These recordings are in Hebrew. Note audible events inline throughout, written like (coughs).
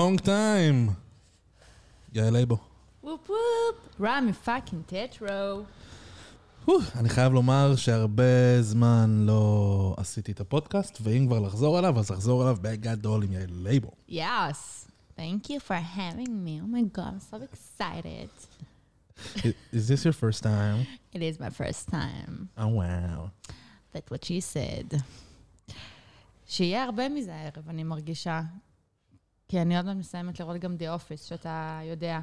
long time. יעל לייבו. Whoop whoop, רמי fucking טטרו. אני חייב לומר שהרבה זמן לא עשיתי את הפודקאסט, ואם כבר לחזור אליו, אז לחזור אליו בגדול עם יעל לייבו. Yes. Thank you for having me. Oh my god, I'm so excited. Is this your first time? It is my first time. Oh wow. That's what she said. שיהיה הרבה מזה הערב, אני מרגישה. כי אני עוד מעט מסיימת לראות גם The Office, שאתה יודע.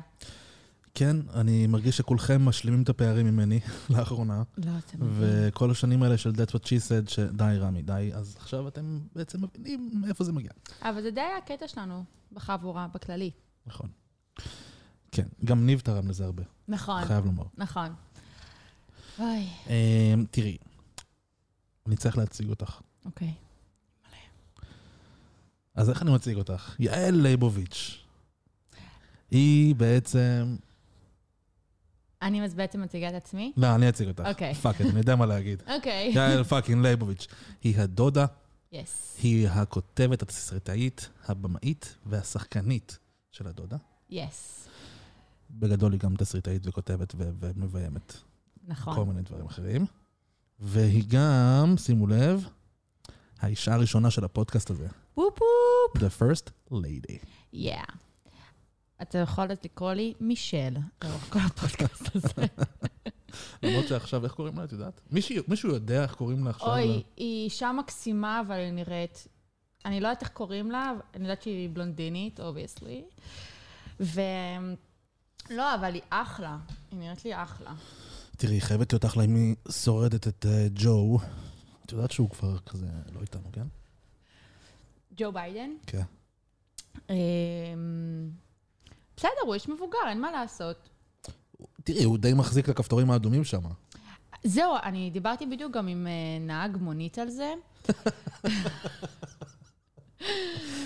כן, אני מרגיש שכולכם משלימים את הפערים ממני (laughs) לאחרונה. לא, אתה מבין. וכל השנים האלה של That's what she said, שדי רמי, די, אז עכשיו אתם בעצם מבינים מאיפה זה מגיע. אבל זה די הקטע שלנו בחבורה, בכללי. נכון. כן, גם ניב תרם לזה הרבה, נכון, חייב לומר. נכון. אוי, אמ, תראי, אני צריך להציג אותך. אוקיי. אז איך אני מציג אותך? יעל ליבוביץ'. היא בעצם... אני בעצם מציגה את עצמי? לא, אני אציג אותך. אוקיי. Fuck אני יודע מה להגיד. אוקיי. יעל fucking ליבוביץ'. היא הדודה, yes. היא הכותבת, התסריטאית, הבמאית והשחקנית של הדודה. Yes. בגדול היא גם תסריטאית וכותבת ומביימת כל נכון. מיני דברים אחרים. והיא גם, שימו לב, האישה הראשונה של הפודקאסט הזה. Whoop whoop. The first lady. Yeah. אתה יכול לקרוא לי מישל, לאורך כל הפודקאסט הזה. למרות שעכשיו, איך קוראים לה, את יודעת? מישהו, יודע איך קוראים לה עכשיו? אוי, היא אישה מקסימה, אבל היא נראית... אני לא יודעת איך קוראים לה, אני יודעת שהיא בלונדינית, obviously. ו... לא, אבל היא אחלה. היא נראית לי אחלה. תראי, היא חייבת להיות אחלה אם היא שורדת את אה, ג'ו. את יודעת שהוא כבר כזה לא איתנו, כן? ג'ו ביידן. כן. אמ, בסדר, הוא איש מבוגר, אין מה לעשות. תראי, הוא די מחזיק לכפתורים האדומים שם. זהו, אני דיברתי בדיוק גם עם אה, נהג מונית על זה.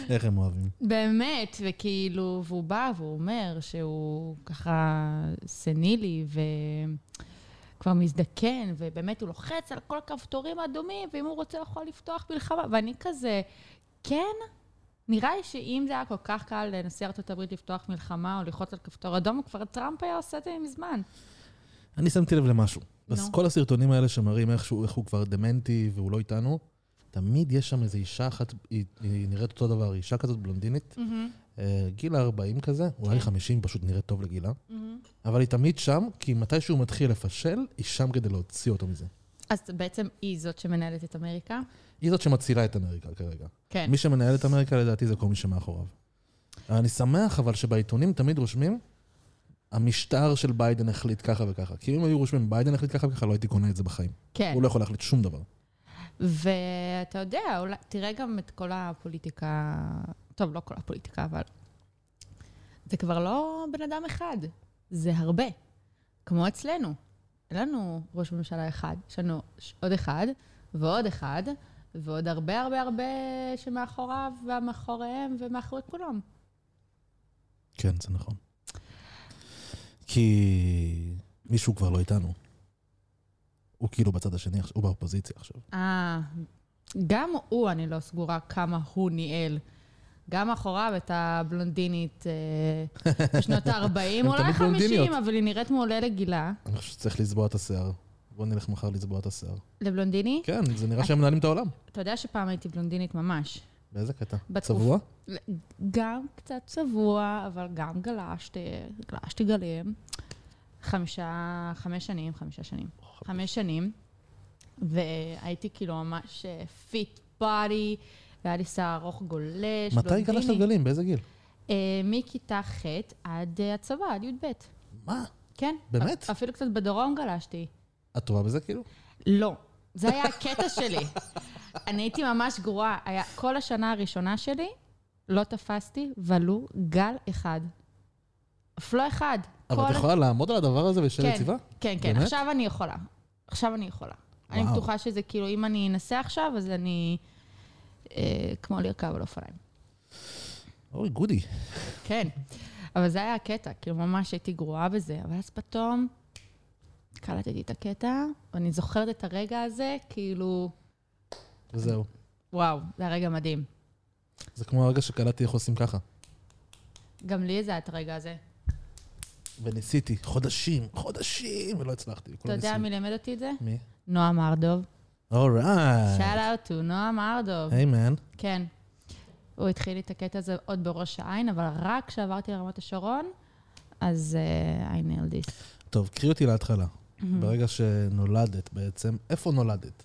איך הם אוהבים. באמת, וכאילו, והוא בא והוא אומר שהוא ככה סנילי וכבר מזדקן, ובאמת הוא לוחץ על כל הכפתורים האדומים, ואם הוא רוצה יכול לפתוח מלחמה, ואני כזה, כן? נראה לי שאם זה היה כל כך קל לנשיא ארצות הברית לפתוח מלחמה או ללחוץ על כפתור אדום, כבר טראמפ היה עושה את זה מזמן. אני שמתי לב למשהו. נו. אז כל הסרטונים האלה שמראים איך שהוא, איך הוא כבר דמנטי והוא לא איתנו, תמיד יש שם איזו אישה אחת, היא, היא נראית אותו דבר, אישה כזאת בלונדינית, אה, גיל ה-40 כזה, אולי 50, פשוט נראית טוב לגילה, אבל היא תמיד שם, כי מתי שהוא מתחיל לפשל, היא שם כדי להוציא אותו מזה. אז בעצם היא זאת שמנהלת את אמריקה? היא זאת שמצילה את אמריקה כרגע. כן. מי שמנהל את אמריקה לדעתי זה כל מי שמאחוריו. אני שמח אבל שבעיתונים תמיד רושמים, המשטר של ביידן החליט ככה וככה. כי אם היו רושמים ביידן החליט ככה וככה, לא הייתי קונה את זה בחיים. כן. הוא לא יכול להחליט שום דבר. ואתה יודע, אולי, תראה גם את כל הפוליטיקה, טוב, לא כל הפוליטיקה, אבל זה כבר לא בן אדם אחד, זה הרבה. כמו אצלנו. אין לנו ראש ממשלה אחד, יש לנו עוד אחד, ועוד אחד, ועוד הרבה הרבה הרבה שמאחוריו, ומאחוריהם, ומאחורי כולם. כן, זה נכון. כי מישהו כבר לא איתנו. הוא כאילו בצד השני, הוא באופוזיציה עכשיו. אה, גם הוא, אני לא סגורה כמה הוא ניהל. גם מאחוריו את הבלונדינית אה, (laughs) בשנות ה-40, הן אולי תמיד 50, בלונדיניות. אבל היא נראית מעולה לגילה. אני חושב שצריך לצבוע את השיער. בוא נלך מחר לצבוע את השיער. לבלונדיני? כן, זה נראה שהם מנהלים את העולם. אתה יודע שפעם הייתי בלונדינית ממש. באיזה קטע? צבוע? גם קצת צבוע, אבל גם גלשתי, גלשתי גלים. חמישה, חמש שנים, חמישה שנים. חמש שנים, והייתי כאילו ממש פיט בודי, והיה לי שיער ארוך גולש, מתי גלשת גלים? באיזה גיל? אה, מכיתה ח' עד אה, הצבא, עד י"ב. מה? כן. באמת? אפילו קצת בדרום גלשתי. את טובה בזה כאילו? לא. זה היה הקטע שלי. אני הייתי ממש גרועה. היה, כל השנה הראשונה שלי, לא תפסתי ולו גל אחד. אף לא אחד. אבל את יכולה לעמוד על הדבר הזה ולהישאר כן, יציבה? כן, כן, באמת? עכשיו אני יכולה. עכשיו אני יכולה. אני וואו. בטוחה שזה כאילו, אם אני אנסה עכשיו, אז אני... אה, כמו לרכב על אופניים. אוי, גודי. כן. אבל זה היה הקטע, כאילו ממש הייתי גרועה בזה. אבל אז פתאום קלטתי את הקטע, ואני זוכרת את הרגע הזה, כאילו, וזהו. וואו, זה היה רגע מדהים. זה כמו הרגע שקלטתי איך עושים ככה. גם לי זה היה את הרגע הזה. וניסיתי חודשים, חודשים, ולא הצלחתי. אתה יודע מי לימד אותי את זה? מי? נועם ארדוב. אורייט. שאל אאוט to נועם ארדוב. היי מן. כן. הוא התחיל את הקטע הזה עוד בראש העין, אבל רק כשעברתי לרמת השרון, אז uh, I nailed this. טוב, קחי אותי להתחלה. ברגע שנולדת בעצם, איפה נולדת?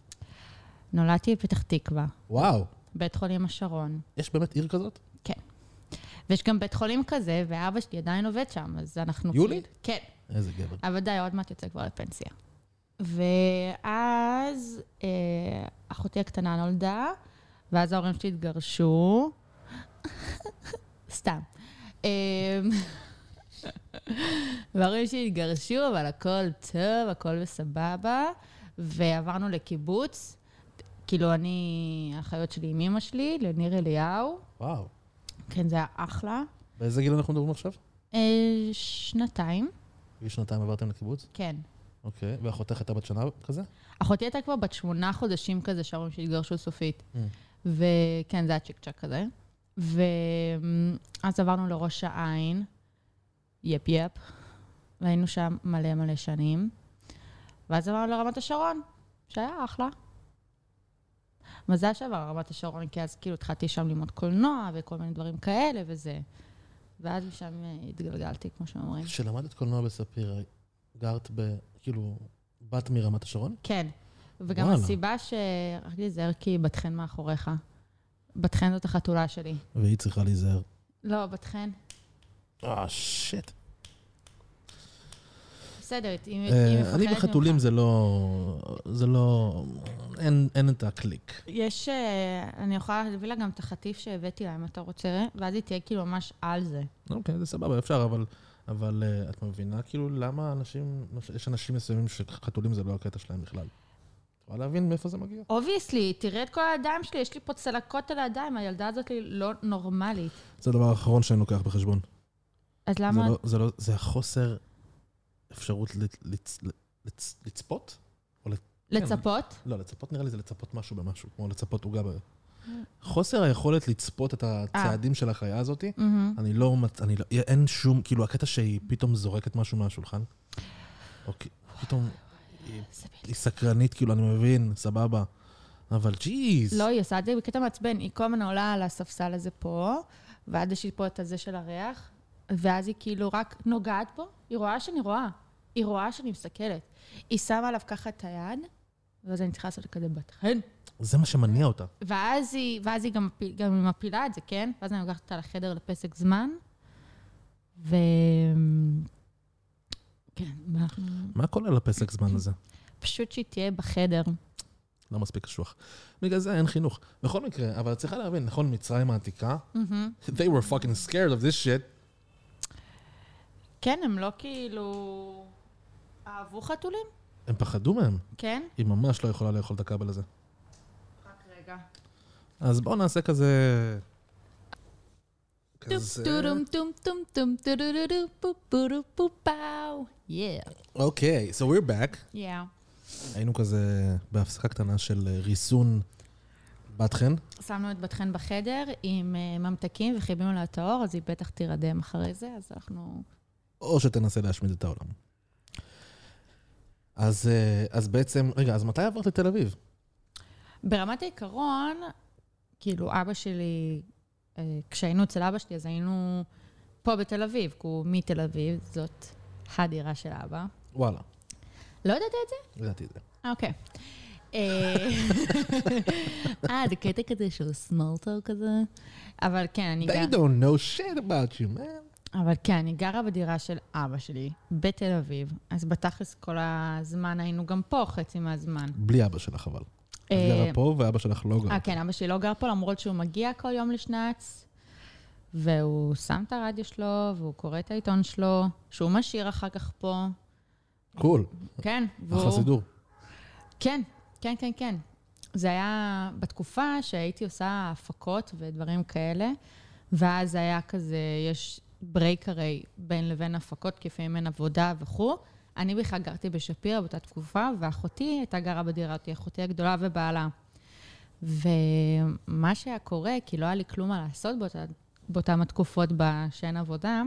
נולדתי בפתח תקווה, וואו, בית חולים השרון. יש באמת עיר כזאת? כן. ויש גם בית חולים כזה, ואבא שלי עדיין עובד שם, אז אנחנו... יולי? כאילו- כן. איזה גבר. אבל די, עוד מעט יוצא כבר לפנסיה. ואז אה, אחותי הקטנה נולדה, ואז ההורים שלי התגרשו. (laughs) סתם. (laughs) וההורים שלי התגרשו, אבל הכל טוב, הכל בסבבה. ועברנו לקיבוץ. כאילו, אני, האחיות שלי עם אמא שלי, לניר אליהו. וואו. כן, זה היה אחלה. באיזה גיל אנחנו מדברים עכשיו? אה, שנתיים, בגיל שנתיים עברתם לקיבוץ? כן. אוקיי. ואחותך הייתה בת שנה כזה? אחותי הייתה כבר בת שמונה חודשים כזה, שההורים שלי התגרשו סופית. Mm. וכן, זה היה צ'יק צ'אק כזה. ואז עברנו לראש העין, יפ יפ, והיינו שם מלא מלא שנים. ואז עברנו לרמת השרון, שהיה אחלה. מזל שעבר לרמת השרון, כי אז כאילו התחלתי שם ללמוד קולנוע וכל מיני דברים כאלה וזה. ואז משם אה, התגלגלתי, כמו שאומרים. כשלמדת קולנוע בספיר, גרת ב... כאילו, בת מרמת השרון? כן. וגם וואלה. הסיבה ש... רק להיזהר כי היא בת חן מאחוריך. בת חן זאת החתולה שלי. והיא צריכה להיזהר. לא, בת חן. אה, שיט. בסדר, היא היא אה, מפחדת אני ממך. וחתולים זה לא... זה לא... אין אין את הקליק. יש... אה, אני יכולה להביא לה גם את החטיף שהבאתי לה, אם אתה רוצה, ואז היא תהיה כאילו ממש על זה. אוקיי, זה סבבה, אפשר, אבל... אבל אה, את מבינה כאילו למה אנשים... יש אנשים מסוימים שחתולים זה לא הקטע שלהם בכלל. יכולה להבין מאיפה זה מגיע? Obviously, תראה את כל הידיים שלי, יש לי פה צלקות על הידיים, הילדה הזאת היא לא נורמלית. זה הדבר האחרון שאני לוקח בחשבון. אז זה למה... לא, זה לא, זה החוסר אפשרות לצ, לצ, לצ, לצפות? או לצ, לצפות? לא, לצפות נראה לי זה לצפות משהו במשהו, כמו לצפות עוגה ב... חוסר היכולת לצפות את הצעדים של החיה הזאת, מהמם. אני לא, מצ- אני לא, אין שום, כאילו, הקטע שהיא פתאום זורקת משהו מהשולחן, או פתאום היא, זה היא סקרנית, כאילו, אני מבין, סבבה, אבל ג'יז. לא, היא עושה את זה בקטע מעצבן. היא כל הזמן עולה על הספסל הזה פה, ואז יש לי פה את הזה של הריח, ואז היא כאילו רק נוגעת בו, היא רואה שאני רואה. היא רואה שאני מסתכלת. היא שמה עליו ככה את היד, ואז אני צריכה לעשות כזה בת חן. זה מה שמניע אותה. ואז היא, ואז היא גם, גם מפילה את זה, כן? ואז אני לוקחת אותה לחדר לפסק זמן, ו... כן, ואנחנו... מה כולל הפסק זמן הזה? פשוט שהיא תהיה בחדר. לא מספיק קשוח. בגלל זה אין חינוך. בכל מקרה, אבל את צריכה להבין, נכון, מצרים העתיקה, מהמם. they were fucking scared of this shit. כן, הם לא כאילו... אהבו חתולים? הם פחדו מהם. כן? היא ממש לא יכולה לאכול את הכבל הזה. רק רגע. אז בואו נעשה כזה... כזה... אוקיי, so we're back. Yeah. היינו כזה בהפסקה קטנה של אה, ריסון בת חן. שמנו את בת חן בחדר עם אה, ממתקים וחיבינו לה את האור, אז היא בטח תירדם אחרי זה, אז אנחנו... או שתנסה להשמיד את העולם. אז, אה, אז בעצם, רגע, אז מתי עברת לתל אביב? ברמת העיקרון, כאילו, אבא שלי, אה, כשהיינו אצל אבא שלי, אז היינו פה בתל אביב, כי הוא מתל אביב, זאת הדירה של אבא. וואלה, לא ידעת את זה? ידעתי את זה. אוקיי. אה, אה, זה קטע כזה של small talk כזה? אבל כן, אני They גם... don't know shit about you, man. אבל כן, אני גרה בדירה של אבא שלי, בתל אביב, אז בתכלס כל הזמן היינו גם פה חצי מהזמן. בלי אבא שלך אבל. את אה, גרה פה ואבא שלך לא גר אה. כן, אבא שלי לא גר פה, למרות שהוא מגיע כל יום לשנץ, והוא שם את הרדיו שלו, והוא קורא את העיתון שלו, שהוא משאיר אחר כך פה. Cool, כן, אחלה סידור. כן, כן, כן, כן. זה היה בתקופה שהייתי עושה הפקות ודברים כאלה, ואז היה כזה, יש break הרי בין לבין הפקות, כי לפעמים אין עבודה וכו'. אני בכלל גרתי בשפירא באותה תקופה, ואחותי הייתה גרה בדירה אותי, אחותי הגדולה ובעלה. ומה שהיה קורה, כי לא היה לי כלום מה לעשות באותה, באותן התקופות שאין עבודה,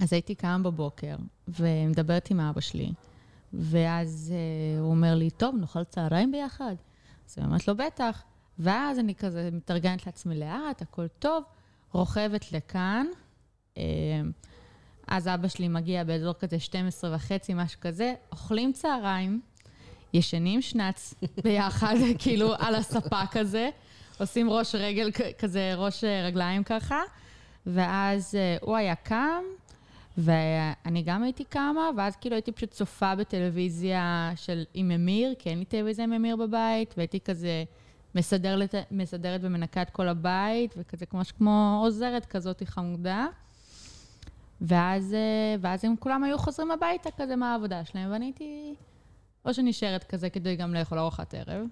אז הייתי קמה בבוקר ומדברת עם אבא שלי, ואז uh, הוא אומר לי, טוב, נאכל צהריים ביחד? אז אני אומרת לו, בטח. ואז אני כזה מתארגנת לעצמי לאט, הכל טוב, רוכבת לכאן. Uh, אז אבא שלי מגיע באזור כזה 12 וחצי, משהו כזה, אוכלים צהריים, ישנים שנץ (laughs) ביחד, כאילו על הספה כזה, עושים ראש רגל כזה, ראש אה, רגליים ככה, ואז אה, הוא היה קם, ואני גם הייתי קמה, ואז כאילו הייתי פשוט צופה בטלוויזיה של עם אמיר, כי אין לי טלוויזיה עם אמיר בבית, והייתי כזה מסדר לת... מסדרת ומנקה את כל הבית, וכזה כמו, כמו עוזרת כזאת חמודה. ואז, אה, ואז הם כולם היו חוזרים הביתה כזה מהעבודה שלהם, ואני הייתי או שנשארת כזה כדי גם לאכול ארוחת ערב,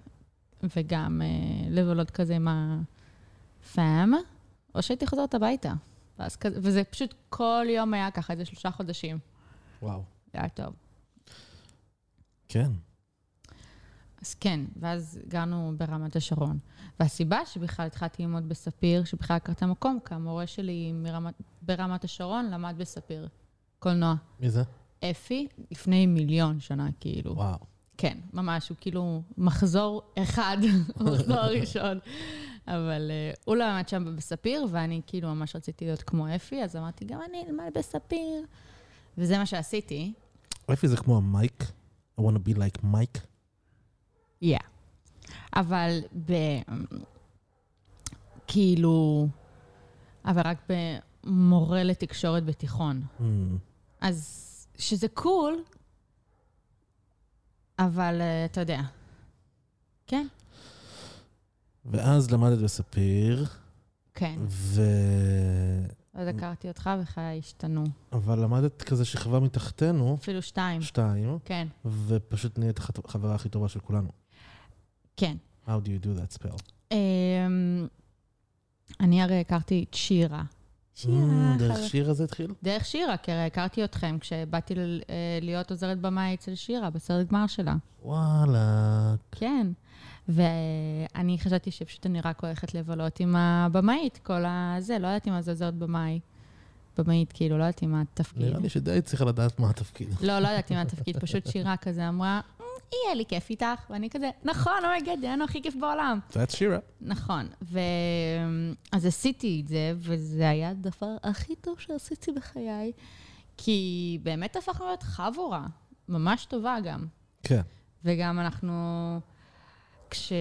וגם אה, לבלות כזה עם הפאם, או שהייתי חוזרת הביתה. ואז כזה, וזה פשוט כל יום היה ככה, איזה שלושה חודשים. וואו. זה היה טוב. כן. אז כן, ואז גרנו ברמת השרון. והסיבה שבכלל התחלתי ללמוד בספיר, שבכלל הכרתי מקום, כי המורה שלי מרמת, ברמת השרון למד בספיר, קולנוע. מי זה? אפי, לפני מיליון שנה, כאילו. וואו. כן, ממש, הוא כאילו מחזור אחד, (laughs) מחזור ראשון. אבל uh, הוא לא למד שם בספיר, ואני כאילו ממש רציתי להיות כמו אפי, אז אמרתי, גם אני אלמד בספיר. וזה מה שעשיתי. אפי זה כמו המייק. I want to be like מייק. Yeah. אבל ב... כאילו... אבל רק במורה לתקשורת בתיכון. Mm. אז שזה קול, אבל uh, אתה יודע. כן, ואז למדת בספיר, כן. ו... אז הכרתי אותך וחיי השתנו. אבל למדת כזה שכבה מתחתנו, אפילו שתיים. שתיים, כן, ופשוט נהיית החברה הכי טובה של כולנו. כן. How do you do that spell? אמ, אני הרי הכרתי את שירה. שירה. Mm, דרך חבר- שיר הזה התחיל? דרך שירה, כי הרי הכרתי אתכם כשבאתי ל- אה, להיות עוזרת במאי אצל שירה, בסרט גמר שלה. וואלה. כן. ואני חשבתי שפשוט אני רק הולכת לבלות עם הבמאית, כל הזה, לא ידעתי מה זה עוזרת במאי. במאית, כאילו, לא ידעתי מה התפקיד. נראה לי שדי צריכה לדעת מה התפקיד. לא, לא ידעתי מה התפקיד, פשוט שירה כזה אמרה, "מ, יהיה לי כיף איתך, ואני כזה, נכון, אומייגד, זה היה הכי כיף בעולם. That's שירה. נכון, ו... אז עשיתי את זה, וזה היה הדבר הכי טוב שעשיתי בחיי, כי באמת הפכנו להיות חבורה, ממש טובה גם. כן. וגם אנחנו, כש...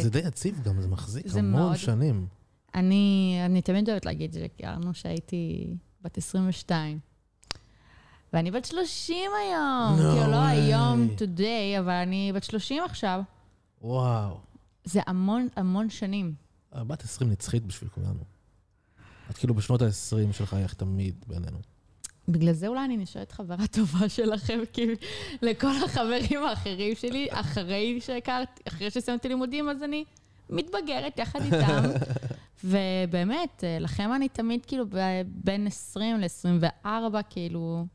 זה די יציב גם, זה מחזיק זה המון מאוד. שנים. אני, אני תמיד אוהבת להגיד שהכרנו שהייתי בת 22. ואני בת 30 היום. No כאילו, לא. היום, today, אבל אני בת 30 עכשיו. וואו. זה המון המון שנים. בת 20 נצחית בשביל כולנו. את כאילו בשנות ה-20 שלך איך תמיד בינינו. בגלל זה אולי אני נשארת חברה טובה שלכם, כי לכל החברים האחרים שלי, אחרי שהכרתי, אחרי שסיימתי לימודים, אז אני מתבגרת יחד איתם. (laughs) ובאמת, אה, לכם אני תמיד כאילו בין 20 ל-24, כאילו,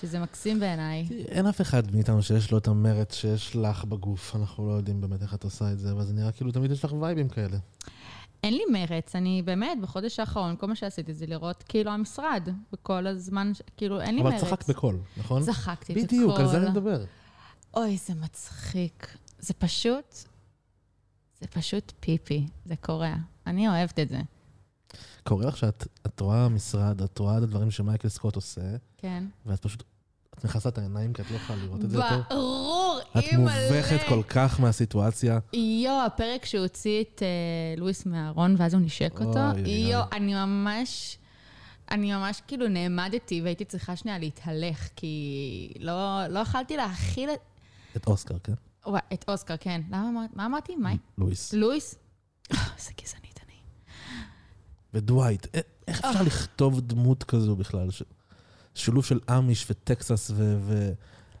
שזה מקסים בעיניי. אין אף אחד מאיתנו שיש לו את המרץ שיש לך בגוף. אנחנו לא יודעים באמת איך את עושה את זה, אבל זה נראה כאילו תמיד יש לך וייבים כאלה. אין לי מרץ, אני באמת, בחודש האחרון, כל מה שעשיתי זה לראות כאילו המשרד, וכל הזמן, כאילו, אין לי אבל מרץ. צחקת בקול, נכון? צחקתי בקול. בדיוק, על זה אני מדבר. אוי, זה מצחיק. זה פשוט, זה פשוט פיפי, זה קורע. אני אוהבת את זה. קורה לך שאת את רואה משרד, את רואה את הדברים שמייקל סקוט עושה, כן. ואת פשוט, את מכסה את העיניים כי את לא יכולה לראות את זה יותר. ברור, את אימא'לה. מובכת כל כך מהסיטואציה. יואו, הפרק שהוא הוציא את אה, לואיס מהארון, ואז הוא נשק אותו. אוי. אני ממש... אני ממש כאילו נעמדתי והייתי צריכה שנייה להתהלך, כי לא, לא יכלתי להכיל את... את אוסקר, כן? וואי, את אוסקר, כן. למה, אמר- מה אמרתי? מאי? לואיס. לואיס? אה, איזה גזענית אני. ודווייט, א- איך אפשר לכתוב דמות כזו בכלל? ש- שילוב של אמיש וטקסס ו-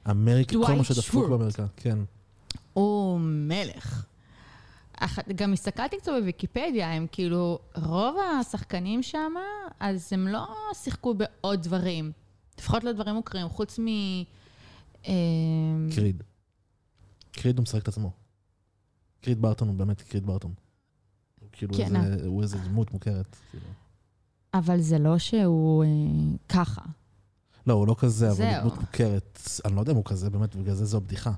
ואמריקה, כל מה שדפוק. באמריקה, כן. הוא מלך. אח- גם הסתכלתי קצת בוויקיפדיה, הם כאילו, רוב השחקנים שם, אז הם לא שיחקו בעוד דברים. לפחות לא דברים מוכרים, חוץ מ... אה, קריד. קריד הוא משחק את עצמו. קריד ברטון הוא באמת קריד ברטון. כאילו כן, איזה, הוא איזה דמות מוכרת. כאילו. אבל זה לא שהוא אה, ככה. לא, הוא לא כזה, אבל. הוא דמות מוכרת. אני לא יודע אם הוא כזה, באמת, בגלל זה זו הבדיחה.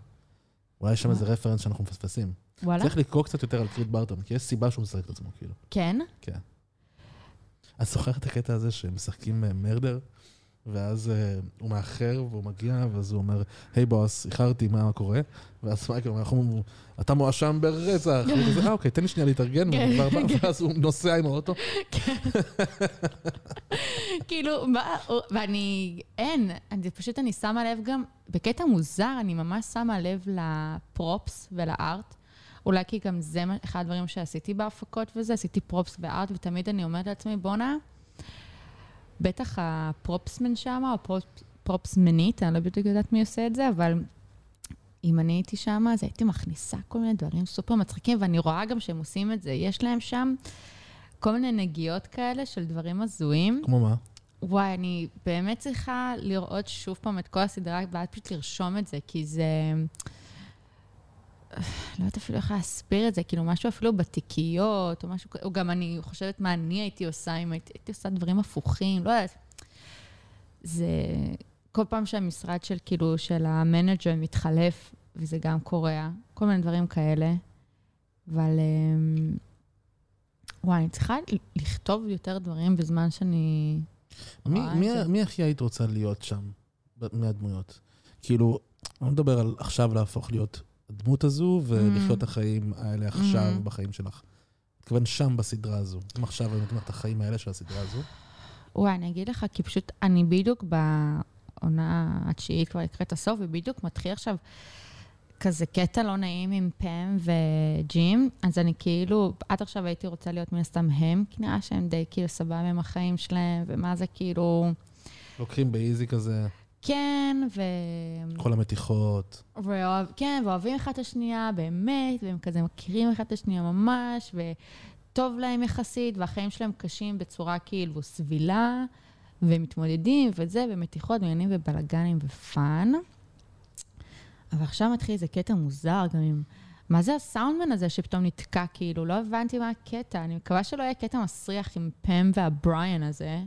אולי יש שם איזה רפרנס שאנחנו מפספסים. וואלה? צריך לקרוא קצת יותר על קריד ברטון, כי יש סיבה שהוא משחק את עצמו, כאילו. כן? כן. את זוכרת את הקטע הזה שהם משחקים אה, מרדר, ואז אה, הוא מאחר והוא מגיע, ואז הוא אומר, היי בוס, איחרתי, מה קורה? ואז מייקל אומר, "אנחנו- אתה מואשם ברצח. והוא כזה, אה, אוקיי, תן לי שנייה להתארגן, כן, ואני כבר בא", כן. ואז הוא נוסע עם האוטו. (laughs) כאילו, מה, ואני, אין, אני פשוט, אני שמה לב גם, בקטע מוזר, אני ממש שמה לב לפרופס ולארט. אולי כי גם זה אחד הדברים שעשיתי בהפקות וזה, עשיתי פרופס וארט, ותמיד אני אומרת לעצמי, בואנה, בטח ה props man שם, או prop, פרופסמנית, אני לא בדיוק יודעת מי עושה את זה, אבל אם אני הייתי שם, אז הייתי מכניסה כל מיני דברים סופר מצחיקים, ואני רואה גם שהם עושים את זה. יש להם שם כל מיני נגיעות כאלה של דברים הזויים. כמו מה? וואי, אני באמת צריכה לראות שוב פעם את כל הסדרה, ואז פשוט לרשום את זה, כי זה... לא יודעת אפילו איך להסביר את זה, כאילו משהו אפילו בתיקיות, או משהו כזה, או גם אני חושבת מה אני הייתי עושה אם הייתי, הייתי עושה דברים הפוכים, לא יודעת. זה... כל פעם שהמשרד של כאילו, של המנג'ר מתחלף, וזה גם קורה, כל מיני דברים כאלה, אבל... אמ, וואי, אני צריכה לכתוב יותר דברים בזמן שאני... מי, מי, זה. מי הכי היית רוצה להיות שם, מהדמויות? כאילו, אני לא מדבר על עכשיו להפוך להיות הדמות הזו ולחיות את החיים האלה עכשיו Mm. בחיים שלך. מתכוון שם בסדרה הזו. אם עכשיו אני לך את החיים האלה של הסדרה הזו, וואי, אני אגיד לך, כי פשוט אני בדיוק בעונה התשיעית כבר לקראת הסוף, ובדיוק מתחיל עכשיו כזה קטע לא נעים עם פם וג'ים, אז אני כאילו, עד עכשיו הייתי רוצה להיות מן הסתם הם, כי נראה שהם די כאילו סבבה עם החיים שלהם, ומה זה כאילו, לוקחים באיזי כזה, כן, ו... כל המתיחות. ואוהב, כן, ואוהבים אחד את השנייה באמת, והם כזה מכירים אחד את השנייה ממש, וטוב להם יחסית, והחיים שלהם קשים בצורה כאילו סבילה, ומתמודדים, וזה, ומתיחות, ועניינים ובלאגנים ופאן. אבל עכשיו מתחיל איזה קטע מוזר, גם עם... מה זה הסאונדמן הזה שפתאום נתקע, כאילו? לא הבנתי מה הקטע. אני מקווה שלא יהיה קטע מסריח עם פם והבריאן הזה,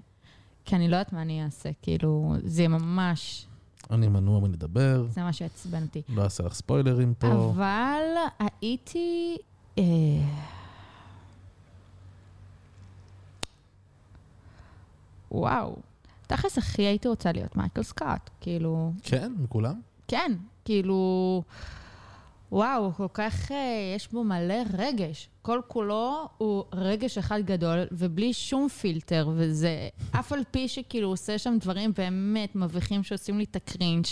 כי אני לא יודעת מה אני אעשה, כאילו, זה ממש... אני מנוע מלדבר, זה מה שעצבן אותי. לא אעשה לך ספוילרים פה. אבל הייתי... אה, וואו. תכלס הכי הייתי רוצה להיות מייקל סקאט, כאילו... כן, מכולם? כן, כאילו... וואו, כל כך... אה, יש בו מלא רגש. כל כולו הוא רגש אחד גדול, ובלי שום פילטר, וזה... אף על פי שכאילו הוא עושה שם דברים באמת מביכים שעושים לי את הקרינג',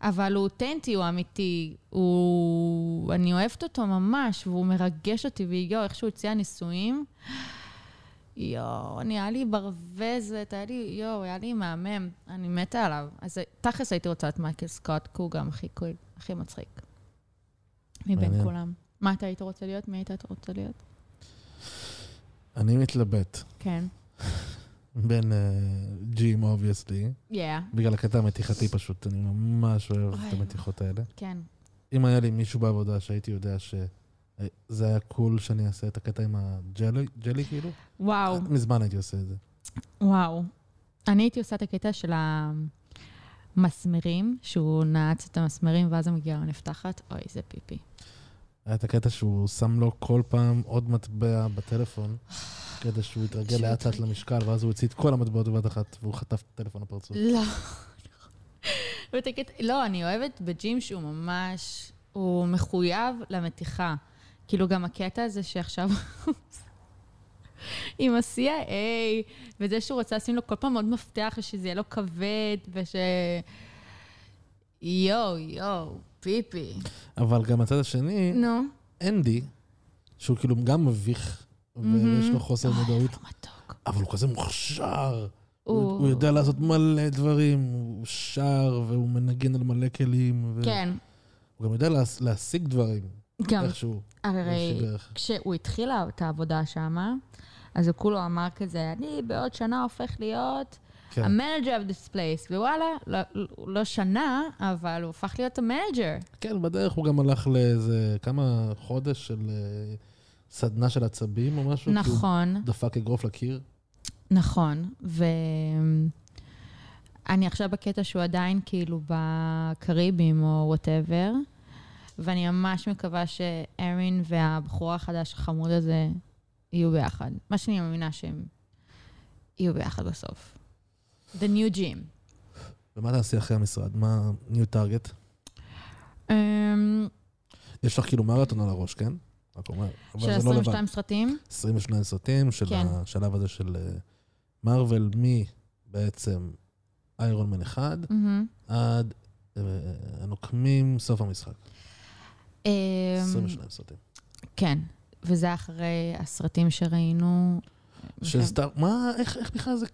אבל הוא אותנטי, הוא אמיתי. הוא... אני אוהבת אותו ממש, והוא מרגש אותי, ויואו, איך שהוא הציע נישואים. יואו, נהיה לי ברווזת, היה לי, יואו, היה לי מהמם. אני מתה עליו. אז תכלס הייתי רוצה את מייקל סקוט, כי הוא גם הכי הכי מצחיק. מבין. כולם. מה אתה היית רוצה להיות? מי היית רוצה להיות? אני מתלבט כן. בין אה, ג'ים, obviously, Yeah, בגלל הקטע המתיחתי פשוט, אני ממש אוהב את המתיחות האלה. כן. אם היה לי מישהו בעבודה שהייתי יודע שזה היה cool שאני אעשה את הקטע עם הג'לי, ג'לי כאילו, וואו, מזמן הייתי עושה את זה. וואו. אני הייתי עושה את הקטע של המסמרים, שהוא נעץ את המסמרים ואז המגירה נפתחת. אוי, זה פיפי. היה את הקטע שהוא שם לו כל פעם עוד מטבע בטלפון, כדי שהוא יתרגל לאט לאט. למשקל, ואז הוא הוציא את כל המטבעות בבת אחת, והוא חטף את הטלפון לפרצוף. לא. (laughs) לא, אני אוהבת בג'ים שהוא ממש, הוא מחויב למתיחה. כאילו גם הקטע הזה שעכשיו... (laughs) עם ה-CIA, וזה שהוא רוצה לשים לו כל פעם עוד מפתח, ושזה יהיה לו כבד, וש... יואו, יואו, פיפי. אבל גם הצד השני, נו. אנדי, שהוא כאילו גם מביך, ויש לו חוסר מודעות, אבל הוא כזה מוכשר. הוא הוא- יודע לעשות מלא דברים, הוא שר והוא מנגן על מלא כלים. ו- כן, הוא גם יודע להש- להשיג דברים, גם, איכשהו. הרי. כשהוא התחיל את העבודה שם, אז הוא כולו אמר כזה, אני בעוד שנה הופך להיות כן. ה manager of this place, ווואלה, לא, לא שנה, אבל הוא הפך להיות ה manager. כן, בדרך הוא גם הלך לאיזה כמה חודש של אה, סדנה של עצבים או משהו. כי נכון. הוא דפק אגרוף לקיר. נכון, ואני עכשיו בקטע שהוא עדיין כאילו בקריבים או וואטאבר, ואני ממש מקווה שארין והבחור החדש החמוד הזה יהיו ביחד. מה שאני מאמינה שהם יהיו ביחד בסוף. The new gym. ומה תעשי אחרי המשרד? מה new target? אמ, יש לך כאילו מרתון על הראש, כן? רק אומר. של זה לא לבד. 22 סרטים? 22 סרטים של כן. השלב הזה של אה, מארוול, מבעצם איירון מן 1 מהמם. עד אה, הנוקמים, סוף המשחק. אמ, 22 סרטים. כן, וזה אחרי הסרטים שראינו. סטאר, מה, איך, איך בכלל זה,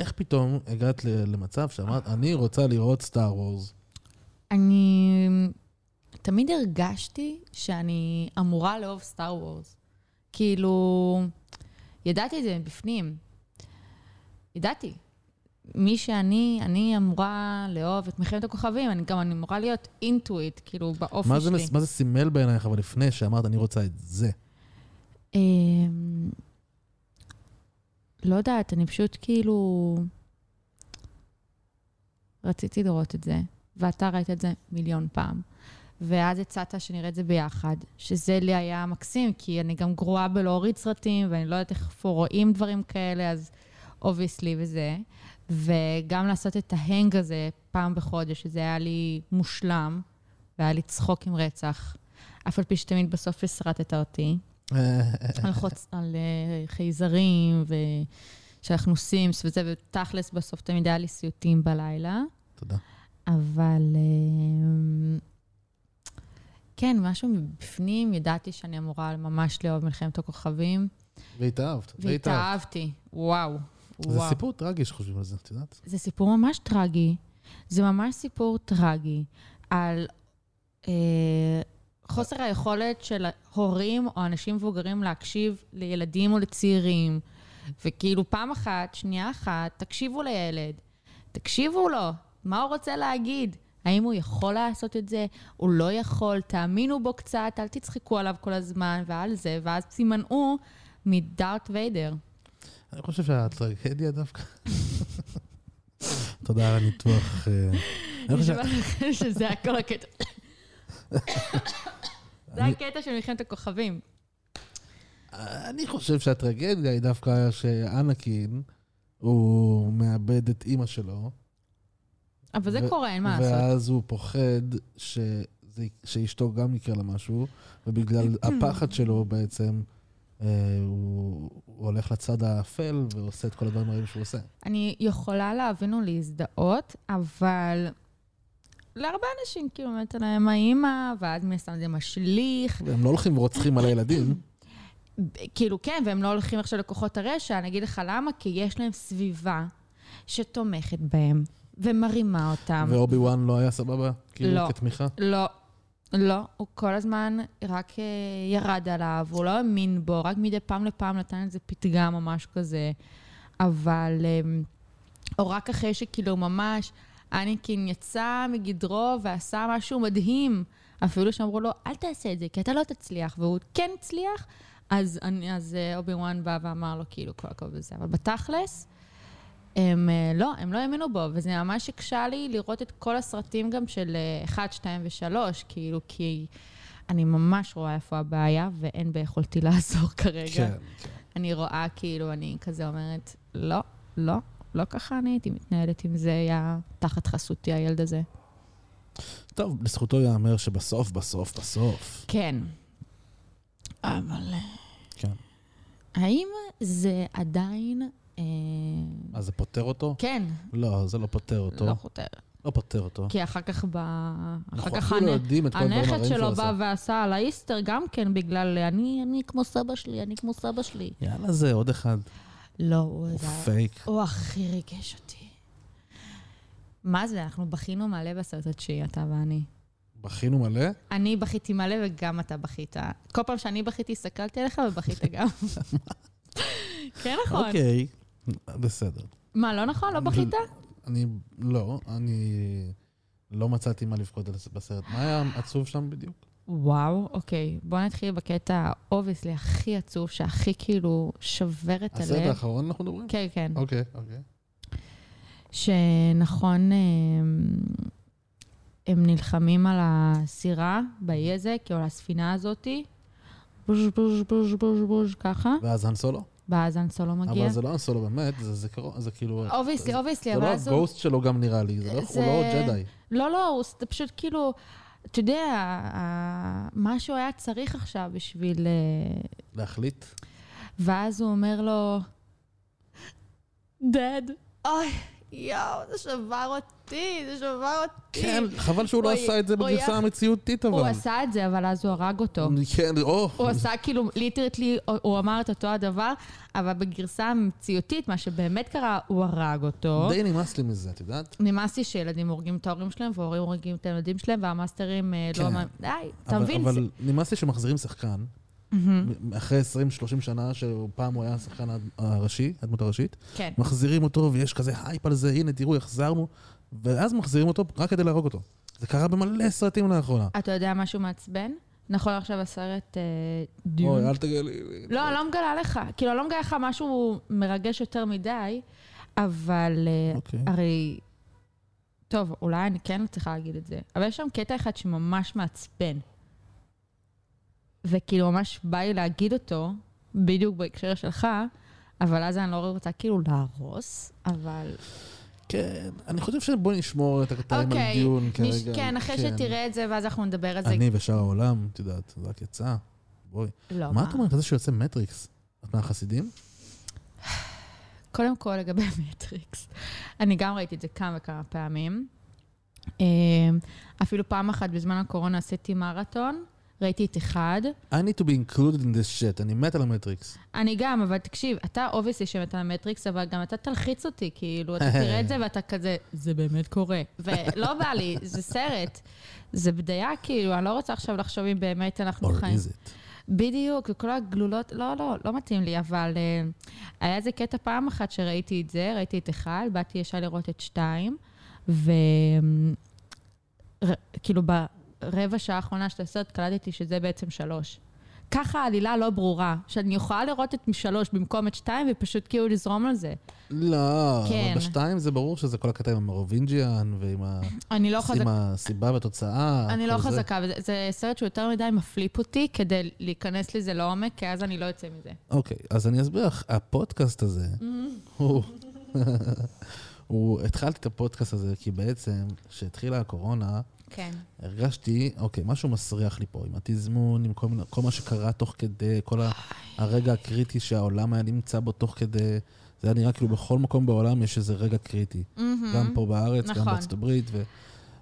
איך פתאום הגעת למצב שאמרת, אני רוצה לראות סטאר וורס? אני תמיד הרגשתי שאני אמורה לאהוב סטאר וורס. כאילו, ידעתי את זה בפנים. ידעתי. מי שאני, אני אמורה לאהוב את מלחמת הכוכבים, אני גם אני אמורה להיות אינטואיט, כאילו, באופי שלי. מה זה סימל בעינייך, אבל לפני שאמרת, אני רוצה את זה? אמ, לא יודעת, אני פשוט כאילו... רציתי לראות את זה, ואתה ראית את זה מיליון פעם. ואז הצעת שנראה את זה ביחד, שזה לי היה מקסים, כי אני גם גרועה בלהוריד סרטים, ואני לא יודעת איך פה רואים דברים כאלה, אז obviously וזה. וגם לעשות את ה hang הזה פעם בחודש, שזה היה לי מושלם, והיה לי צחוקים רצח. אף על פי שתמיד בסוף הסרטת אותי. על, (laughs) חוצ... על uh, חייזרים ושאנחנו Sims וזה, ותכלס בסוף תמיד היה לי סיוטים בלילה, תודה. אבל uh, כן, משהו מבפנים, ידעתי שאני אמורה ממש לאהוב מלחמת הכוכבים, והתאהבת, והתאהבת. והתאהבתי, וואו. זה וואו. סיפור טרגי שחושבים על זה, את יודעת? זה סיפור ממש טרגי. זה ממש סיפור טרגי על אה, חוסר היכולת של הורים או אנשים מבוגרים להקשיב לילדים או לצעירים. וכאילו פעם אחת, שנייה אחת, תקשיבו לילד. תקשיבו לו, מה הוא רוצה להגיד? האם הוא יכול לעשות את זה? הוא לא יכול? תאמינו בו קצת, אל תצחקו עליו כל הזמן ועל זה, ואז תימנעו מדארט ויידר. אני חושב שהטרגדיה דווקא... (laughs) תודה על הניתוח. אה, אני חושב נשמע לכם שזה הכל הקטע. זה הקטע של מלחמת הכוכבים. אני חושב שהטרגדיה היא דווקא שאנקין, הוא מאבד את אימא שלו. אבל זה קורה, אין מה לעשות. ואז הוא פוחד שזה, שאשתו גם יקרה לה משהו, ובגלל (clears throat) הפחד שלו בעצם, אה, הוא, הוא הולך לצד האפל ועושה את כל הדברים הרעים שהוא עושה. אני יכולה להבין ולהזדהות, אבל להרבה אנשים כאילו מתה להם האימא, ואז מן הסתם זה משליך. והם לא הולכים ורוצחים על הילדים. כאילו, כן, והם לא הולכים עכשיו לכוחות הרשע, אני אגיד לך למה, כי יש להם סביבה שתומכת בהם ומרימה אותם. ואובי וואן לא היה סבבה? כאילו, לא. כתמיכה? לא, לא, הוא כל הזמן רק אה, ירד עליו, הוא לא האמין בו, רק מדי פעם לפעם נתן איזה פתגם או משהו כזה. אבל, אה, או רק אחרי שכאילו ממש, אניקין יצא מגדרו ועשה משהו מדהים, אפילו שאמרו לו, אל תעשה את זה, כי אתה לא תצליח, והוא כן הצליח, אז, אני- אז אה, אובי וואן בא ואמר לו, כאילו, כל הכבוד וזה. אבל בתכלס, הם אה, לא, הם לא האמינו בו, וזה ממש הקשה לי לראות את כל הסרטים גם של 1, 2 ו-3, כאילו, כי אני ממש רואה איפה הבעיה, ואין ביכולתי (laughs) לעזור כרגע. כן. אני רואה, כאילו, אני כזה אומרת, לא, לא, לא ככה אני הייתי מתנהלת אם זה היה תחת חסותי, הילד הזה. טוב, לזכותו ייאמר שבסוף, בסוף, בסוף, כן. אבל אה, כן. האם זה עדיין... אה, אז זה פותר אותו? כן, לא, זה לא פותר אותו. לא חותר. לא פותר אותו. כי אחר כך ב... אחר כך לא הנ- יודעים את כל הדברים הנכד שלו בא עשה. ועשה על האיסטר גם כן בגלל אני, אני כמו סבא שלי, אני כמו סבא שלי. יאללה זה, עוד אחד. לא, הוא הוא זה... פייק. הוא הכי ריגש אותי. מה זה, אנחנו בכינו מלא בסרט התשיעי, אתה ואני. בכינו מלא? אני בכיתי מלא וגם אתה בכית. כל פעם שאני בכיתי, הסתכלתי עליך ובכית (laughs) גם. כן, נכון. אוקיי, בסדר. מה, לא נכון? לא בכית? אני, לא, אני לא מצאתי מה לבכות בסרט. מה היה עצוב שם בדיוק? וואו, אוקיי. בוא נתחיל בקטע, obviously, הכי עצוב, שהכי כאילו שובר את הסרט הלב. האחרון אנחנו מדברים? כן, כן. אוקיי, אוקיי. שנכון, הם, הם נלחמים על הסירה באי הזה, כאילו על הספינה הזאתי. בוז' בוז' בוז' בוז' בוז' ככה, ואז האן סולו? ואז האן סולו מגיע. אבל זה לא האן סולו באמת, זה זיכרון, זה כאילו... אובייסלי, אובייסלי, זה אבל לא אז הוא... ה ghost שלו גם נראה לי, זה לא- הוא זה- לא ג'די. לא, לא, הוא זה פשוט כאילו, אתה יודע, מה שהוא היה צריך עכשיו בשביל... אה, להחליט? ואז הוא אומר לו, דד. אוי, יואו, זה שבר אותי, זה שבר אותי. כן, חבל שהוא לא עשה את זה בגרסה המציאותית, אבל. הוא עשה את זה, אבל אז הוא הרג אותו. כן, או. הוא עשה כאילו, ליטרטלי, הוא אמר את אותו הדבר, אבל בגרסה המציאותית, מה שבאמת קרה, הוא הרג אותו. די נמאס לי מזה, את יודעת? נמאס לי שילדים הורגים את ההורים שלהם, והורים הורגים את הילדים שלהם, והמאסטרים אה, לא... כן. די, אתה מבין? אבל נמאס לי שמחזירים שחקן, מהמם. אחרי 20-30 שנה, שפעם הוא היה השחקן הראשי, הדמות הראשית, כן. מחזירים אותו ויש כזה הייפ על זה, הנה תראו, החזרנו, ואז מחזירים אותו רק כדי להרוג אותו. זה קרה במלא סרטים לאחרונה. אתה יודע משהו מעצבן? נכון עכשיו הסרט אה, Dune. אוי, אל תגלי לי. לא, אני לא מגלה לך. כאילו, אני לא מגלה לך משהו מרגש יותר מדי, אבל אה, אוקיי. הרי... טוב, אולי אני כן צריכה להגיד את זה, אבל יש שם קטע אחד שממש מעצבן. וכאילו, ממש בא לי להגיד אותו, בדיוק בהקשר שלך, אבל אז אני לא רוצה כאילו להרוס, אבל... כן, אני חושב שבוא נשמור את הקטעים על אוקיי, דיון נש... כרגע. כן, אחרי שתראה את זה, ואז אנחנו נדבר על זה. אני ושאר העולם, את יודעת, זה רק יצא. בואי. לא, מה את אומרת על זה שיוצא מטריקס? את מהחסידים? קודם כל, לגבי (laughs) מטריקס, אני גם ראיתי את זה כמה וכמה פעמים. אה, אפילו פעם אחת בזמן הקורונה עשיתי מרתון, ראיתי את אחד. I need to be included in this shit, אני מת על המטריקס. אני גם, אבל תקשיב, אתה obviously שמת על המטריקס, אבל גם אתה תלחיץ אותי, כאילו, אתה תראה את זה (laughs) ואתה כזה, זה באמת קורה. ולא בא לי, זה סרט. זה בדיה, כאילו, אני לא רוצה עכשיו לחשוב אם באמת אנחנו Or חיים. is it? בדיוק, וכל הגלולות, לא, לא, לא מתאים לי, אבל uh, היה איזה קטע פעם אחת שראיתי את זה, ראיתי את אחד, באתי ישר לראות את שתיים, וכאילו ברבע שעה האחרונה של הסרט קלטתי שזה בעצם שלוש. ככה העלילה לא ברורה, שאני יכולה לראות את שלוש במקום את שתיים ופשוט כאילו לזרום על זה. לא, כן. אבל בשתיים זה ברור שזה כל הקטע עם המרובינג'יאן ועם ה- אני לא חזקה. עם הסיבה והתוצאה. אני לא זה. חזקה, וזה- זה סרט שהוא יותר מדי מפליפ אותי כדי להיכנס לזה לעומק, כי אז אני לא אצא מזה. אוקיי, אז אני אסביר לך, הפודקאסט הזה, הוא... (laughs) הוא... התחלתי את הפודקאסט הזה כי בעצם, כשהתחילה הקורונה, כן. הרגשתי, אוקיי, משהו מסריח לי פה, עם התזמון, עם כל, כל מה שקרה תוך כדי, כל ה- הרגע הקריטי שהעולם היה נמצא בו תוך כדי. זה היה נראה כאילו בכל מקום בעולם יש איזה רגע קריטי. גם פה בארץ, גם נכון. בארצות הברית, ו...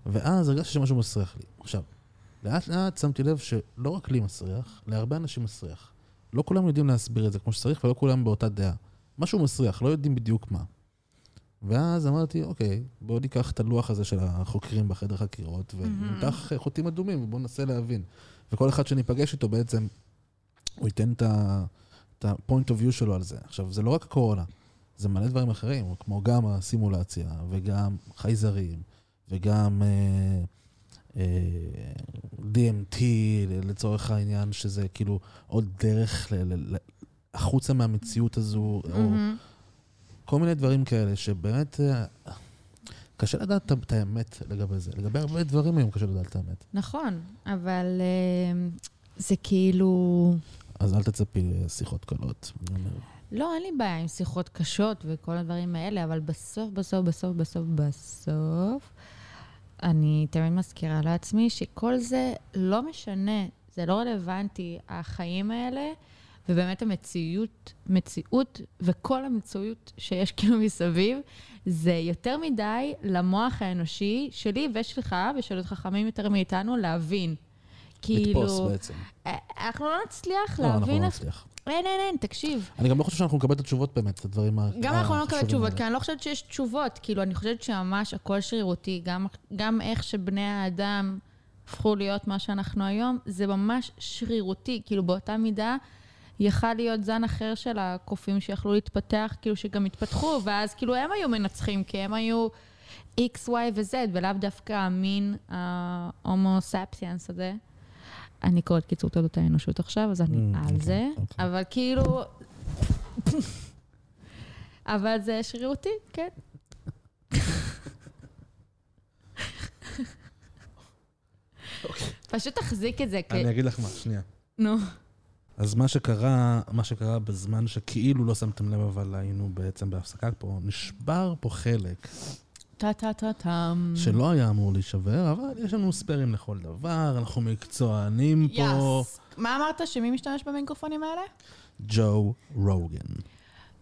ואז הרגשתי שמשהו מסריח לי. עכשיו, לאט לאט שמתי לב שלא רק לי מסריח, להרבה אנשים מסריח. לא כולם יודעים להסביר את זה כמו שצריך, ולא כולם באותה דעה. משהו מסריח, לא יודעים בדיוק מה. ואז אמרתי, אוקיי, בואו ניקח את הלוח הזה של החוקרים בחדר חקירות, ונמתח חוטים אדומים, ובואו ננסה להבין. וכל אחד שניפגש איתו בעצם, הוא ייתן את ה-point of view שלו על זה. עכשיו, זה לא רק הקורונה, זה מלא דברים אחרים, כמו גם הסימולציה, וגם חייזרים, וגם אה, אה, DMT, לצורך העניין, שזה כאילו עוד דרך ל- ל- ל- החוצה מהמציאות הזו, או מהמם. כל מיני דברים כאלה, שבאמת אה, קשה לדעת את האמת לגבי זה. לגבי הרבה דברים היום קשה לדעת את האמת. נכון, אבל אה, זה כאילו... אז אל תצפי לשיחות קלות. לא, אין לי בעיה עם שיחות קשות וכל הדברים האלה, אבל בסוף, בסוף, בסוף, בסוף, בסוף, אני תמיד מזכירה לעצמי שכל זה לא משנה, זה לא רלוונטי, החיים האלה, ובאמת המציאות, מציאות וכל המציאות שיש כאילו מסביב, זה יותר מדי למוח האנושי שלי ושלך ושל עוד חכמים יותר מאיתנו להבין. כאילו... לתפוס בעצם. אה, אנחנו לא נצליח לא, אנחנו להבין... לא איך- נצליח. אין, אין, אין, תקשיב. אני גם לא חושב שאנחנו נקבל את התשובות באמת, את הדברים ה- גם אנחנו לא נקבל החשובים תשובות. כי אני לא חושבת שיש תשובות. כאילו, אני חושבת שממש הכל שרירותי, גם, גם איך שבני האדם הפכו להיות מה שאנחנו היום, זה ממש שרירותי. כאילו, באותה מידה, יכל להיות זן אחר של הקופים שיכלו להתפתח, כאילו, שגם התפתחו, ואז כאילו הם היו מנצחים, כי הם היו X, Y ו-Z, ולאו דווקא המין ההומו ספסיאנס הזה. אני קוראת קיצור תולדות האנושות עכשיו, אז אני Mm, על אוקיי, זה, אוקיי. אבל כאילו... אבל זה שרירותי, כן. פשוט תחזיק את זה. אני אגיד לך מה, שנייה. נו. אז מה שקרה, מה שקרה בזמן שכאילו לא שמתם לב, אבל היינו בעצם בהפסקה פה, נשבר פה חלק טה-טה-טה-טם. שלא היה אמור להישבר, אבל יש לנו ספיירים לכל דבר, אנחנו מקצוענים פה. יס. מה אמרת? שמי משתמש במיקרופונים האלה? ג'ו רוגן.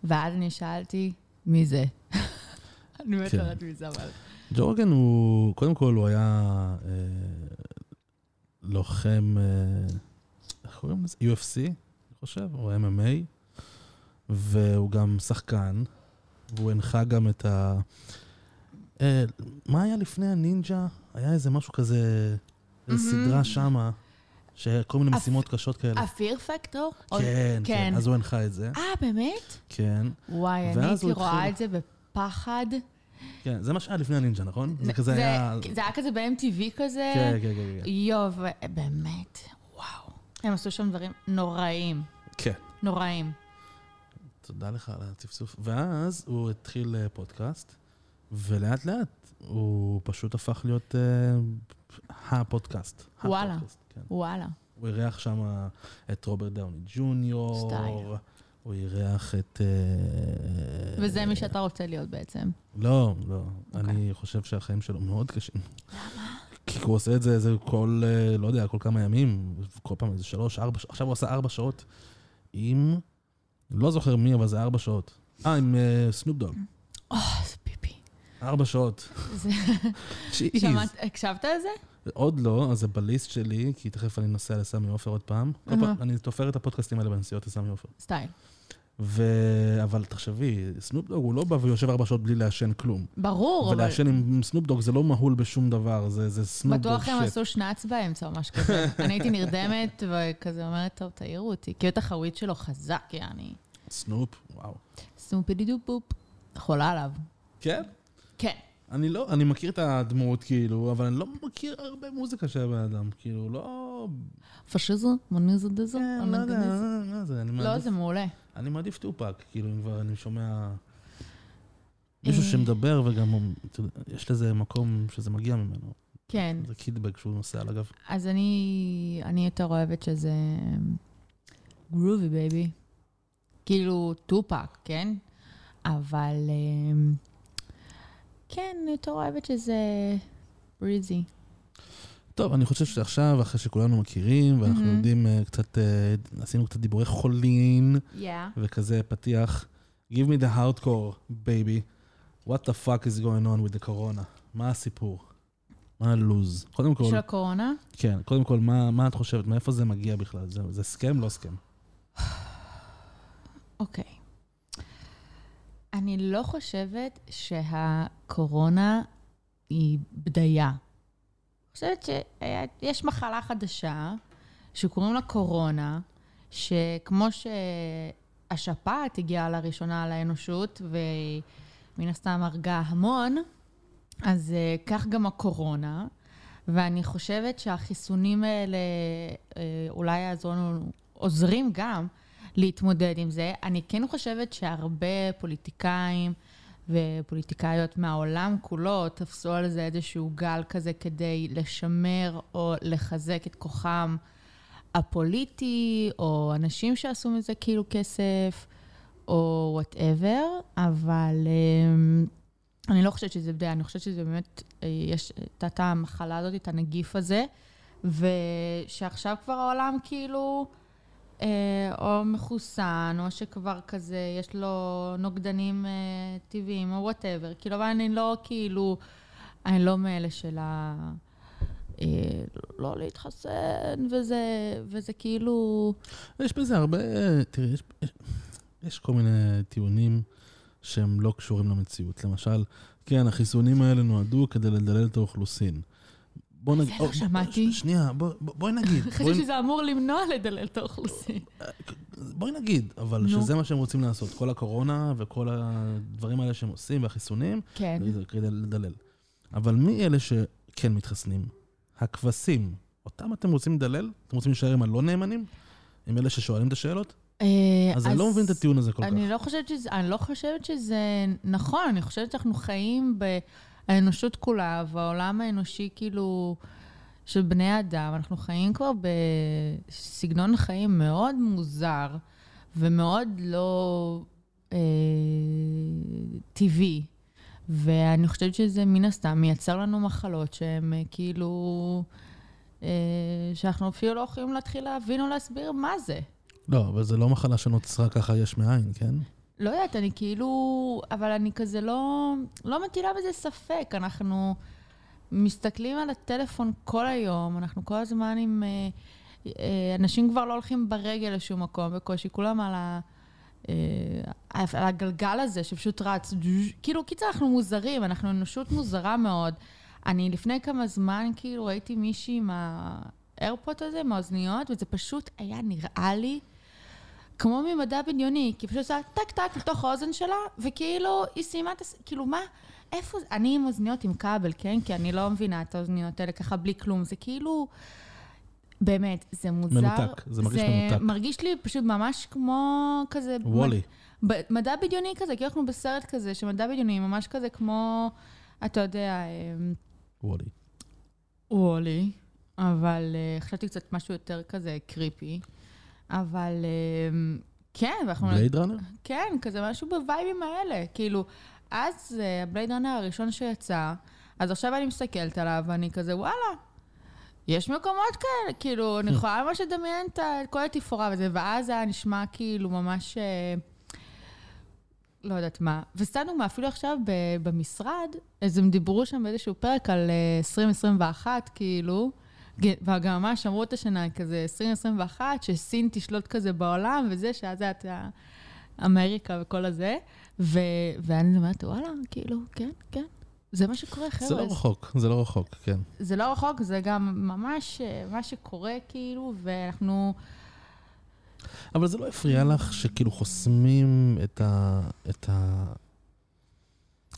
ואז אני שאלתי, מי זה? (laughs) אני באמת כן. לא יודעת מי זה, אבל... ג'ו רוגן הוא, קודם כל הוא היה אה, לוחם, אה, איך קוראים לזה? UFC, אני חושב, או MMA, והוא גם שחקן, והוא הנחה גם את ה... אה, מה היה לפני הנינג'ה? היה איזה משהו כזה, איזו. סדרה שמה, שכל מיני משימות קשות כאלה. הפיר פקטור? כן, כן, כן. אז הוא הנחה את זה, אה, באמת? כן. וואי, אני הייתי רואה את זה בפחד. כן, זה מה שהיה לפני הנינג'ה, נכון? זה כזה היה... זה היה כזה ב-MTV כזה. כן, כן, כן, כן. ו- באמת. הם עשו שם דברים נוראים. כן. נוראים. תודה לך על הצפצוף. ואז הוא התחיל אה, פודקאסט, ולאט לאט הוא פשוט הפך להיות אה, הפודקאסט. וואלה. הפודקאסט, כן. וואלה. הוא אירח שם את רוברט דאוני ג'וניור. סטייל. הוא אירח את... אה, וזה מי שאתה רוצה להיות בעצם. לא, לא. אוקיי. אני חושב שהחיים שלו מאוד קשים. למה? כי הוא עושה את זה, זה כל, אה, לא יודע, כל כמה ימים, כל פעם איזה שלוש, ארבע, עכשיו הוא עשה ארבע שעות עם, לא זוכר מי, אבל זה ארבע שעות. אה, עם סנופ דוג. או, איזה פיפי. ארבע שעות. זה-. שמעת, הקשבת לזה? עוד לא, אז זה ב list שלי, כי תכף אני נוסע לסמי עופר עוד פעם. כל פעם. אני תופר את הפודקאסטים האלה בנסיעות לסמי עופר. סטייל. ו... אבל תחשבי, סנופ דוג הוא לא בא ויושב ארבע שעות בלי לעשן כלום. ברור, אבל ולעשן עם סנופ דוג זה לא מהול בשום דבר, זה, זה סנופ דוג בטוח הם. עשו שנץ באמצע או משהו כזה. (laughs) אני הייתי נרדמת וכזה אומרת, טוב, תעירו אותי. כי בטח הוויד שלו חזק, יעני. סנופ, וואו. סנופידי דופ בופ. חולה עליו. כן? כן. אני לא, אני מכיר את הדמות, כאילו, אבל אני לא מכיר הרבה מוזיקה של הבן אדם. כאילו, לא... פשיזו, מוניזו דזו, כן, לא יודע, אנגניזו. מה זה, אני לא, מעדיף... זה מעולה. אני מעדיף טופק, כאילו, אם כבר אני שומע... מישהו אה. שמדבר וגם יש לזה מקום שזה מגיע ממנו. כן. זה קידבק שהוא נוסע על הגב. אז אני, אני יותר אוהבת שזה groovy baby. כאילו טופק, כן? אבל אמ, כן, יותר אוהבת שזה breezy. טוב, אני חושב שעכשיו, אחרי שכולנו מכירים, ואנחנו מהמם. יודעים אה, קצת, אה, עשינו קצת דיבורי חולין, Yeah. וכזה פתיח. Give me the hardcore, baby. What the fuck is going on with the corona? מה הסיפור? מה הלוז? קודם כל, של הקורונה? כן, קודם כל, מה, מה את חושבת? מאיפה זה מגיע בכלל? זה, זה סכם? לא סכם. (sighs) אוקיי. אני לא חושבת שהקורונה היא בדיה. אני חושבת שיש מחלה חדשה שקוראים לה קורונה, שכמו שהשפעת הגיעה לראשונה לאנושות ומן הסתם הרגה המון, אז אה, כך גם הקורונה. ואני חושבת שהחיסונים האלה אה, אולי יעזרו לנו, עוזרים גם להתמודד עם זה. אני כן חושבת שהרבה פוליטיקאים ופוליטיקאיות מהעולם כולו תפסו על זה איזשהו גל כזה כדי לשמר או לחזק את כוחם הפוליטי, או אנשים שעשו מזה כאילו כסף, או whatever, אבל אמ, אני לא חושבת שזה בדיה, אני חושבת שזה באמת, אה, יש את המחלה הזאת, את הנגיף הזה, ושעכשיו כבר העולם כאילו או מחוסן, או שכבר כזה, יש לו נוגדנים אה, טבעיים, או whatever. כאילו, אבל אני לא כאילו, אני לא מאלה של ה... אה, לא להתחסן, וזה, וזה כאילו... יש בזה הרבה, תראי, יש, יש, יש כל מיני טיעונים שהם לא קשורים למציאות. למשל, כן, החיסונים האלה נועדו כדי לדלל את האוכלוסין. בוא נגיד... זה לא שמעתי. שנייה, בוא, בואי נגיד. (laughs) חשבתי שזה אמור למנוע לדלל את האוכלוסין. (laughs) בואי נגיד, אבל. שזה מה שהם רוצים לעשות. כל הקורונה וכל הדברים האלה שהם עושים, והחיסונים, כן. כדי לדלל. אבל מי אלה שכן מתחסנים? הכבשים. אותם אתם רוצים לדלל? אתם רוצים להישאר עם הלא נאמנים? עם אלה ששואלים את השאלות? אה, אז אני לא מבין את הטיעון הזה כל כך. אני לא לא חושבת שזה נכון, אני חושבת שאנחנו חיים ב... האנושות כולה והעולם האנושי כאילו של בני אדם, אנחנו חיים כבר בסגנון חיים מאוד מוזר ומאוד לא אה, טבעי. ואני חושבת שזה מן הסתם מייצר לנו מחלות שהן אה, כאילו, אה, שאנחנו אפילו לא יכולים להתחיל להבין או להסביר מה זה. לא, אבל זה לא מחלה שנוצרה ככה יש מאין, כן? לא יודעת, אני כאילו... אבל אני כזה לא, לא מטילה בזה ספק. אנחנו מסתכלים על הטלפון כל היום, אנחנו כל הזמן עם... אה, אה, אנשים כבר לא הולכים ברגל לשום מקום בקושי, כולם על, ה, אה, על הגלגל הזה שפשוט רץ. כאילו, קיצר, אנחנו מוזרים, אנחנו אנושות מוזרה מאוד. אני לפני כמה זמן, כאילו, ראיתי מישהי עם האיירפוט הזה, עם האוזניות, וזה פשוט היה נראה לי... כמו ממדע בדיוני, כי פשוט עושה טק טק לתוך האוזן שלה, וכאילו היא סיימה את הס... כאילו מה, איפה זה? אני עם אוזניות עם כבל, כן? כי אני לא מבינה את האוזניות האלה ככה בלי כלום, זה כאילו... באמת, זה מוזר. מנותק, זה מרגיש זה מנותק. זה מרגיש לי פשוט ממש כמו כזה... וולי. מד... מדע בדיוני כזה, כאילו אנחנו בסרט כזה, שמדע בדיוני ממש כזה כמו, אתה יודע... אמ, וולי. וולי, אבל uh, חשבתי קצת משהו יותר כזה קריפי. אבל אמ, כן, ואנחנו... בלייד ראנר? כן, כזה משהו בווייבים האלה. כאילו, אז הבלייד ראנר הראשון שיצא, אז עכשיו אני מסתכלת עליו, ואני כזה, וואלה, יש מקומות כאלה, כאילו, אני יכולה ממש לדמיין את כל התפאורה וזה, ואז זה היה נשמע כאילו ממש... אה, לא יודעת מה. וסתם דוגמא, אפילו עכשיו במשרד, אז הם דיברו שם באיזשהו פרק על 2021, אה, כאילו, וגם ממש אמרו את השנה, כזה 2021, שסין תשלוט כזה בעולם, וזה, שאז היה את אמריקה וכל הזה. ו- ואני אומרת, וואלה, כאילו, כן, כן. זה מה שקורה, חבר'ה. זה לא רחוק, זה לא רחוק, כן. זה לא רחוק, זה גם ממש מה שקורה, כאילו, ואנחנו... אבל זה לא הפריע לך שכאילו חוסמים את ה... את ה...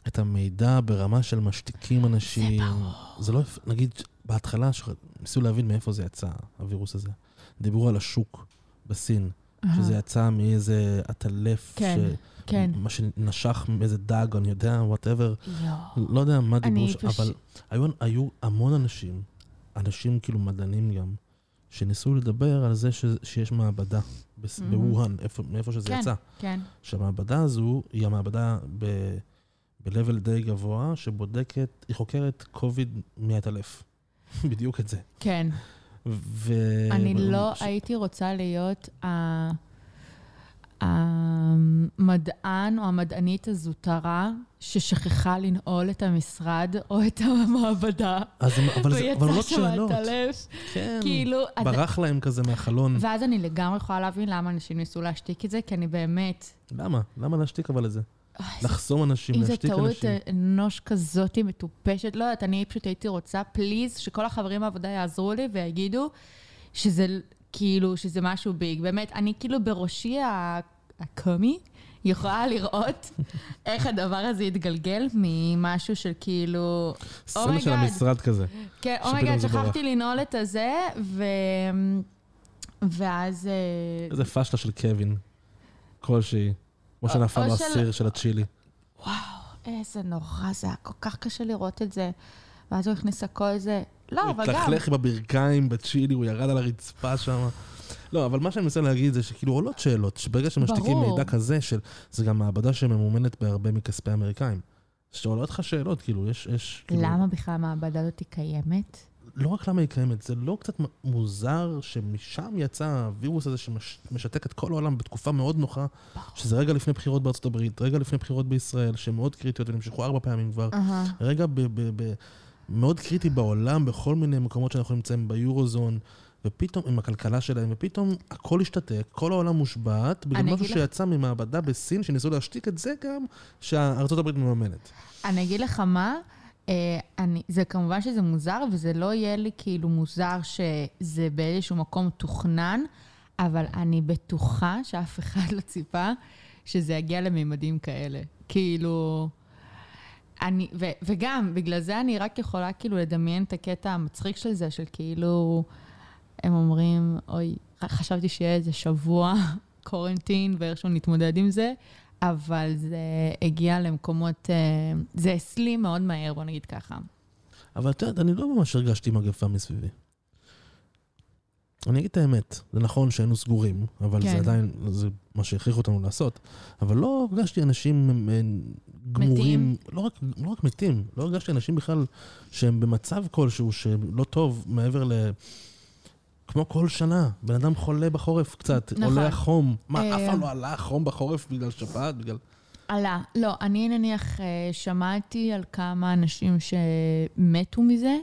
את המידע ברמה של משתיקים אנשים. זה ברור. זה לא, נגיד, בהתחלה, ניסו להבין מאיפה זה יצא, הווירוס הזה. דיברו על השוק בסין, שזה יצא מאיזה עטלף, כן, ש... כן. מה שנשך מאיזה דג, אני יודע, whatever. לא יודע מה דיברו, ש... פש... אבל היו, היו המון אנשים, אנשים כאילו מדענים גם, שניסו לדבר על זה ש... שיש מעבדה בווהאן, מאיפה שזה כן, יצא. כן. שהמעבדה הזו היא המעבדה ב... ב-level די גבוה, שבודקת, היא חוקרת קוביד מעטלף. (laughs) בדיוק את זה. כן. ו... אני לא ש... הייתי רוצה להיות המדען או המדענית הזוטרה ששכחה לנעול את המשרד או את המעבדה. אז, אבל זה אבל לא שאלות. הלב. כן, כאילו... ברח להם כזה מהחלון. ואז אני לגמרי יכולה להבין למה אנשים ניסו להשתיק את זה, כי אני באמת... למה? למה להשתיק אבל את זה? לחסום אנשים, להשתיק אנשים. אם זו טעות אנוש כזאת מטופשת, לא יודעת, אני פשוט הייתי רוצה, please, שכל החברים בעבודה יעזרו לי ויגידו שזה כאילו, שזה משהו big. באמת, אני כאילו בראשי הקומי, יכולה לראות (laughs) איך הדבר הזה יתגלגל ממשהו של כאילו, oh my God. של המשרד כזה. כן, oh my God, שכחתי לנעול את הזה, ו... ואז... אה, איזה פשלה של קווין, כלשהי. כמו שנפל לו הסיר של הצ'ילי. וואו, איזה נורא, זה היה כל כך קשה לראות את זה. ואז הוא הכניס הכל זה... לא, אבל גם... הוא התלכלך עם הברכיים בצ'ילי, הוא ירד על הרצפה שם. לא, אבל מה שאני מנסה להגיד זה שכאילו עולות שאלות, שברגע שמשתיקים מידע כזה, של, זה גם מעבדה שממומנת בהרבה מכספי האמריקאים. שעולות לך שאלות, כאילו, יש... יש כאילו... למה בכלל המעבדה הזאת קיימת? לא רק למה היא קיימת, זה לא קצת מוזר שמשם יצא הווירוס הזה שמשתק את כל העולם בתקופה מאוד נוחה, שזה רגע לפני בחירות בארצות הברית, רגע לפני בחירות בישראל, שהן מאוד קריטיות ונמשכו ארבע פעמים כבר, uh-huh. רגע ב- ב- ב- מאוד קריטי בעולם, בכל מיני מקומות שאנחנו נמצאים ביורוזון. ופתאום, עם הכלכלה שלהם, ופתאום הכל השתתק, כל העולם מושבת, בגלל משהו שיצא ממעבדה בסין, שניסו להשתיק את זה גם, שארצות הברית מממנת. אני אגיד לך מה, אני, זה כמובן שזה מוזר, וזה לא יהיה לי כאילו מוזר שזה באיזשהו מקום תוכנן, אבל אני בטוחה שאף (laughs) אחד לא ציפה שזה יגיע לממדים כאלה. כאילו... אני, ו, וגם, בגלל זה אני רק יכולה כאילו לדמיין את הקטע המצחיק של זה, של כאילו, הם אומרים, אוי, חשבתי שיהיה איזה שבוע (laughs) קורנטין ואיכשהו נתמודד עם זה, אבל זה הגיע למקומות, אה, זה הסלים מאוד מהר, בוא נגיד ככה. אבל את יודעת, אני לא ממש הרגשתי מגפה מסביבי. אני אגיד את האמת, זה נכון שהיינו סגורים, אבל כן. זה עדיין, זה מה שהכריחו אותנו לעשות, אבל לא הרגשתי אנשים גמורים, מתים? לא רק, לא רק מתים, לא הרגשתי אנשים בכלל שהם במצב כלשהו שלא טוב מעבר ל... כמו כל שנה, בן אדם חולה בחורף קצת, נכון. עולה החום. מה, אף פעם לא עלה החום בחורף בגלל שפעת? בגלל... עלה. לא, אני נניח אה, שמעתי על כמה אנשים שמתו מזה,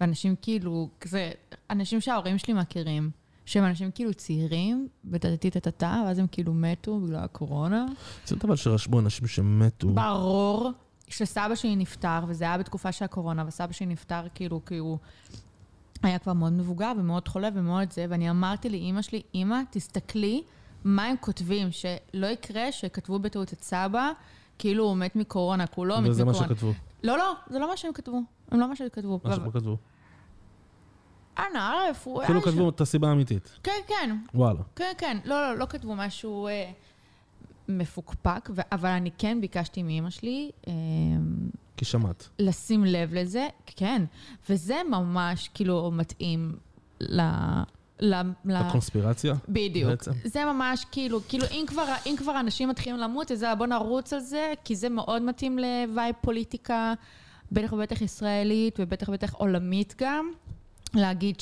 ואנשים כאילו, כזה, אנשים שההורים שלי מכירים, שהם אנשים כאילו צעירים, וטטטי-טטטה, ואז הם כאילו מתו בגלל הקורונה. זה אבל שרשמו אנשים שמתו. ברור. שסבא שלי נפטר, וזה היה בתקופה של הקורונה, וסבא שלי נפטר כאילו, כי הוא היה כבר מאוד מבוגר ומאוד חולה ומאוד זה, ואני אמרתי לאימא שלי, אימא, תסתכלי מה הם כותבים, שלא יקרה שכתבו בטעות את סבא, כאילו הוא מת מקורונה, כולו מת מקורונה. וזה מה שכתבו. לא, לא, זה לא מה שהם כתבו. הם לא מה שהם כתבו. מה שהם כתבו. אנא, הוא היה... כאילו כתבו את הסיבה האמיתית. כן, כן. וואלה. כן, כן. לא, לא, לא כתבו משהו מפוקפק, אבל אני כן ביקשתי מאימא שלי... אה, כי שמעת. לשים לב לזה, כן. וזה ממש כאילו מתאים ל... לקונספירציה? בדיוק. בעצם. זה ממש כאילו, כאילו אם כבר, אם כבר אנשים מתחילים למות, אז בוא נרוץ על זה, כי זה מאוד מתאים ל vibe פוליטיקה, בטח ובטח ישראלית, ובטח ובטח עולמית גם. להגיד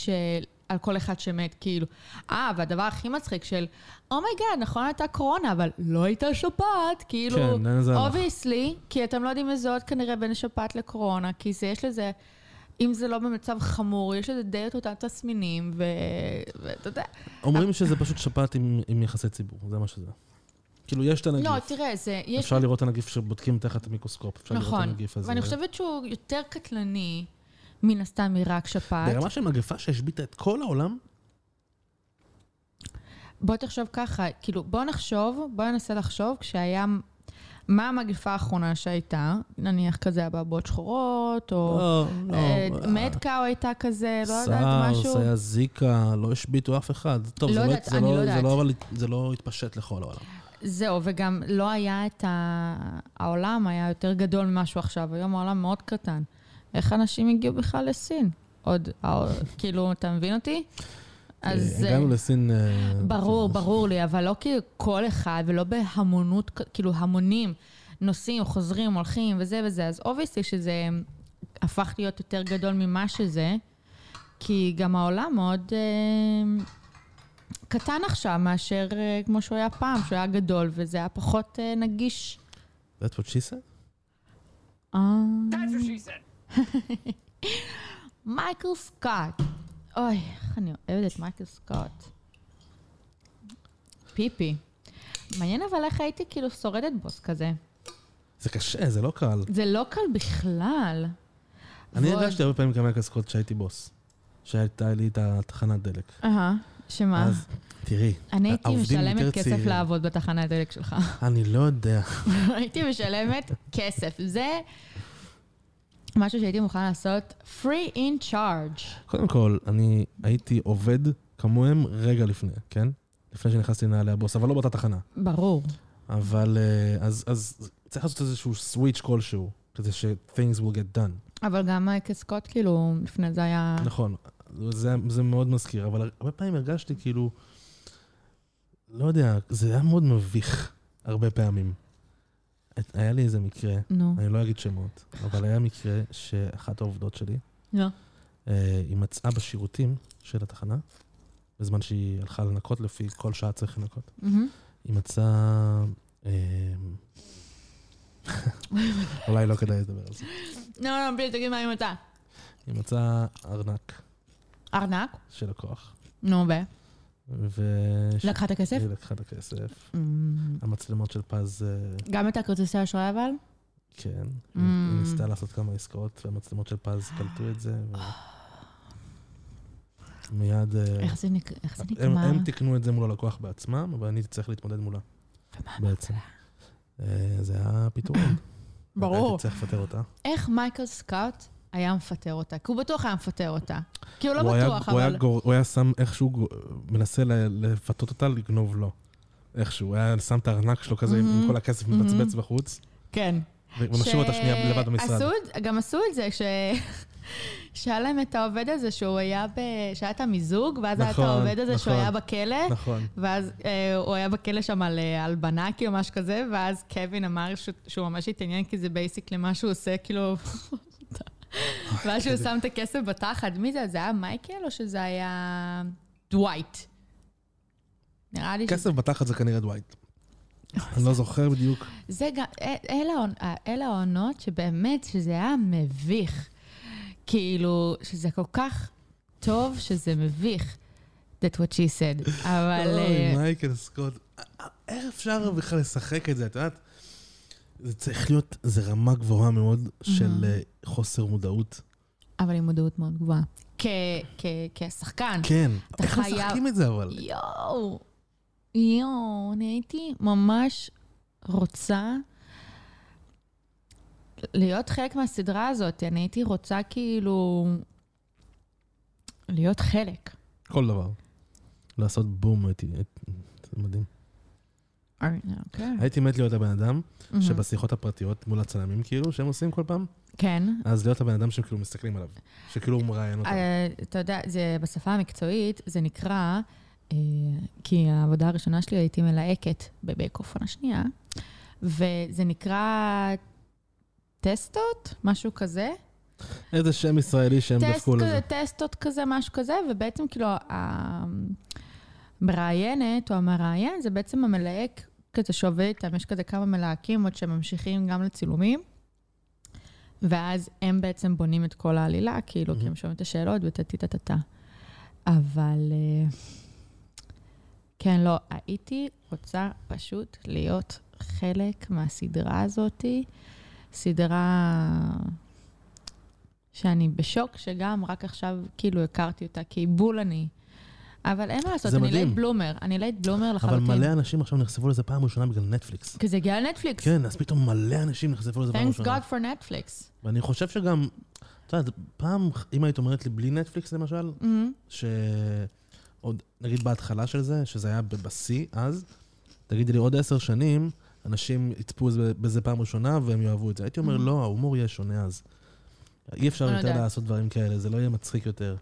שעל כל אחד שמת, כאילו. אה, והדבר הכי מצחיק של, oh my God, oh נכון הייתה קורונה, אבל לא הייתה שפעת, כאילו, כן, obviously, כי אתם לא יודעים לזהות כנראה בין שפעת לקורונה, כי זה, יש לזה... אם זה לא במצב חמור, יש לזה די את אותם תסמינים, ואתה יודע... אומרים שזה פשוט שפעת עם, עם יחסי ציבור, זה מה שזה. כאילו, יש את הנגיף. לא, תראה, זה... יש... אפשר לראות את הנגיף שבודקים תחת המיקרוסקופ, אפשר נכון, לראות את הנגיף הזה. נכון, ואני חושבת שהוא יותר קטלני מן הסתם מרק שפעת. ברמה של מגפה שהשביתה את כל העולם? בוא תחשוב ככה, כאילו, בוא נחשוב, בוא ננסה לחשוב, כשהיה... מה המגפה האחרונה שהייתה? נניח כזה אבעבועות שחורות, או לא, לא. אה, מדקאו הייתה כזה, לא יודעת, משהו. סארס, היה זיקה, לא השביתו אף אחד. טוב, לא יודעת, אני לא יודעת. זה לא התפשט לכל העולם. זהו, וגם לא היה את ה... העולם היה יותר גדול ממשהו עכשיו, היום העולם מאוד קטן. איך אנשים הגיעו בכלל לסין? עוד, כאילו, אתה מבין אותי? אז... אה, הגענו לסין... אה, ברור, ברור לי, אבל לא כאילו כל אחד, ולא בהמונות, כאילו המונים נוסעים, חוזרים, הולכים וזה וזה, אז אובייסטי שזה הפך להיות יותר גדול ממה שזה, כי גם העולם מאוד אה, קטן עכשיו מאשר אה, כמו שהוא היה פעם, שהוא היה גדול, וזה היה פחות אה, נגיש. That's what she said? Uh... That's what she said. מייקל סקוט. אוי, איך אני אוהבת את מייקל סקוט. פיפי. מעניין אבל איך הייתי כאילו שורדת בוס כזה. זה קשה, זה לא קל. זה לא קל בכלל. אני הרגשתי הרבה פעמים כמייקל סקוט שהייתי בוס. שהייתה לי את התחנת דלק. אהה, שמה? אז תראי, אני הייתי משלמת כסף לעבוד בתחנת דלק שלך. אני לא יודע. (laughs) הייתי משלמת כסף. זה משהו שהייתי מוכן לעשות, free in charge. קודם כל, אני הייתי עובד כמוהם רגע לפני, כן? לפני שנכנסתי לנעלי הבוס, אבל לא באותה תחנה. ברור. אבל אה, אז, אז צריך לעשות איזשהו סוויץ' כלשהו, כדי ש-things will get done. אבל גם מייקל סקוט, כאילו, לפני זה היה... נכון, זה, זה מאוד מזכיר, אבל הרבה פעמים הרגשתי כאילו, לא יודע, זה היה מאוד מביך הרבה פעמים. היה לי איזה מקרה, נו. אני לא אגיד שמות, אבל היה מקרה שאחת העובדות שלי, לא. אה, היא מצאה בשירותים של התחנה, בזמן שהיא הלכה לנקות, לפי כל שעה צריך לנקות. מהמם. היא מצאה... אה, (laughs) אולי לא כדאי לדבר על זה. לא, לא, בלי, תגיד מה היא מצאה. היא מצאה ארנק ארנק? של לקוח, נו, ו? ו... לקחה את הכסף? היא לקחה את הכסף. אמ, המצלמות של פז, אה, גם את הכרטיסי אשראי אבל? כן. Mm. היא ניסתה לעשות כמה עסקאות, והמצלמות של פז קלטו את זה. ו- מיד... אה, איך זה נק- איך זה הם, נגמר? הם תיקנו את זה מול הלקוח בעצמם, אבל אני צריך להתמודד מולה. בעצם. אה, זה היה פיטורין. (coughs) ברור. הייתי צריך לפטר אותה. איך מייקל סקאוט היה מפטר אותה? כי הוא בטוח היה מפטר אותה. כי הוא לא הוא היה- בטוח, הוא היה אבל... גור- הוא היה שם איכשהו, מנסה לפתות אותה לגנוב לו. איכשהו, הוא היה שם את הארנק שלו כזה עם- עם. כל הכסף מהמם. מבצבץ בחוץ, כן. ומשאיר אותה שנייה לבד במשרד. גם עשו את זה, ש... (laughs) שהיה להם את העובד הזה שהוא היה ב... שהיה את המיזוג, ואז היה את נכון, העובד הזה שהוא נכון. היה בכלא, נכון. ואז אה, הוא היה בכלא שם על אה, הלבנה, כאילו משהו כזה, ואז קווין אמר ש... שהוא ממש התעניין, כי זה basically מה שהוא עושה, כאילו... (laughs) ואז שהוא שם את הכסף בתחת. מי זה? זה היה מייקל או שזה היה דווייט? נראה לי כסף בתחת זה כנראה דווייט. אני לא זוכר בדיוק. זה גם, אה, אלה העונ- אלה העונות שבאמת, שזה היה מביך. כאילו, שזה כל כך טוב שזה מביך. That's what she said. אבל... אוי, אה, מייקל סקוט. איך אפשר בכלל לשחק את זה? את יודעת? זה צריך להיות, זה רמה גבוהה מאוד של אה, חוסר מודעות. אבל עם מודעות מאוד גבוהה. כשחקן. כן. איך חייב- משחקים את זה אבל? יואו, יואו, אני הייתי ממש רוצה להיות חלק מהסדרה הזאת. אני הייתי רוצה כאילו להיות חלק. כל דבר. לעשות בום, הייתי... זה מדהים. אוקיי. הייתי מת להיות הבן אדם. שבשיחות הפרטיות מול הצלמים, כאילו, שהם עושים כל פעם, כן. אז להיות הבן אדם שהם כאילו מסתכלים עליו. שכאילו הוא מראיין אותם. אה, אתה יודע, זה בשפה המקצועית, זה נקרא, אה, כי העבודה הראשונה שלי הייתי מלהקת בבייק אופן השנייה, וזה נקרא טסטות, משהו כזה. איזה שם ישראלי שהם טסט דפקו כזה, לזה. טסטות כזה, משהו כזה, ובעצם כאילו המראיינת או המראיין זה בעצם המלהק כזה שעובד איתם, יש כזה כמה מלהקים עוד שממשיכים גם לצילומים, ואז הם בעצם בונים את כל העלילה, כאילו, כי. הם שומעים את השאלות וטה-טה-טה-טה. אבל אה, כן, לא, הייתי רוצה פשוט להיות חלק מהסדרה הזאתי, סדרה שאני בשוק, שגם רק עכשיו כאילו הכרתי אותה, כי בול אני. אבל אין מה לעשות, אני. late bloomer, אני late bloomer אבל לחלוטין. מלא אנשים עכשיו נחשפו לזה פעם ראשונה בגלל נטפליקס. כי זה הגיע לנטפליקס. כן, אז פתאום מלא אנשים נחשפו לזה פעם Thanks ראשונה. God for Netflix. ואני חושב שגם, את יודעת, פעם, אם היית אומרת לי בלי נטפליקס למשל, מהמם. שעוד, נגיד בהתחלה של זה, שזה היה בשיא אז, תגידי לי עוד עשר שנים, אנשים יצפו בזה- פעם ראשונה והם יאהבו את זה. הייתי אומר, Mhm. לא, ההומור יהיה שונה אז. אי אפשר לא יותר. לעשות דברים כאלה, זה לא יהיה מצחיק יותר.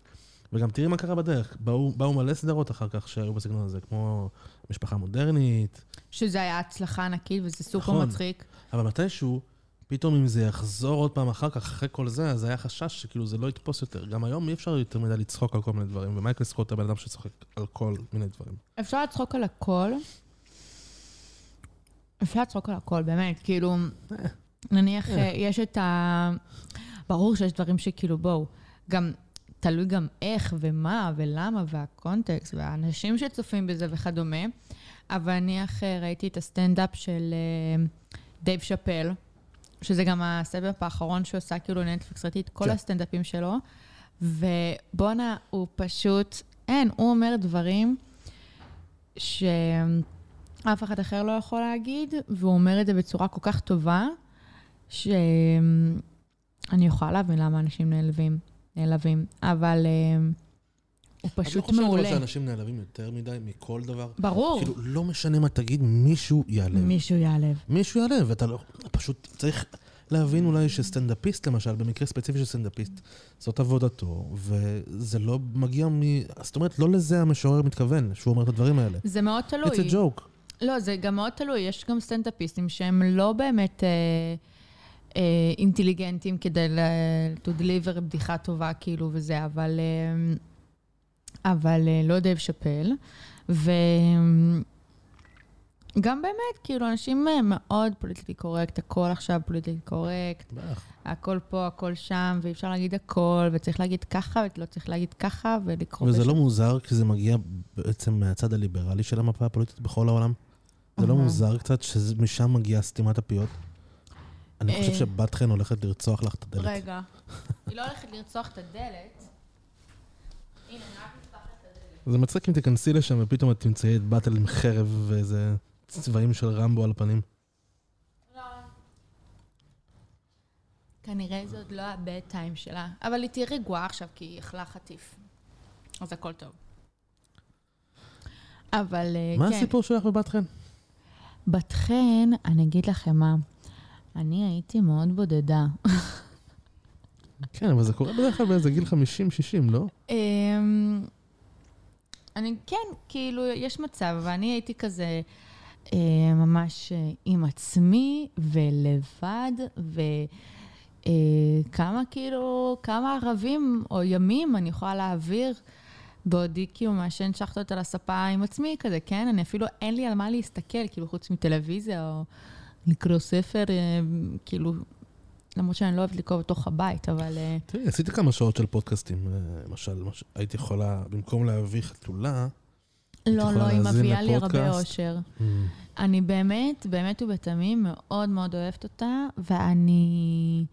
וגם תראי מה קרה בדרך, באו, באו מלא סדרות אחר כך שהיו בסגנון הזה, כמו משפחה מודרנית, שזה היה הצלחה ענקית וזה סופר נכון. מצחיק. אבל מתישהו, פתאום אם זה יחזור עוד פעם אחר כך, אחרי כל זה, אז היה חשש שכאילו זה לא יתפוס יותר. גם היום אי אפשר יותר מדי לצחוק על כל מיני דברים, ומייקל סקוט הבן אדם שצוחק על כל מיני דברים. אפשר לצחוק על הכל. אפשר לצחוק על הכל, באמת, כאילו, נניח אה. אה, יש את ה... ברור שיש דברים שכאילו, בואו, גם תלוי גם איך ומה ולמה והקונטקסט והאנשים שצופים בזה וכדומה, אבל נניח אה, ראיתי את הסטנדאפ של אה, דייב שאפל, שזה גם הסטנדאפ האחרון שהוא עשה כאילו נטפליקס, ראיתי את כל כן. הסטנדאפים שלו, ובואנה, הוא פשוט, אין, הוא אומר דברים שאף אחד אחר לא יכול להגיד, והוא אומר את זה בצורה כל כך טובה, שאני יכולה להבין למה אנשים נעלבים, נעלבים, אבל אה, הוא פשוט מעולה. חושבת שאנשים נעלבים יותר מדי מכל דבר? ברור, כאילו, לא משנה מה תגיד, מישהו יעלב. מישהו יעלב. מישהו יעלב, ואתה לא... פשוט צריך להבין אולי שסטנדאפיסט, למשל, במקרה ספציפי של סטנדאפיסט, זאת עבודתו, וזה לא מגיע מ... זאת אומרת, לא לזה המשורר מתכוון, שהוא אומר את הדברים האלה. זה מאוד תלוי. It's a joke. לא, זה גם מאוד תלוי. יש גם סטנדאפיסטים שהם לא באמת... אה, אינטליגנטים כדי to deliver בדיחה טובה, כאילו, וזה, אבל... אה, אבל אה, לא דייב שאפל. וגם באמת, כאילו, אנשים אה, מאוד politically correct, הכל עכשיו politically correct. הכל פה, הכל שם, ואי אפשר להגיד הכל, וצריך להגיד ככה, ולא צריך להגיד ככה, ולקרוא... וזה בשם- לא מוזר, כי זה מגיע בעצם מהצד הליברלי של המפה הפוליטית בכל העולם? זה לא. מוזר קצת שמשם מגיעה סתימת הפיות? אני חושב אה. שבת חן הולכת לרצוח לך את הדלת. רגע. היא לא הולכת לרצוח את הדלת. הנה, אני רק נפתח את הדלת. זה מצחיק אם תיכנסי לשם ופתאום את תמצאי את באטל עם חרב ואיזה צבעים של רמבו על הפנים. לא. כנראה זה עוד לא הבד טיים שלה, אבל היא תהיה רגועה עכשיו כי היא אכלה חטיף. אז הכל טוב. אבל אה, מה כן, הסיפור שלך בבת חן? בת חן, אני אגיד לכם מה, אני הייתי מאוד בודדה. כן, אבל זה קורה בדרך כלל באיזה גיל 50-60, לא? אמ, אני כן, כאילו, יש מצב, ואני הייתי כזה אה, ממש אה, עם עצמי ולבד, וכמה כאילו, כמה ערבים או ימים אני יכולה להעביר בעודי כאילו מעשן שחטות על הספה עם עצמי כזה, כן? אני אפילו, אין לי על מה להסתכל, כאילו, חוץ מטלוויזיה או לקרוא ספר, אה, כאילו, למרות שאני לא אוהבת לקרוא בתוך הבית, אבל... אה, תראי, עשיתי כמה שעות של פודקאסטים, אה, למשל, מש- הייתי יכולה, במקום להביא חתולה, לא, לא, היא מביאה לי הרבה? אושר. mm, אני באמת, באמת ובתמים מאוד מאוד אוהבת אותה, ואני...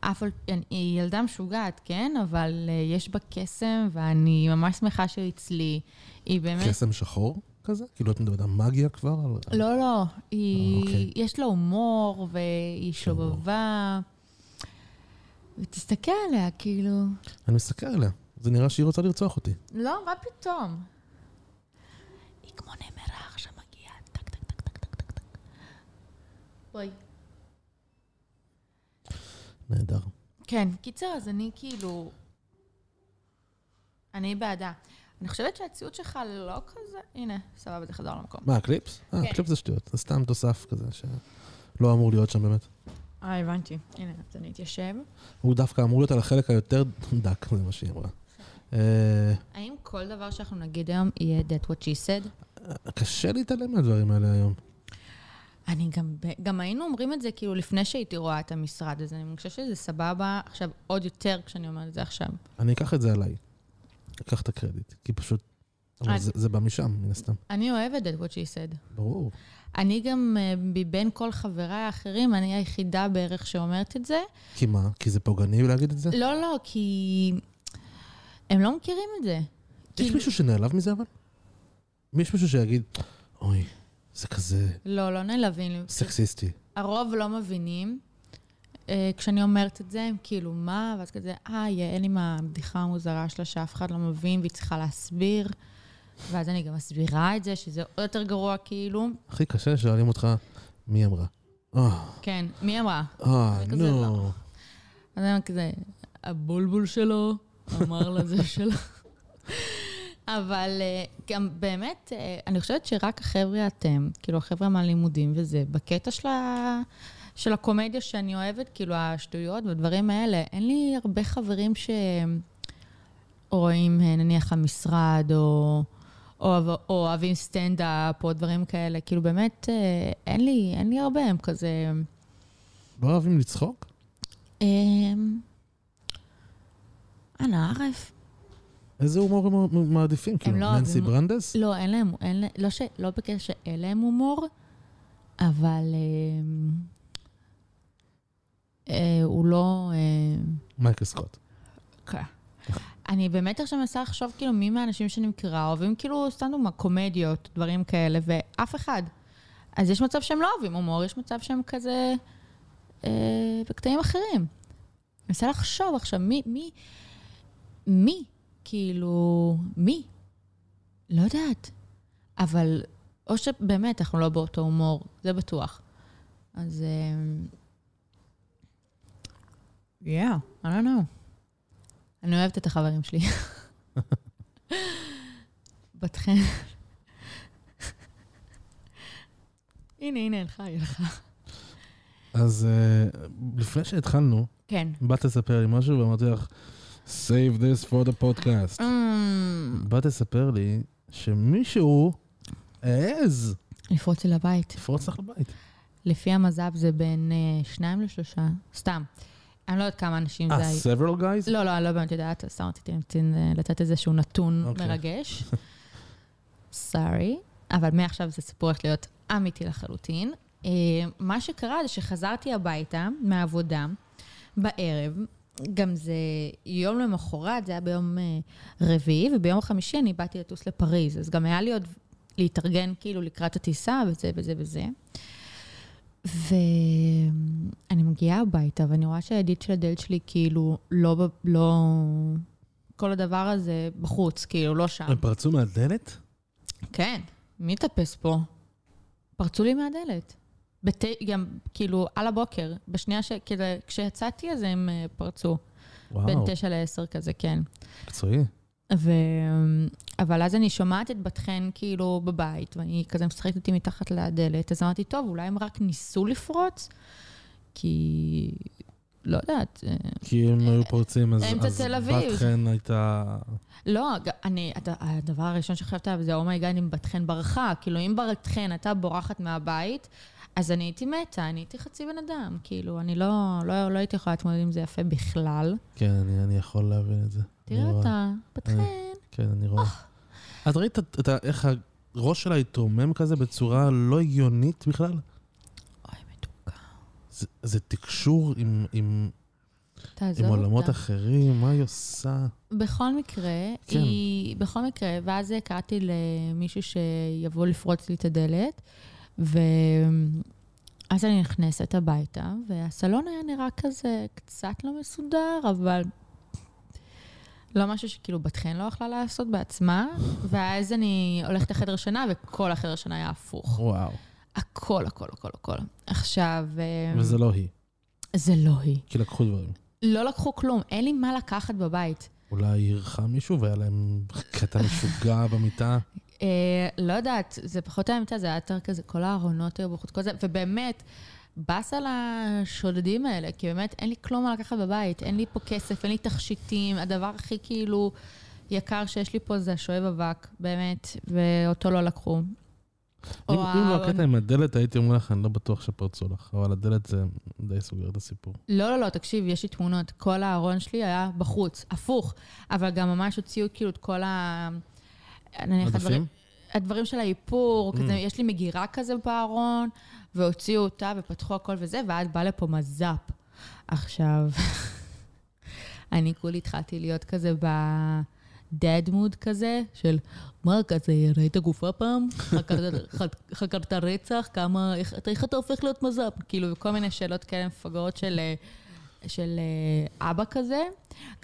אף על... אני- היא ילדה משוגעת, כן? אבל יש בה קסם, ואני ממש שמחה שהיא אצלי. היא באמת... קסם שחור כזה? כאילו את מדברת על מגיה כבר? לא, לא, היא... אוקיי. יש לה הומור, והיא. שובבה. ותסתכל עליה, כאילו... אני מסתכל עליה. זה נראה שהיא רוצה לרצוח אותי. לא, מה פתאום? היא כמו נמרה עכשיו מגיעה, טק, טק, טק, טק, טק, טק, טק. בואי. נהדר. כן, קיצר, אז אני כאילו... אני בעדה. אני חושבת שהציוד שלך לא כזה... הנה, סבבה, זה חזר למקום. מה, הקליפס? אה, כן. הקליפס זה שטויות. זה סתם תוסף כזה שלא אמור להיות שם באמת. אה, הבנתי. הנה, אז אני אתיישב. הוא דווקא אמור להיות על החלק היותר דק, זה מה שהיא אמרה. אה, האם כל דבר שאנחנו נגיד היום יהיה that what she said? קשה להתעלם מהדברים האלה היום. אני גם, גם היינו אומרים את זה כאילו לפני שהייתי רואה את המשרד הזה. אני חושבת שזה סבבה עכשיו עוד יותר כשאני אומרת את זה עכשיו. אני אקח את זה עליי. אקח את הקרדיט, כי פשוט... אבל זה, זה בא משם, מן הסתם. אני אוהבת את what she said. ברור. אני גם, אה, מבין כל חבריי האחרים, אני היחידה בערך שאומרת את זה. כי מה? כי זה פוגעני להגיד את זה? לא, לא, כי הם לא מכירים את זה. יש כאילו- מישהו שנעלב מזה אבל? יש מישהו שיגיד, אוי, זה כזה לא, לא נעלבים. סקסיסטי. הרוב לא מבינים. אה, כשאני אומרת את זה, הם כאילו, מה? ואז כזה, אה, יעל עם הבדיחה המוזרה שלה שאף אחד לא מבין והיא צריכה להסביר. ואז אני גם מסבירה את זה, שזה עוד יותר גרוע, כאילו. הכי קשה שואלים אותך, מי אמרה? אה, כן, מי אמרה? אה, נו. לא. אז אני כזה, הבולבול שלו אמר לזה שלו. אבל אה, גם באמת, אני חושבת שרק החבר'ה אתם, כאילו החבר'ה מהלימודים וזה, בקטע של, ה... של הקומדיה שאני אוהבת, כאילו השטויות והדברים האלה, אין לי הרבה חברים שרואים אה, נניח המשרד, או, או, או אוהבים סטנדאפ, או דברים כאלה. כאילו באמת, אה, אין לי, אין לי הרבה, הם כזה... לא אוהבים לצחוק? אמ, אנא ערף. איזה הומור הם מעדיפים? כאילו, לא ננסי אוהבים- ברנדס? לא, אין להם, אין לא, ש, לא בקטע שאין להם הומור, אבל אמ, הוא לא... אה, מייקל סקוט. כן. אני באמת עכשיו מנסה לחשוב כאילו מי מהאנשים שאני מכירה אוהבים כאילו, סתם דוגמא, קומדיות, דברים כאלה, ואף אחד. אז יש מצב שהם לא אוהבים הומור, יש מצב שהם כזה אה, בקטעים אחרים. אני מנסה לחשוב עכשיו, מי, מי, מי, כאילו, מי? לא יודעת. אבל, או שבאמת אנחנו לא באותו הומור, זה בטוח. אז, אה, yeah, I don't know. אני אוהבת את החברים שלי. בת חן. הנה, הנה, הלכה, היא הלכה. אז uh, לפני שהתחלנו, כן. באת לספר לי משהו ואמרתי לך, save this for the podcast. Mm, באת לספר לי שמישהו העז לפרוץ לי לבית. לפרוץ לך לבית. לפי המז"פ זה בין אה, שניים לשלושה, סתם. אני לא יודעת כמה אנשים זה אה, היה. several guys? לא, לא, אני לא באמת יודעת, סתם רציתי אה, לתת איזשהו נתון אוקיי. מרגש. (laughs) סארי, אבל מעכשיו זה סיפור הולך להיות אמיתי לחלוטין. אה, מה שקרה זה שחזרתי הביתה מהעבודה בערב, גם זה יום למחרת, זה היה ביום אה, רביעי, וביום חמישי אני באתי לטוס לפריז, אז גם היה לי עוד להתארגן כאילו לקראת הטיסה וזה וזה וזה. ואני מגיעה הביתה ואני רואה שהידית של הדלת שלי כאילו לא, לא, כל הדבר הזה בחוץ, כאילו לא שם. הם פרצו מהדלת? כן, מי יטפס פה? פרצו לי מהדלת. בת... גם, כאילו, על הבוקר, בשנייה ש... כאילו, כשיצאתי אז הם אה, פרצו. וואו, בין תשע לעשר כזה, כן. מקצועי. ו... אבל אז אני שומעת את בת חן כאילו בבית, ואני כזה משחקת איתי מתחת לדלת, אז אמרתי, טוב, אולי הם רק ניסו לפרוץ? כי... לא יודעת. אה, כי אם היו פורצים, אז אז. בת חן הייתה... לא, אני, הד- הדבר הראשון שחשבתי עליו זה, oh my God, אם בת חן ברחה. כאילו, אם בת חן הייתה בורחת מהבית, אז אני הייתי מתה, אני הייתי חצי בן אדם. כאילו, אני לא, לא, לא הייתי יכולה להתמודד עם זה יפה בכלל. כן, אני, אני יכול להבין את זה. תראה. אותה, בת אה. כן, אני רואה. את ראית איך הראש שלה התרומם כזה בצורה לא הגיונית בכלל? אוי, מתוקה. זה, תקשור עם, עם, עם אותה. עולמות אחרים, מה היא עושה? בכל מקרה, כן. היא... בכל מקרה, ואז קראתי למישהו שיבוא לפרוץ לי את הדלת, ואז אני נכנסת הביתה, והסלון היה נראה כזה קצת לא מסודר, אבל לא משהו שכאילו בת חן לא יכלה לעשות בעצמה, ואז אני הולכת לחדר שינה, וכל החדר שינה היה הפוך. וואו. הכל, הכל, הכל, הכל. עכשיו, אה, וזה לא היא, זה לא היא. כי לקחו דברים. לא לקחו כלום, אין לי מה לקחת בבית. אולי אירחה מישהו והיה להם קטע משוגע (laughs) במיטה. אה, לא יודעת, זה פחות היה אמיתי, זה היה יותר כזה, כל הארונות היו בחוץ, כל זה, ובאמת, באס על השודדים האלה, כי באמת אין לי כלום מה לקחת בבית, אין לי פה כסף, אין לי תכשיטים, הדבר הכי כאילו יקר שיש לי פה זה השואב אבק, באמת, ואותו לא לקחו. אם לא הקטע עם הדלת, הייתי אומר לך, אני לא בטוח שפרצו לך, אבל הדלת זה די סוגר את הסיפור. לא, לא, לא, תקשיב, יש לי תמונות. כל הארון שלי היה בחוץ, הפוך. אבל גם ממש הוציאו כאילו את כל ה... נניח הדברים? הדברים של האיפור, Mm. כזה, יש לי מגירה כזה בארון, והוציאו אותה ופתחו הכל וזה, ואז בא לפה מז"פ. עכשיו, (laughs) אני כולי התחלתי להיות כזה ב-dead mood כזה, של מה כזה, ראית גופה פעם? חקרת- (laughs) חקרת רצח? כמה, איך, איך אתה הופך להיות מז"פ? כאילו, כל מיני שאלות כאלה מפגרות של... אה, של אה, אבא כזה.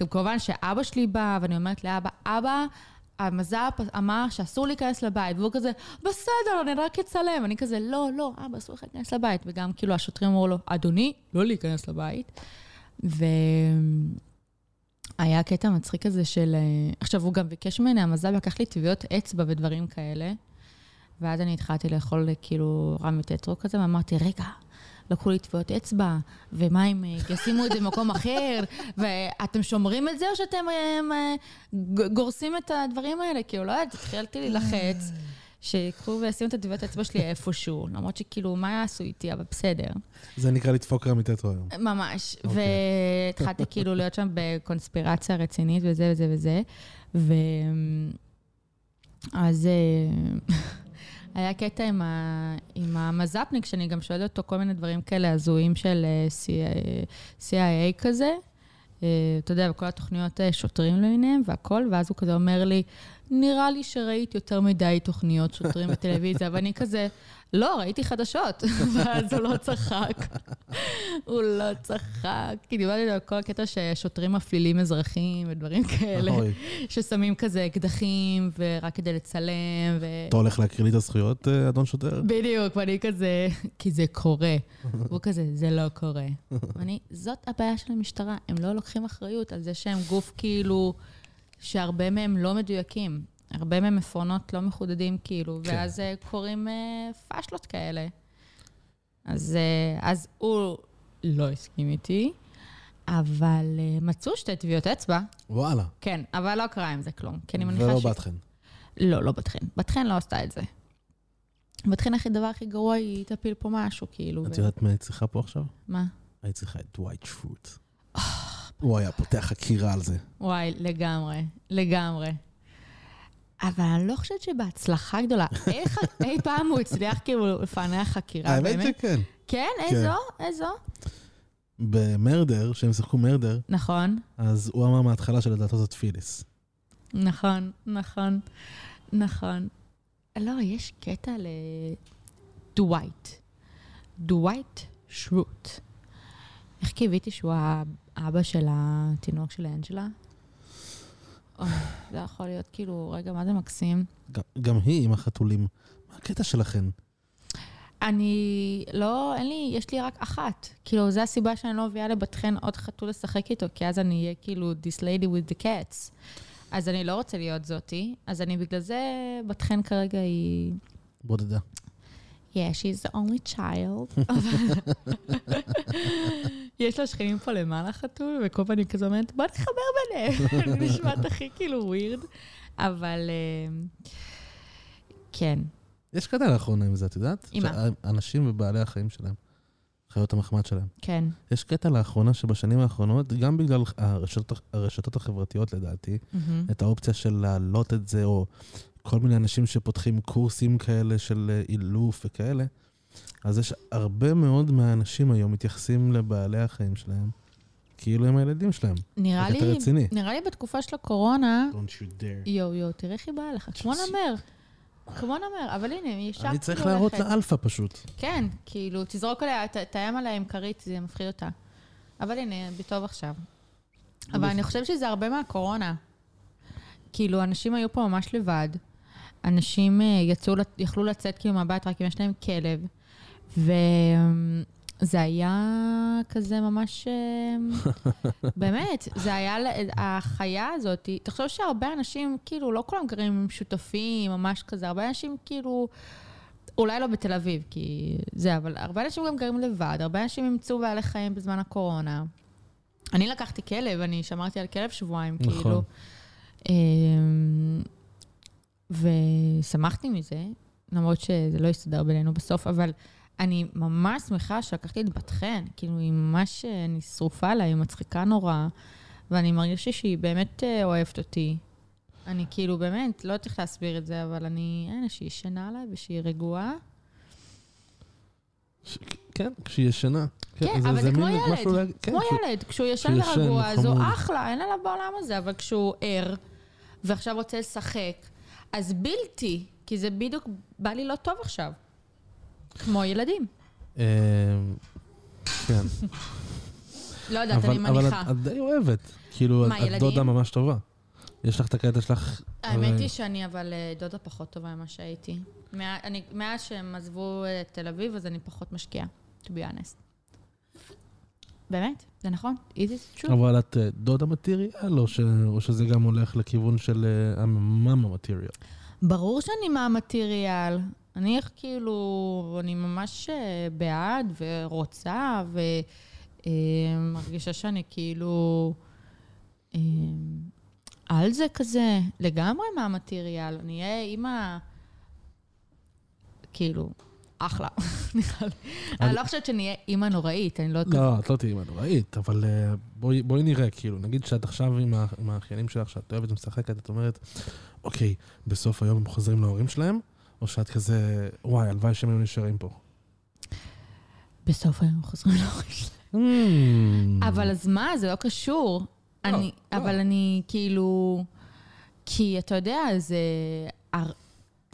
גם כמובן שאבא שלי בא, ואני אומרת לאבא, אבא, המז"פ אמר שאסור להיכנס לבית, והוא כזה, בסדר, אני רק אצלם. אני כזה, לא, לא, אבא, אסור לך להיכנס לבית. וגם כאילו השוטרים אמרו לו, אדוני, לא להיכנס לבית. והיה קטע מצחיק כזה של... אה, עכשיו, הוא גם ביקש ממני, המז"פ לקח לי טביעות אצבע ודברים כאלה. ואז אני התחלתי לאכול כאילו רמי טטרו כזה, ואמרתי, רגע, לקחו לי טביעות אצבע, ומה אם אה, ישימו את זה במקום אחר, (laughs) ואתם שומרים את זה או שאתם אה, אה, גורסים את הדברים האלה? כאילו, לא יודעת, התחלתי להילחץ, שיקחו וישימו את הטביעות אצבע שלי איפשהו, למרות שכאילו, מה יעשו איתי, אבל בסדר. זה נקרא לדפוק רמיטטו היום. ממש. אוקיי. והתחלתי (laughs) כאילו להיות שם בקונספירציה רצינית וזה וזה וזה. ו... אז היה קטע עם, ה... עם המז"פניק, שאני גם שואלת אותו כל מיני דברים כאלה הזויים של אה, C- CIA כזה. אה, אתה יודע, וכל התוכניות אה, שוטרים למיניהם והכל, ואז הוא כזה אומר לי, נראה לי שראית יותר מדי תוכניות שוטרים בטלוויזיה, ואני כזה, לא, ראיתי חדשות. (laughs) ואז הוא לא צחק. הוא לא צחק. כי דיברתי על כל הקטע ששוטרים מפלילים אזרחים ודברים כאלה, ששמים כזה אקדחים, ורק כדי לצלם, ו... אתה הולך להקריא לי את הזכויות, אה, אדון שוטר? בדיוק, ואני כזה, כי זה קורה. והוא כזה, זה לא קורה. (laughs) ואני, זאת הבעיה של המשטרה, הם לא לוקחים אחריות על זה שהם גוף כאילו, שהרבה מהם לא מדויקים. הרבה מהם עפרונות לא מחודדים כאילו, כן. ואז אה, קורים אה, פאשלות כאלה. אז, אה, אז הוא לא הסכים איתי, אבל אה, מצאו שתי טביעות אצבע. וואלה. כן, אבל לא קרה עם זה כלום. כי אני מניחה ולא ש... בת חן. לא, לא בת חן. בת חן לא עשתה את זה. בת חן, הכי דבר הכי גרוע, היא תפיל פה משהו, כאילו. את ו- יודעת מה היית צריכה פה עכשיו? מה? היית צריכה את דווייט שרוט. הוא היה פותח חקירה על זה. וואי, לגמרי, לגמרי. אבל אני לא חושבת שבהצלחה גדולה. (laughs) איך אי פעם הוא הצליח כאילו לפענח חקירה, האמת באמת? שכן. כן, איזו? איזו? במרדר, כשהם שיחקו מרדר, נכון, אז הוא אמר מההתחלה שלדעתו זאת נכון, נכון, נכון. לא, יש קטע לדווייט. דווייט שרוט. איך קיוויתי שהוא האבא של התינוק של אנג'לה? זה יכול להיות כאילו, רגע, מה זה מקסים? גם, גם היא עם החתולים. מה הקטע שלכן? אני לא, אין לי, יש לי רק אחת. כאילו, זו הסיבה שאני לא מביאה לבת חן עוד חתול לשחק איתו, כי אז אני אהיה כאילו this lady with the cats. אז אני לא רוצה להיות זאתי, אז אני בגלל זה, בת חן כרגע היא... בודדה. Yeah, she's the only child. (laughs) (laughs) יש לה שכנים פה למעלה חתול, וכל פעם אני כזה אומרת, בוא נחבר ביניהם. (laughs) נשמעת הכי כאילו ווירד, אבל אה, כן. יש קטע לאחרונה עם זה, את יודעת? עם מה? שאנשים ובעלי החיים שלהם, חיות המחמד שלהם. כן. יש קטע לאחרונה שבשנים האחרונות, גם בגלל הרשתות, הרשתות החברתיות לדעתי, מהמם. את האופציה של להעלות את זה, או כל מיני אנשים שפותחים קורסים כאלה של אה, אילוף וכאלה, אז יש הרבה מאוד מהאנשים היום מתייחסים לבעלי החיים שלהם, כאילו הם הילדים שלהם. נראה לי, רציני. נראה לי בתקופה של הקורונה, Don't you dare. יואו, יואו, תראה איך היא באה לך, כמו נמר. כמו נמר, אבל הנה, היא ישר אני צריך כאילו להראות הולכת. לאלפא פשוט. כן, כאילו, תזרוק עליה, תאיים עליה עם כרית, זה מפחיד אותה. אבל הנה, בטוב עכשיו. אבל אני חושבת שזה הרבה מהקורונה. כאילו, אנשים היו פה ממש לבד. אנשים אה, יצאו, יכלו לצאת כאילו מהבית רק אם יש להם כלב. וזה היה כזה ממש... אה, (laughs) באמת, זה היה, החיה הזאת, תחשוב שהרבה אנשים, כאילו, לא כולם גרים עם שותפים, ממש כזה, הרבה אנשים כאילו... אולי לא בתל אביב, כי זה, אבל הרבה אנשים גם גרים לבד, הרבה אנשים אימצו בעלי חיים בזמן הקורונה. אני לקחתי כלב, אני שמרתי על כלב שבועיים, נכון. כאילו. אמ, ושמחתי מזה, למרות שזה לא הסתדר בינינו בסוף, אבל אני ממש שמחה שלקחתי את בת חן, כאילו, היא ממש, אה, אני שרופה לה, היא מצחיקה נורא, ואני מרגישה שהיא באמת אה, אוהבת אותי. אני כאילו, באמת, לא יודעת איך להסביר את זה, אבל אני, אין, שהיא ישנה עליי ושהיא רגועה. ש- כן, כשהיא ישנה. כן, אבל זה כמו ילד, כן, כמו ילד, כשהוא ישן ורגוע, אז הוא. אחלה, אין עליו בעולם הזה, אבל כשהוא ער, ועכשיו רוצה לשחק, אז בלתי, כי זה בדיוק, בא לי לא טוב עכשיו. כמו ילדים. אה, כן. לא יודעת, אני אבל אבל מניחה. את- די אוהבת. כאילו, את-? דודה ממש טובה. יש לך את הקטע שלך... האמת הרי- היא שאני אבל אה, דודה פחות טובה ממה שהייתי. מאז שהם עזבו את תל אביב, אז אני פחות משקיעה, to be honest. באמת, זה נכון? is it true? אבל את אה, דודה מטריאל, או שזה גם הולך לכיוון של אה, המאמה מטריאל? ברור שאני מהמטריאל. אני איך כאילו, אני ממש אה, בעד ורוצה, ומרגישה שאני כאילו אה, על זה כזה, לגמרי מהמטריאל. אני אהיה אימא, כאילו, אחלה, (laughs) נראה לי. אני לא חושבת שאני אהיה אימא נוראית, אני לא כזאת. לא, את לא תהיי אימא נוראית, אבל אה, בואי נראה, כאילו, נגיד שאת עכשיו עם האחיינים שלך, שאת אוהבת ומשחקת, את אומרת, אוקיי, בסוף היום הם חוזרים להורים שלהם, או שאת כזה, וואי, הלוואי שהם היו נשארים פה. בסוף היום חוזרים להורים שלי. Mm. אבל אז מה, זה לא קשור. לא, אני, לא. אבל אני כאילו... כי אתה יודע, זה...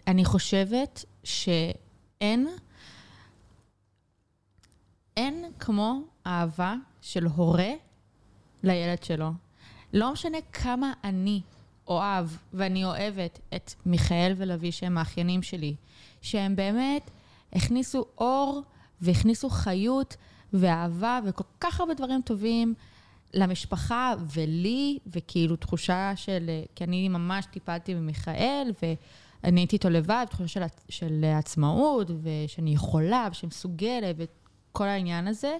אני חושבת שאין... אין כמו אהבה של הורה לילד שלו. לא משנה כמה אני אוהב ואני אוהבת את מיכאל ולוי, שהם האחיינים שלי, שהם באמת הכניסו אור והכניסו חיות ואהבה וכל כך הרבה דברים טובים למשפחה ולי, וכאילו תחושה של... כי אני ממש טיפלתי במיכאל, אני הייתי איתו לבד, בתחושה של, של עצמאות, ושאני יכולה, ושאני מסוגלת, וכל העניין הזה.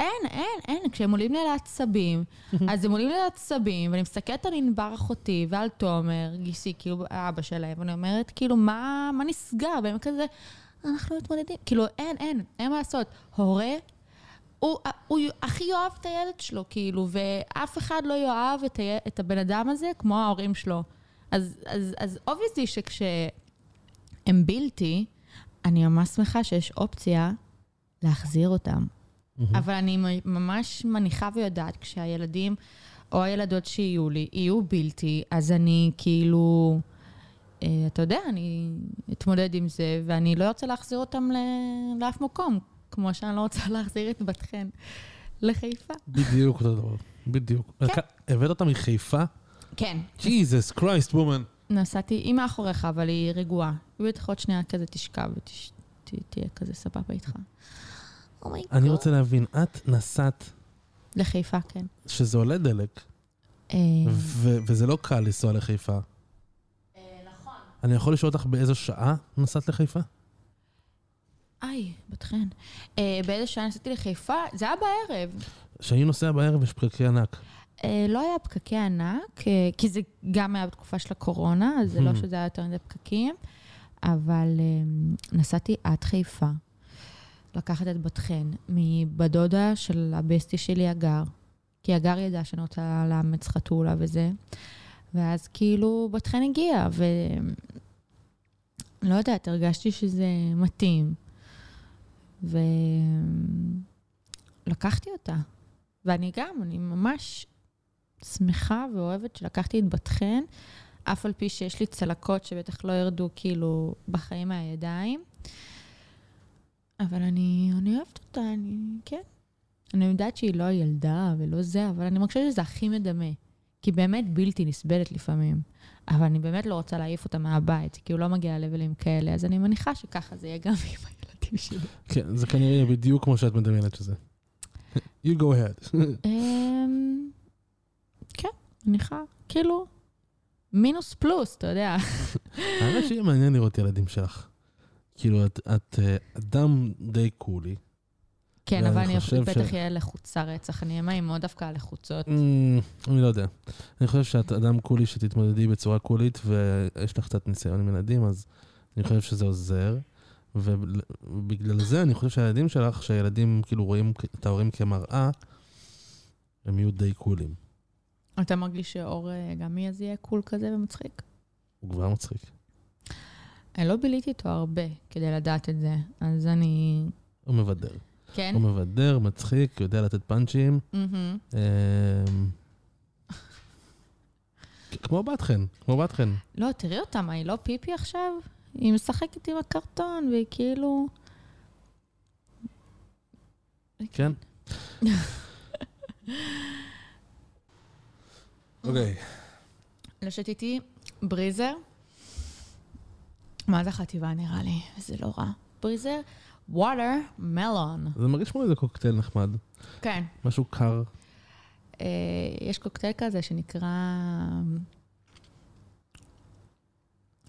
אין, אין, אין. כשהם עולים לי לעצבים, (laughs) אז הם עולים לי לעצבים, ואני מסתכלת על ענבר אחותי ועל תומר, גיסי, כאילו, אבא שלהם, ואני אומרת, כאילו, מה, מה נסגר? והם כזה, אנחנו מתמודדים. כאילו, אין, אין, אין מה לעשות. הורה, הוא, הוא הכי יאהב את הילד שלו, כאילו, ואף אחד לא יאהב את, את הבן אדם הזה כמו ההורים שלו. אז, אז, אז אובייסטי שכשהם בלתי, אני ממש שמחה שיש אופציה להחזיר אותם. Mm-hmm. אבל אני ממש מניחה ויודעת, כשהילדים או הילדות שיהיו לי יהיו בלתי, אז אני כאילו, אה, אתה יודע, אני אתמודד עם זה, ואני לא רוצה להחזיר אותם לאף מקום, כמו שאני לא רוצה להחזיר את בת חן לחיפה. בדיוק אותו דבר, בדיוק. כן. הבאת אותה מחיפה? כן. ג'יזוס קרייסט וומן. נסעתי, היא מאחוריך, אבל היא רגועה. היא בטח עוד שנייה כזה תשכב ותהיה כזה סבבה איתך. Oh אני רוצה להבין, את נסעת... לחיפה, כן. שזה עולה דלק, אה. וזה לא קל לנסוע לחיפה. אה, נכון. אני יכול לשאול אותך באיזו שעה נסעת לחיפה? איי, בת חן. אה, באיזה שעה נסעתי לחיפה? זה היה בערב. כשאני נוסע בערב יש פקקי ענק. לא היה פקקי ענק, כי זה גם היה בתקופה של הקורונה, אז זה לא hmm. שזה היה יותר מדי פקקים, אבל נסעתי עד חיפה. לקחת את בת חן מבת דודה של הבסטי שלי, הגר, כי הגר ידע שאני רוצה לאמץ חתולה וזה, ואז כאילו בת חן הגיעה, ולא יודעת, הרגשתי שזה מתאים, ולקחתי אותה. ואני גם, אני ממש שמחה ואוהבת שלקחתי את בת חן, אף על פי שיש לי צלקות שבטח לא ירדו כאילו בחיים מהידיים. אבל אני, אני אוהבת אותה, אני, כן. אני יודעת שהיא לא ילדה ולא זה, אבל אני מרגישה שזה הכי מדמה. כי באמת בלתי נסבלת לפעמים. אבל אני באמת לא רוצה להעיף אותה מהבית, כי הוא לא מגיע ללבלים כאלה, אז אני מניחה שככה זה יהיה גם (laughs) עם הילדים שלי. כן, זה כנראה בדיוק כמו שאת מדמיינת שזה. you go ahead. (laughs) אמ, כן, מניחה, כאילו, מינוס פלוס, אתה יודע. האמת שיהיה מעניין לראות ילדים שלך. כאילו, את, את אה, אדם די קולי. כן, אבל אני בטח אהיה לחוצה רצח. אני אהיה מאוד דווקא על לחוצות. Mm, אני לא יודע. אני חושב שאת אדם קולי שתתמודדי בצורה קולית, ויש לך קצת ניסיון עם ילדים, אז אני חושב שזה עוזר. ובגלל זה אני חושב שהילדים שלך, שהילדים כאילו רואים את ההורים כמראה, הם יהיו די קולים. אתה מרגיש שאור אה, גם יהיה קול כזה ומצחיק? הוא כבר מצחיק. אני לא ביליתי איתו הרבה כדי לדעת את זה, אז אני... הוא מבדר. כן? הוא מבדר, מצחיק, יודע לתת פאנצ'ים. אמ, כמו בת חן, כמו בת חן. לא, תראי אותה, מה, היא לא פיפי עכשיו? היא משחקת עם הקרטון, והיא כאילו... כן. (laughs) אוקיי. לשתיתי בריזר. מה זה חטיבה נראה לי? זה לא רע. בריזר, ווטר מלון. זה מרגיש כמו איזה קוקטייל נחמד. כן. משהו קר. אה, יש קוקטייל כזה שנקרא...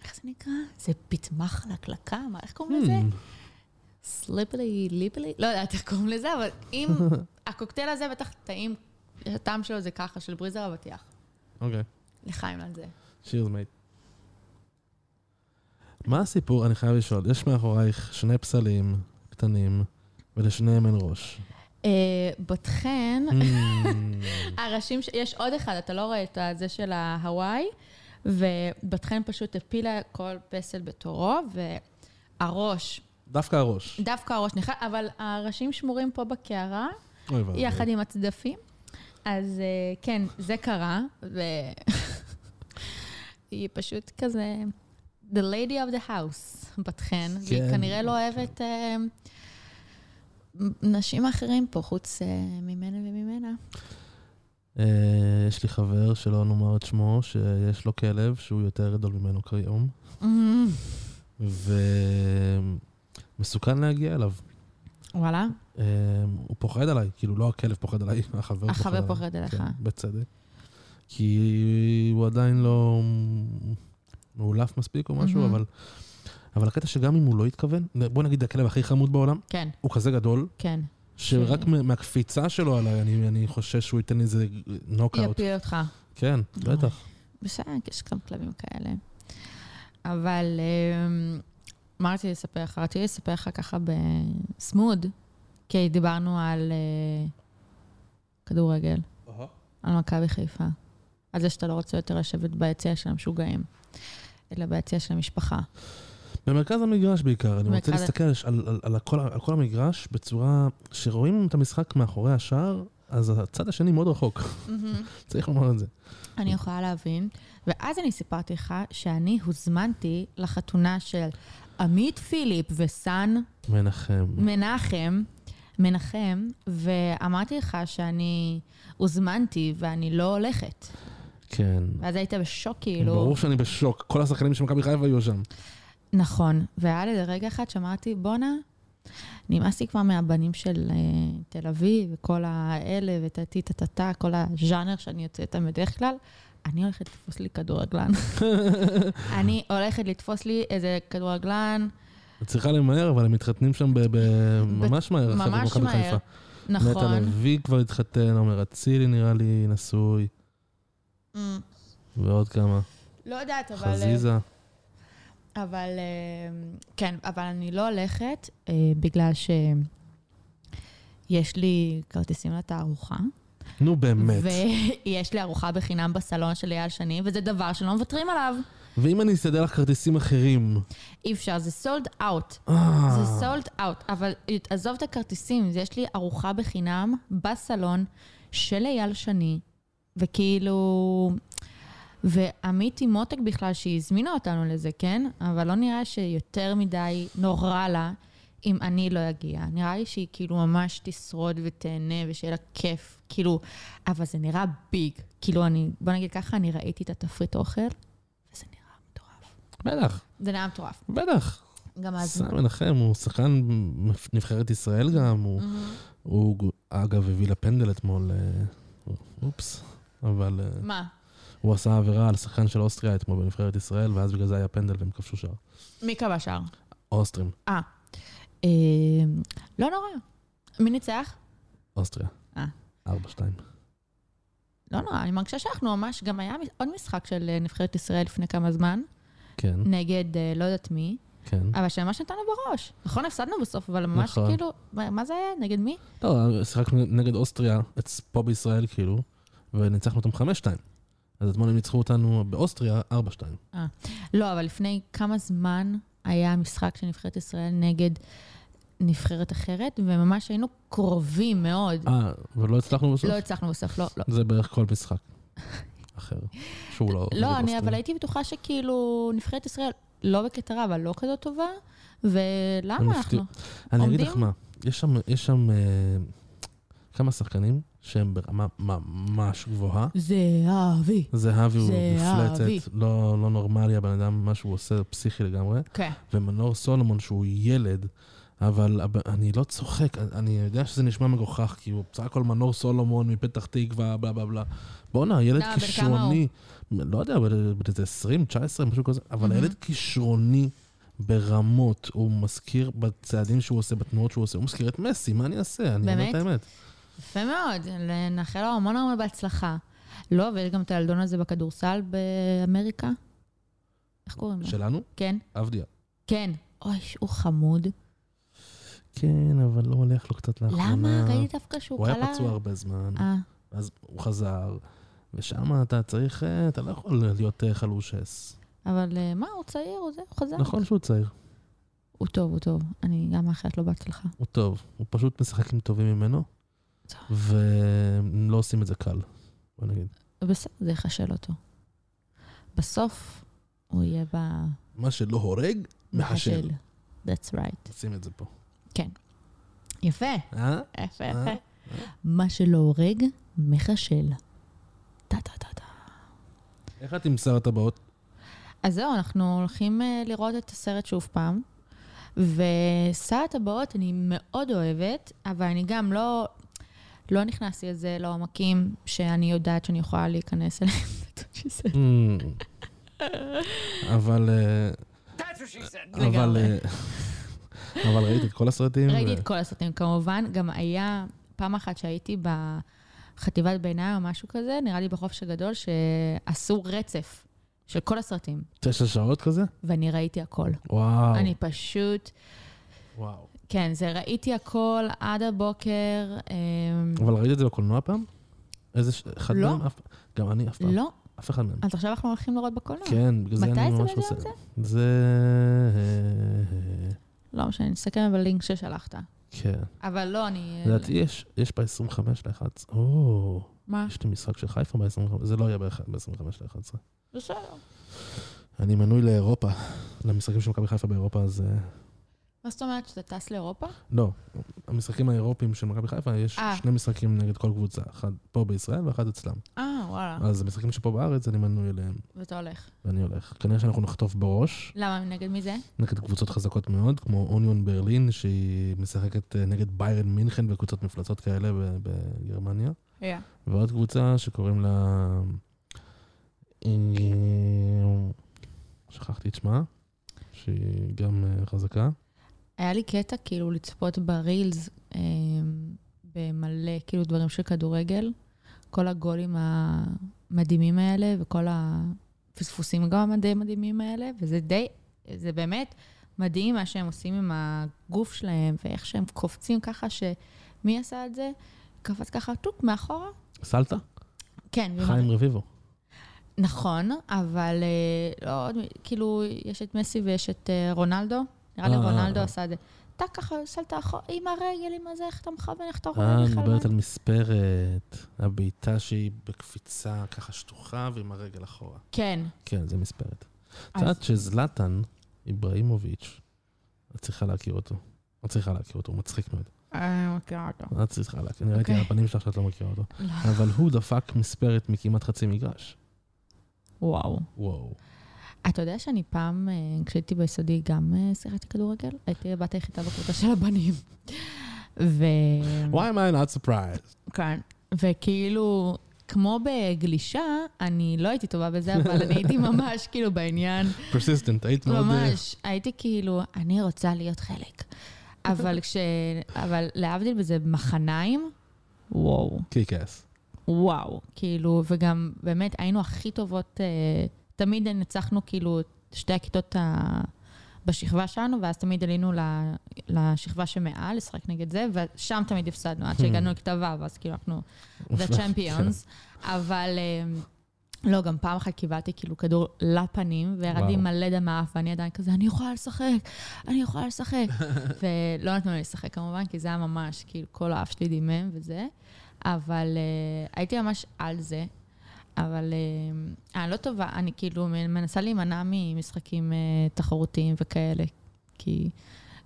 איך זה נקרא? זה פטמח לקלקה? מה, איך קוראים לזה? סליפלי, ליפלי? לא יודעת איך קוראים לזה, אבל אם... (laughs) הקוקטייל הזה בטח טעים, הטעם שלו זה ככה, של בריזר אבטיח. אוקיי. לחיים על זה. שירס מייט. מה הסיפור? אני חייב לשאול. יש מאחורייך שני פסלים קטנים, ולשניהם אין ראש. אה, בת חן, hmm. (laughs) הראשים, יש עוד אחד, אתה לא רואה את זה של ההוואי, ובת חן פשוט הפילה כל פסל בתורו, והראש... דווקא הראש. דווקא הראש נכנס, אבל הראשים שמורים פה בקערה, יחד עם הצדפים. אז אה, כן, זה קרה, והיא (laughs) פשוט כזה... The Lady of the House, בת חן, כן. והיא כנראה לא אוהבת uh, נשים אחרים פה, חוץ uh, ממנה וממנה. Uh, יש לי חבר, שלא נאמר את שמו, שיש לו כלב שהוא יותר גדול ממנו כיום. Mm-hmm. ומסוכן להגיע אליו. וואלה? Uh, הוא פוחד עליי, כאילו לא הכלב פוחד עליי, (laughs) החבר פוחד. החבר פוחד עליך. כן, בצדק. כי הוא עדיין לא... מאולף מספיק או משהו. אבל... אבל הקטע שגם אם הוא לא התכוון, בוא נגיד הכלב הכי חמוד בעולם, כן, הוא כזה גדול, כן. שרק מה- מהקפיצה שלו עליי, אני, אני חושש שהוא ייתן לי איזה נוקאוט. יפיל אותך. כן, אוי. בטח. בסדר, יש גם כלבים כאלה. אבל אמ, מה רציתי לספר לך? רציתי לספר לך ככה בסמוד, כי דיברנו על אה, כדורגל, על מכבי חיפה. על זה שאתה לא רוצה יותר לשבת ביציע של המשוגעים, אלא ביציע של המשפחה. במרכז המגרש בעיקר, אני רוצה להסתכל על, על, על, הכל, על כל המגרש בצורה שרואים את המשחק מאחורי השער, אז הצד השני מאוד רחוק, (laughs) צריך לומר את זה. אני יכולה להבין. ואז אני סיפרתי לך שאני הוזמנתי לחתונה של עמית פיליפ וסאן מנחם. מנחם, מנחם, ואמרתי לך שאני הוזמנתי ואני לא הולכת. כן. ואז היית בשוק, כאילו. ברור שאני בשוק, כל השחקנים של מכבי חיפה היו שם. נכון. והיה לי רגע אחד שאמרתי, בואנה, נמאס לי כבר מהבנים של uh, תל אביב, וכל האלה, וטה-טה-טה-טה, כל הז'אנר שאני יוצאת איתם בדרך כלל. אני הולכת לתפוס לי כדורגלן. (laughs) אני הולכת לתפוס לי איזה כדורגלן, את צריכה למהר, אבל הם מתחתנים שם ממש מהר, ממש מהר. חיפה. נטע נכון. לביא כבר התחתן, עומר אצילי נראה לי נשוי, Mm, ועוד כמה. לא יודעת, אבל... חזיזה. אבל אה, כן, אבל אני לא הולכת אה, בגלל שיש לי כרטיסים לתערוכה. נו באמת. ויש לי ארוחה בחינם בסלון של אייל שני, וזה דבר שלא מוותרים עליו. ואם אני אסדר לך כרטיסים אחרים? אי אפשר, זה סולד אאוט. אה, זה סולד אאוט. אבל עזוב את הכרטיסים, יש לי ארוחה בחינם בסלון של אייל שני, וכאילו... ועמית עם מותק בכלל, שהיא הזמינה אותנו לזה, כן? אבל לא נראה שיותר מדי נורא לה אם אני לא אגיע. נראה לי שהיא כאילו ממש תשרוד ותהנה ושיהיה לה כיף. כאילו, אבל זה נראה ביג. כאילו, אני, בוא נגיד ככה, אני ראיתי את התפריט אוכל, וזה נראה מטורף. בטח, זה נראה מטורף. בטח. גם אז... סם מנחם הוא שחקן נבחרת ישראל גם, הוא- הוא אגב הביא לפנדל אתמול, אה, אופס, אבל אה, מה? הוא עשה עבירה על שחקן של אוסטריה אתמול בנבחרת ישראל, ואז בגלל זה היה פנדל והם כבשו שער. מי קבע שער? אוסטרים, אה, לא נורא. מי ניצח? אוסטריה. אה. ארבע, שתיים. לא נורא, אני מרגישה שאנחנו ממש, גם היה עוד משחק של אה, נבחרת ישראל לפני כמה זמן, כן, נגד אה, לא יודעת מי, כן. אבל שממש נתנו בראש. נכון, הפסדנו בסוף, אבל ממש נכון. כאילו, מה זה היה? נגד מי? לא, שיחקנו נגד אוסטריה, פה בישראל כאילו, וניצחנו אותם חמש, שתיים. אז אתמול הם ניצחו אותנו באוסטריה, ארבע, שתיים. לא, אבל לפני כמה זמן היה משחק של נבחרת ישראל נגד נבחרת אחרת, וממש היינו קרובים מאוד. אה, ולא הצלחנו בסוף? לא הצלחנו בסוף, לא, לא. זה בערך כל משחק. (laughs) אחר. שהוא לא... לא, אני אבל. הייתי בטוחה שכאילו נבחרת ישראל לא בקטע רע, אבל לא כזאת טובה, ולמה. אנחנו? אני אגיד לך? מה, יש שם, יש שם אה, כמה שחקנים שהם ברמה ממש גבוהה. זהבי. זהבי הוא. מפלצת, לא, לא נורמלי הבן אדם, מה שהוא עושה פסיכי לגמרי. כן. ומנור סולומון שהוא ילד, אבל אני לא צוחק, אני יודע שזה נשמע מגוחך, כי הוא בסך הכל מנור סולומון מפתח תקווה, בלה בלה בלה. בואנה, ילד בן כמה כישרוני, לא יודע, בן בן איזה 20, 19, משהו כזה, אבל מהמם. הילד כישרוני ברמות, הוא מזכיר בצעדים שהוא עושה, בתנועות שהוא עושה, הוא מזכיר את מסי, מה אני אעשה? אני אומר באמת? את האמת. יפה מאוד, נאחל לו המון המון בהצלחה. לא, ויש גם את הילדון הזה בכדורסל באמריקה. איך קוראים לו? שלנו? כן, עבדיה. כן. אוי, הוא חמוד. כן, אבל לא הולך לו קצת לאחרונה. למה? ראיתי דווקא שהוא הוא קלע... היה פצוע הרבה זמן. אה, אז הוא חזר, ושם אתה צריך, אה, אתה לא יכול להיות אה, חלושס. אבל אה, מה, הוא צעיר, הוא זה, הוא חזק. נכון שהוא צעיר, הוא טוב, הוא טוב. אני גם מאחלת לו בהצלחה. הוא טוב, הוא פשוט משחק עם טובים ממנו, והם לא עושים את זה קל, בוא נגיד. בסדר, זה יחשל אותו. בסוף הוא יהיה ב... מה שלא הורג, מחשל. That's right. נשים את זה פה. יפה, אה? יפה, אה? יפה. מה שלא הורג, מחשל. טה טה טה טה. איך את עם שר הטבעות? אז זהו, אנחנו הולכים אה, לראות את הסרט שוב פעם. ושר הטבעות אני מאוד אוהבת, אבל אני גם לא, לא נכנסתי לזה לעומקים שאני יודעת שאני יכולה להיכנס אליהם. (laughs) (laughs) אבל... אה, אבל... אה, אבל ראית את כל הסרטים? ראיתי את כל הסרטים כמובן, גם היה פעם אחת שהייתי בחטיבת ביניים או משהו כזה, נראה לי בחופש הגדול, שעשו רצף של כל הסרטים, תשע שעות כזה? ואני ראיתי הכל. וואו. אני פשוט, וואו. כן, זה ראיתי הכל עד הבוקר. אמ, אבל ראית את זה בקולנוע פעם? איזה... ש- אחד לא. מהם? גם אני אף פעם. לא, אף אחד מהם. אז עכשיו אנחנו הולכים לראות בקולנוע. כן, בגלל זה מתי אני ממש רוצה. זה? זה... לא משנה, נסתכל בלינק ששלחת. כן. אבל לא, אני... לדעתי יש, יש ב-25 ל-11. או, מה? יש לי משחק של חיפה ב-25, זה לא יהיה ב-25 ל-11. בסדר. אני מנוי לאירופה, למשחקים של מכבי חיפה באירופה, אז... מה זאת אומרת, שאתה טס לאירופה? לא, המשחקים האירופיים של מכבי חיפה, יש אה. שני משחקים נגד כל קבוצה, אחד פה בישראל ואחד אצלם. אה, וואלה. אז המשחקים שפה בארץ, אני מנוי אליהם, ואתה הולך. ואני הולך. כנראה שאנחנו נחטוף בראש, למה, נגד מי זה? נגד קבוצות חזקות מאוד, כמו אוניון ברלין, שהיא משחקת אה, נגד ביירן מינכן וקבוצות מפלצות כאלה בגרמניה. כן. ועוד קבוצה שקוראים לה... אה, שכחתי את שמה, שהיא גם חזקה. היה לי קטע כאילו לצפות ברילס אה, במלא כאילו דברים של כדורגל. כל הגולים המדהימים האלה וכל הפספוסים גם הדי מדהימים האלה, וזה די, זה באמת מדהים מה שהם עושים עם הגוף שלהם, ואיך שהם קופצים ככה, שמי עשה את זה? קפץ ככה טוק מאחורה? סלטה? כן. חיים רביבו. נכון, אבל אה, לא, כאילו, יש את מסי ויש את אה, רונלדו. נראה לי אה, רונלדו אה. עשה את זה. אתה ככה סלת אחורה, עם הרגל, עם הזה, איך אתה מכוון, איך אתה אה, רואה אני בכלל? מדברת על מספרת. הבעיטה שהיא בקפיצה ככה שטוחה ועם הרגל אחורה. כן. כן, זה מספרת. את יודעת שזלטן איברהימוביץ', את צריכה להכיר אותו. את צריכה להכיר אותו, הוא מצחיק מאוד. אני מכירה אותו. את צריכה להכיר, אני ראיתי אוקיי. על הפנים שלך שאת לא מכירה אותו. לא. אבל הוא דפק מספרת מכמעט חצי מגרש. וואו. וואו. אתה יודע שאני פעם, אה, כשהייתי ביסודי, גם אה, שיחקתי כדורגל? הייתי הבת היחידה בקבוצה של הבנים. ו... Why am I not surprised? כן. וכאילו, כמו בגלישה, אני לא הייתי טובה בזה, אבל אני הייתי (laughs) ממש כאילו בעניין. persistent, היית מאוד... אה, ממש, הייתי כאילו, אני רוצה להיות חלק. אבל כש... אבל להבדיל בזה מחניים, וואו, קיק אס. וואו. כאילו, וגם באמת היינו הכי טובות, אה, תמיד ניצחנו כאילו את שתי הכיתות ה... בשכבה שלנו, ואז תמיד עלינו לשכבה שמעל, לשחק נגד זה, ושם תמיד הפסדנו, עד שהגענו לכתב ו', אז כאילו אנחנו The Champions. אבל אה, לא, גם פעם אחת קיבלתי כאילו כדור לפנים, וירד לי וואו. מלא דם מהאף, ואני עדיין כזה, אני יכולה לשחק, אני יכולה לשחק. (laughs) ולא נתנו לי לשחק כמובן, כי זה היה ממש, כאילו, כל האף שלי דימם וזה. אבל uh, הייתי ממש על זה. אבל uh, אני לא טובה, אני כאילו מנסה להימנע ממשחקים uh, תחרותיים וכאלה. כי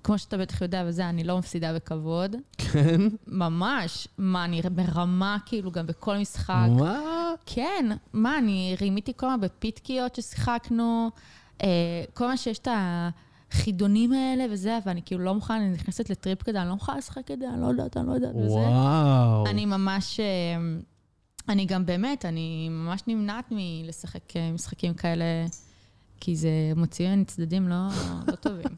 כמו שאתה בטח יודע וזה, אני לא מפסידה בכבוד. כן? ממש. מה, אני ברמה כאילו גם בכל משחק. מה? כן, מה, אני רימיתי כל הזמן בפיתקיות ששיחקנו, אה, כל מה שיש את החידונים האלה וזה, ואני כאילו לא מוכנה, אני נכנסת לטריפ כזה, אני לא מוכנה לשחק את זה, אני לא יודעת, אני לא יודעת, וזה. וואו. אני ממש, אה, אני גם באמת, אני ממש נמנעת מלשחק אה, משחקים כאלה, כי זה מוציא ממני צדדים לא, לא טובים.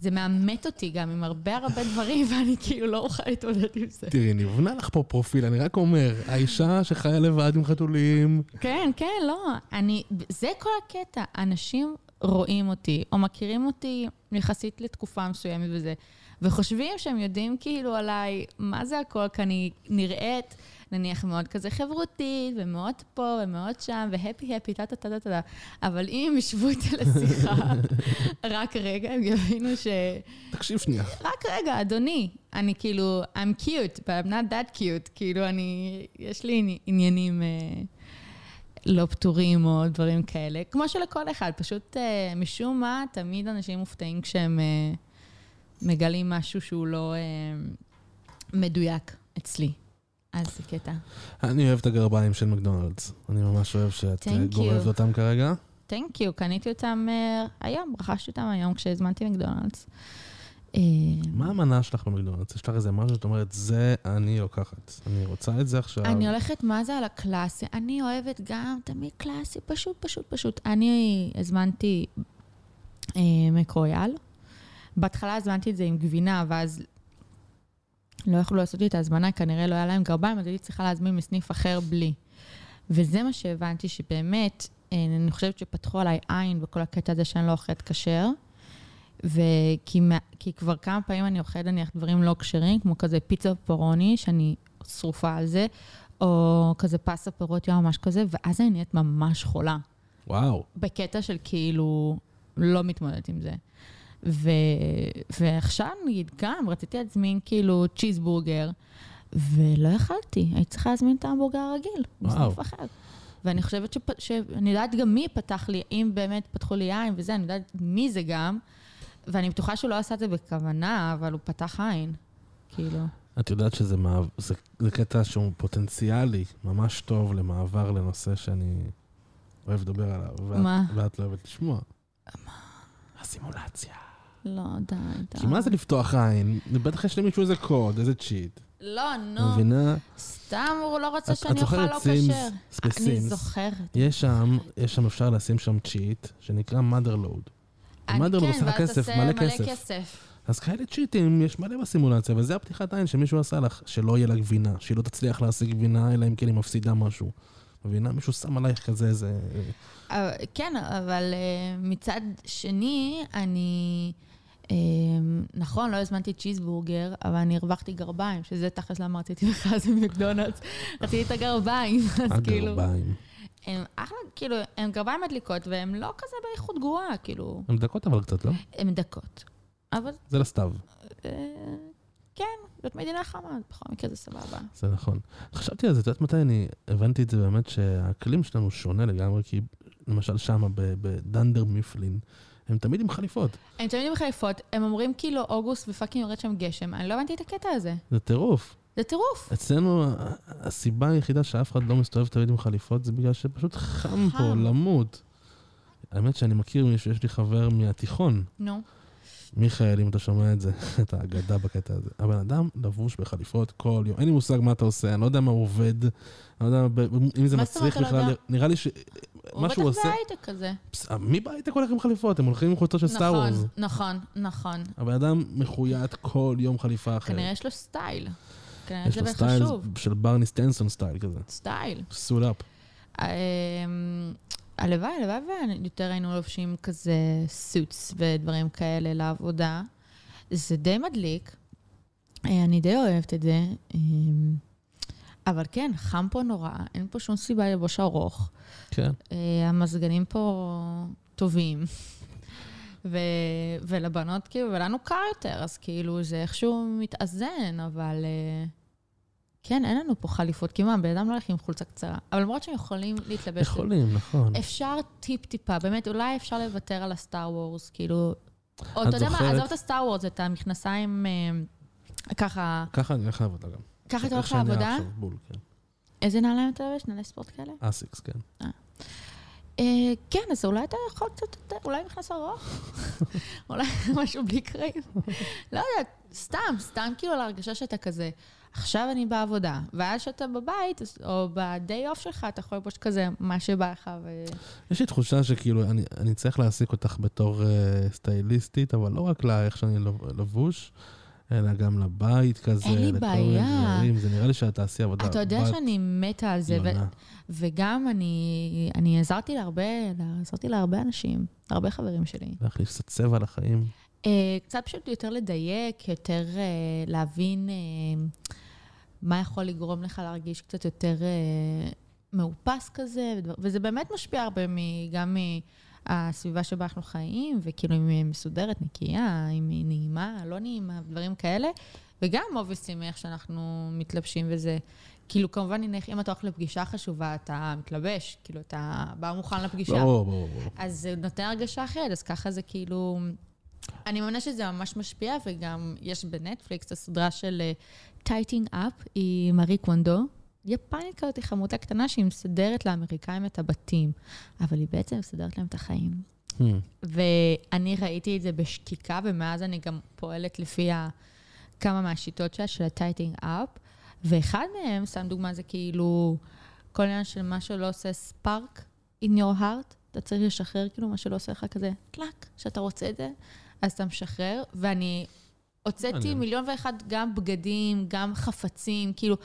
זה מאמת אותי גם עם הרבה הרבה דברים, (laughs) ואני כאילו לא אוכל להתמודד עם זה. תראי, נבנה לך פה פרופיל, אני רק אומר, האישה שחיה לבד עם חתולים, כן, כן, לא. אני, זה כל הקטע. אנשים רואים אותי, או מכירים אותי יחסית לתקופה מסוימת וזה, וחושבים שהם יודעים כאילו עליי מה זה הכל, כי אני נראית, נניח, מאוד כזה חברותית, ומאוד פה, ומאוד שם, והפי הפי, טה טה טה טה טה. אבל אם הם ישבו איתי לשיחה, (laughs) רק רגע, הם יבינו ש... תקשיב שנייה. רק רגע, אדוני, אני כאילו, I'm cute, but I'm not that cute. כאילו, אני, יש לי עניינים אה, לא פתורים או דברים כאלה, כמו שלכל אחד, פשוט אה, משום מה, תמיד אנשים מופתעים כשהם אה, מגלים משהו שהוא לא אה, מדויק אצלי. אז זה קטע. אני אוהב את הגרביים של מקדונלדס. אני ממש אוהב שאת אה, גורבת. אותם כרגע. תנק יו, קניתי אותם אה, היום, רכשתי אותם היום כשהזמנתי מקדונלדס. אה, מה המנה שלך במקדונלדס? יש לך איזה משהו שאת אומרת, זה אני לוקחת. אני רוצה את זה עכשיו. אני הולכת, מה זה על הקלאסי? אני אוהבת גם תמיד קלאסי, פשוט, פשוט, פשוט. אני הזמנתי אה, מקרויאל. בהתחלה הזמנתי את זה עם גבינה, ואז לא יכלו לעשות לי את ההזמנה, כנראה לא היה להם גרביים, אז הייתי צריכה להזמין מסניף אחר בלי. וזה מה שהבנתי, שבאמת, אה, אני חושבת שפתחו עליי עין בכל הקטע הזה שאני לא אוכלת כשר. וכי כי כבר כמה פעמים אני אוכלת נניח דברים לא כשרים, כמו כזה פיצה פרוני, שאני שרופה על זה, או כזה פסטה פירות ים, ממש כזה, ואז אני נהיית ממש חולה. וואו. בקטע של כאילו, לא מתמודדת עם זה. ו... ועכשיו, נגיד, גם רציתי להזמין כאילו צ'יזבורגר, ולא יכלתי, הייתי צריכה להזמין את ההמבורגר הרגיל. בסניף אחר. ואני חושבת שפ... שאני יודעת גם מי פתח לי, אם באמת פתחו לי עין וזה, אני יודעת מי זה גם, ואני בטוחה שהוא לא עשה את זה בכוונה, אבל הוא פתח עין, כאילו. את יודעת שזה מעב... זה, זה קטע שהוא פוטנציאלי, ממש טוב למעבר לנושא שאני אוהב לדבר עליו. ואת, מה? ואת לא אוהבת לשמוע. הסימולציה. לא, די, די. כי מה זה לפתוח עין? בטח יש למישהו איזה קוד, איזה צ'יט. לא, נו, מבינה? סתם הוא לא רצה את- שאני אוכל לא? כשר. אני. זוכרת. יש שם, יש שם אפשר לשים שם צ'יט, שנקרא mother load. אני- mother load כן, עושה לך כסף, מלא כסף. אז כאלה צ'יטים יש מלא בסטימולציה, וזה הפתיחת עין שמישהו עשה לך, שלא יהיה לה גבינה, שהיא לא תצליח להשיג גבינה, אלא אם כן היא מפסידה משהו. מבינה? מישהו שם עלייך כזה איזה... אבל- כן, אבל אה, מצד שני, אני... אה, נכון, לא הזמנתי צ'יזבורגר, אבל אני הרווחתי גרביים, שזה תכלס למה רציתי בכלל זה מקדונלדס. רציתי את הגרביים, (laughs) אז כאילו... הגרביים. הם אחלה, כאילו, הם גרביים מדליקות, והם לא כזה באיכות גרועה, כאילו, הן דקות אבל קצת, לא? הם דקות. אבל זה לסתיו, אה, כן, זאת מדינה חמה, אז בכל מקרה זה סבבה. זה נכון. חשבתי על זה, את יודעת מתי אני הבנתי את זה באמת, שהאקלים שלנו שונה לגמרי, כי למשל שמה בדנדר מיפלין, הם תמיד עם חליפות. הם תמיד עם חליפות, הם אומרים כאילו אוגוסט ופאקינג יורד שם גשם, אני לא הבנתי את הקטע הזה. זה טירוף. זה טירוף. אצלנו הסיבה היחידה שאף אחד לא מסתובב תמיד עם חליפות זה בגלל שפשוט חם פה, חם. למות. האמת שאני מכיר מישהו, יש לי חבר מהתיכון, נו. מיכאל, אם אתה שומע את זה, (laughs) את האגדה בקטע הזה. הבן אדם לבוש בחליפות כל יום, אין לי מושג מה אתה עושה, אני לא יודע מה הוא עובד, אני לא יודע אם זה מצריך בכלל? נראה לי ש... הוא מה בטח שהוא עושה... בהייטק כזה. פס- מי בהייטק הולך עם חליפות? הם הולכים עם חולצות של סטאר נכון, וורס. נכון, נכון. הבן אדם מחויט כל יום חליפה אחרת. כנראה יש לו סטייל. כנראה יש לו סטייל. של ברני סטינסון סטייל כזה. סטייל. suit up. הלוואי, הלוואי ויותר היינו לובשים כזה suits ודברים כאלה לעבודה. זה די מדליק. אה, אני די אוהבת את זה. אמ, אבל כן, חם פה נורא, אין פה שום סיבה ללבוש ארוך. כן. אה, המזגנים פה טובים. ו- ולבנות, כאילו, ולנו קר יותר, אז כאילו, זה איכשהו מתאזן, אבל אה, כן, אין לנו פה חליפות כמעט, בן אדם לא הולך עם חולצה קצרה. אבל למרות שהם יכולים להתלבש... יכולים, נכון. אפשר טיפ-טיפה, באמת, אולי אפשר לוותר על הסטאר וורס, כאילו... או אתה יודע מה? עזוב את הסטאר וורס, את המכנסיים אה, ככה... ככה אני הולך לעבודה גם. ככה אתה הולך לעבודה? כן. איזה נעליים אתה לובש? נעלי ספורט כאלה? אסיקס, כן. אה, כן, אז אולי אתה יכול קצת יותר, אולי מכנס ארוך? (laughs) אולי משהו בלי קרעים? לא יודעת, סתם, סתם כאילו להרגשה שאתה כזה, עכשיו אני בעבודה, ואז שאתה בבית, או ב-day off שלך, אתה יכול ללבוש כזה מה שבא לך, ו... יש לי תחושה שכאילו, אני, אני צריך להעסיק אותך בתור uh, סטייליסטית, אבל לא רק לאיך שאני לב- לבוש, אלא גם לבית כזה, אין לי בעיה. דברים. זה נראה לי שאת תעשי עבודה. אתה יודע בת שאני מתה על זה, ו-. וגם אני, אני עזרתי להרבה, עזרתי להרבה אנשים, להרבה חברים שלי. להכניס קצת צבע לחיים. אה, קצת פשוט יותר לדייק, יותר אה, להבין אה, מה יכול לגרום לך להרגיש קצת יותר אה, מאופס כזה, ודבר- וזה באמת משפיע הרבה מ- גם מהסביבה שבה אנחנו חיים, וכאילו אם היא מסודרת, נקייה, אם היא נעימה, לא נעימה, דברים כאלה, וגם אובייסטי מאיך שאנחנו מתלבשים וזה. כאילו, כמובן, הנה, אם אתה הולך לפגישה חשובה, אתה מתלבש, כאילו, אתה בא מוכן לפגישה. ברור, ברור, ברור. אז זה נותן הרגשה אחרת, אז ככה זה כאילו... אני מאמינה שזה ממש משפיע, וגם יש בנטפליקס את הסדרה של Tidying up, היא מארי קונדו. יפנית כזאת, היא חמודה קטנה שהיא מסדרת לאמריקאים את הבתים, אבל היא בעצם מסדרת להם את החיים. המ. ואני ראיתי את זה בשקיקה, ומאז אני גם פועלת לפי ה... כמה מהשיטות שלה, של ה-Tidying up, ואחד מהם, סתם דוגמה, זה כאילו כל עניין של מה שלא עושה spark in your heart, אתה צריך לשחרר כאילו מה שלא עושה לך כזה טלאק, שאתה רוצה את זה, אז אתה משחרר, ואני הוצאתי. מיליון ואחד גם בגדים, גם חפצים, כאילו,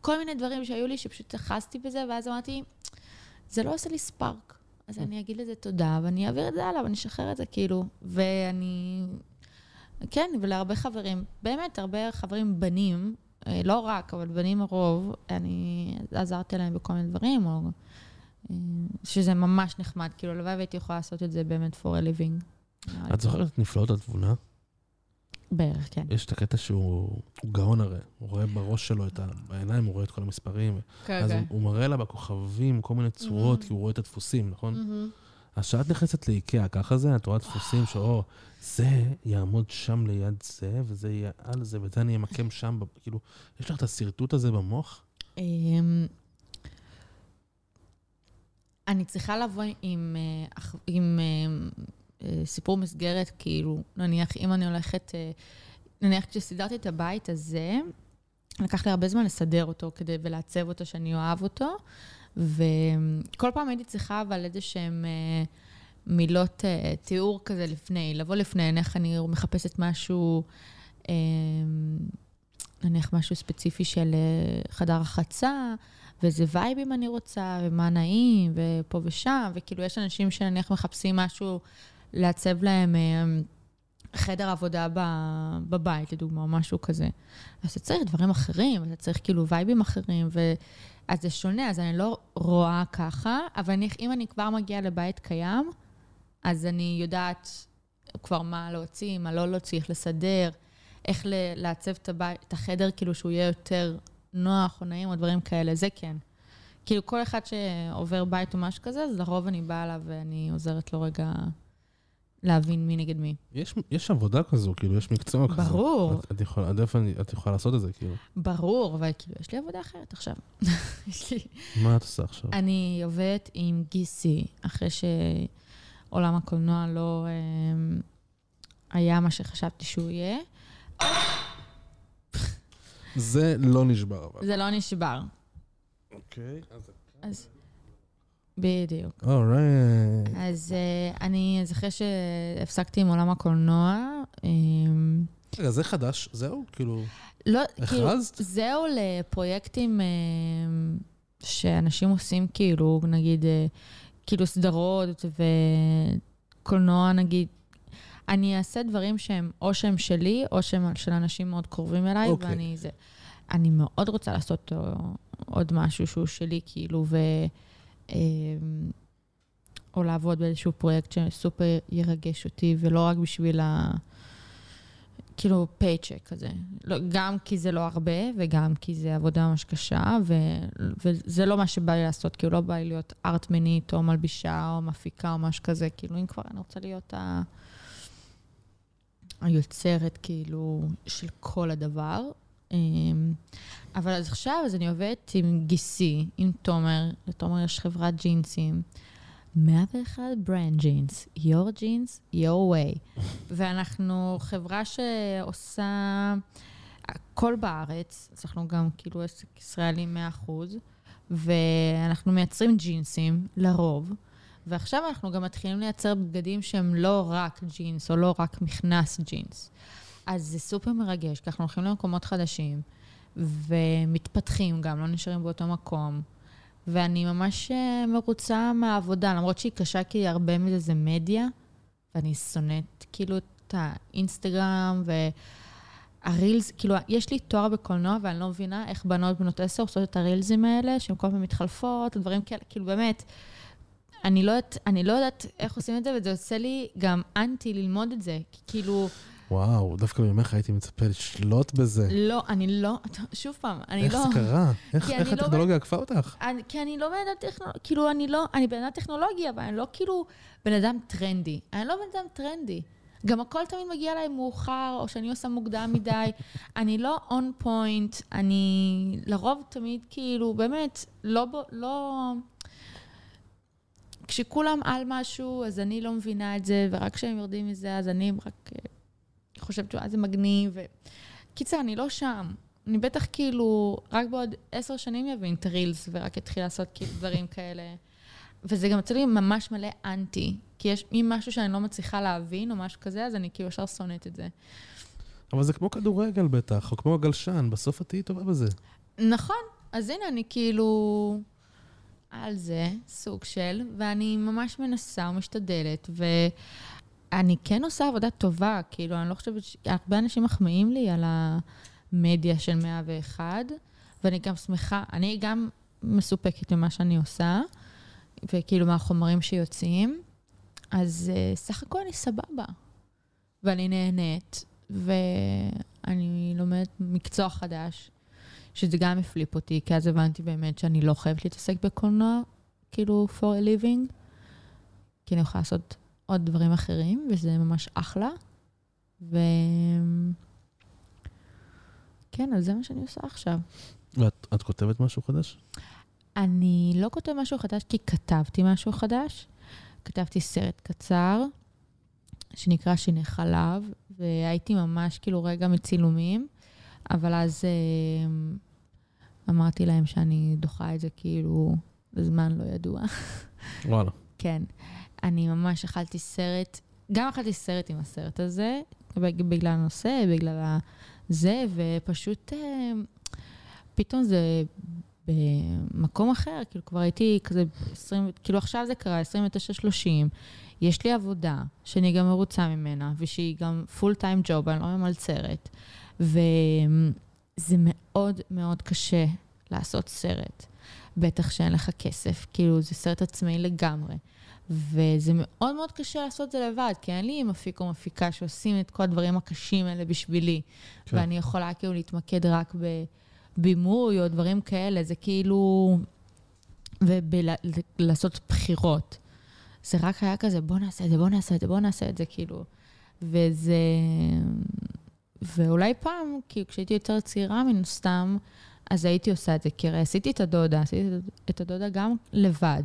כל מיני דברים שהיו לי שפשוט אחזתי בזה, ואז אמרתי, זה לא עושה לי ספארק. אז אני אגיד לזה תודה, ואני אעביר את זה הלאה, ואני אשחרר את זה, כאילו. ואני... כן, ולהרבה חברים, באמת, הרבה חברים בנים, אה, לא רק, אבל בנים הרוב, אני עזרתי להם בכל מיני דברים, או... אה, שזה ממש נחמד, כאילו, הלוואי והייתי יכולה לעשות את זה באמת for a living. את זוכרת את נפלאות התבונה? בערך, כן. יש את הקטע שהוא הוא גאון הרי, הוא רואה בראש שלו את ה... בעיניים, הוא רואה את כל המספרים. כן, אז הוא, הוא מראה לה בכוכבים כל מיני צורות, Mhm. כי הוא רואה את הדפוסים, נכון? מהמם. אז כשאת נכנסת לאיקאה, ככה זה, את רואה דפוסים שאו, זה יעמוד שם ליד זה, וזה יהיה על זה, וזה אני אמקם שם, ב- כאילו, יש לך את השרטוט הזה במוח? אמ, אני צריכה לבוא עם, אה, עם אה, אה, סיפור מסגרת, כאילו, נניח, אם אני הולכת, אה, נניח כשסידרתי את הבית הזה, לקח לי הרבה זמן לסדר אותו כדי, ולעצב אותו, שאני אוהב אותו, וכל פעם הייתי צריכה אבל איזה שהם אה, מילות אה, תיאור כזה לפני, לבוא לפני, נניח אני מחפשת משהו, אה, נניח משהו ספציפי של אה, חדר רחצה, ואיזה וייבים אני רוצה, ומה נעים, ופה ושם, וכאילו יש אנשים שנניח מחפשים משהו לעצב להם אה, חדר עבודה בבית, לדוגמה, או משהו כזה. אז אתה צריך דברים אחרים, אתה צריך כאילו וייבים אחרים, ו... אז זה שונה, אז אני לא רואה ככה, אבל אני, אם אני כבר מגיעה לבית קיים, אז אני יודעת כבר מה להוציא, מה לא להוציא, איך לסדר, איך לעצב את, הבית, את החדר, כאילו שהוא יהיה יותר נוח או נעים או דברים כאלה, זה כן. כאילו כל אחד שעובר בית או משהו כזה, אז לרוב אני באה אליו ואני עוזרת לו רגע להבין מי נגד מי. יש, יש עבודה כזו, כאילו, יש מקצוע כזה. ברור. את, את, יכולה, עד איפה את יכולה לעשות את זה, כאילו. ברור, אבל כאילו, יש לי עבודה אחרת עכשיו. (laughs) יש לי... מה את עושה עכשיו? אני עובדת עם גיסי, אחרי שעולם הקולנוע לא אה, היה מה שחשבתי שהוא יהיה. זה לא נשבר, אבל. זה לא נשבר. אוקיי, אז... אז... בדיוק. אורייט. אז אה, אני, אז אחרי שהפסקתי עם עולם הקולנוע, אה, רגע, זה חדש, זהו? כאילו, לא, כאילו, הכרזת? זהו לפרויקטים אה, שאנשים עושים, כאילו, נגיד, אה, כאילו סדרות וקולנוע, נגיד. אני אעשה דברים שהם או שהם שלי, או שהם של אנשים מאוד קרובים אליי, אוקיי. ואני זה... אני מאוד רוצה לעשות עוד משהו שהוא שלי, כאילו, ו... אה, או לעבוד באיזשהו פרויקט שסופר ירגש אותי, ולא רק בשביל ה... כאילו paycheck כזה. לא, גם כי זה לא הרבה, וגם כי זה עבודה ממש קשה, ו, וזה לא מה שבא לי לעשות, כאילו לא בא לי להיות ארטמנית, או מלבישה, או מפיקה, או משהו כזה, כאילו אם כבר אני רוצה להיות ה... היוצרת, כאילו, של כל הדבר. אמ, אבל אז עכשיו, אז אני עובדת עם גיסי, עם תומר, לתומר יש חברת ג'ינסים. 101 Brand Jeans, your jeans, your way. (laughs) ואנחנו חברה שעושה הכל בארץ, אז אנחנו גם כאילו עסק ישראלי 100%, ואנחנו מייצרים ג'ינסים, לרוב, ועכשיו אנחנו גם מתחילים לייצר בגדים שהם לא רק ג'ינס, או לא רק מכנס ג'ינס. אז זה סופר מרגש, כי אנחנו הולכים למקומות חדשים, ומתפתחים גם, לא נשארים באותו מקום. ואני ממש אה, מרוצה מהעבודה, למרות שהיא קשה כי הרבה מזה זה מדיה, ואני שונאת כאילו את האינסטגרם והרילס, כאילו, יש לי תואר בקולנוע ואני לא מבינה איך בנות בנות עשר עושות את הרילזים האלה, שהן כל פעם מתחלפות, דברים כאלה, כאילו באמת, אני לא, אני לא יודעת איך עושים את זה, וזה עושה לי גם אנטי ללמוד את זה, כי כאילו, וואו, דווקא ממך הייתי מצפה לשלוט בזה. לא, אני לא, שוב פעם, אני איך לא... זה קרה? איך איך לא הטכנולוגיה עקפה אותך? אני, כי אני לא בן אדם טכנולוגי, כאילו, אני לא, אני בן אדם טכנולוגי, אבל אני לא כאילו בן אדם טרנדי. אני לא בן אדם טרנדי. גם הכל תמיד מגיע אליי מאוחר, או שאני עושה מוקדם (laughs) מדי. אני לא און פוינט, אני לרוב תמיד כאילו, באמת, לא, לא... כשכולם על משהו, אז אני לא מבינה את זה, ורק כשהם יורדים מזה, אז אני רק אה, חושבת שזה מגניב. ו... קיצר, אני לא שם. אני בטח כאילו, רק בעוד עשר שנים יבין את הרילס, ורק אתחיל לעשות כאילו דברים כאלה. וזה גם יוצא לי ממש מלא אנטי. כי יש, אם משהו שאני לא מצליחה להבין, או משהו כזה, אז אני כאילו ישר שונאת את זה. אבל זה כמו כדורגל בטח, או כמו גלשן, בסוף את תהיי טובה בזה. נכון, אז הנה, אני כאילו על זה, סוג של, ואני ממש מנסה ומשתדלת, ואני כן עושה עבודה טובה, כאילו, אני לא חושבת ש... הרבה אנשים מחמיאים לי על המדיה של 101, ואני גם שמחה, אני גם מסופקת ממה שאני עושה, וכאילו מהחומרים שיוצאים, אז uh, סך הכל אני סבבה, ואני נהנית, ואני לומדת מקצוע חדש. שזה גם הפליפ אותי, כי אז הבנתי באמת שאני לא חייבת להתעסק בקולנוע, כאילו, for a living, כי אני יכולה לעשות עוד דברים אחרים, וזה ממש אחלה. ו... כן, אז זה מה שאני עושה עכשיו. ואת את כותבת משהו חדש? אני לא כותבת משהו חדש כי כתבתי משהו חדש. כתבתי סרט קצר, שנקרא שיני חלב, והייתי ממש כאילו רגע מצילומים. אבל אז אה, אמרתי להם שאני דוחה את זה כאילו בזמן לא ידוע. וואלה. כן. אני ממש אכלתי סרט, גם אכלתי סרט עם הסרט הזה, בגלל הנושא, בגלל זה, ופשוט אה, פתאום זה במקום אחר, כאילו כבר הייתי כזה 20, כאילו עכשיו זה קרה, 29-30, יש לי עבודה שאני גם מרוצה ממנה, ושהיא גם פול טיים ג'וב, אני לא ממלצרת. וזה מאוד מאוד קשה לעשות סרט, בטח שאין לך כסף, כאילו זה סרט עצמאי לגמרי. וזה מאוד מאוד קשה לעשות את זה לבד, כי אין לי מפיק או מפיקה שעושים את כל הדברים הקשים האלה בשבילי. כן. ואני יכולה כאילו להתמקד רק בבימוי או דברים כאלה, זה כאילו... ולעשות בחירות. זה רק היה כזה, בוא נעשה את זה, בוא נעשה את זה, בוא נעשה את זה, כאילו. וזה... ואולי פעם, כי כשהייתי יותר צעירה מן הסתם, אז הייתי עושה את זה, כי הרי עשיתי את הדודה, עשיתי את הדודה גם לבד,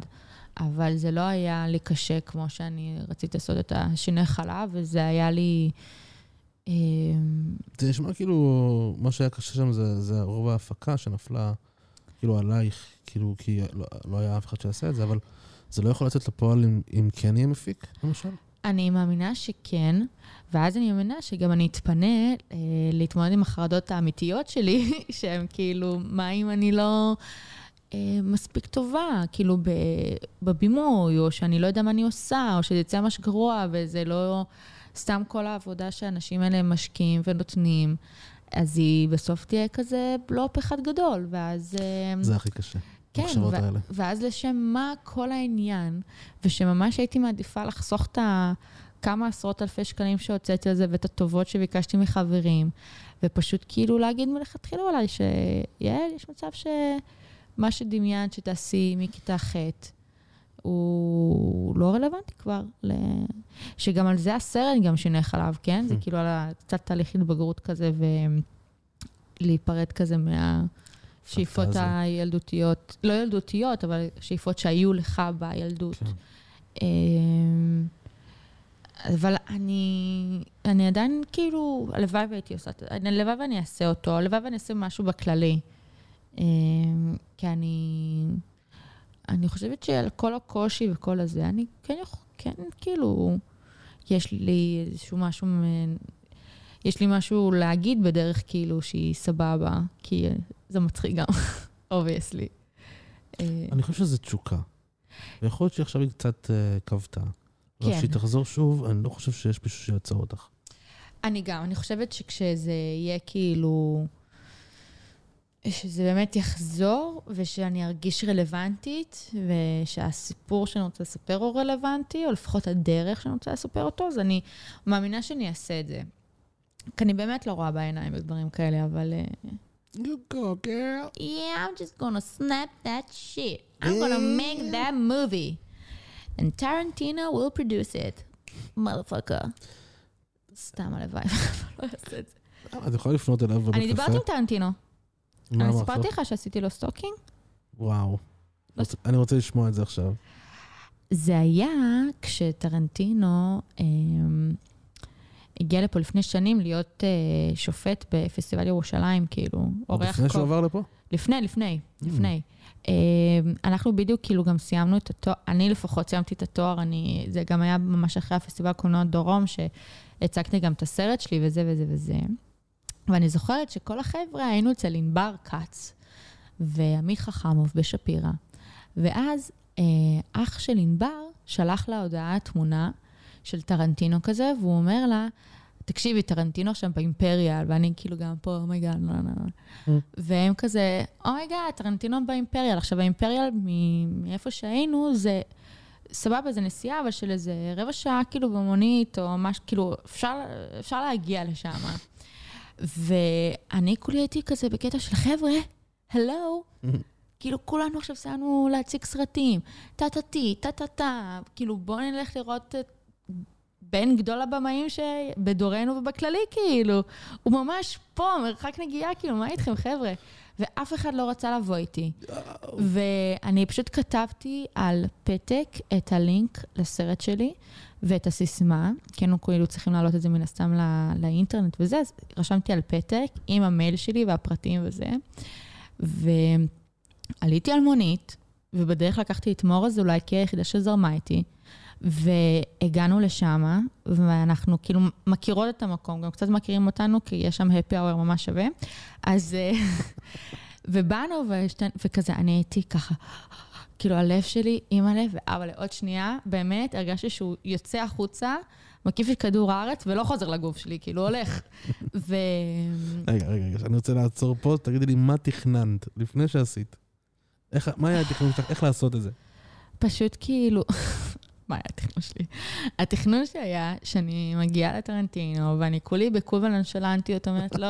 אבל זה לא היה לי קשה כמו שאני רציתי לעשות את השיני חלב, וזה היה לי... אמ, זה נשמע כאילו, מה שהיה קשה שם זה, זה רוב ההפקה שנפלה, כאילו עלייך, כאילו, כי לא, לא היה אף אחד שיעשה את זה, אבל זה לא יכול לצאת לפועל אם, אם כן יהיה מפיק, למשל? אני מאמינה שכן, ואז אני מאמינה שגם אני אתפנה אה, להתמודד עם החרדות האמיתיות שלי, (laughs) שהן כאילו, מה אם אני לא מספיק טובה, כאילו בבימוי, או שאני לא יודע מה אני עושה, או שזה יצא ממש גרוע, וזה לא סתם כל העבודה שהאנשים האלה משקיעים ונותנים. אז היא בסוף תהיה כזה בלופ אחד גדול, ואז... אה, זה הכי קשה. כן, ו- ואז לשם מה כל העניין, ושממש הייתי מעדיפה לחסוך את הכמה עשרות אלפי שקלים שהוצאתי על זה, ואת הטובות שביקשתי מחברים, ופשוט כאילו להגיד מלכתחילה אולי שיעל, יש מצב שמה שדמיינת שתעשי מכיתה ח', הוא לא רלוונטי כבר. ל... שגם על זה הסרט גם שיני חלב, כן? זה כאילו על קצת תהליך התבגרות כזה, ולהיפרד כזה מה... שאיפות הילדותיות, לא ילדותיות, אבל שאיפות שהיו לך בילדות. כן. אמ, אבל אני, אני עדיין כאילו, הלוואי והייתי עושה את זה, הלוואי ואני אעשה אותו, הלוואי ואני אעשה משהו בכללי. אמ, כי אני, אני חושבת שעל כל הקושי וכל הזה, אני כן, כן, כאילו, יש לי איזשהו משהו, יש לי משהו להגיד בדרך כאילו שהיא סבבה, כי זה מצחיק גם, (laughs) obviously. אה, אני חושב שזה תשוקה. ויכול להיות שעכשיו היא קצת אה, כבתה. כן. אבל כשהיא תחזור שוב, אני לא חושב שיש מישהו שיעצור אותך. אני גם, אני חושבת שכשזה יהיה כאילו... שזה באמת יחזור, ושאני ארגיש רלוונטית, ושהסיפור שאני רוצה לספר הוא רלוונטי, או לפחות הדרך שאני רוצה לספר אותו, אז אני מאמינה שאני אעשה את זה. כי אני באמת לא רואה בעיניים בדברים כאלה, אבל... Uh, You go, girl. Yeah, I'm just gonna snap that shit. I'm gonna make that movie. And Tarantino will produce it. motherfucker. סתם הלוואי, (laughs) לא אעשה את זה. את יכולה לפנות אליו קפה? אני דיברתי עם טרנטינו. אני סיפרתי לך שעשיתי לו stalking? וואו. אני רוצה לשמוע את זה עכשיו. זה היה כשטרנטינו אה, הגיע לפה לפני שנים להיות אה, שופט בפסטיבל ירושלים, כאילו, אורח לפני שהוא עבר לפה? לפני, לפני, לפני. אה, אנחנו בדיוק כאילו גם סיימנו את התואר, אני לפחות סיימתי את התואר, אני, זה גם היה ממש אחרי הפסטיבל קולנוע דרום, שהצגתי גם את הסרט שלי וזה וזה וזה. ואני זוכרת שכל החבר'ה היינו אצל ענבר כץ ועמי חכמוב בשפירא, ואז אה, אח של ענבר שלח לה הודעה תמונה של טרנטינו כזה, והוא אומר לה, תקשיבי, טרנטינו עכשיו באימפריאל, ואני כאילו גם פה, oh my god, לא, לא, לא. והם כזה, oh my god, טרנטינו באימפריאל. עכשיו, האימפריאל, מאיפה שהיינו, זה סבבה, זה נסיעה, אבל של איזה רבע שעה, כאילו, במונית, או משהו, כאילו, אפשר, אפשר להגיע לשם. ואני כולי הייתי כזה בקטע של, חבר'ה, הלו, (laughs) כאילו, כולנו עכשיו סיימנו להציג סרטים, טה-טה-טי, טה-טה-טה, כאילו, בואו נלך לראות את בין גדול הבמאים שבדורנו ובכללי, כאילו. הוא ממש פה, מרחק נגיעה, כאילו, מה איתכם, חבר'ה? ואף אחד לא רצה לבוא איתי. ואני פשוט כתבתי על פתק את הלינק לסרט שלי ואת הסיסמה, כי היינו כאילו צריכים להעלות את זה מן הסתם לא, לאינטרנט וזה, אז רשמתי על פתק עם המייל שלי והפרטים וזה. ועליתי על מונית, ובדרך לקחתי את מור אזולאי כיחידה שזרמה איתי. והגענו לשם, ואנחנו כאילו מכירות את המקום, גם קצת מכירים אותנו, כי יש שם happy hour ממש שווה. אז... אה, (laughs) ובאנו, ושת... וכזה, אני הייתי ככה, כאילו הלב שלי, אימא'לה ואבא'לה. עוד שנייה, באמת, הרגשתי שהוא יוצא החוצה, מקיף את כדור הארץ ולא חוזר לגוף שלי, כאילו הולך. ו... רגע, רגע, רגע, אני רוצה לעצור פה, תגידי לי מה תכננת לפני שעשית. איך, מה היה התכנון שלך, איך לעשות את זה? פשוט כאילו, (laughs) מה היה התכנון שלי? התכנון שלי היה שאני מגיעה לטרנטינו, ואני כולי בקול ונשלנטיות אומרת לו,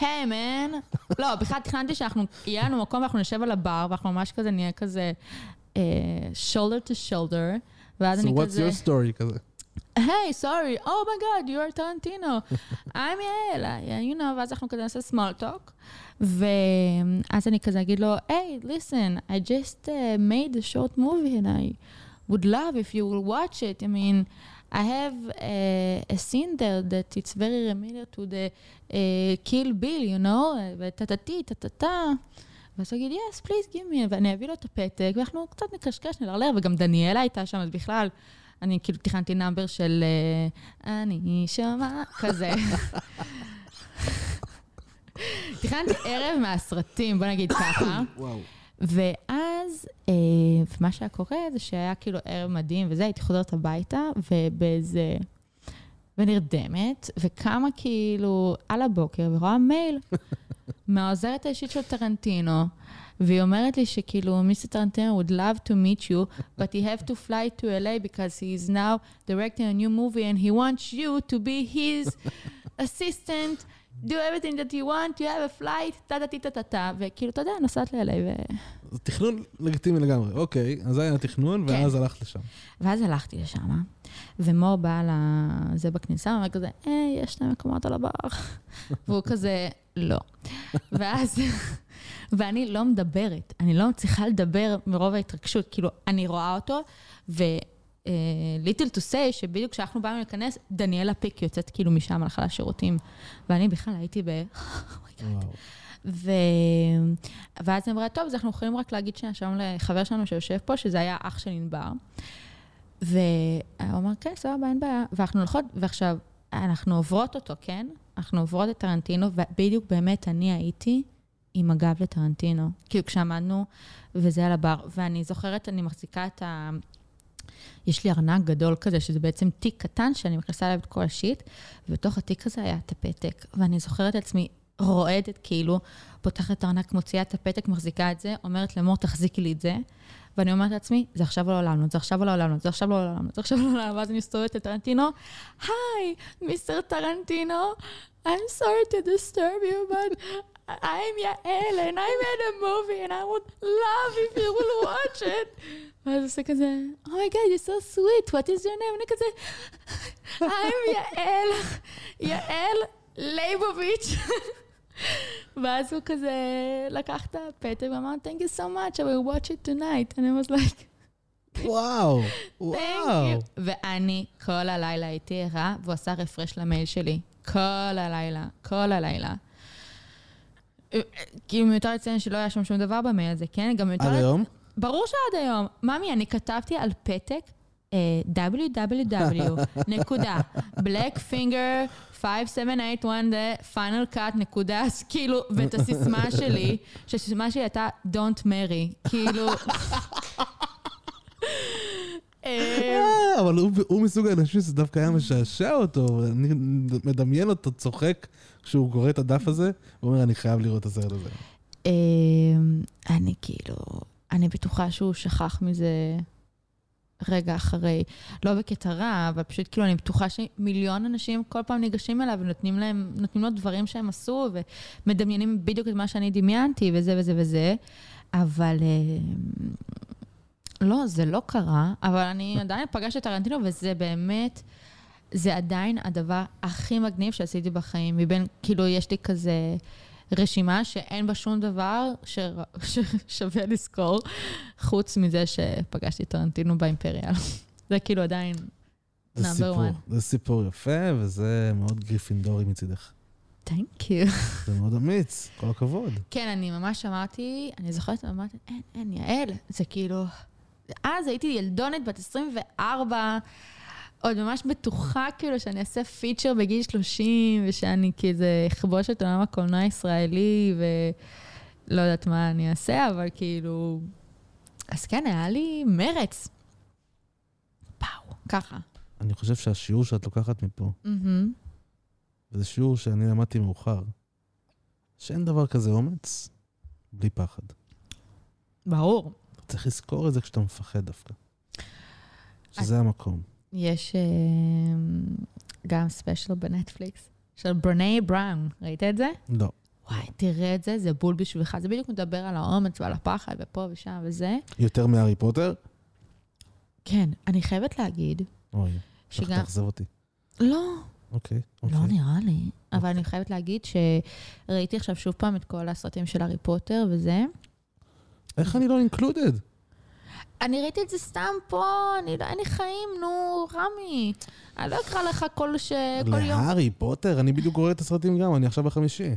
היי, מן. לא, בכלל תכננתי שאנחנו, יהיה לנו מקום ואנחנו נשב על הבר, ואנחנו ממש כזה נהיה כזה uh, shoulder to shoulder, ואז so אני כזה... So what's your story כזה? היי, סורי, oh my god, you are Tarantino. I'm יעל, you know, ואז אנחנו כזה נעשה small talk. ואז אני כזה אגיד לו, היי, hey, listen, I just uh, made a short movie and I... would love if you will watch it. I mean, I have a, a scene there that it's very familiar to the uh, Kill Bill, you know, וטה-טה-טי, טה-טה-טה. ואז הוא יגיד, yes, please give me, ואני אביא לו את הפתק, ואנחנו קצת נקשקש, נלרלר, וגם דניאלה הייתה שם, אז בכלל, אני כאילו תכננתי נאמבר של אני שומע, כזה. (laughs) תכננתי ערב מהסרטים, בוא נגיד ככה. וואו. ואז, אה, מה שהיה קורה זה שהיה כאילו ערב מדהים וזה, הייתי חוזרת הביתה, ובאיזה... ונרדמת, וקמה כאילו על הבוקר ורואה מייל (laughs) מהעוזרת האישית של טרנטינו, והיא אומרת לי שכאילו, מיסטר טרנטינו would love to meet you, but he have to fly to LA because he is now directing a new movie and he wants you to be his assistant. Do everything that you want, you have a flight, טה-טה-טה-טה-טה, וכאילו, אתה יודע, נוסעת ל-LA ו... זה תכנון לגיטימי לגמרי. אוקיי, אז זה היה התכנון, כן. ואז הלכת לשם. ואז הלכתי לשם, ומור בא לזה בכניסה, הוא אומר כזה, היי, יש שני מקומות על הבר. (laughs) והוא כזה, לא. ואז, ואני לא מדברת, אני לא מצליחה לדבר מרוב ההתרגשות, כאילו, אני רואה אותו, ו... ליטל טו סיי, שבדיוק כשאנחנו באנו להיכנס, דניאלה פיק יוצאת כאילו משם, הלכה לשירותים. ואני בכלל הייתי ב... (laughs) ו... ואז היא אמרה, טוב, אז אנחנו יכולים רק להגיד שלום לחבר שלנו שיושב פה, שזה היה אח של ענבר. והוא אמר, כן, סבבה, אין בעיה. ואנחנו הולכות, ועכשיו, אנחנו עוברות אותו, כן? אנחנו עוברות את טרנטינו, ובדיוק באמת אני הייתי עם הגב לטרנטינו. כאילו, כשעמדנו, וזה על הבר. ואני זוכרת, אני מחזיקה את ה... יש לי ארנק גדול כזה, שזה בעצם תיק קטן שאני מכניסה אליו את כל השיט, ובתוך התיק הזה היה את הפתק. ואני זוכרת את עצמי רועדת, כאילו, פותחת את הארנק, מוציאה את הפתק, מחזיקה את זה, אומרת למור, תחזיקי לי את זה. ואני אומרת לעצמי, זה עכשיו לא לעולם, זה עכשיו לא לעולם, זה עכשיו לא לעולם, זה עכשיו לא לעולם, ואז אני מסתובבת לטרנטינו, היי, מיסטר טרנטינו, I'm sorry to disturb you, but I'm Yael, and I made a movie, and I would love if you will watch it. ואז עושה כזה, Oh my God, you're so sweet, what is your name? אני כזה, I'm יעל, יעל ליבוביץ'. ואז הוא כזה לקח את הפתק ואמר, Thank you so much, I will watch it tonight. And I was like, וואו, וואו. ואני כל הלילה הייתי ערה, והוא עשה רפרש למייל שלי. כל הלילה, כל הלילה. כאילו מיותר לציין שלא היה שם שום דבר במייל הזה, כן? גם מיותר... עד היום? ברור שעד היום. ממי, אני כתבתי על פתק אה, www.blackfinger (laughs) 5781 final cut נקודה, כאילו, ואת הסיסמה שלי, שהסיסמה שלי הייתה Don't marry, כאילו... אה, אה, אבל הוא- מסוג האנשים שזה דווקא היה משעשע אותו, אני מדמיין אותו צוחק כשהוא קורא את הדף הזה, הוא אומר, אני חייב לראות את הסרט הזה. אני כאילו, אני בטוחה שהוא שכח מזה רגע אחרי. לא בקטע רע, אבל פשוט כאילו, אני בטוחה שמיליון אנשים כל פעם ניגשים אליו ונותנים להם, נותנים לו דברים שהם עשו, ומדמיינים בדיוק את מה שאני דמיינתי, וזה וזה וזה. אבל אה, לא, זה לא קרה, אבל אני עדיין פגשתי את טרנטינו, וזה באמת, זה עדיין הדבר הכי מגניב שעשיתי בחיים. מבין, כאילו, יש לי כזה רשימה שאין בה שום דבר ש... ששווה לזכור, חוץ מזה שפגשתי טרנטינו באימפריאל. (laughs) זה כאילו עדיין זה Number סיפור, one. זה סיפור יפה, וזה מאוד גריפינדורי מצידך. תנק יו. זה מאוד אמיץ, כל הכבוד. כן, אני ממש אמרתי, אני זוכרת, אמרתי, אין, אין, יעל, זה כאילו... אז הייתי ילדונת בת 24, עוד ממש בטוחה כאילו שאני אעשה פיצ'ר בגיל 30, ושאני כזה אכבוש את עולם הקולנוע הישראלי, ולא יודעת מה אני אעשה, אבל כאילו... אז כן, היה לי מרץ. פאו, ככה. אני חושב שהשיעור שאת לוקחת מפה, מהמם. וזה שיעור שאני למדתי מאוחר, שאין דבר כזה אומץ בלי פחד. ברור. צריך לזכור את זה כשאתה מפחד דווקא. שזה המקום. יש אה, גם ספיישל בנטפליקס של ברני בראון, ראית את זה? לא. וואי, תראה את זה, זה בול בשבילך. זה בדיוק מדבר על האומץ ועל הפחד ופה ושם וזה. יותר מהארי פוטר? כן, אני חייבת להגיד אוי, איך שגם... תאכזב אותי. לא, אוקיי, אוקיי. לא נראה לי. אבל אני חייבת להגיד שראיתי עכשיו שוב פעם את כל הסרטים של הארי פוטר וזה. איך אני לא אינקלודד? אני ראיתי את זה סתם פה, אני לא, אין לי חיים, נו, רמי. אני לא אקרא לך כל, ש... כל יום. להארי פוטר? אני בדיוק קורא את הסרטים גם, אני עכשיו בחמישי.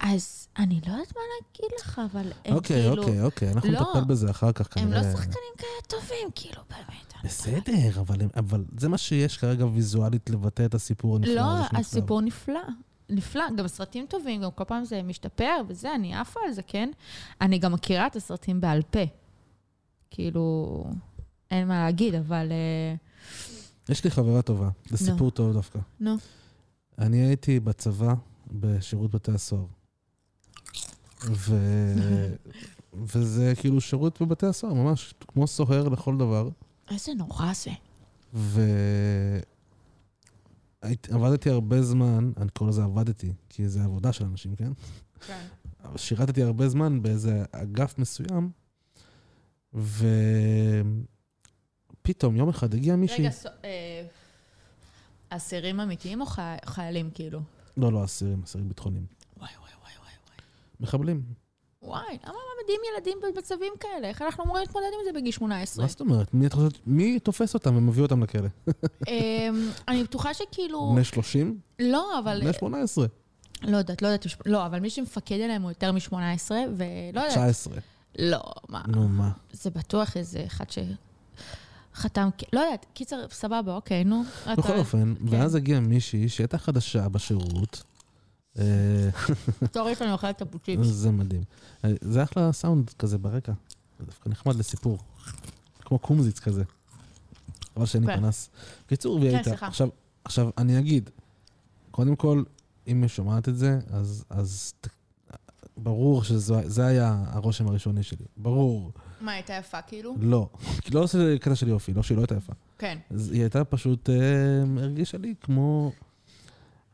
אז אני לא יודעת מה להגיד לך, אבל הם אוקיי, כאילו... אוקיי, אוקיי, אנחנו לא. נטפל בזה אחר כך הם כנראה. לא שחקנים כאלה טובים, כאילו, באמת. בסדר, אבל, הם- אבל זה מה שיש כרגע ויזואלית לבטא את הסיפור הנפלא לא. הסיפור נפלא. נפלא, גם סרטים טובים, גם כל פעם זה משתפר וזה, אני עפה על זה, כן? אני גם מכירה את הסרטים בעל פה. כאילו, אין מה להגיד, אבל... אה, יש לי חברה טובה, זה. סיפור טוב דווקא. נו. אני הייתי בצבא בשירות בתי הסוהר. ו... (laughs) וזה כאילו שירות בבתי הסוהר, ממש כמו סוהר לכל דבר. איזה נורא זה. ועבדתי הרבה זמן, אני קורא לזה עבדתי, כי זה עבודה של אנשים, כן? כן. שירתתי הרבה זמן באיזה אגף מסוים, ופתאום יום אחד הגיע מישהי... רגע, סו- אה, אסירים אמיתיים או חי- חיילים, כאילו? לא, לא, אסירים, אסירים ביטחוניים. וואי, וואי, וואי, וואי. מחבלים. וואי, למה מעמידים ילדים במצבים כאלה? איך אנחנו אמורים להתמודד עם זה בגיל 18? מה זאת אומרת? מי חושבת- מי תופס אותם ומביא אותם לכלא? אמ, אני בטוחה שכאילו... בני 30? לא, אבל... בני 18? לא יודעת, לא יודעת, לא, אבל מי שמפקד עליהם הוא יותר מ-18, ולא יודעת. 19. לא, מה, נו, מה? זה בטוח איזה אחד שחתם, לא יודעת, קיצר, סבבה, אוקיי, נו. בכל אופן, כן. ואז הגיעה מישהי שהייתה חדשה בשירות. אה, (laughs) בתור יש לנו אוכלת את הפוצ'יפס. זה מדהים. אה, זה אחלה סאונד כזה ברקע. זה דווקא נחמד לסיפור. כמו קומזיץ כזה. חבל שאין לי כן. פנס. בקיצור, והיא כן, הייתה. עכשיו, אני אגיד, קודם כל, אם היא שומעת את זה, אז, ברור שזה היה הרושם הראשוני שלי. ברור. מה, הייתה יפה כאילו? לא. לא עושה קטע של יופי, לא שהיא לא הייתה יפה. כן. היא הייתה פשוט, אה, הרגישה לי כמו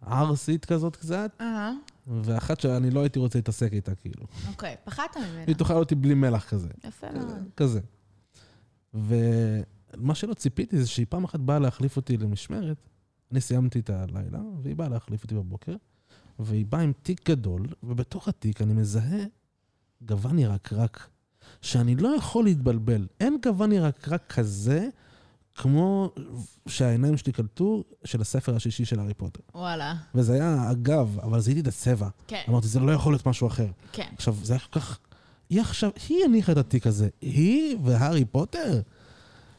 ערסית כזאת קצת, אהה, ואחת שאני לא הייתי רוצה להתעסק איתה, כאילו. אוקיי, פחדת ממנה. היא תאכל אותי בלי מלח כזה. יפה מאוד. כזה. ומה שלא ציפיתי זה שהיא פעם אחת באה להחליף אותי למשמרת, אני סיימתי את הלילה, והיא באה להחליף אותי בבוקר, והיא באה עם תיק גדול, ובתוך התיק אני מזהה גוון ירקרק. שאני לא יכול להתבלבל. אין גוון ירקרק כזה, כמו שהעיניים שלי קלטו, של הספר השישי של הארי פוטר. וואלה. וזה היה אגב, אבל זיהיתי את הצבע. כן, אמרתי, זה לא יכול להיות משהו אחר. כן. עכשיו, זה היה כל כך... היא עכשיו, היא הניחה את התיק הזה. היא והארי פוטר?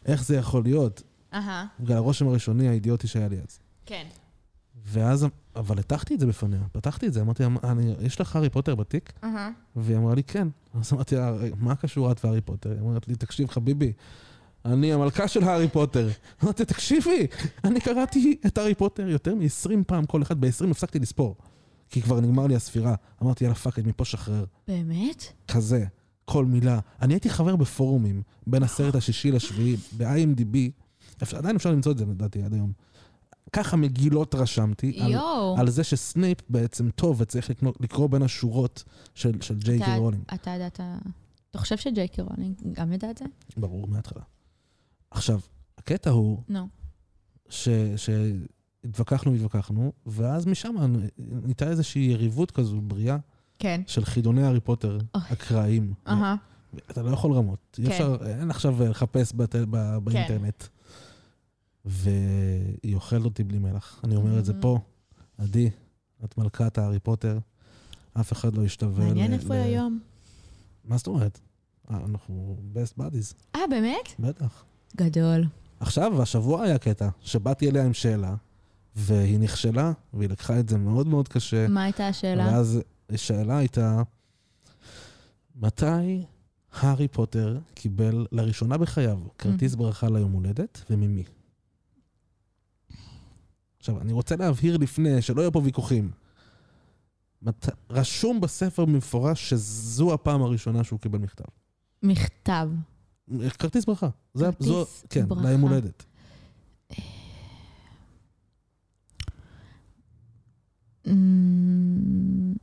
איך זה יכול להיות? אהה, בגלל הרושם הראשוני האידיוטי שהיה לי אז. כן. ואז, אבל הטחתי את זה בפניה, פתחתי את זה, אמרתי, אני, יש לך הארי פוטר בתיק? אהה. והיא אמרה לי, כן. אז אמרתי לה, מה קשור את והארי פוטר? היא אומרת לי, תקשיב, חביבי, אני המלכה של הארי פוטר. אמרתי, תקשיבי, אני קראתי את הארי פוטר יותר מ-20 פעם כל אחד, ב-20 הפסקתי לספור. כי כבר נגמר לי הספירה. אמרתי, יאללה, fuck, מפה שחרר. באמת? כזה, כל מילה. אני הייתי חבר בפורומים בין הסרט השישי לשביעי, ב-IMDb, עדיין אפשר למצוא את זה לדעתי עד היום. ככה מגילות רשמתי, על. על זה שסנייפ בעצם טוב וצריך לקרוא, לקרוא בין השורות של, של ג'יי קי אתה- רולינג. אתה ידעת... אתה חושב שג'יי קי רולינג גם ידע את זה? ברור, מההתחלה. עכשיו, הקטע הוא נו. ש- שהתווכחנו והתווכחנו, ואז משם נהייתה איזושהי יריבות כזו בריאה כן. של חידוני הארי פוטר אוי. אקראיים. אהה. אתה לא יכול רמות. אי כן. אפשר, אין עכשיו לחפש בת, ב, באינטרנט. והיא אוכלת אותי בלי מלח. אני אומר את זה Mm. פה, עדי, את מלכת הארי פוטר, אף אחד לא ישתווה מעניין איפה היא היום. מה זאת אומרת? אה, אנחנו best buddies, אה, באמת? בטח. גדול. עכשיו, השבוע היה קטע, שבאתי אליה עם שאלה, והיא נכשלה, והיא לקחה את זה מאוד מאוד קשה. מה הייתה השאלה? ואז השאלה הייתה, מתי הארי פוטר קיבל לראשונה בחייו כרטיס ברכה ליום הולדת, וממי? עכשיו, אני רוצה להבהיר לפני, שלא יהיו פה ויכוחים. מת... רשום בספר במפורש שזו הפעם הראשונה שהוא קיבל מכתב. מכתב. כרטיס ברכה. זה, כרטיס זו, כן, ברכה. ליום הולדת. אמ,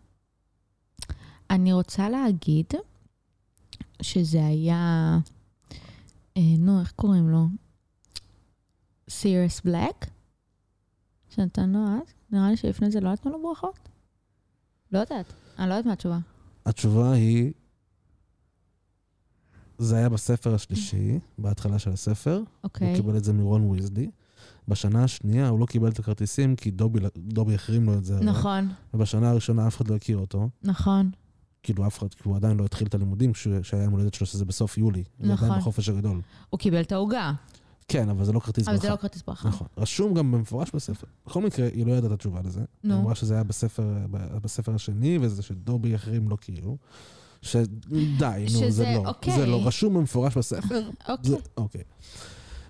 אני רוצה להגיד שזה היה, אה, נו, איך קוראים לו? סירס בלק? שנתנו אז? נראה לי שלפני זה לא נתנו לו ברכות. לא יודעת, אני לא יודעת מה התשובה. התשובה היא, זה היה בספר השלישי, בהתחלה של הספר. אוקיי. הוא קיבל את זה מרון ויזלי. בשנה השנייה הוא לא קיבל את הכרטיסים כי דובי, דובי החרים לו את זה. הרי. נכון, ובשנה הראשונה אף אחד לא הכיר אותו. נכון. כאילו אף אחד, כי הוא עדיין לא התחיל את הלימודים כשהוא- שהיה יום הולדת שלו, שזה בסוף יולי. נכון. עדיין בחופש הגדול. הוא קיבל את העוגה, כן, אבל זה לא כרטיס אבל ברכה. זה לא כרטיס ברכה. נכון. רשום גם במפורש בספר. בכל מקרה, היא לא ידעה את התשובה לזה. נו. היא אמרה שזה היה בספר, בספר השני, וזה שדובי החרים לא כאילו. שדי, נו, זה שזה- לא. אוקיי. זה לא רשום במפורש בספר, (laughs) אוקיי. זה, אוקיי.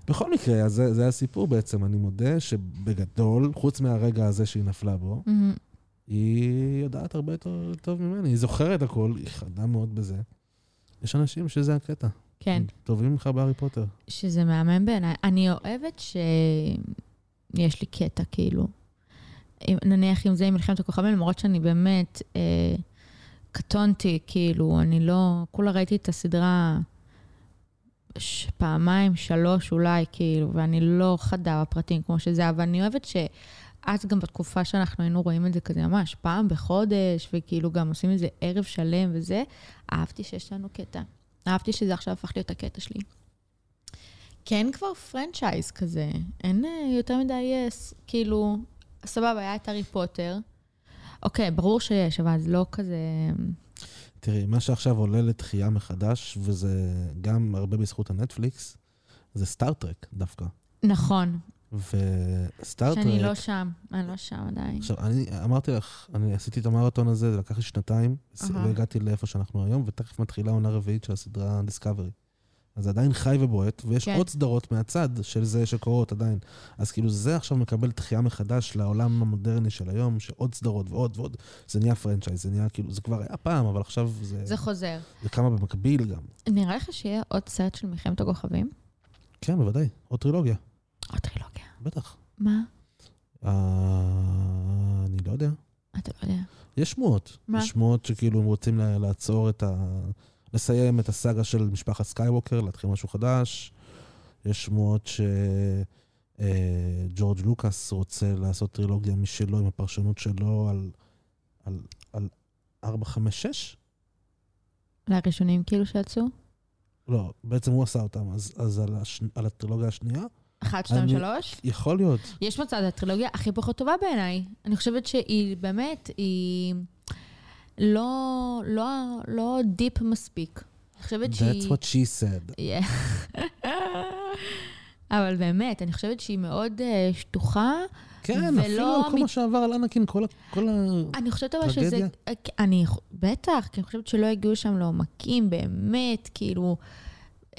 בכל מקרה, אז זה, זה הסיפור בעצם. אני מודה שבגדול, חוץ מהרגע הזה שהיא נפלה בו. היא יודעת הרבה יותר טוב ממני. היא זוכרת הכל, היא חדה מאוד בזה. יש אנשים שזה הקטע. כן. טובים ממך בהארי פוטר. שזה מהמם בעיניי. אני אוהבת שיש לי קטע, כאילו. אם, נניח אם זה עם מלחמת הכוכבים, למרות שאני באמת אה, קטונתי, כאילו, אני לא... כולה ראיתי את הסדרה ש- פעמיים, שלוש אולי, כאילו, ואני לא חדה בפרטים כמו שזה, אבל אני אוהבת ש... אז גם בתקופה שאנחנו היינו רואים את זה כזה ממש פעם בחודש, וכאילו גם עושים איזה ערב שלם וזה, אהבתי שיש לנו קטע. אהבתי שזה עכשיו הפך להיות הקטע שלי. כי אין כבר franchise כזה. אין אה, יותר מדי yes. כאילו, סבבה, היה את הארי פוטר. אוקיי, ברור שיש, אבל זה לא כזה... תראי, מה שעכשיו עולה לתחייה מחדש, וזה גם הרבה בזכות הנטפליקס, זה Star Trek דווקא. נכון, ו Star Trek... שאני לא שם. אני לא שם עדיין. עכשיו, אני אמרתי לך, אני עשיתי את המרתון הזה, זה לקח לי שנתיים. והגעתי לאיפה שאנחנו היום, ותכף מתחילה עונה רביעית של הסדרה Discovery. אז זה עדיין חי ובועט, ויש כן. עוד סדרות מהצד של זה שקורות עדיין. אז כאילו זה עכשיו מקבל תחייה מחדש לעולם המודרני של היום, שעוד סדרות ועוד ועוד. זה נהיה franchise, זה נהיה כאילו, זה כבר היה פעם, אבל עכשיו זה, זה חוזר. זה קמה במקביל גם. נראה לך שיהיה עוד סרט של מלחמת הכוכבים? כן, בוודאי, עוד טרילוגיה, עוד טרילוגיה. בטח. מה? אה, אני לא יודע. אתה לא יודע. יש שמועות. מה? יש שמועות שכאילו הם רוצים לעצור את ה... לסיים את הסאגה של משפחת סקייווקר, להתחיל משהו חדש. יש שמועות שג'ורג' לוקאס רוצה לעשות טרילוגיה משלו עם הפרשנות שלו על, על, על 4, 5, 6? לראשונים כאילו שיצאו? לא, בעצם הוא עשה אותם, אז, אז על, הש... על הטרילוגיה השנייה, אחת, שתיים, שלוש. יכול להיות. יש מצד הטרילוגיה הכי פחות טובה בעיניי. אני חושבת שהיא באמת, היא לא, לא, לא דיפ מספיק. אני חושבת שהיא... That's what she said. Yeah. (laughs) אבל באמת, אני חושבת שהיא מאוד אה, שטוחה. כן, ולא אפילו כל מה שעבר על אנקין, כל. כל ה... אני חושבת אבל שזה... טרגדיה? אני, בטח, כי אני חושבת שלא הגיעו שם לעומקים, באמת, כאילו,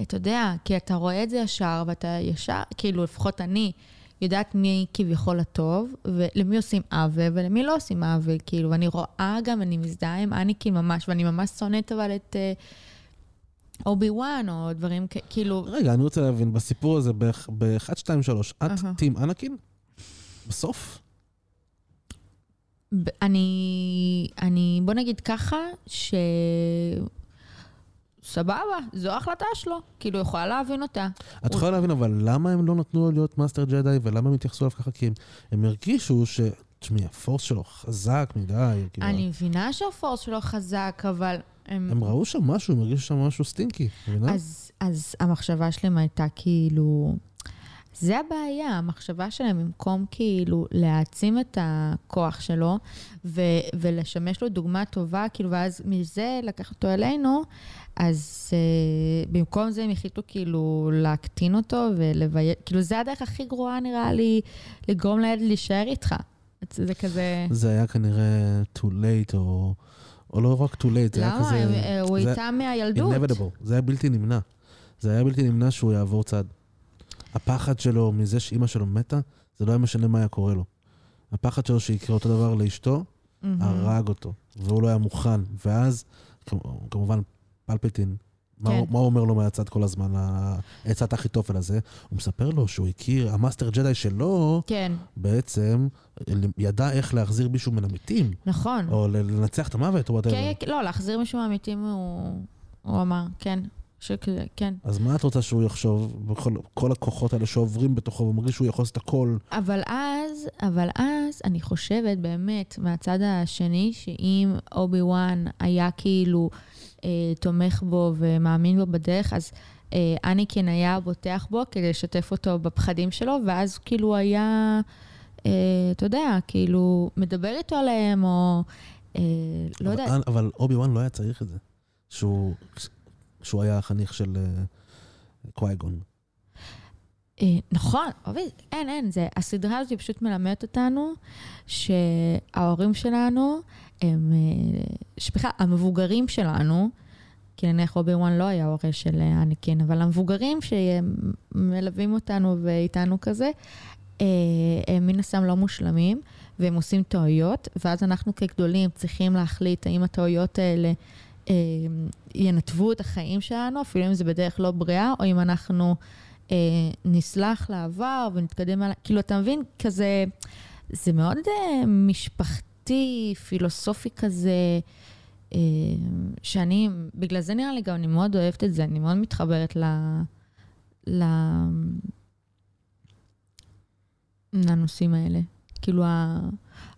אתה יודע, כי אתה רואה את זה ישר, ואתה ישר, כאילו, לפחות אני, יודעת מי כביכול הטוב, ולמי עושים עוול, ולמי לא עושים עוול, כאילו, ואני רואה גם, אני מזדהה עם אניקין ממש, ואני ממש שונאת אבל את אה, אובי וואן, או דברים כאילו... רגע, אני רוצה להבין, בסיפור הזה, ב-1, 2, 3, את אהה. team אנקין? בסוף? אני, אני, בוא נגיד ככה, ש... סבבה, זו ההחלטה שלו, כאילו, יכולה להבין אותה. את יכולה להבין, אבל למה הם לא נתנו לו להיות master Jedi, ולמה הם התייחסו אליו ככה? כי הם, הרגישו ש... תשמעי, ה force שלו חזק מדי. כאילו, אני מבינה שה force שלו חזק, אבל... הם, הם ראו שם משהו, הם הרגישו שם משהו סטינקי, מבינה? אז, אז המחשבה שלהם הייתה כאילו... זה הבעיה, המחשבה שלהם, במקום כאילו להעצים את הכוח שלו ו- ולשמש לו דוגמה טובה, כאילו, ואז מזה לקח אותו אלינו, אז uh, במקום זה הם החליטו כאילו להקטין אותו ולבייש, כאילו, זה הדרך הכי גרועה נראה לי לגרום לילד להישאר איתך. זה כזה... זה היה כנראה too late, או, או לא רק too late, זה היה למה? כזה... הם- אה, הוא זה- איתם מהילדות. inevitable. זה היה בלתי נמנע. זה היה בלתי נמנע שהוא יעבור צד. הפחד שלו מזה שאימא שלו מתה, זה לא היה משנה מה היה קורה לו. הפחד שלו שיקרה אותו דבר לאשתו. הרג אותו, והוא לא היה מוכן. ואז, כמ- כמובן, פלפטין, מה, כן. הוא- מה הוא אומר לו מהצד כל הזמן, עצת אחיתופל הזה? הוא מספר לו שהוא הכיר, ה master Jedi שלו, כן, בעצם, ידע איך להחזיר מישהו מן המתים, נכון. או לנצח את המוות, או whatever. כן, כן, לא, להחזיר מישהו מהמתים הוא, הוא אמר, כן. שכזה, כן. אז מה את רוצה שהוא יחשוב בכל כל הכוחות האלה שעוברים בתוכו, והוא מרגיש שהוא יכול לעשות הכל? אבל אז, אבל אז, אני חושבת באמת, מהצד השני, שאם אובי וואן היה כאילו תומך בו ומאמין בו בדרך, אז אה, אניקין היה בוטח בו כדי לשתף אותו בפחדים שלו, ואז כאילו היה, אה, אתה יודע, כאילו, מדבר איתו עליהם, או... אה, לא אבל, יודעת. אבל אובי וואן לא היה צריך את זה, שהוא, שהוא היה החניך של קווייגון. אה, נכון, אובי, אין, אין, זה, הסדרה הזאת פשוט מלמדת אותנו שההורים שלנו הם, אה, שבכלל, המבוגרים שלנו, כי נניח רובי וואן לא היה הורה של אה, אניקין, אבל המבוגרים שמלווים אותנו ואיתנו כזה, אה, הם מן הסתם לא מושלמים, והם עושים טעויות, ואז אנחנו כגדולים צריכים להחליט האם הטעויות האלה ינתבו את החיים שלנו, אפילו אם זה בדרך לא בריאה, או אם אנחנו נסלח לעבר ונתקדם הלאה. כאילו, אתה מבין? כזה, זה מאוד אה, משפחתי, פילוסופי כזה, אה, שאני, בגלל זה נראה לי גם, אני מאוד אוהבת את זה, אני מאוד מתחברת ל... ל... לנושאים האלה. כאילו,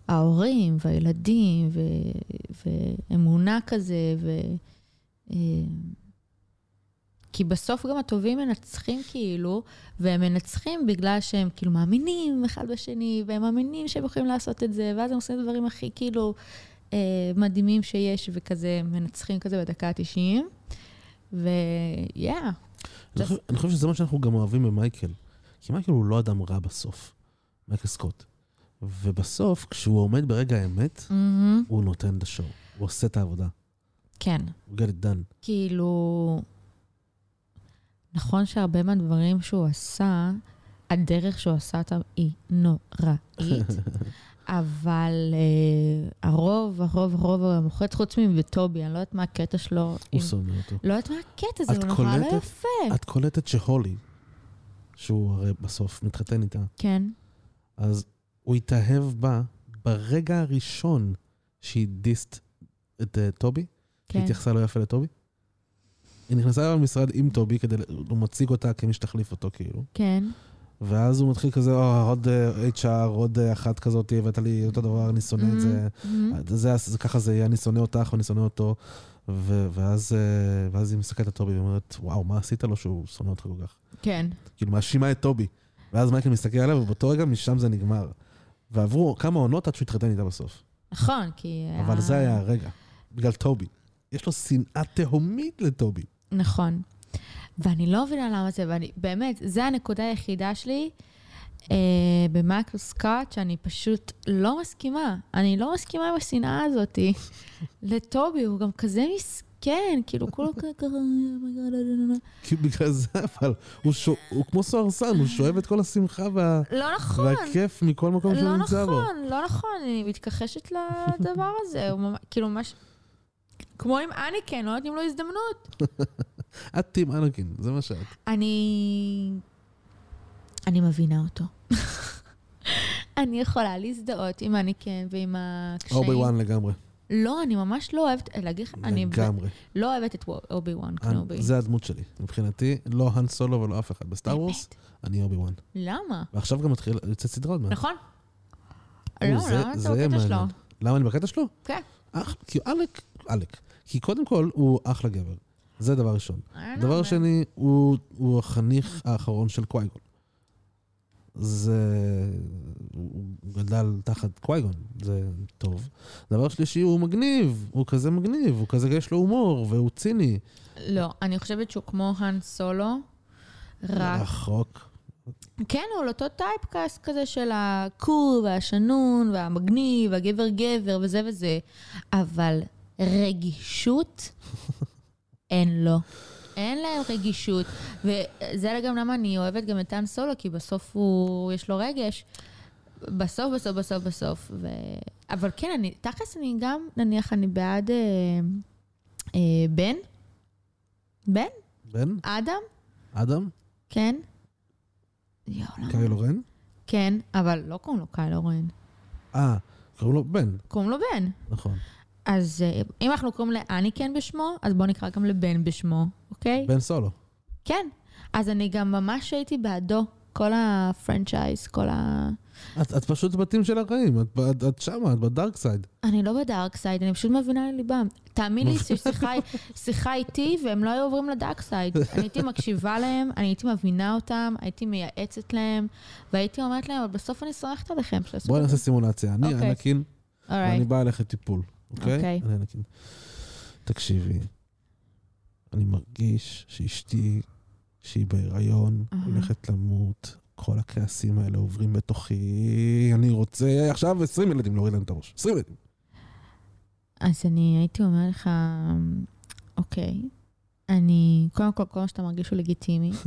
ההורים והילדים ו... ואמונה כזה, ו... כי בסוף גם הטובים מנצחים כאילו, והם מנצחים בגלל שהם כאילו מאמינים אחד בשני, והם מאמינים שהם יכולים לעשות את זה, ואז הם עושים את הדברים הכי כאילו אה, מדהימים שיש, וכזה מנצחים כזה בדקה ה-90. ו-yeah, אני חושב- אני חושב שזה מה שאנחנו גם אוהבים במייקל. כי מייקל הוא לא אדם רע בסוף, מייקל סקוט. ובסוף, כשהוא עומד ברגע האמת, מהמם. הוא נותן את השואו. הוא עושה את העבודה. כן. הוא get it done. כאילו, נכון שהרבה מהדברים שהוא עשה, הדרך שהוא עשה אותם היא נוראית, (laughs) אבל uh, הרוב, הרוב, הרוב המוחץ, חוץ מבטובי, אני לא יודעת מה הקטע שלו. הוא שונא אותו. לא יודעת מה הקטע הוא נורא לא? יפה. את קולטת שהולי, שהוא הרי בסוף מתחתן איתה, כן, אז הוא התאהב בה ברגע הראשון שהיא דיסט את uh, טובי, כן. שהיא התייחסה לא יפה לטובי. היא נכנסה למשרד עם טובי, כדי, הוא מציג אותה כמי שתחליף אותו, כאילו. כן. ואז הוא מתחיל כזה, "או, עוד אה, HR, עוד אה, אחת כזאת, הבאת לי אותו דבר, אני שונא את זה. מהמם. זה, זה ככה זה יהיה, אני שונא אותך ואני שונא אותו. ו- ואז, אה, ואז היא מסתכלת על טובי ואומרת, וואו, מה עשית לו שהוא שונא אותך כל כך? כן. כאילו, מאשימה את טובי. ואז מייקל מסתכל עליה, ובאותו רגע משם זה נגמר. ועברו כמה עונות עד שהוא התחתן איתה בסוף. נכון, כי... אבל זה היה הרגע, בגלל טובי. יש לו שנאה תהומית לטובי. נכון. ואני לא מבינה למה זה, ואני, באמת, זו הנקודה היחידה שלי אה, במייקל סקוט, שאני פשוט לא מסכימה. אני לא מסכימה עם השנאה הזאת (laughs) לטובי, הוא גם כזה מסכן, כאילו, כולו ככה, "Oh my God, I don't know." כי בגלל זה, אבל, הוא, כמו סוהרסן, הוא שואב את כל השמחה לא נכון. והכיף מכל מקום שהוא לא נמצא בו. נכון, לא נכון, אני מתכחשת לדבר הזה. כאילו, ממש... כמו עם אניקן, לא נותנים לו הזדמנות. (laughs) את טים אנקין, זה מה שאת. אני... אני מבינה אותו. (laughs) אני יכולה להזדהות עם אניקן ועם הקשיים. אובי וואן לגמרי. לא, אני ממש לא אוהבת, להגיד לך, אני לגמרי. לא אוהבת את אובי וואן קנובי. זה הדמות שלי. מבחינתי, לא האן סולו ולא אף אחד. ב Star Wars, אני אובי וואן. למה? ועכשיו גם מתחיל, יוצאת סדרה עוד מעט. נכון? לא, למה אתה בקטע שלו? למה אני בקטע שלו? כן. כי עלק, עלק. כי קודם כל, הוא אחלה גבר. זה דבר ראשון. דבר. שני, הוא, הוא החניך האחרון של קווייגון. זה... הוא גדל תחת קווייגון, זה טוב. דבר שלישי, הוא מגניב, הוא כזה מגניב, הוא כזה, יש לו הומור, והוא ציני. לא, אני חושבת שהוא כמו האן סולו, רק... רחוק. כן, הוא על אותו טייפקאסט כזה של הקור והשנון והמגניב והגבר גבר וזה וזה, אבל רגישות אין לו. אין להם רגישות. וזה גם למה אני אוהבת גם את טאן סולו, כי בסוף הוא, יש לו רגש. בסוף, בסוף, בסוף, בסוף. ו... אבל כן, אני, תכלס אני גם, נניח, אני בעד אה, אה, בן. בן? בן? אדם? אדם? כן. יואו, למה? קיילו רן? כן, אבל לא קוראים לו קיילו רן, אה, קוראים לו בן, קוראים לו בן. נכון. אז אה, אם אנחנו קוראים לאניקן בשמו, אז בואו נקרא גם לבן בשמו, אוקיי? בן סולו. כן. אז אני גם ממש הייתי בעדו, כל ה franchise, כל ה... את, את פשוט ב team של הרעים, את, את, את שמה, את ב dark side. אני לא ב dark side, אני פשוט מבינה לליבם. תאמין לי שיש שיחה, שיחה איתי והם לא היו עוברים ל dark side. (laughs) אני הייתי מקשיבה להם, אני הייתי מבינה אותם, הייתי מייעצת להם, והייתי אומרת להם, אבל בסוף אני סומכת עליכם. בואי נעשה זה." סימולציה. אני אוקיי. אנקין, ואני. בא אליך טיפול, אוקיי? אוקיי. אני אנקין. תקשיבי, אני מרגיש שאשתי, שהיא בהיריון, אהה. הולכת למות. כל הכעסים האלה עוברים בתוכי, אני רוצה עכשיו 20 ילדים להוריד להם את הראש. 20 ילדים. אז אני הייתי אומר לך, אוקיי, אני, קודם כל, כל מה שאתה מרגיש הוא לגיטימי. (laughs)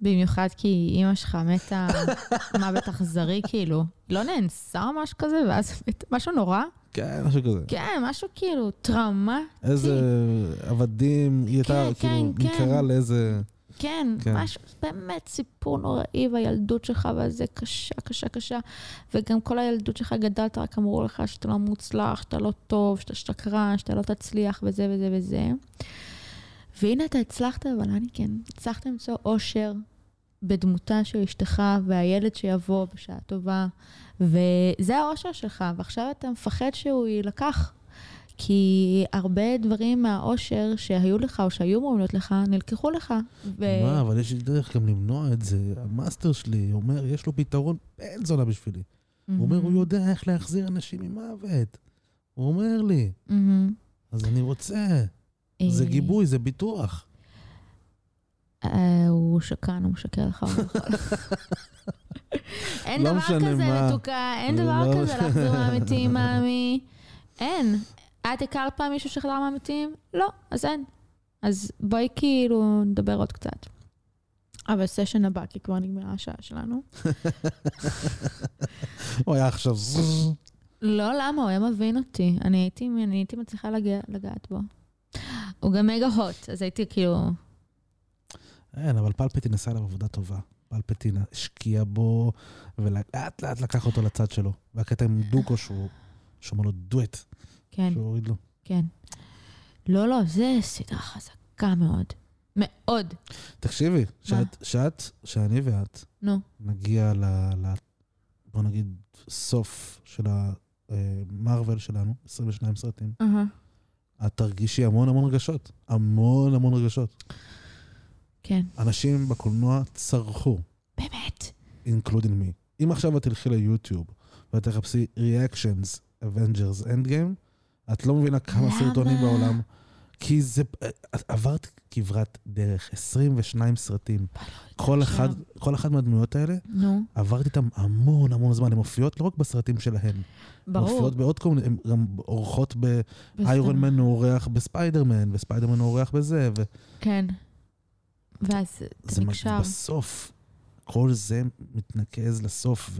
במיוחד כי אימא שלך מתה (laughs) מוות אכזרי, כאילו. לא נאנסה או משהו כזה, ואז משהו נורא? כן, משהו כזה. כן, משהו כאילו טראומה. איזה עבדים, היא הייתה, כן, כאילו, כן, נקרא כן. לאיזה... כן, כן. משהו, באמת סיפור נוראי, והילדות שלך וזה קשה, קשה, קשה. וגם כל הילדות שלך גדלת, רק אמרו לך שאתה לא מוצלח, שאתה לא טוב, שאתה שקרן, שאתה לא תצליח, וזה וזה וזה. והנה אתה הצלחת, אבל אני כן, הצלחת למצוא אושר בדמותה של אשתך והילד שיבוא בשעה טובה, וזה האושר שלך, ועכשיו אתה מפחד שהוא יילקח. כי הרבה דברים מהאושר שהיו לך או שהיו אמורים להיות לך, נלקחו לך. ו... מה, אבל יש לי דרך גם למנוע את זה. המאסטר שלי אומר, יש לו פתרון בן זונה בשבילי. הוא אומר, הוא יודע איך להחזיר אנשים ממוות. הוא אומר לי, מהמם. אז אני רוצה. זה אה, גיבוי, זה ביטוח. אה, הוא שקרן, הוא משקר לך. (laughs) הוא לא. אין לא דבר כזה. מתוקה, אין דבר כזה. להחזיר מהמתים, (laughs) מאמי. אין. את הכרת פעם מישהו שחזר מהמתים? לא, אז אין. אז בואי כאילו נדבר עוד קצת. אבל סשן הבא, כי כבר נגמרה השעה שלנו. (laughs) הוא היה עכשיו... לא, למה? הוא היה מבין אותי. אני הייתי, אני הייתי מצליחה לגע, לגעת בו. הוא גם מגה הוט, אז הייתי כאילו... אין, אבל פלפטין עשה עליו עבודה טובה. פלפטין השקיע בו, ולאט לאט לקח אותו לצד שלו. והקטע עם דוקו שהוא... שהוא אמר לו דואט, כן, שהוא הוריד לו. כן. לא, לא, זה סדרה חזקה מאוד. מאוד. תקשיבי, שאת, שאת, שאני ואת נו. נגיע ל... ל בוא נגיד, סוף של המרוויל שלנו, 22 סרטים, אהה. את תרגישי המון המון רגשות. המון המון רגשות. כן. אנשים בקולנוע צרחו, באמת. including me. אם עכשיו את תלכי ליוטיוב ותחפשי reactions Avengers Endgame, את לא מבינה כמה למה? סרטונים בעולם. כי זה, את עברת כברת דרך, 22 סרטים. כל אחד, כל אחת מהדמויות האלה, נו, עברתי איתם המון המון זמן. הן מופיעות לא רק בסרטים שלהן, הן ברור. מופיעות בעוד כל מיני, הן גם אורחות באיירון מן הוא אורח בספיידרמן, וספיידרמן הוא אורח בזה, וזה כן. ואז מ- נקשר. בסוף, כל זה מתנקז לסוף,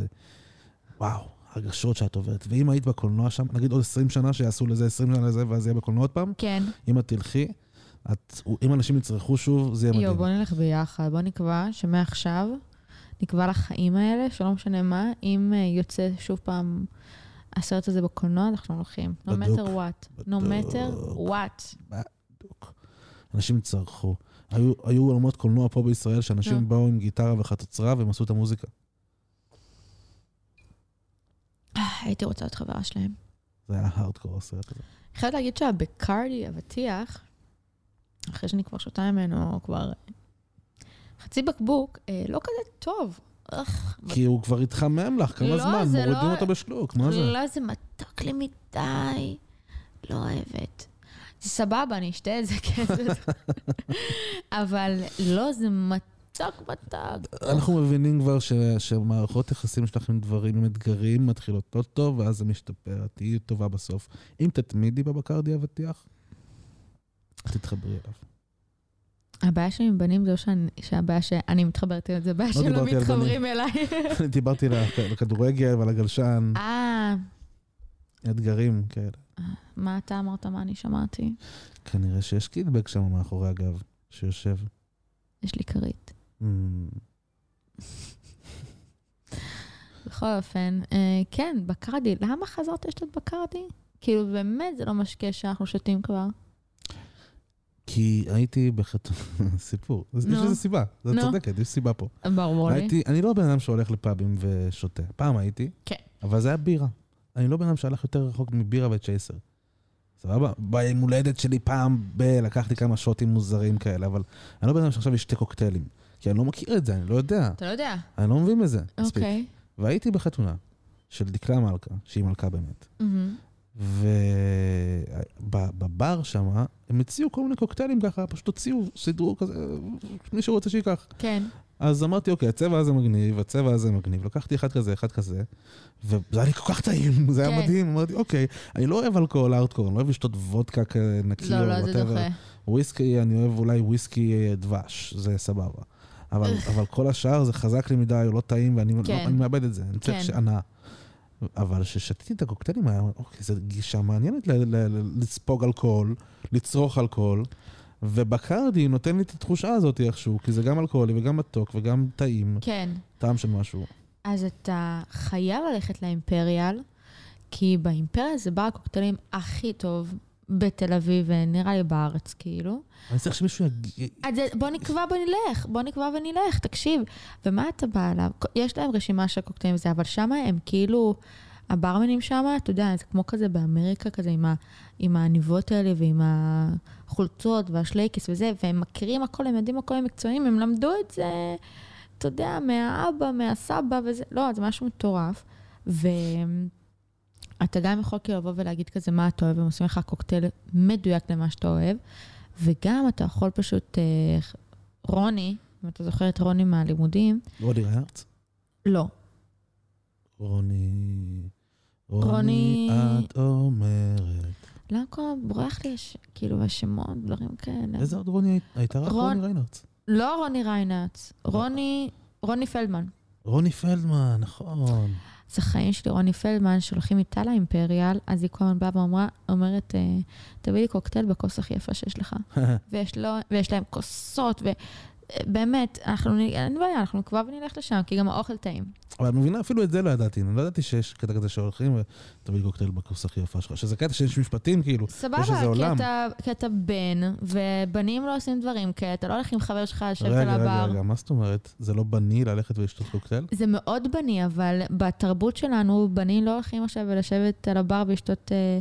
ווואו, הרגשות שאת עוברת. ואם היית בקולנוע שם, נגיד עוד 20 שנה שיעשו לזה 20 שנה לזה, ואז יהיה בקולנוע עוד פעם, כן. אם את תלכי, את, אם אנשים יצרכו שוב, זה יהיה יואו, מדהים. בוא נלך ביחד. בוא נקבע שמעכשיו נקבע לחיים האלה, שלא משנה מה, אם אה, יוצא שוב פעם הסרט הזה בקולנוע, אנחנו הולכים. No בדוק. matter what. No matter בדוק. what. בדיוק. אנשים צרחו. היו, היו עולמות קולנוע פה בישראל, שאנשים. באו עם גיטרה וחצוצרה והם עשו את המוזיקה. אה, הייתי רוצה להיות חברה שלהם. זה היה הארדקור הסרט הזה. אני חייבת להגיד שהבקרדי, אבטיח, אחרי שאני כבר שותה ממנו כבר חצי בקבוק, אה, לא כזה טוב. כי הוא כבר התחמם לך כמה לא, זמן, מורידים לא- אותו בשלוק, מה זה? לא, זה מתוק לי מדי. לא אוהבת. זה סבבה, אני אשתה את זה, כן. זה- (laughs) אבל לא, זה מתוק מתוק. אנחנו מבינים כבר ש, שמערכות יחסים שלך עם דברים, עם אתגרים, מתחילות לא טוב, ואז זה משתפר, תהיי טובה בסוף. אם תתמידי בבקרדי אבטיח, תתחברי אליו. הבעיה שלי עם בנים זה לא שאני- שהבעיה שאני מתחברת אליהם, זה הבעיה שלא דיברתי על מתחברים אליי. אני (laughs) דיברתי לכ- לכדורגל ועל הגלשן, אה, אתגרים כאלה. מה אתה אמרת, מה אני שמעתי? כנראה שיש קידבק שם מאחורי הגב, שיושב. יש לי כרית. (laughs) בכל אופן, אה, כן, בקרדי. למה חזרת לשתות בקרדי? כאילו, באמת, זה לא משקה שאנחנו שותים כבר. כי הייתי בחתונה, (laughs) סיפור. יש. לזה סיבה, את. צודקת, יש סיבה פה. ברור לי. הייתי, אני לא בן אדם שהולך לפאבים ושותה. פעם הייתי, כן. אבל זה היה בירה. אני לא בן אדם שהלך יותר רחוק מבירה וצ'ייסר. סבבה? ביום הולדת שלי פעם ב... לקחתי כמה שוטים מוזרים כאלה, אבל אני לא בן אדם שעכשיו ישתה קוקטיילים. כי אני לא מכיר את זה, אני לא יודע. אתה לא יודע. אני לא מבין בזה מספיק. אוקיי. והייתי בחתונה של דקלה מלכה, שהיא מלכה באמת. מהמם. ובבר שם, הם הציעו כל מיני קוקטיילים ככה, פשוט הוציאו, סידרו כזה, מי שרוצה שייקח. כן. אז אמרתי, אוקיי, הצבע הזה מגניב, הצבע הזה מגניב. לקחתי אחד כזה, אחד כזה, וזה היה לי כל כך טעים, זה היה כן. מדהים. אמרתי, אוקיי, אני לא אוהב אלכוהול ארטקור, אני לא אוהב לשתות וודקה נקי או לא, לא, זה whatever. דוחה. וויסקי, אני אוהב אולי וויסקי אה, דבש, זה סבבה. אבל, אבל כל השאר זה חזק לי מדי, או לא טעים, ואני כן. לא, אני מאבד את זה, אני צריך כן. הנאה. אבל כששתיתי את הקוקטיילים, היה, אוקיי, זו גישה מעניינת ל- ל- ל- לספוג אלכוהול, לצרוך אלכוהול, ובקרדי נותן לי את התחושה הזאת איכשהו, כי זה גם אלכוהולי וגם מתוק וגם טעים, כן. טעם של משהו. אז אתה חייב ללכת לאימפריאל, כי באימפריאל זה בר הקוקטיילים הכי טוב בתל אביב, ונראה לי בארץ, כאילו. אני צריך שמישהו יגיד... אז בוא נקבע ונלך, בוא נקבע ונלך, תקשיב. ומה אתה בא אליו? יש להם רשימה של קוקטיילים וזה, אבל שם הם כאילו, הברמנים שם, אתה יודע, זה כמו כזה באמריקה, כזה עם, ה, עם העניבות האלה ועם החולצות והשלייקס וזה, והם מכירים הכל, הם יודעים הכל, הם מקצועיים, הם למדו את זה, אתה יודע, מהאבא, מהסבא וזה, לא, זה משהו מטורף. ואתה גם יכול כאילו לבוא ולהגיד כזה מה אתה אוהב, הם עושים לך קוקטייל מדויק למה שאתה אוהב. וגם אתה יכול פשוט, אה, רוני, אם אתה זוכר את רוני מהלימודים, רוני ריארץ? לא. רוני... רוני- את אומרת... למה כל הזמן בורח לי, הש... כאילו, השמות, דברים כאלה. איזה עוד רוני היית- הייתה? רק רון- רוני ריינרץ. לא רוני ריינץ, רוני, רוני פלדמן. רוני פלדמן, נכון. זה חיים שלי, רוני פלדמן, שהולכים איתה לאימפריאל, אז היא כל הזמן באה ואומרה, אומרת, אה, תביא לי קוקטייל בכוס הכי יפה שיש לך. (laughs) ויש, לו, ויש להם כוסות, באמת, אנחנו, אין בעיה, אנחנו נקבע ונלך לשם, כי גם האוכל טעים. אבל את מבינה, אפילו את זה לא ידעתי. אני לא ידעתי שיש קטע כזה שהולכים ותביא קוקטייל בכוס הכי יפה שלך. שזה קטע שיש משפטים, כאילו. סבבה, יש איזה כי עולם. אתה, כי אתה בן, ובנים לא עושים דברים כאלה, אתה לא הולך עם חבר שלך לשבת על רגע, רגע, הבר. רגע, מה זאת אומרת? זה לא בני ללכת ולשתות קוקטייל? זה מאוד בני, אבל בתרבות שלנו, בנים לא הולכים עכשיו ולשבת על הבר ולשתות אה,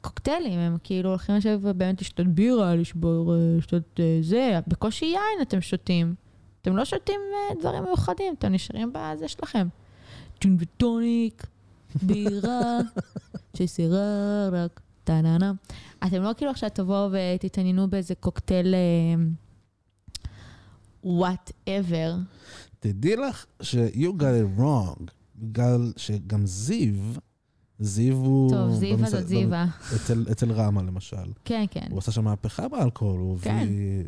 קוקטיילים, הם כאילו הולכים לשבת ובאמת לשתות בירה, לשבור, אה, לשתות אה, זה, בקושי יין אתם שותים. אתם לא שותים אה, דברים מיוחדים, אתם נשארים בזה שלכם. ג'ון וטוניק, בירה, (laughs) שסירה רק, טה-נה-נה. אתם לא כאילו עכשיו תבואו ותתעניינו באיזה קוקטייל, וואט-אבר. תדעי לך ש-you got it wrong, בגלל שגם זיו, זיו הוא... טוב, זיווה במס- זאת זיווה. אצל, אצל רמה למשל. כן, כן. הוא עשה שם מהפכה באלכוהול, הוא כן. הביא...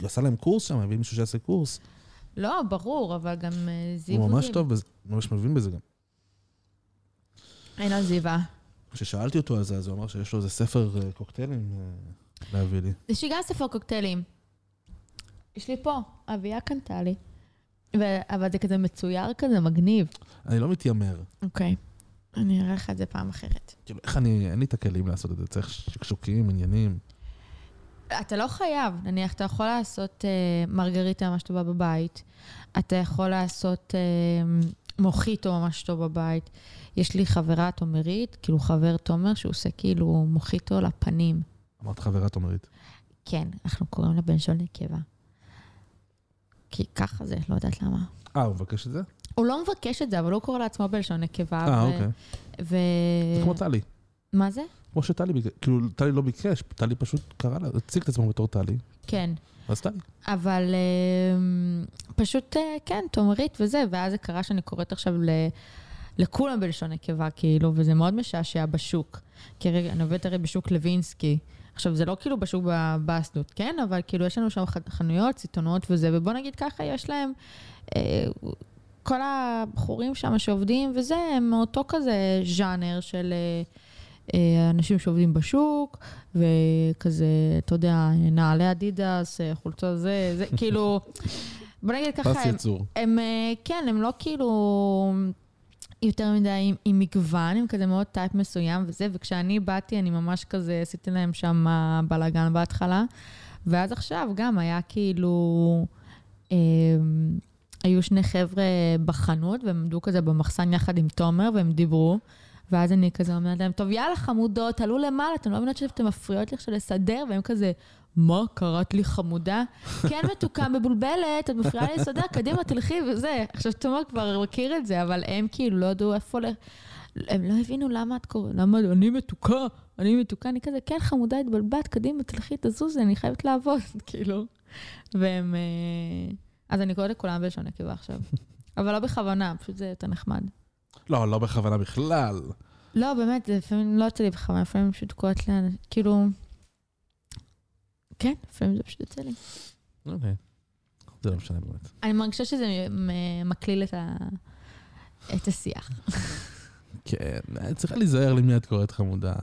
הוא עשה להם קורס שם, הביא מישהו שיעשה קורס. לא, ברור, אבל גם אה, זיו הוא ממש זיו. טוב בזה, ממש מבין בזה גם. אין לו זיווה. כששאלתי אותו על זה, אז הוא אמר שיש לו איזה ספר אה, קוקטיילים אה, להביא לי. יש לי גם ספר קוקטיילים. יש לי פה, אביה קנתה לי. ו- אבל זה כזה מצויר כזה, מגניב. אני לא מתיימר. אוקיי. אני אראה לך את זה פעם אחרת. כאילו, איך אני... אין לי את הכלים לעשות את זה, צריך שקשוקים, עניינים. אתה לא חייב, נניח, אתה יכול לעשות אה, מרגריטה ממש טובה בבית, אתה יכול לעשות אה, מוחיטו ממש טוב בבית. יש לי חברה תומרית, כאילו חבר תומר, שהוא עושה כאילו מוחיטו לפנים. אמרת חברה תומרית. כן, אנחנו קוראים לה בן שול נקבה. כי ככה זה, לא יודעת למה. אה, הוא מבקש את זה? הוא לא מבקש את זה, אבל הוא קורא לעצמו בלשון נקבה. אה, אוקיי. ו... זה כמו טלי. מה זה? כמו שטלי ביקש, כאילו, טלי לא ביקש, טלי פשוט קרא לה, הציג את עצמו בתור טלי, כן. אז טלי. אבל אמ, פשוט, אה, כן, תומרית וזה, ואז זה קרה שאני קוראת עכשיו ל... לכולם בלשון נקבה, כאילו, וזה מאוד משעשע בשוק. כי אני עובדת הרי בשוק לוינסקי. עכשיו, זה לא כאילו בשוק בבאסדות, כן? אבל כאילו, יש לנו שם חנויות, סיטונות וזה, ובוא נגיד ככה, יש להם... אה, כל הבחורים שם שעובדים וזה, הם מאותו כזה ז'אנר של אה, אה, אנשים שעובדים בשוק, וכזה, אתה יודע, נעלי אדידס, אה, חולצות זה, זה, (laughs) כאילו, בוא נגיד ככה, פס יצור. הם, כן, הם לא כאילו יותר מדי עם, עם מגוון, הם כזה מאוד טייפ מסוים וזה, וכשאני באתי, אני ממש כזה עשיתי להם שם בלאגן בהתחלה, ואז עכשיו גם היה כאילו, אה, היו שני חבר'ה בחנות, והם עמדו כזה במחסן יחד עם תומר, והם דיברו. ואז אני כזה אומרת להם, טוב, יאללה, חמודות, תעלו למעלה, אתם לא מבינות שאתם מפריעות לי עכשיו לסדר? והם כזה, מה, קראת לי חמודה? כן, מתוקה, מבולבלת, את מפריעה לי לסדר, קדימה, תלכי וזה. עכשיו, תומר כבר מכיר את זה, אבל הם כאילו לא ידעו איפה ל... הם לא הבינו למה את קוראת, למה אני מתוקה, אני מתוקה, אני כזה, כן, חמודה, התבלבלת, קדימה, תלכי, תזוזי, אני חייבת לעבוד, (laughs) כאילו. והם... אז אני קוראת לכולם בלשון נקבה עכשיו. (laughs) אבל לא בכוונה, פשוט זה יותר נחמד. לא, לא בכוונה בכלל. לא, באמת, זה לפעמים לא יוצא לי בכוונה, לפעמים פשוט קוראת לאנשים, כאילו... כן, לפעמים זה פשוט יוצא לי. אוקיי. זה לא משנה באמת. אני מרגישה שזה מקליל את, ה... את השיח. (laughs) כן, צריכה להיזהר למי את קוראת חמודה.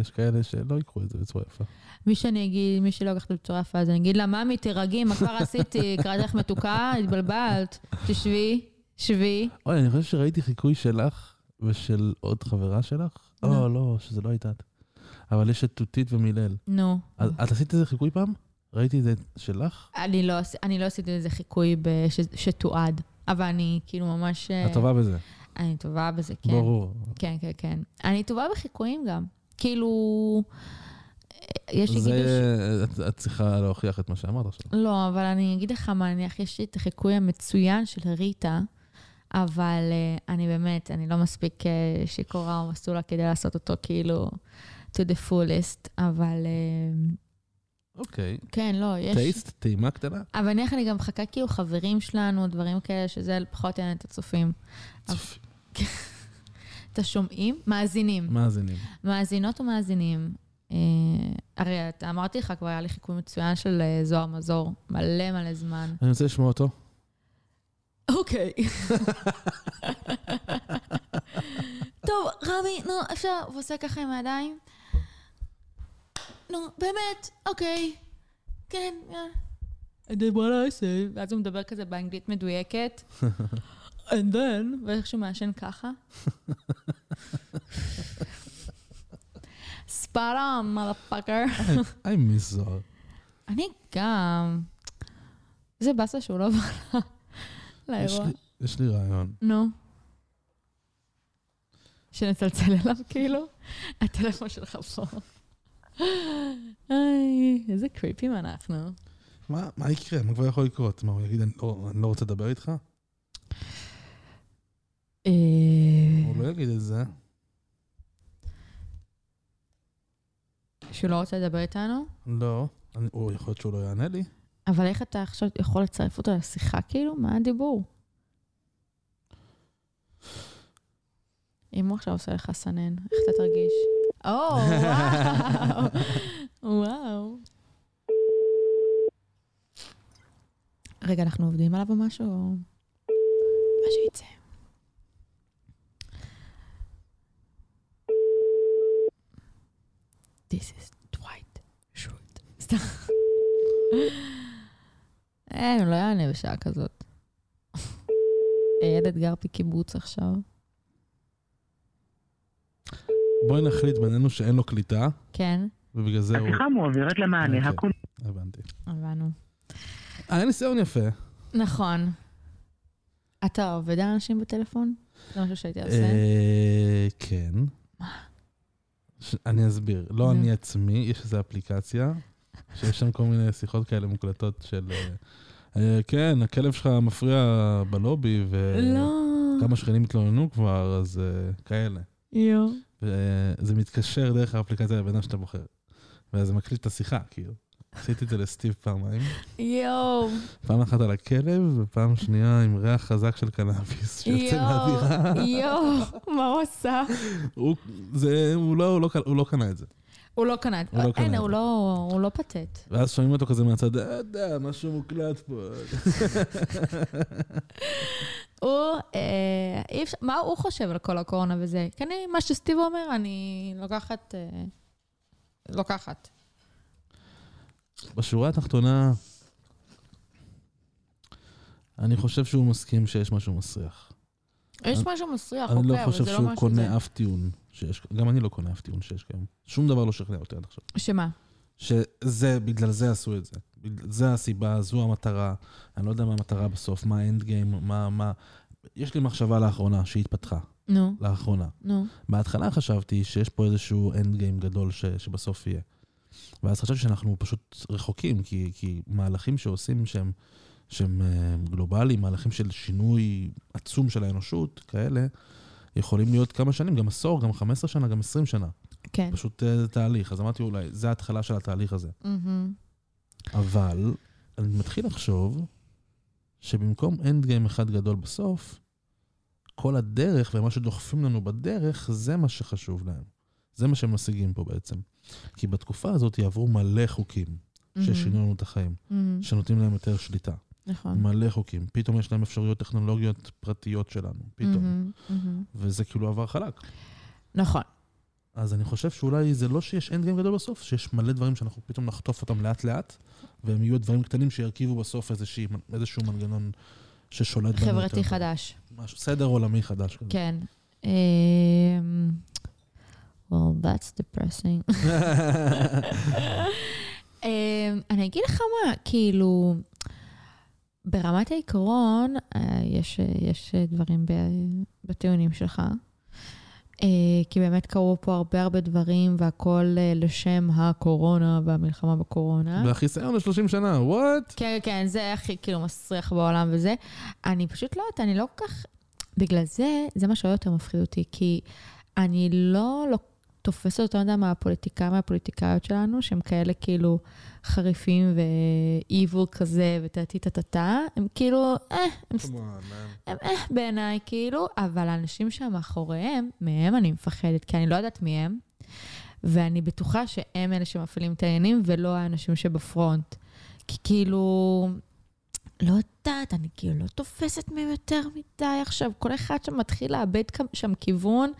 יש כאלה שלא ייקחו את זה בצורה יפה. מי שאני אגיד, מי שלא לקחת בצורה יפה, אז אני אגיד לה, ממי, תירגעי, מה כבר עשיתי? (laughs) קראתי לך מתוקה, התבלבלת, תשבי, שבי. אוי, אני חושב שראיתי חיקוי שלך ושל עוד חברה שלך. נו. לא, לא, שזה לא הייתה את. אבל יש את תותית ומילל. נו. אז את עשית איזה חיקוי פעם? ראיתי את זה שלך? אני לא, אני לא עשיתי לזה חיקוי בש, שתועד, אבל אני כאילו ממש... את טובה בזה. אני טובה בזה, כן. ברור. כן, כן, כן. אני טובה בחיקויים גם. כאילו, יש לי גידוש... את- את צריכה להוכיח את מה שאמרת עכשיו. לא, אבל אני אגיד לך מה, נניח, יש לי את החיקוי המצוין של ריטה, אבל uh, אני באמת, אני לא מספיק uh, שיכורה או מסטולה כדי לעשות אותו כאילו to the fullest, אבל uh, אוקיי. כן, לא, יש... טייסט, טעימה קטנה? אבל נניח אני גם מחכה כאילו חברים שלנו, דברים כאלה, שזה פחות יעניין את הצופים. צופ- (laughs) את השומעים? מאזינים. מאזינים. מאזינות ומאזינים. אה, הרי אתה אמרתי לך, כבר היה לי חיקוי מצוין של אה, זוהר מזור, מלא מלא זמן. אני רוצה לשמוע אותו. אוקיי. טוב, רמי, נו, אפשר, הוא עושה ככה עם הידיים? נו, באמת, אוקיי. כן, יאללה. I did what I say, ואז הוא מדבר כזה באנגלית מדויקת. (laughs) And then, ואיך שהוא מעשן ככה. (laughs) spot on, motherfucker. I miss זוהר. אני גם. איזה באסה שהוא לא בא לאירוע. יש לי רעיון. נו. שנצלצל אליו כאילו? הטלפון שלך פה. איי, איזה קריפים אנחנו. מה מה יקרה? מה כבר יכול לקרות? מה, הוא יגיד, "אני לא- אני לא רוצה לדבר איתך? אה, הוא לא יגיד את זה. שהוא לא רוצה לדבר איתנו? לא. אני- הוא יכול להיות שהוא לא יענה לי. אבל איך אתה עכשיו יכול לצרף אותו לשיחה כאילו? מה הדיבור? אם הוא עכשיו עושה לך סנן, איך אתה תרגיש? או, וואו. (laughs) וואו. רגע, אנחנו עובדים עליו או משהו? מה שיצא. This is Dwight Schrute. סתם. אין, הוא לא יענה בשעה כזאת. הילד גר בקיבוץ עכשיו. בואי נחליט בינינו שאין לו קליטה, כן, ובגלל זה הוא... השיחה מועברת למענה אוקיי. הקולי. הבנתי. הבנו. היה ניסיון יפה. נכון. אתה עובד על אנשים בטלפון? זה משהו שהייתי עושה? אה, כן. ש- אני אסביר. לא. אני עצמי, יש איזו אפליקציה, שיש שם כל מיני שיחות כאלה מוקלטות של... אה, אה, כן, הכלב שלך מפריע בלובי, לא. וכמה שכנים התלוננו כבר, אז אה, כאלה. יואו. וזה מתקשר דרך האפליקציה לבן אדם שאתה בוחר. ואז זה מקליט את השיחה, כאילו. עשיתי את זה לסטיב פעמיים. יואו. פעם אחת על הכלב, ופעם שנייה עם ריח חזק של קנאביס שיוצא מהדירה. יואו. מה הוא עשה? הוא, זה, לא, לא, קנה- הוא לא קנה את זה. הוא לא קנה את לא קנה אין, את הוא זה. לא- הוא לא פתט. ואז שומעים אותו כזה מהצד, "אה, יודע, משהו מוקלט פה. (laughs) הוא, אה, אי אפשר, מה הוא חושב על כל הקורונה וזה? כן, אני- מה שסטיב אומר, אני לוקחת, אה, לוקחת. בשורה התחתונה, אני חושב שהוא מסכים שיש משהו מסריח. יש אני- משהו מסריח, אני אוקיי, לא אבל חושב זה לא שהוא משהו זה. קונה אף טיעון שיש, גם אני לא קונה אף טיעון שיש כיום. שום דבר לא שכנע אותי עד עכשיו. שמה? שזה, בגלל זה עשו את זה. זה הסיבה, זו המטרה. אני לא יודע מה המטרה בסוף, מה ה end game, מה, מה... יש לי מחשבה לאחרונה שהתפתחה, נו, לאחרונה. נו. בהתחלה חשבתי שיש פה איזשהו end game גדול ש, שבסוף יהיה. ואז חשבתי שאנחנו פשוט רחוקים, כי, כי מהלכים שעושים שהם, שהם אה, גלובליים, מהלכים של שינוי עצום של האנושות, כאלה, יכולים להיות כמה שנים, גם עשור, גם 15 שנה, גם 20 שנה. כן. פשוט אה, תהליך. אז אמרתי, אולי, זה ההתחלה של התהליך הזה. מהמם. אבל אני מתחיל לחשוב שבמקום אנד גיים אחד גדול בסוף, כל הדרך ומה שדוחפים לנו בדרך, זה מה שחשוב להם. זה מה שהם משיגים פה בעצם. כי בתקופה הזאת יעברו מלא חוקים ששינו לנו את החיים. שנותנים להם יותר שליטה. נכון. מלא חוקים. פתאום יש להם אפשרויות טכנולוגיות פרטיות שלנו, פתאום. וזה כאילו עבר חלק. נכון. אז אני חושב שאולי זה לא שיש אנד גיים גדול בסוף, שיש מלא דברים שאנחנו פתאום נחטוף אותם לאט-לאט, והם יהיו דברים קטנים שירכיבו בסוף איזושהי, איזשהו מנגנון ששולט בנו יותר. חברתי. חדש. משהו, סדר עולמי חדש כזה. כן. Well, that's depressing. אמ, (laughs) אני אגיד לך מה, כאילו, ברמת העיקרון, אה, יש, יש דברים בטיעונים שלך. אה, כי באמת קרו פה הרבה הרבה דברים, והכל אה, לשם הקורונה והמלחמה בקורונה. והחיסיון ל-30 שנה, וואט? כן, כן, זה הכי כאילו מסריח בעולם וזה. אני פשוט לא יודעת, אני לא כל כך... בגלל זה, זה מה שעוד יותר מפחיד אותי, כי אני לא, לא תופסת אותו מדי מהפוליטיקאים והפוליטיקאיות שלנו, שהם כאלה כאילו חריפים ו-evil כזה וטה-טה-טה-טה, הם כאילו, אה, הם, הם אה בעיניי, כאילו, אבל האנשים שמאחוריהם, מהם אני מפחדת, כי אני לא יודעת מי הם, ואני בטוחה שהם אלה שמפעילים את העניינים, ולא האנשים שבפרונט. כי כאילו, לא יודעת, אני כאילו לא תופסת מהם יותר מדי עכשיו. כל אחד שם מתחיל לאבד שם כיוון,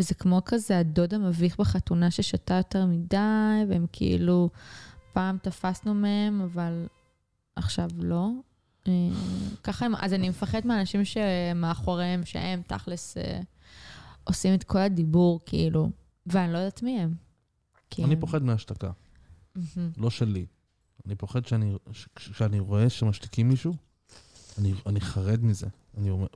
וזה כמו כזה הדוד המביך בחתונה ששתה יותר מדי, והם כאילו, פעם תפסנו מהם, אבל עכשיו לא. אה, ככה הם, אז אני מפחד מאנשים שמאחוריהם, שהם תכלס אה, עושים את כל הדיבור, כאילו, ואני לא יודעת מי הם. כי אני הם- פוחד מהשתקה. לא שלי. אני פוחד שאני, ש- כשאני רואה שמשתיקים מישהו, אני, אני חרד מזה. אני אומר,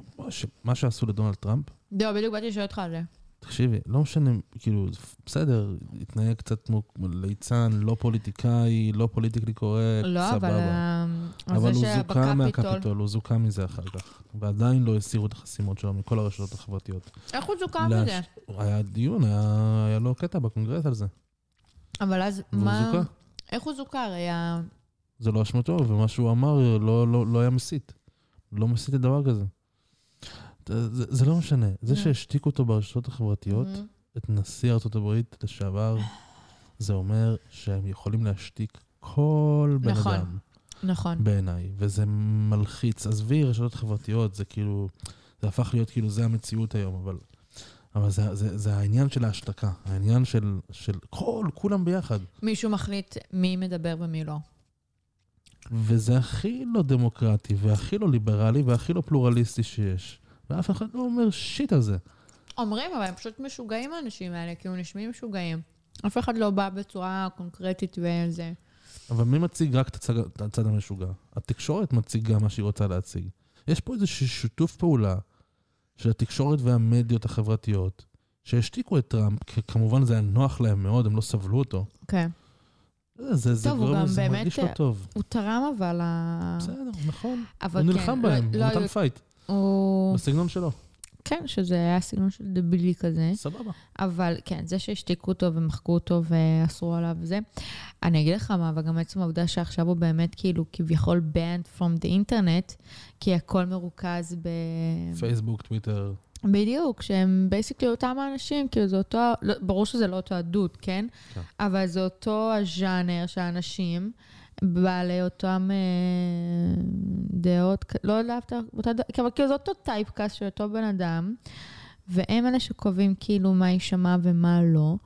מה שעשו לדונלד טראמפ, לא, בדיוק באתי לשאול אותך על זה. תקשיבי, לא משנה, כאילו, בסדר, התנהג קצת כמו ליצן, לא פוליטיקאי, לא politically correct, לא, סבבה. אבל... אה, אבל זה הוא זוכה מהקפיטול, הוא זוכה מזה אחר כך. ועדיין לא הסירו את החסימות שלו מכל הרשתות החברתיות. איך הוא זוכה להש- מזה? היה דיון, היה, היה לו קטע בקונגרס על זה. אבל אז מה... זוכה. איך הוא זוכה? הרי ה... זה לא אשמתו, ומה שהוא אמר לא, לא, לא היה מסית. לא מסית לדבר כזה. זה, זה, לא משנה. זה Mm. שהשתיקו אותו ברשתות החברתיות, מהמם. את נשיא ארצות הברית לשעבר, זה אומר שהם יכולים להשתיק כל בן נכון. אדם, נכון. בעיניי. וזה מלחיץ. עזבי רשתות חברתיות, זה כאילו, זה הפך להיות כאילו, זה המציאות היום, אבל... אבל זה, זה, זה העניין של ההשתקה, העניין של, של כל, כולם ביחד. מישהו מחליט מי מדבר ומי לא. וזה הכי לא דמוקרטי, והכי לא ליברלי, והכי לא פלורליסטי שיש. ואף אחד לא אומר שיט על זה. אומרים, אבל הם פשוט משוגעים האנשים האלה, כאילו נשמעים משוגעים. אף אחד לא בא בצורה קונקרטית וזה. אבל מי מציג רק את הצד, את הצד המשוגע? התקשורת מציגה מה שהיא רוצה להציג. יש פה איזשהו שיתוף פעולה של התקשורת והמדיות החברתיות, שהשתיקו את טראמפ, כי כמובן זה היה נוח להם מאוד, הם לא סבלו אותו. כן. זה, זה, זה, טוב, גורם- גם זה באמת- מרגיש לא טוב. הוא תרם אבל. בסדר, נכון. אבל הוא כן, נלחם לא- בהם, לא הוא נתן היו- fight, הוא... בסגנון שלו. כן, שזה היה סגנון של דבילי כזה. סבבה. אבל כן, זה שהשתיקו אותו ומחקו אותו ואסרו עליו זה. אני אגיד לך מה, אבל גם עצם העובדה שעכשיו הוא באמת כאילו כביכול banned from the internet, כי הכל מרוכז ב... פייסבוק, טוויטר. בדיוק, שהם basically אותם האנשים, כאילו זה אותו, לא, ברור שזה לא אותו עדות, כן? כן. אבל זה אותו הז'אנר של האנשים, בעלי אותם אה, דעות, לא יודעת, אותה ד- אבל כאילו זה אותו typecast של אותו בן אדם, והם אלה שקובעים כאילו מה יישמע ומה לא,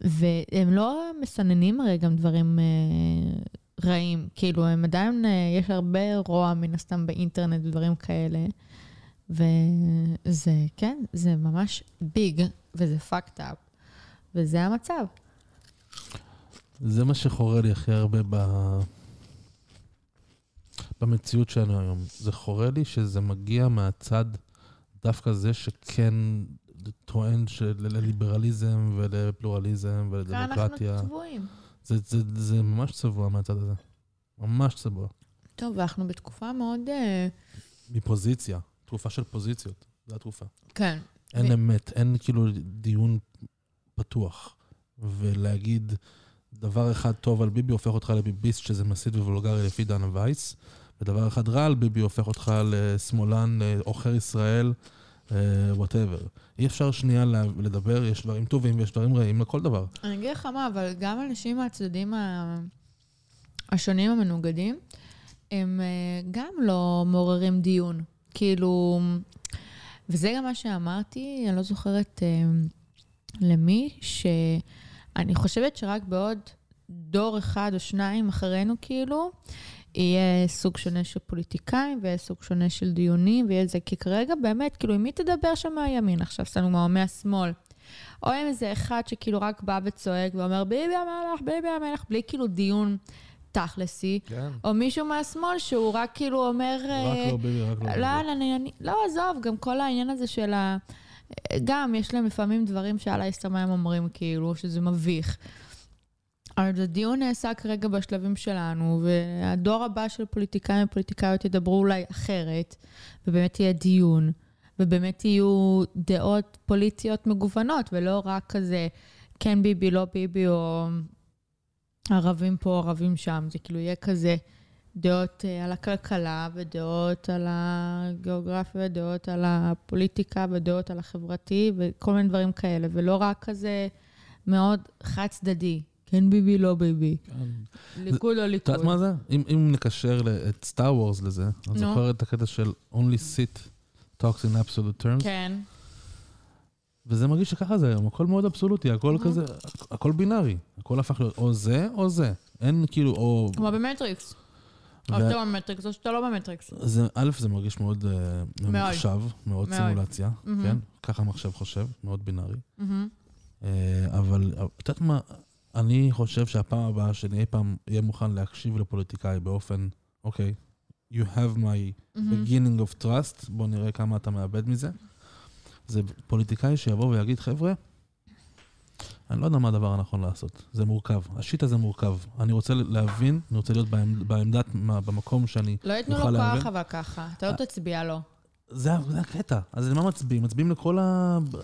והם לא מסננים הרי גם דברים אה, רעים, כאילו הם עדיין, אה, יש הרבה רוע מן הסתם באינטרנט ודברים כאלה. וזה, כן, זה ממש ביג, וזה fucked up, וזה המצב. זה מה שחורה לי הכי הרבה ב... במציאות שלנו היום. זה חורה לי שזה מגיע מהצד דווקא זה שכן טוען של- לליברליזם ולפלורליזם כאן אנחנו ולדמוקרטיה. צבועים. זה, זה, זה ממש צבוע מהצד הזה. ממש צבוע. טוב, ואנחנו בתקופה מאוד... אה, מפוזיציה. תקופה של פוזיציות. זו התקופה. כן. אין ו- אמת, אין כאילו דיון פתוח. ולהגיד דבר אחד טוב על ביבי הופך אותך לביביסט שזה מסית וולגרי לפי דנה וייס, ודבר אחד רע על ביבי הופך אותך לשמאלן, אה, עוכר ישראל, וואטאבר. אי אפשר שנייה לדבר, יש דברים טובים ויש דברים רעים לכל דבר. אני אגיד לך מה, אבל גם אנשים מהצדדים השונים המנוגדים, הם אה, גם לא מעוררים דיון. כאילו, וזה גם מה שאמרתי, אני לא זוכרת אה, למי, שאני חושבת שרק בעוד דור אחד או שניים אחרינו, כאילו, יהיה סוג שונה של פוליטיקאים, ויהיה סוג שונה של דיונים, ויהיה זה, כי כרגע באמת, כאילו, עם מי תדבר שם מהימין עכשיו, סתם דוגמא, או מהשמאל? או עם איזה אחד שכאילו רק בא וצועק ואומר, ביבי המלך, ביבי המלך, בלי כאילו דיון תכלסי, כן. או מישהו מהשמאל שהוא רק כאילו אומר... רק אה, לא ביבי, רק לא ביבי. לא, לא, אני, אני, לא, עזוב, גם כל העניין הזה של ה... גם, יש להם לפעמים דברים שעל ההסתמה הם אומרים, כאילו, שזה מביך. אבל הדיון נעשה כרגע בשלבים שלנו, והדור הבא של פוליטיקאים ופוליטיקאיות ידברו אולי אחרת, ובאמת יהיה דיון, ובאמת יהיו דעות פוליטיות מגוונות, ולא רק כזה כן ביבי, לא ביבי, או ערבים פה, ערבים שם. זה כאילו יהיה כזה דעות אה, על הכלכלה, ודעות על הגיאוגרפיה, ודעות על הפוליטיקה, ודעות על החברתי, וכל מיני דברים כאלה, ולא רק כזה מאוד חד צדדי. כן ביבי, לא ביבי. כן. ליכוד או את ליכוד. יודעת מה זה? אם, אם נקשר את סטאר וורס לזה, את נו. זוכרת את הקטע של only Sith talks in absolute terms? כן. וזה מרגיש שככה זה היום, הכל מאוד אבסולוטי, הכל. כזה, הכל בינארי. הכל הפך להיות או זה או זה. אין כאילו, או... כמו במטריקס. או שאתה במטריקס או שאתה לא במטריקס. זה, א', זה מרגיש מאוד uh, ממוחשב, מאוד. סימולציה. כן? ככה המחשב חושב, מאוד בינארי. אה, אבל את יודעת מה, אני חושב שהפעם הבאה שאני אי פעם אהיה מוכן להקשיב לפוליטיקאי באופן, אוקיי, you have my beginning of trust, בוא נראה כמה אתה מאבד מזה. זה פוליטיקאי שיבוא ויגיד, חבר'ה, אני לא יודע מה הדבר הנכון לעשות, זה מורכב, השיט הזה מורכב. אני רוצה להבין, אני רוצה להיות בעמד, בעמדת, במקום שאני... לא ייתנו נוכל לו להבין. כוח אבל ככה, אתה לא תצביע לו. זה, זה הקטע. אז למה מצביעים? מצביעים לכל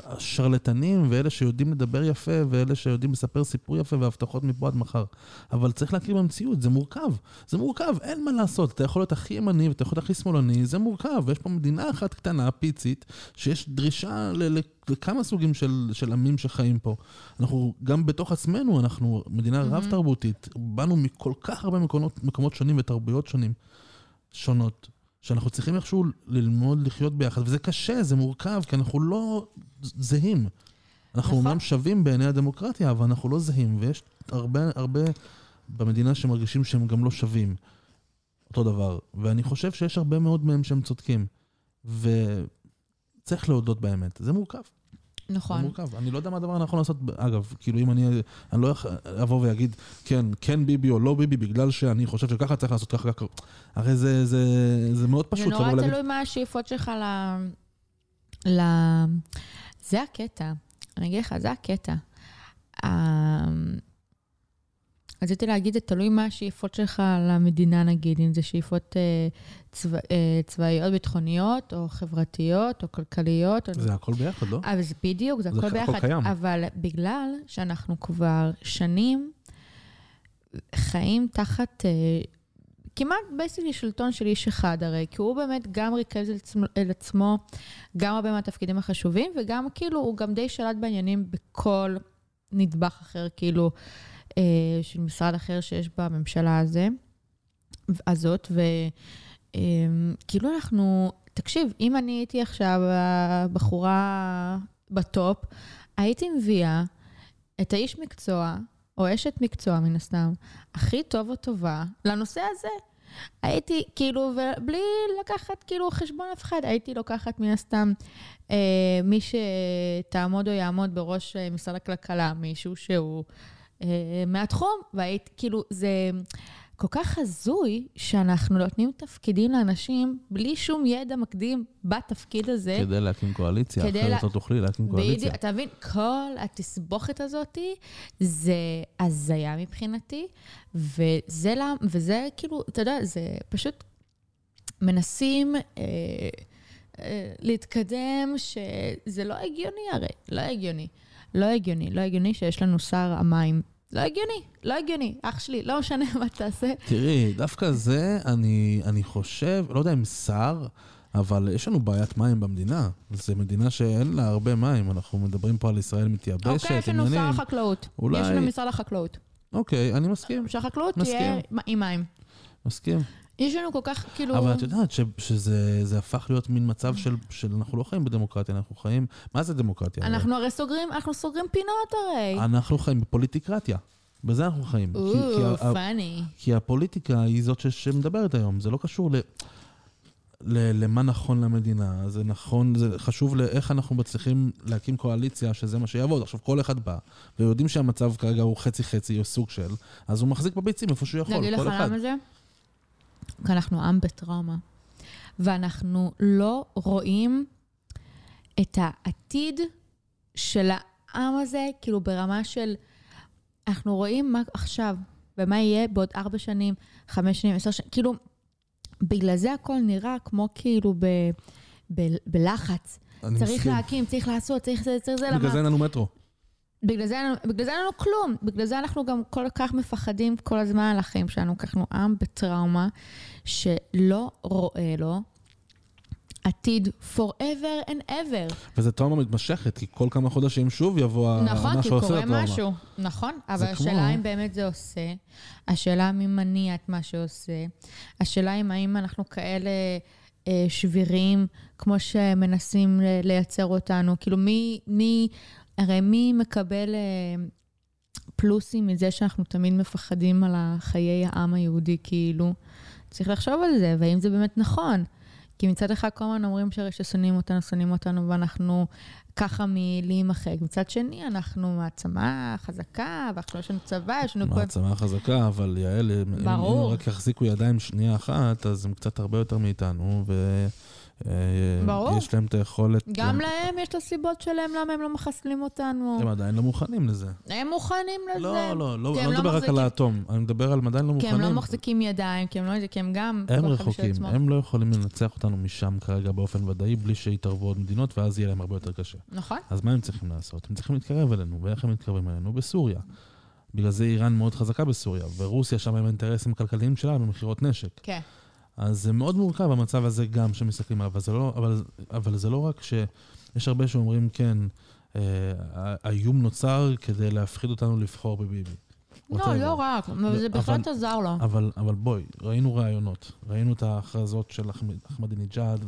השרלטנים ואלה שיודעים לדבר יפה ואלה שיודעים לספר סיפור יפה והבטחות מפה עד מחר. אבל צריך להכיר במציאות, זה מורכב. זה מורכב, אין מה לעשות. אתה יכול להיות הכי ימני ואתה יכול להיות הכי שמאלני, זה מורכב. ויש פה מדינה אחת קטנה, פיצית, שיש דרישה ל- ל- לכמה סוגים של, של עמים שחיים פה. אנחנו, גם בתוך עצמנו, אנחנו מדינה מהמם. רב-תרבותית. באנו מכל כך הרבה מקומות, מקומות שונים ותרבויות שונים, שונות. שאנחנו צריכים איכשהו ללמוד לחיות ביחד, וזה קשה, זה מורכב, כי אנחנו לא זהים. אנחנו נכון. אומנם שווים בעיני הדמוקרטיה, אבל אנחנו לא זהים, ויש הרבה, הרבה במדינה שמרגישים שהם גם לא שווים. אותו דבר. ואני חושב שיש הרבה מאוד מהם שהם צודקים. וצריך להודות באמת. זה מורכב. זה נכון. מורכב. אני לא יודע מה הדבר הנכון לעשות. אגב, כאילו אם אני, אני לא אבוא ואגיד, כן, כן ביבי או לא ביבי, בגלל שאני חושב שככה צריך לעשות ככה, ככה. הרי זה, זה, זה מאוד זה פשוט נורא לבוא ולהגיד, תלוי מה השאיפות שלך ל... ל... זה הקטע. אני אגיד לך, זה הקטע. ה- רציתי להגיד, זה תלוי מה השאיפות שלך למדינה, נגיד, אם זה שאיפות אה, צבא, אה, צבאיות, ביטחוניות, או חברתיות, או כלכליות. או... זה הכל ביחד, לא? אבל זה בדיוק, זה זה הכל ביחד. קיים. אבל בגלל שאנחנו כבר שנים חיים תחת אה, כמעט basically שלטון של איש אחד הרי, כי הוא באמת גם ריכז אל עצמו, אל עצמו גם הרבה מהתפקידים החשובים, וגם כאילו הוא גם די שלט בעניינים בכל נדבך אחר, כאילו, אה, של משרד אחר שיש בממשלה הזה, הזאת, וכאילו אנחנו, תקשיב, אם אני הייתי עכשיו הבחורה ב top, הייתי מביאה את האיש מקצוע, או אשת מקצוע מן הסתם, הכי טוב או טובה לנושא הזה. הייתי, כאילו, ובלי לקחת כאילו חשבון אף אחד, הייתי לוקחת מן הסתם אה, מי שתעמוד או יעמוד בראש אה, משרד הכלכלה, מישהו שהוא אה, מהתחום, והייתי, כאילו, זה כל כך הזוי שאנחנו נותנים תפקידים לאנשים בלי שום ידע מקדים בתפקיד הזה. כדי להקים קואליציה, כדי אחרת לה- לא תוכלי להקים קואליציה. בדיוק, אתה מבין? כל התסבוכת הזאת זה הזיה מבחינתי, וזה למה, וזה כאילו, אתה יודע, זה פשוט מנסים אה, אה, להתקדם, שזה לא הגיוני הרי, לא הגיוני. לא הגיוני, לא הגיוני שיש לנו שר המים. לא הגיוני, לא הגיוני. אח שלי, לא משנה (laughs) מה תעשה. תראי, דווקא זה, אני, אני חושב, לא יודע אם שר, אבל יש לנו בעיית מים במדינה. זו מדינה שאין לה הרבה מים, אנחנו מדברים פה על ישראל מתייבשת, אוקיי, יש לנו שר עניינים. החקלאות. אולי- יש לנו משרד החקלאות. אוקיי, אני מסכים, שהחקלאות. תהיה עם מים. מסכים. יש לנו כל כך, כאילו... אבל את יודעת ש, שזה זה הפך להיות מין מצב של, של אנחנו לא חיים בדמוקרטיה, אנחנו חיים... מה זה דמוקרטיה? אנחנו הרי סוגרים, אנחנו סוגרים פינות הרי. אנחנו חיים בפוליטיקרטיה. בזה אנחנו חיים. או, פאני. כי הפוליטיקה היא זאת ש, שמדברת היום, זה לא קשור ל... ל- למה נכון למדינה, זה נכון, זה חשוב לאיך אנחנו מצליחים להקים קואליציה שזה מה שיעבוד. עכשיו, כל אחד בא, ויודעים שהמצב כרגע הוא חצי-חצי, או סוג של, אז הוא מחזיק בביצים איפה שהוא יכול, נגיד לך כל אחד. למה זה? כי אנחנו עם בטראומה, ואנחנו לא רואים את העתיד של העם הזה, כאילו ברמה של... אנחנו רואים מה עכשיו, ומה יהיה בעוד ארבע שנים, חמש שנים, עשר שנים, כאילו, בגלל זה הכל נראה כמו כאילו ב, ב, בלחץ. צריך מסכים. להקים, צריך לעשות, צריך זה, צריך זה, בגלל למה? זה אין לנו מטרו. בגלל זה, בגלל זה אין לנו כלום. בגלל זה אנחנו גם כל כך מפחדים כל הזמן על החיים שלנו, כי אנחנו עם בטראומה שלא רואה לו עתיד forever and ever. וזו טראומה מתמשכת, כי כל כמה חודשים שוב יבוא נכון, מה כי שעושה קורה את הטראומה. משהו. נכון, אבל כמו- השאלה אם באמת זה עושה, השאלה מי מניע את מה שעושה, השאלה אם האם אנחנו כאלה אה, שבירים, כמו שמנסים לייצר אותנו, כאילו מי, מי, הרי מי מקבל אה, פלוסים מזה שאנחנו תמיד מפחדים על חיי העם היהודי, כאילו? צריך לחשוב על זה, והאם זה באמת נכון. כי מצד אחד כל הזמן אומרים שהרי ששונאים אותנו, שונאים אותנו, ואנחנו ככה מלהימחק. מצד שני, אנחנו מעצמה חזקה, ואנחנו יש לנו צבא, יש לנו... מעצמה חזקה, אבל יעל, ברור. אם, אם רק יחזיקו ידיים שנייה אחת, אז הם קצת הרבה יותר מאיתנו, ו... אה, ברור. יש להם את היכולת... גם להם יש את הסיבות שלהם למה הם לא מחסלים אותנו. הם עדיין לא מוכנים לזה. הם מוכנים לזה. לא, לא, לא, לא מדבר רק על האטום, אני מדבר על עדיין לא מוכנים. כי הם לא מחזיקים ידיים, כי הם לא... כי הם גם... הם רחוקים, הם לא יכולים לנצח אותנו משם כרגע באופן ודאי, בלי שיתערבו עוד מדינות, ואז יהיה להם הרבה יותר קשה. נכון. אז מה הם צריכים לעשות? הם צריכים להתקרב אלינו, ואיך הם מתקרבים אלינו? בסוריה. בגלל זה איראן מאוד חזקה בסוריה, ורוסיה שם עם האינטרסים הכלכליים שלה במכירות נשק. כן. אז זה מאוד מורכב המצב הזה גם שמסתכלים עליו, אבל לא, אבל, אבל זה לא רק שיש הרבה שאומרים, כן, אה, האיום נוצר כדי להפחיד אותנו לבחור בביבי. לא, לא רק, זה בהחלט עזר לו. אבל, אבל בואי, ראינו ראיונות, ראינו את ההכרזות של אחמדינג'אד,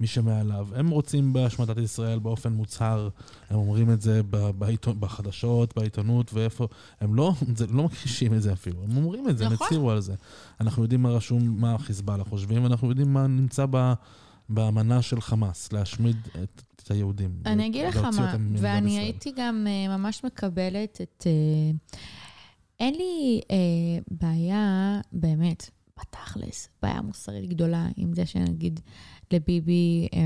מי שמעליו. הם רוצים בהשמדת ישראל באופן מוצהר, הם אומרים את זה בעיתון, בחדשות, בעיתונות, ואיפה, הם לא, זה, לא מכחישים את זה אפילו, הם אומרים את זה, נכון. הם הצהירו על זה. אנחנו יודעים מה רשום, מה החיזבאללה חושבים, ואנחנו יודעים מה נמצא ב... באמנה של חמאס, להשמיד את, את היהודים. אני אגיד לך מה, ואני ישראל. הייתי גם uh, ממש מקבלת את... Uh, אין לי uh, בעיה, באמת, בתכלס, בעיה מוסרית גדולה עם זה שנגיד לביבי um,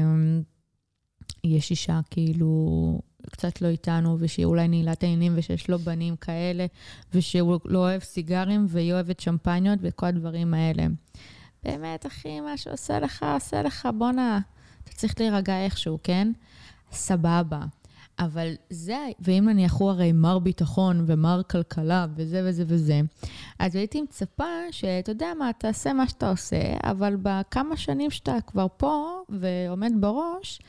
יש אישה כאילו קצת לא איתנו, ושהיא אולי נעילת העניינים, ושיש לו בנים כאלה, ושהוא לא אוהב סיגרים, והיא אוהבת שמפניות, וכל הדברים האלה. באמת, אחי, מה שעושה לך, עושה לך, בואנה, אתה צריך להירגע איכשהו, כן? סבבה. אבל זה, ואם נניח הוא הרי מר ביטחון ומר כלכלה וזה וזה וזה, אז הייתי מצפה שאתה יודע מה, תעשה מה שאתה עושה, אבל בכמה שנים שאתה כבר פה ועומד בראש,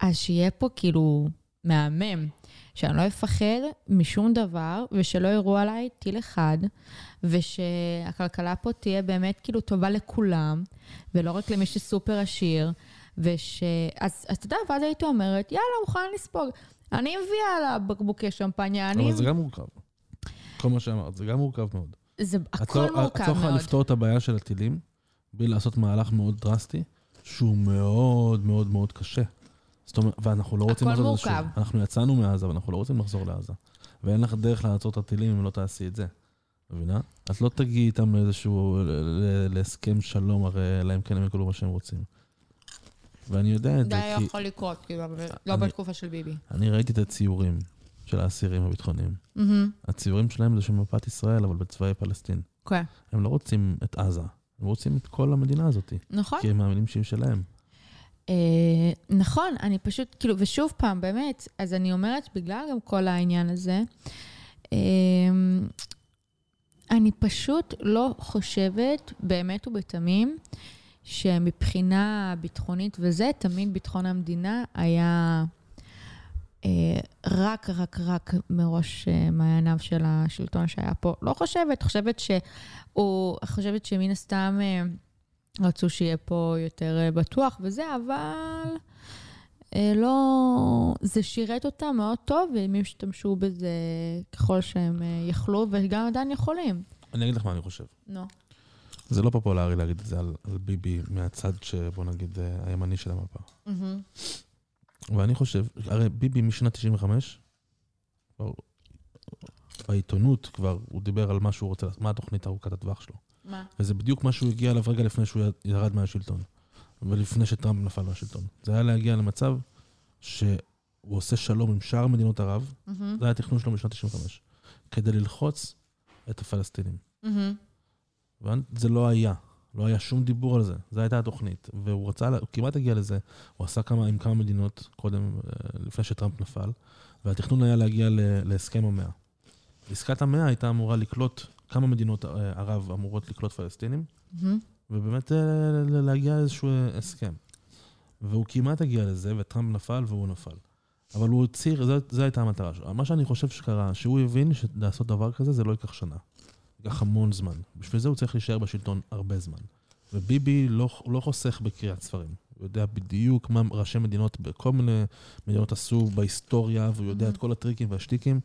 אז שיהיה פה כאילו מהמם, שאני לא אפחד משום דבר, ושלא יראו עליי טיל אחד, ושהכלכלה פה תהיה באמת כאילו טובה לכולם, ולא רק למי שסופר עשיר. וש... אז אתה יודע, ואז הייתי אומרת, יאללה, מוכן לספוג. אני מביאה לה בקבוקי שמפניה, אני... אבל זה גם מורכב. כל מה שאמרת, זה גם מורכב מאוד. זה הכל לא- מורכב מאוד. את לא יכולה לפתור את הבעיה של הטילים בלי לעשות מהלך מאוד דרסטי, שהוא מאוד מאוד מאוד קשה. זאת אומרת, ואנחנו לא רוצים לחזור לזה שוב. אנחנו יצאנו מעזה, ואנחנו לא רוצים לחזור לעזה. ואין לך דרך לעצור את הטילים אם לא תעשי את זה. מבינה? את לא תגיעי איתם לאיזשהו, להסכם שלום, הרי אלא אם כן הם יקבלו מה שהם רוצים. ואני יודע את זה, כי... זה יכול לקרות, כאילו, לא בתקופה של ביבי. אני ראיתי את הציורים של האסירים הביטחוניים. הציורים שלהם זה של מפת ישראל, אבל בצבאי פלסטין. כן. הם לא רוצים את עזה, הם רוצים את כל המדינה הזאת. נכון. כי הם מאמינים שהיא שלהם. אה, נכון, אני פשוט, כאילו, ושוב פעם, באמת, אז אני אומרת, בגלל גם כל העניין הזה, אה, אני פשוט לא חושבת, באמת ובתמים, שמבחינה ביטחונית וזה, תמיד ביטחון המדינה היה אה, רק, רק, רק מראש אה, מעייניו של השלטון שהיה פה. לא חושבת, חושבת שהוא, חושבת שמן הסתם אה, רצו שיהיה פה יותר אה, בטוח וזה, אבל אה, לא... זה שירת אותם מאוד טוב, והם השתמשו בזה ככל שהם אה, יכלו, וגם עדיין יכולים. אני אגיד לך מה אני חושב. נו. No. זה לא פופולרי להגיד את זה על, על ביבי מהצד שבוא נגיד אה, הימני של המפה. Mm-hmm. ואני חושב, הרי ביבי משנת 95, כבר, בעיתונות כבר הוא דיבר על מה שהוא רוצה, מה התוכנית ארוכת הטווח שלו. מה? וזה בדיוק מה שהוא הגיע אליו רגע לפני שהוא ירד מהשלטון. ולפני שטראמפ נפל מהשלטון. זה היה להגיע למצב שהוא עושה שלום עם שאר מדינות ערב, mm-hmm. זה היה התכנון שלו משנת 95, כדי ללחוץ את הפלסטינים. Mm-hmm. וזה לא היה. לא היה שום דיבור על זה, זו הייתה התוכנית. והוא רצה, הוא כמעט הגיע לזה, הוא עשה כמה, עם כמה מדינות קודם, אה, לפני שטראמפ נפל, והתכנון היה להגיע להסכם המאה. עסקת המאה הייתה אמורה לקלוט, כמה מדינות אה, ערב אמורות לקלוט פלסטינים, mm-hmm. ובאמת אה, להגיע לאיזשהו הסכם. והוא כמעט הגיע לזה, וטראמפ נפל והוא נפל. אבל הוא הצהיר, זו הייתה המטרה שלו. מה שאני חושב שקרה, שהוא הבין שלעשות דבר כזה זה לא ייקח שנה. ייקח המון זמן. בשביל זה הוא צריך להישאר בשלטון הרבה זמן. וביבי לא, לא חוסך בקריאת ספרים. הוא יודע בדיוק מה ראשי מדינות, בכל מיני מדינות עשו בהיסטוריה, והוא יודע את כל הטריקים והשטיקים.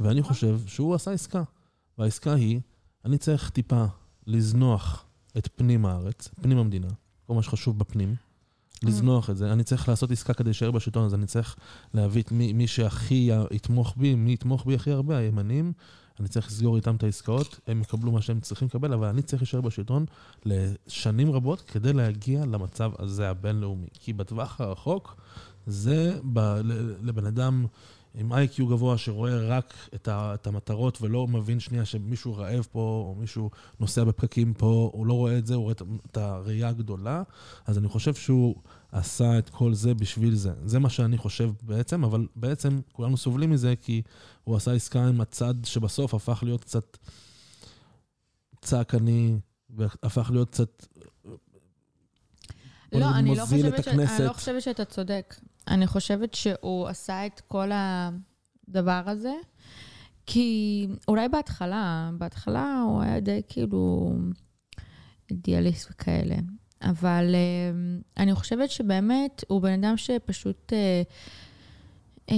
ואני חושב שהוא עשה עסקה. והעסקה היא, אני צריך טיפה לזנוח את פנים הארץ, פנים המדינה, כל מה שחשוב בפנים, לזנוח את זה. אני צריך לעשות עסקה כדי להישאר בשלטון, אז אני צריך להביא את מי, מי שהכי יתמוך בי, מי יתמוך בי הכי הרבה, הימנים. אני צריך לסגור איתם את העסקאות, הם יקבלו מה שהם צריכים לקבל, אבל אני צריך להישאר בשלטון לשנים רבות כדי להגיע למצב הזה הבינלאומי. כי בטווח הרחוק, זה ב, לבן אדם עם איי-קיו גבוה שרואה רק את, ה, את המטרות ולא מבין שנייה שמישהו רעב פה, או מישהו נוסע בפקקים פה, הוא לא רואה את זה, הוא רואה את, את הראייה הגדולה. אז אני חושב שהוא עשה את כל זה בשביל זה. זה מה שאני חושב בעצם, אבל בעצם כולנו סובלים מזה כי הוא עשה עסקה עם הצד שבסוף הפך להיות קצת צעקני, והפך להיות קצת... לא, אני לא, חושבת ש... אני לא חושבת שאתה צודק. אני חושבת שהוא עשה את כל הדבר הזה, כי אולי בהתחלה, בהתחלה הוא היה די כאילו אידיאליסט וכאלה. אבל uh, אני חושבת שבאמת הוא בן אדם שפשוט... Uh, uh,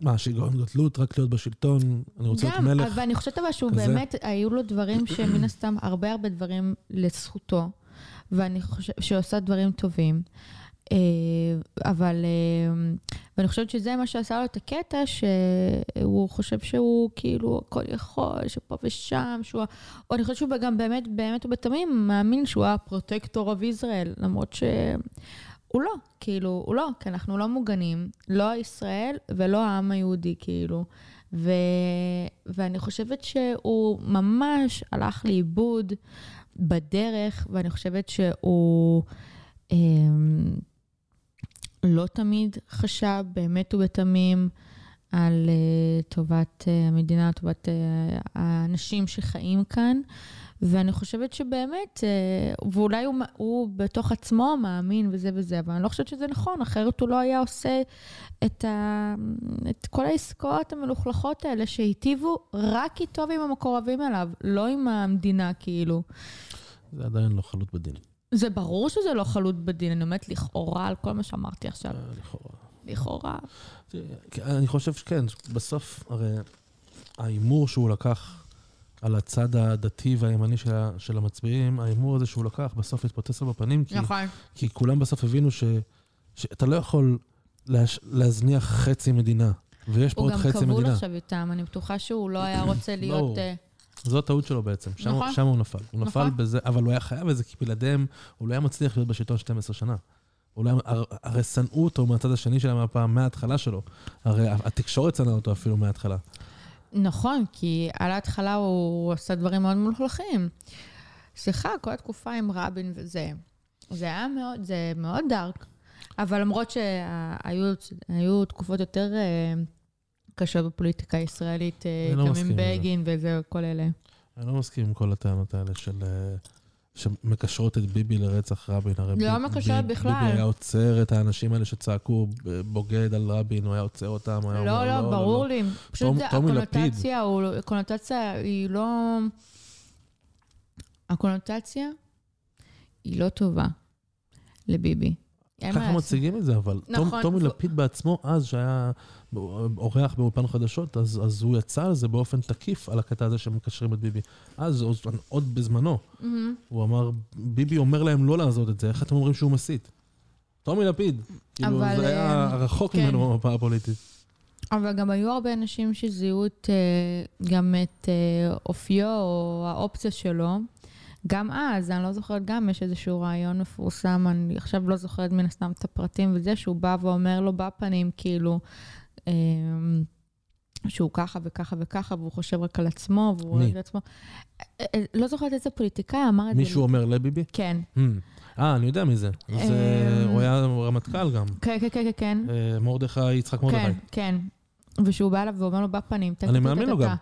מה, שיגרום גדלות, רק להיות בשלטון, אני רוצה להיות מלך. גם, אבל אני חושבת אבל שהוא כזה. באמת, היו לו דברים שמן הסתם, הרבה הרבה דברים לזכותו, ואני חושבת שהוא עושה דברים טובים. אה, אבל, אה, ואני חושבת שזה מה שעשה לו את הקטע, שהוא חושב שהוא כאילו הכל יכול, שפה ושם, שהוא... או אני חושבת שהוא גם באמת, באמת ובתמים מאמין שהוא הפרוטקטור of ישראל, למרות שהוא לא, כאילו, הוא לא, כי אנחנו לא מוגנים, לא ישראל ולא העם היהודי, כאילו. ו... ואני חושבת שהוא ממש הלך לאיבוד בדרך, ואני חושבת שהוא... אמ, לא תמיד חשב באמת ובתמים על uh, טובת uh, המדינה, טובת uh, האנשים שחיים כאן. ואני חושבת שבאמת, ואולי הוא, הוא בתוך עצמו מאמין וזה וזה, אבל אני לא חושבת שזה נכון, אחרת הוא לא היה עושה את, ה, את כל העסקאות המלוכלכות האלה שהיטיבו רק איתו ועם המקורבים אליו, לא עם המדינה, כאילו. זה עדיין לא חלוט בדין. זה ברור שזה לא חלוט בדין, אני אומרת לכאורה על כל מה שאמרתי עכשיו. אה, לכאורה. לכאורה. אני חושב שכן, בסוף, הרי ההימור שהוא לקח על הצד הדתי והימני של, של המצביעים, ההימור הזה שהוא לקח, בסוף התפוצץ לו בפנים. כי, נכון. כי כולם בסוף הבינו ש, שאתה לא יכול להש, להזניח חצי מדינה, ויש פה עוד חצי מדינה. הוא גם כבול עכשיו איתם, אני בטוחה שהוא לא היה רוצה להיות... לא. זו הטעות שלו בעצם, שם, נכון. שם הוא נפל. הוא נכון. נפל בזה, אבל הוא היה חייב את זה, כי בלעדיהם הוא לא היה מצליח להיות בשלטון 12 שנה. אולי, הרי שנאו אותו מהצד השני של המפה מההתחלה שלו. הרי התקשורת שנאה אותו אפילו מההתחלה. נכון, כי על ההתחלה הוא עשה דברים מאוד מלוכלכים. סליחה, כל התקופה עם רבין וזה, זה היה מאוד, זה מאוד דארק. אבל למרות שהיו תקופות יותר... קשה בפוליטיקה הישראלית, אה, לא בגין וזה, כל אלה. אני לא מסכים עם כל הטענות האלה של... אה, שמקשרות את ביבי לרצח רבין. הרי לא מקשרת בכלל. ביבי היה עוצר את האנשים האלה שצעקו בוגד על רבין, הוא היה עוצר אותם, הוא היה לא, אומר לא, לא, לא, ברור לי. פשוט הקונוטציה, הקונוטציה היא לא... הקונוטציה היא לא טובה לביבי. ככה מציגים את זה, אבל נכון, טומי לפיד בעצמו, אז שהיה אורח באולפן חדשות, אז, אז הוא יצא על זה באופן תקיף, על הקטע הזה שמקשרים את ביבי. אז, עוד, עוד בזמנו, mm-hmm. הוא אמר, ביבי אומר להם לא לעשות את זה, איך אתם אומרים שהוא מסית? טומי לפיד. כאילו, זה היה אה, רחוק כן. ממנו במפה הפוליטית. אבל גם היו הרבה אנשים שזיהו את, אה, גם את אה, אופיו או האופציה שלו. גם אז, אני לא זוכרת, גם יש איזשהו רעיון מפורסם, אני עכשיו לא זוכרת מן הסתם את הפרטים וזה, שהוא בא ואומר לו בפנים, כאילו, שהוא ככה וככה וככה, והוא חושב רק על עצמו, והוא את עצמו. אה, אה, לא זוכרת איזה פוליטיקאי אמר את זה. מישהו אומר לביבי? כן. Hmm. אה, אני יודע מי זה. הוא היה רמטכ"ל גם. כן, כן, כן, כן. מרדכי, יצחק מרדכי. כן, כן. ושהוא בא אליו ואומר לו בפנים, אני מאמין לו גם.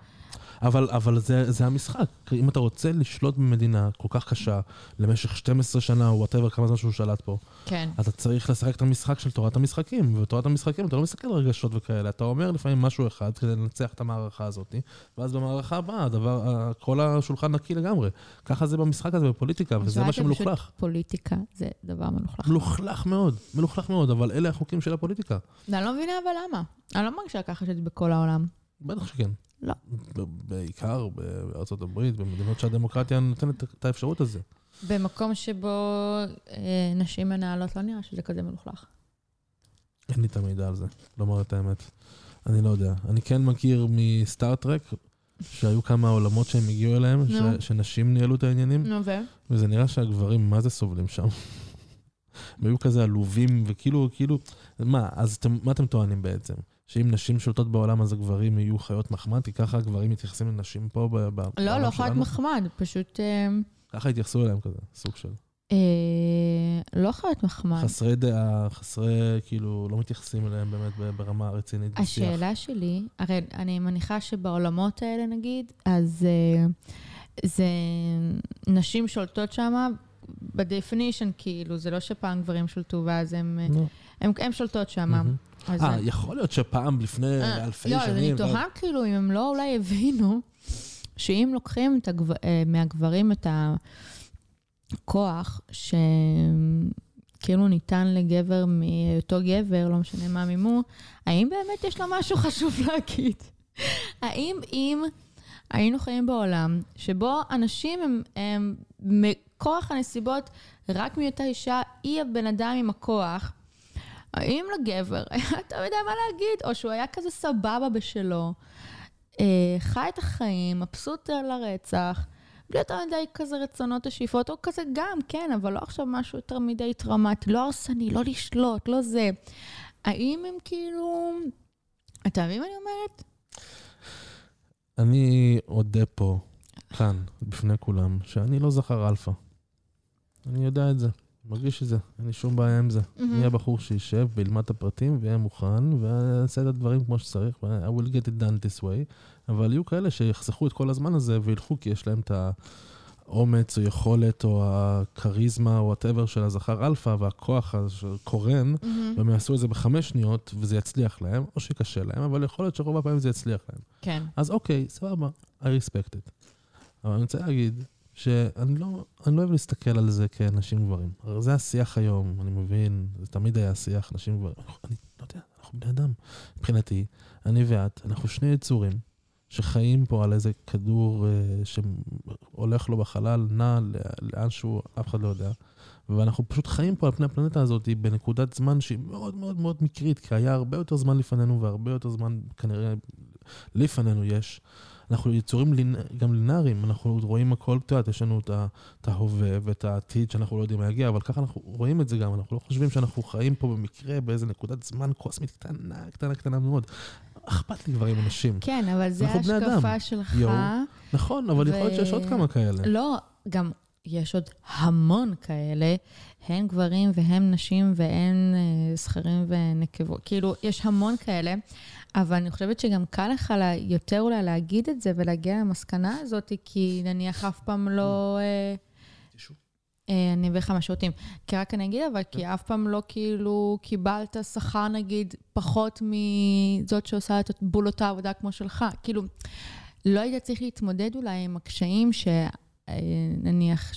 אבל, אבל זה, זה המשחק. אם אתה רוצה לשלוט במדינה כל כך קשה למשך 12 שנה, או וואטאבר, כמה זמן שהוא שלט פה, כן. אתה צריך לשחק את המשחק של תורת המשחקים. ובתורת המשחקים אתה לא מסתכל על רגשות וכאלה, אתה אומר לפעמים משהו אחד כדי לנצח את המערכה הזאת, ואז במערכה הבאה, הדבר, כל השולחן נקי לגמרי. ככה זה במשחק הזה בפוליטיקה, וזה מה שמלוכלך. פוליטיקה זה דבר מלוכלך. מלוכלך מאוד, מלוכלך מאוד, אבל אלה החוקים של הפוליטיקה. אני לא מבינה אבל למה. אני לא מרגישה ככה שזה בכל העולם. בטח שכן. לא. בעיקר בארצות הברית, במדינות שהדמוקרטיה נותנת את האפשרות הזו. במקום שבו אה, נשים מנהלות, לא נראה שזה כזה מלוכלך. אין לי את המידע על זה, לומר את האמת. אני לא יודע. אני כן מכיר מסטארט-טרק, שהיו כמה עולמות שהם הגיעו אליהם, ש-. שנשים ניהלו את העניינים, נו, ו? וזה נראה שהגברים, מה זה סובלים שם? (laughs) הם היו כזה עלובים, וכאילו, כאילו, מה, אז אתם, מה אתם טוענים בעצם? שאם נשים שולטות בעולם, אז הגברים יהיו חיות מחמד? כי ככה הגברים מתייחסים לנשים פה ב- ב- לא, בעולם לא שלנו? מחמד, פשוט אה, ככה התייחסו אליהם כזה, סוג של. אה, לא חייבת מחמד. חסרי דעה, חסרי, כאילו, לא מתייחסים אליהם באמת ברמה רצינית בשיח. השאלה שלי, הרי אני מניחה שבעולמות האלה נגיד, אז אה, זה נשים שולטות שם, by definition, כאילו, זה לא שפעם גברים שולטו ואז הם, לא. הם, הם שולטות שם. מהמם. אז אה, יכול להיות שפעם לפני אה, אלפי לא, אז שנים... אני תוהה כאילו אם הם לא אולי הבינו שאם לוקחים. אה, מהגברים את הכוח שכאילו ניתן לגבר מאותו גבר, לא משנה מה מימו, האם באמת יש לו משהו חשוב (laughs) להגיד? האם אם היינו חיים בעולם שבו אנשים הם, הם מכוח הנסיבות, רק מהיותה אישה, היא הבן אדם עם הכוח, האם לגבר היה תמיד היה מה להגיד, או שהוא היה כזה סבבה בשלו, אה, חי את החיים, מבסוט על הרצח, בלי יותר מדי כזה רצונות ושאיפות, או כזה גם, כן, אבל לא עכשיו משהו יותר מדי טראומטי, לא הרסני, לא לשלוט, לא זה. האם הם כאילו... אתה מבין מה אני אומרת? אני אודה פה, כאן, בפני כולם, שאני לא זכר אלפא. אני יודע את זה, מרגיש את זה, אין לי שום בעיה עם זה. אני אהיה בחור שישב וילמד את הפרטים ויהיה מוכן, ויעשה את הדברים כמו שצריך, I will get it done this way, אבל יהיו כאלה שיחסכו את כל הזמן הזה וילכו כי יש להם את האומץ או יכולת או הכריזמה או whatever של הזכר אלפא והכוח הזה של קורן, והם יעשו את זה בחמש שניות וזה יצליח להם, או שקשה להם, אבל יכול להיות שרוב הפעמים זה יצליח להם. כן. אז אוקיי, סבבה, I respect it. אבל אני רוצה להגיד שאני לא, אני לא אוהב להסתכל על זה כנשים גברים. הרי זה השיח היום, אני מבין, זה תמיד היה שיח נשים גברים. אני לא יודע, אנחנו בני אדם. מבחינתי, אני ואת, אנחנו שני יצורים שחיים פה על איזה כדור אה, שהולך לו בחלל, נע לאן שהוא, אף אחד לא יודע. ואנחנו פשוט חיים פה על פני הפלנטה הזאת בנקודת זמן שהיא מאוד מאוד מאוד מקרית, כי היה הרבה יותר זמן לפנינו והרבה יותר זמן כנראה לפנינו יש. אנחנו יצורים לינ... גם לינאריים, אנחנו רואים הכל, את יודעת, יש לנו את ההווה ואת העתיד שאנחנו לא יודעים מה יגיע, אבל ככה אנחנו רואים את זה גם, אנחנו לא חושבים שאנחנו חיים פה במקרה באיזה נקודת זמן קוסמית קטנה, קטנה, קטנה מאוד. אכפת לי כבר עם אנשים. כן, אבל זה. ההשקפה שלך. יואו. נכון, אבל יכול להיות ו- שיש עוד כמה כאלה. לא, גם יש עוד המון כאלה, הן גברים והן נשים והן אה, זכרים ונקבות. כאילו, יש המון כאלה, אבל אני חושבת שגם קל לך לה, יותר אולי להגיד את זה ולהגיע למסקנה הזאת, כי נניח אף פעם לא... אה, אה, אני אביא לך מהשירותים. כי רק אני אגיד, אבל כי אף פעם לא כאילו קיבלת שכר, נגיד, פחות מזאת שעושה את בול אותה עבודה כמו שלך. כאילו, לא היית צריך להתמודד אולי עם הקשיים שנניח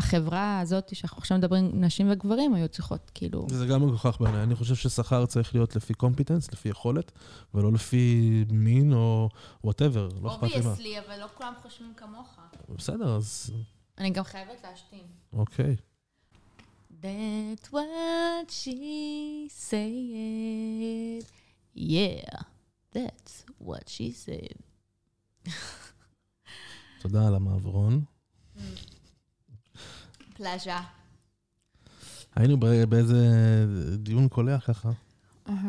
שהחברה הזאת, שאנחנו עכשיו מדברים, נשים וגברים, היו צריכות, כאילו... וזה גם מגוחך בעיניי. אני חושב ששכר צריך להיות לפי competence, לפי יכולת, ולא לפי מין או whatever, לא אכפת לי מה. obviously, אבל לא כולם חושבים כמוך. בסדר, אז אני גם חייבת להשתין. אוקיי. That's what she said. Yeah, that's what she said. תודה על המעברון. פלאז'ה. היינו באיזה דיון קולח ככה,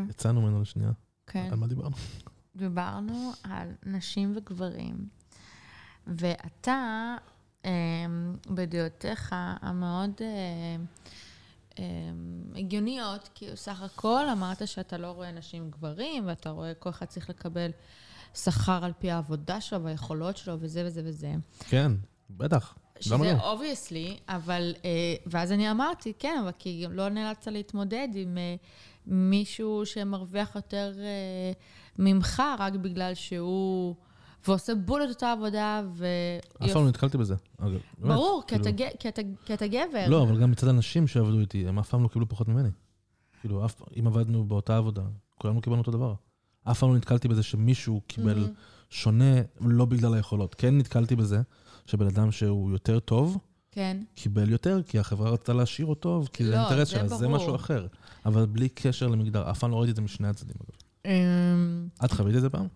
יצאנו ממנו לשנייה. כן. על מה דיברנו? דיברנו על נשים וגברים, ואתה, אמ, בדעותיך המאוד אמ, אמ, הגיוניות, כי סך הכל אמרת שאתה לא רואה נשים וגברים, ואתה רואה כל אחד צריך לקבל שכר על פי העבודה שלו והיכולות שלו וזה וזה וזה. כן, בטח. שזה לא? obviously, אבל, אה, ואז אני אמרתי, כן, אבל כי גם לא נאלצת להתמודד עם אה, מישהו שמרוויח יותר אה, ממך, רק בגלל שהוא, ועושה בול את אותה עבודה, ו... אף פעם לא נתקלתי בזה. ברור, כי אתה כאילו- כי אתה- גבר. לא, אבל גם מצד אנשים שעבדו איתי, הם אף פעם לא קיבלו פחות ממני. כאילו, אם עבדנו באותה עבודה, כולנו קיבלנו אותו דבר. אף פעם לא נתקלתי בזה שמישהו קיבל Mhm. שונה לא בגלל היכולות. כן נתקלתי בזה, שבן אדם שהוא יותר טוב, כן. קיבל יותר, כי החברה רצתה להשאיר אותו, כי זה לא, האינטרס זה שלה, זה. משהו אחר. אבל בלי קשר למגדר, אף פעם לא ראיתי את זה משני הצדדים. אגב. אמ, את חווית את זה פעם?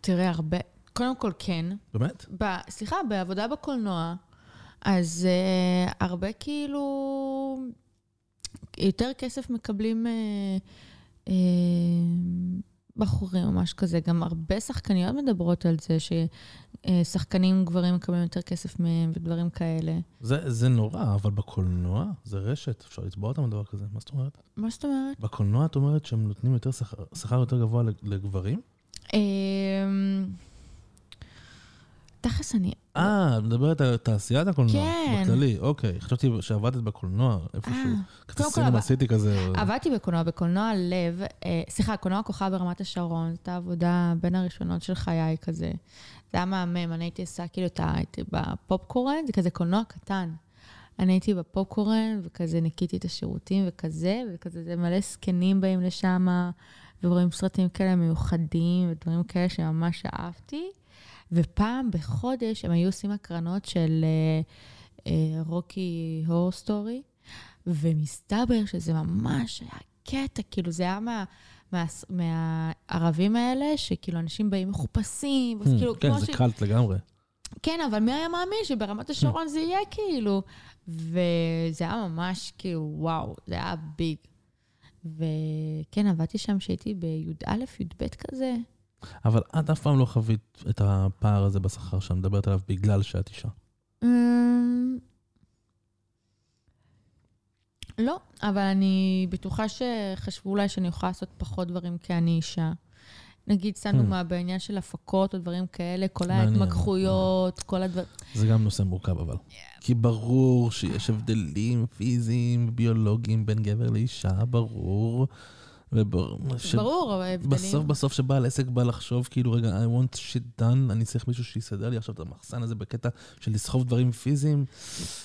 תראה, הרבה... קודם כל, כן. באמת? ב, סליחה, בעבודה בקולנוע, אז uh, הרבה כאילו... יותר כסף מקבלים uh, uh, בחורים או משהו כזה. גם הרבה שחקניות מדברות על זה ששחקנים גברים מקבלים יותר כסף מהם ודברים כאלה. זה, זה נורא, אבל בקולנוע זה רשת, אפשר לצבוע אותם על דבר כזה. מה זאת אומרת? מה זאת אומרת? בקולנוע את אומרת שהם נותנים יותר שכר, שכר יותר גבוה לגברים? תכלס אני... אה, את מדברת על תעשיית הקולנוע. כן. בכללי, אוקיי. חשבתי שעבדת בקולנוע, איפשהו. אה, קצת סינמה סיטי כזה. עבדתי בקולנוע, בקולנוע לב, אה, סליחה, קולנוע כוכב ברמת השרון, זו הייתה עבודה בין הראשונות של חיי כזה. זה היה מהמם, אני הייתי עושה כאילו את ה... הייתי בפופקורן, זה כזה קולנוע קטן. אני הייתי בפופקורן, וכזה ניקיתי את השירותים וכזה, וכזה זה מלא זקנים באים לשם, ורואים סרטים כאלה מיוחדים, ודברים כאלה שממש אהבתי. ופעם בחודש הם היו עושים הקרנות של אה, אה, רוקי הור סטורי, ומסתבר שזה ממש היה קטע, כאילו זה היה מה... מה, מהערבים האלה, שכאילו אנשים באים מחופשים, אז כאילו, כן, כמו זה ש... קלט לגמרי. כן, אבל מי היה מאמין שברמת השרון זה יהיה כאילו? וזה היה ממש כאילו, וואו, זה היה ביג. וכן, עבדתי שם כשהייתי בי"א, י"ב כזה. אבל את אף פעם לא חווית את הפער הזה בשכר שאת מדברת עליו בגלל שאת אישה. אמ, לא, אבל אני בטוחה שחשבו אולי שאני יכולה לעשות פחות דברים כי אני אישה. נגיד, סתם Hmm. דוגמה, בעניין של הפקות או דברים כאלה, כל. ההתמקחויות, כל הדברים... זה גם נושא מורכב אבל. כי ברור שיש הבדלים פיזיים, ביולוגיים בין גבר לאישה, ברור. וברור. ש- ברור, ההבדלים... בסוף בסוף שבעל עסק בא לחשוב כאילו רגע I want shit done אני צריך מישהו שיסדר לי עכשיו את המחסן הזה בקטע של לסחוב דברים פיזיים.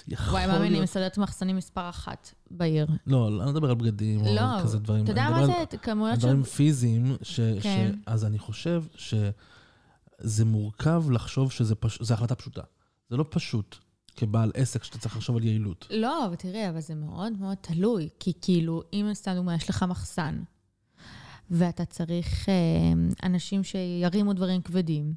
וואי, מה אני. מסדרת מחסנים מספר אחת בעיר. לא, לא מדבר על בגדים או לא, על כזה דברים. אתה יודע מה זה? כמויות של... דברים פיזיים, ש... כן. ש... אז אני חושב שזה מורכב לחשוב שזה פש... החלטה פשוטה. זה לא פשוט כבעל עסק שאתה צריך לחשוב על יעילות. לא, אבל תראה, אבל זה מאוד מאוד תלוי. כי כאילו, אם סתם דוגמא, יש לך מחסן, ואתה צריך אה, אנשים שירימו דברים כבדים,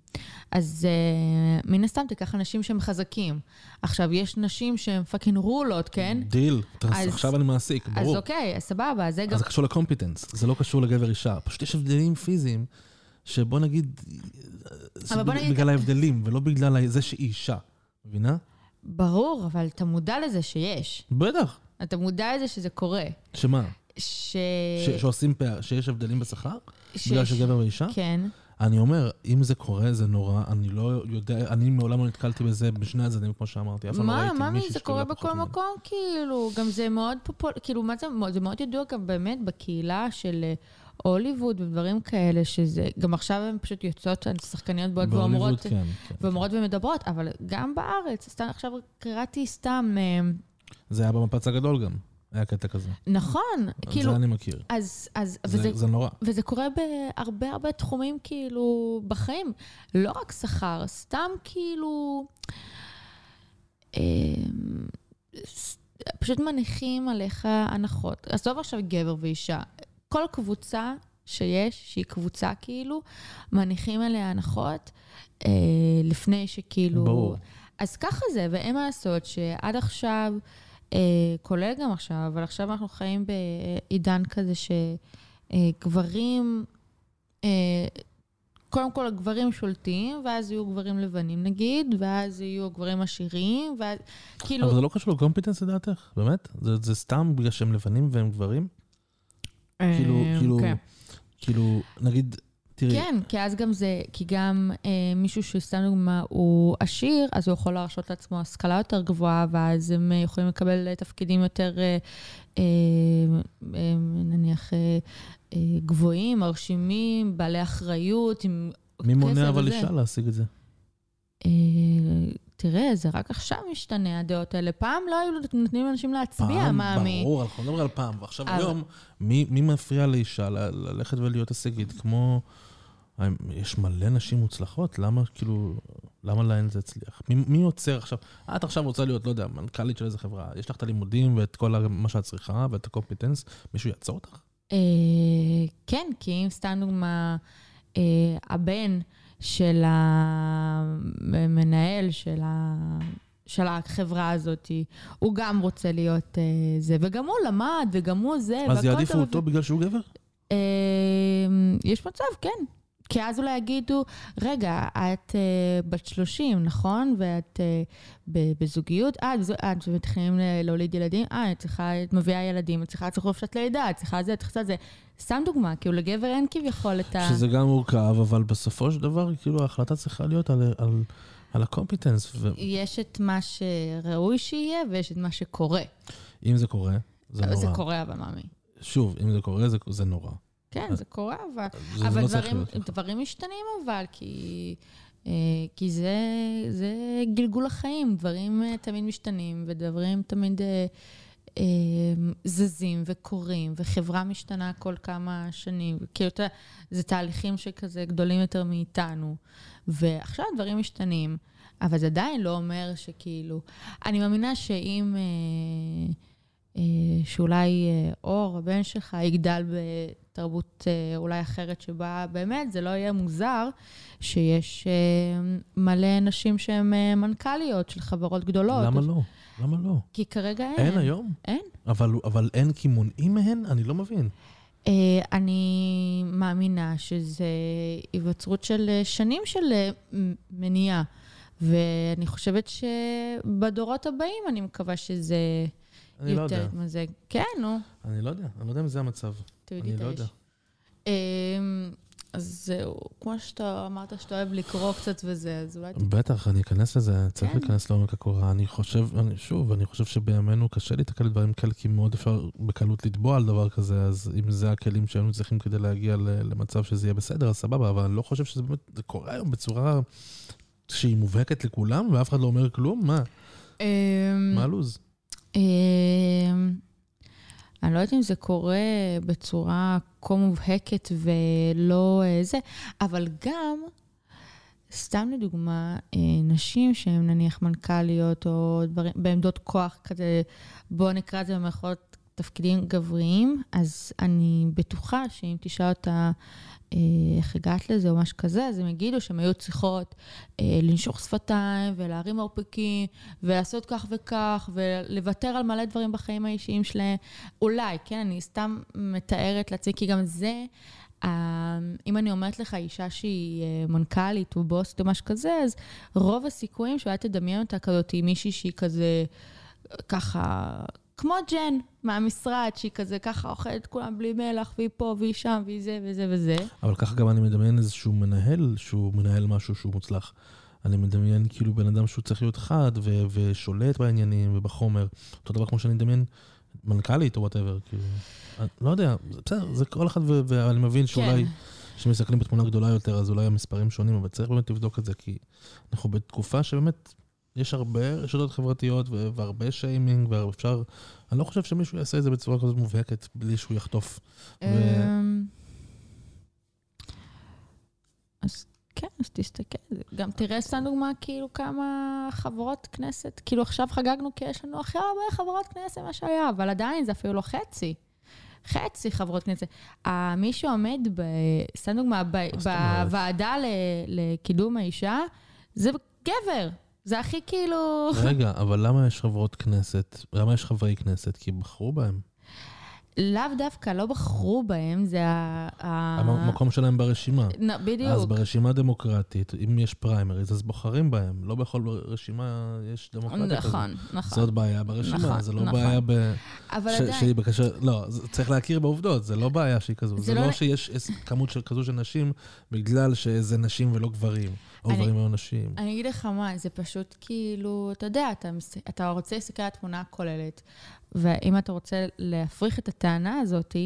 אז אה, מן הסתם תיקח אנשים שהם חזקים. עכשיו, יש נשים שהן פאקינג רולות, כן? דיל, אז- עכשיו אני מעסיק, אז ברור. אוקיי, אז סבבה, אז זה גם... אז זה קשור ל competence, זה לא קשור לגבר אישה. פשוט יש הבדלים פיזיים, שבוא נגיד, זה בוא נגיד- בגלל ההבדלים, ולא בגלל זה שהיא אישה. מבינה? ברור, אבל אתה מודע לזה שיש. בטח. אתה מודע לזה שזה קורה. שמה? ש... ש- שעושים פער, שיש הבדלים בשכר? שיש- בגלל שגבר ואישה? כן. אני אומר, אם זה קורה, זה נורא, אני לא יודע, אני מעולם לא נתקלתי בזה בשני הצדדים, כמו שאמרתי. אף פעם לא מה, ראיתי מה, מישהי זה קורה פחות בכל. מקום, כאילו, גם זה מאוד פופולרי, כאילו, מה זה, זה מאוד ידוע גם באמת בקהילה של אה, הוליווד ודברים כאלה, שזה, גם עכשיו הן פשוט יוצאות, שחקניות בהוליווד, ואומרות, כן, כן. ואומרות ומדברות, אבל גם בארץ, סתם עכשיו קראתי סתם, אה, זה היה במפץ הגדול גם, היה קטע כזה. נכון, כאילו, זה אני מכיר. אז, אז, זה- וזה, זה נורא. וזה קורה בהרבה הרבה תחומים, כאילו, בחיים. לא רק שכר, סתם כאילו... ס- פשוט מניחים עליך הנחות. עזוב עכשיו גבר ואישה. כל קבוצה שיש, שהיא קבוצה כאילו, מניחים עליה הנחות אה, לפני שכאילו... ברור. אז ככה זה, ואין מה לעשות שעד עכשיו, אה, כולל גם עכשיו, אבל עכשיו אנחנו חיים בעידן כזה שגברים, אה, קודם כל הגברים שולטים, ואז יהיו גברים לבנים נגיד, ואז יהיו גברים עשירים, ואז כאילו... אבל זה לא קשור לקומפיטנס לדעתך? באמת? זה- זה סתם בגלל שהם לבנים והם גברים? אה, כאילו, כאילו, כן. כאילו, נגיד, תראי, כן, כי אז גם זה, כי גם אה, מישהו שסתם דוגמה הוא עשיר, אז הוא יכול להרשות לעצמו השכלה יותר גבוהה, ואז הם אה, יכולים לקבל אה, תפקידים יותר, אה, אה, אה, נניח, אה, אה, גבוהים, מרשימים, בעלי אחריות, עם מי מונע אבל. אישה להשיג את זה? אה, תראה, זה רק עכשיו משתנה הדעות האלה. פעם לא היו נותנים לאנשים להצביע, פעם, מאמי. ברור, אנחנו מדברים על פעם. ועכשיו היום, מי, מפריע לאישה ללכת ולהיות הישגית? כמו... יש מלא נשים מוצלחות, למה כאילו... למה להן זה הצליח? מי, מי עוצר עכשיו? את עכשיו רוצה להיות, לא יודע, מנכ"לית של איזה חברה, יש לך את הלימודים ואת כל מה שאת צריכה ואת הקומפיטנס, מישהו יעצור אותך? אה, כן, כי אם סתם דוגמה, אה, הבן של המנהל של, ה... של החברה הזאת, הוא גם רוצה להיות אה, זה, וגם הוא למד, וגם הוא זה, אז יעדיפו. אותו בגלל שהוא גבר? אה, יש מצב, כן. כי אז אולי יגידו, רגע, את אה, בת 30, נכון? ואת ב- בזוגיות, אה, בזו- אה, את מתחילים להוליד ילדים, אה, את צריכה, את מביאה ילדים, את צריכה לצריך חופשת לידה, את צריכה זה, את צריכה זה. סתם דוגמה, כאילו לגבר אין כביכול את ה... שזה גם מורכב, אבל בסופו של דבר, כאילו, ההחלטה צריכה להיות על, על, על הקומפיטנס, יש את מה שראוי שיהיה, ויש את מה שקורה. ואם זה קורה, זה נורא. זה קורה, אבל מאמי. שוב, אם זה קורה, זה, זה נורא. כן, זה קורה, אבל... זה, אבל לא דברים. דברים משתנים אבל, כי, אה, כי זה, זה גלגול החיים, דברים אה, תמיד משתנים, ודברים תמיד אה, אה, זזים וקורים, וחברה משתנה כל כמה שנים. כאילו, אתה יודע, זה תהליכים שכזה גדולים יותר מאיתנו. ועכשיו דברים משתנים, אבל זה עדיין לא אומר שכאילו... אני מאמינה שאם... אה, אה, שאולי אה, אור, הבן שלך, יגדל בתרבות אה, אולי אחרת שבה באמת זה לא יהיה מוזר שיש אה, מלא נשים שהן אה, מנכ"ליות של חברות גדולות. למה לא? למה לא? כי כרגע אין. אין היום? אין. אבל, אבל אין כי מונעים מהן? אני לא מבין. אני מאמינה שזה היווצרות של שנים של מניעה. ואני חושבת שבדורות הבאים אני מקווה שזה אני לא יותר יודע. מזה. כן, נו. אני לא יודע. אני לא יודע אם זה המצב. תורידי אני את לא האש. יודע. אמ, אז זהו, כמו שאתה אמרת שאתה אוהב לקרוא קצת וזה, אז אולי... בטח, אני אכנס לזה, צריך כן. להיכנס לעומק הקורה. אני חושב, אני, שוב, אני חושב שבימינו קשה להתקל בדברים כאלה, כי מאוד אפשר בקלות לתבוע על דבר כזה, אז אם זה הכלים שהיינו צריכים כדי להגיע למצב שזה יהיה בסדר, אז סבבה, אבל אני לא חושב שזה באמת, קורה היום בצורה שהיא מובהקת לכולם, ואף אחד לא אומר כלום? מה? אמ, מה הלו"ז? אני לא יודעת אם זה קורה בצורה כה מובהקת ולא אה, זה, אבל גם, סתם לדוגמה, אה, נשים שהן נניח מנכ"ליות או דברים, בעמדות כוח כזה, בואו נקרא לזה במירכאות תפקידים גבריים, אז אני בטוחה שאם תשאל אותה איך הגעת לזה או משהו כזה, אז הם יגידו שהן היו צריכות אה, לנשוך שפתיים ולהרים מרפקים ולעשות כך וכך ולוותר על מלא דברים בחיים האישיים שלהם. אולי, כן, אני סתם מתארת לעצמי, כי גם זה, אה, אם אני אומרת לך אישה שהיא אה, מנכ"לית או בוסית או משהו כזה, אז רוב הסיכויים שאולי תדמיין אותה כזאת עם מישהי שהיא כזה, אה, ככה... כמו ג'ן מהמשרד, שהיא כזה ככה אוכלת כולם בלי מלח, והיא פה, והיא שם, והיא זה וזה וזה. אבל ככה גם אני מדמיין איזשהו מנהל, שהוא מנהל משהו שהוא מוצלח. אני מדמיין כאילו בן אדם שהוא צריך להיות חד ו- ושולט בעניינים ובחומר. אותו דבר כמו שאני מדמיין מנכ"לית או whatever, כאילו. לא יודע, בסדר, זה כל אחד, ואני מבין שאולי, כן. כשמסתכלים בתמונה גדולה יותר, אז אולי המספרים שונים, אבל צריך באמת לבדוק את זה, כי אנחנו בתקופה שבאמת יש הרבה רשתות חברתיות והרבה שיימינג, ואפשר... אני לא חושב שמישהו יעשה את זה בצורה כזאת מובהקת, בלי שהוא יחטוף. אמ, אז כן, אז תסתכל. גם תראה סתם דוגמה, כאילו, כמה חברות כנסת, כאילו, עכשיו חגגנו כי יש לנו הכי הרבה חברות כנסת ממה שהיה, אבל עדיין זה אפילו לא חצי. חצי חברות כנסת. אה, מי שעומד, סתם דוגמה? בוועדה לקידום האישה, זה גבר. זה הכי כאילו... רגע, אבל למה יש חברות כנסת? למה יש חברי כנסת? כי בחרו בהם. לאו דווקא, לא בחרו בהם, זה ה... המקום שלהם ברשימה. נ- בדיוק. אז ברשימה דמוקרטית, אם יש פריימריז, אז בוחרים בהם. לא בכל רשימה יש דמוקרטיה כזאת. נכון, נכון. זאת בעיה ברשימה, נכון, זה לא נכון. בעיה ב... אבל ש- עדיין, שהיא בקשר... לא, צריך להכיר בעובדות, זה לא בעיה שהיא כזו. זה זה לא- לא שיש כמות של כזו של נשים בגלל שזה נשים ולא גברים, או אני- גברים ולא נשים. אני אגיד לך מה, זה פשוט כאילו, אתה יודע, אתה, אתה רוצה להסתכל על התמונה הכוללת, ואם אתה רוצה להפריך את הטענה הזאת,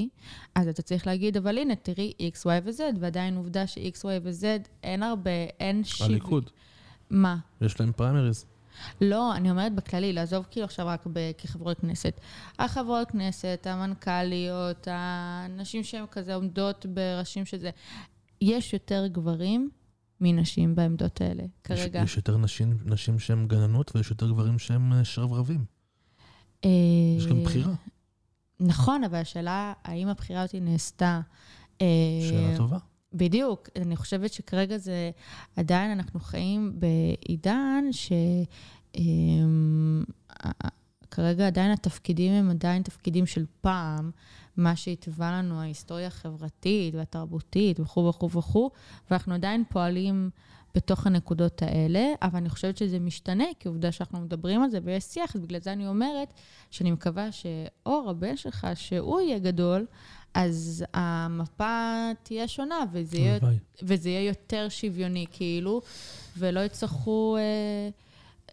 אז אתה צריך להגיד, אבל הנה, תראי X, Y ו-Z, ועדיין עובדה ש-X, Y ו-Z, אין הרבה, אין שיווי. הליכוד, מה? יש להם פריימריז. לא, אני אומרת בכללי, לעזוב כאילו עכשיו רק ב- כחברות כנסת. החברות כנסת, המנכ"ליות, הנשים שהן כזה עומדות בראשים של זה. יש יותר גברים מנשים בעמדות האלה, כרגע. יש, יש יותר נשים, נשים שהן גננות ויש יותר גברים שהם אה, שרברבים. אה, יש גם בחירה. נכון, אבל השאלה, האם הבחירה הזאת נעשתה... אה, שאלה טובה. בדיוק. אני חושבת שכרגע זה, עדיין אנחנו חיים בעידן ש... אמ, כרגע עדיין התפקידים הם עדיין תפקידים של פעם, מה שהתווה לנו ההיסטוריה החברתית והתרבותית וכו' וכו' וכו', ואנחנו עדיין פועלים בתוך הנקודות האלה, אבל אני חושבת שזה משתנה, כי עובדה שאנחנו מדברים על זה ויש שיח, אז בגלל זה אני אומרת שאני מקווה שאור, הבן שלך, שהוא יהיה גדול, אז המפה תהיה שונה, וזה יהיה. וזה יהיה יותר שוויוני, כאילו, ולא יצטרכו אה,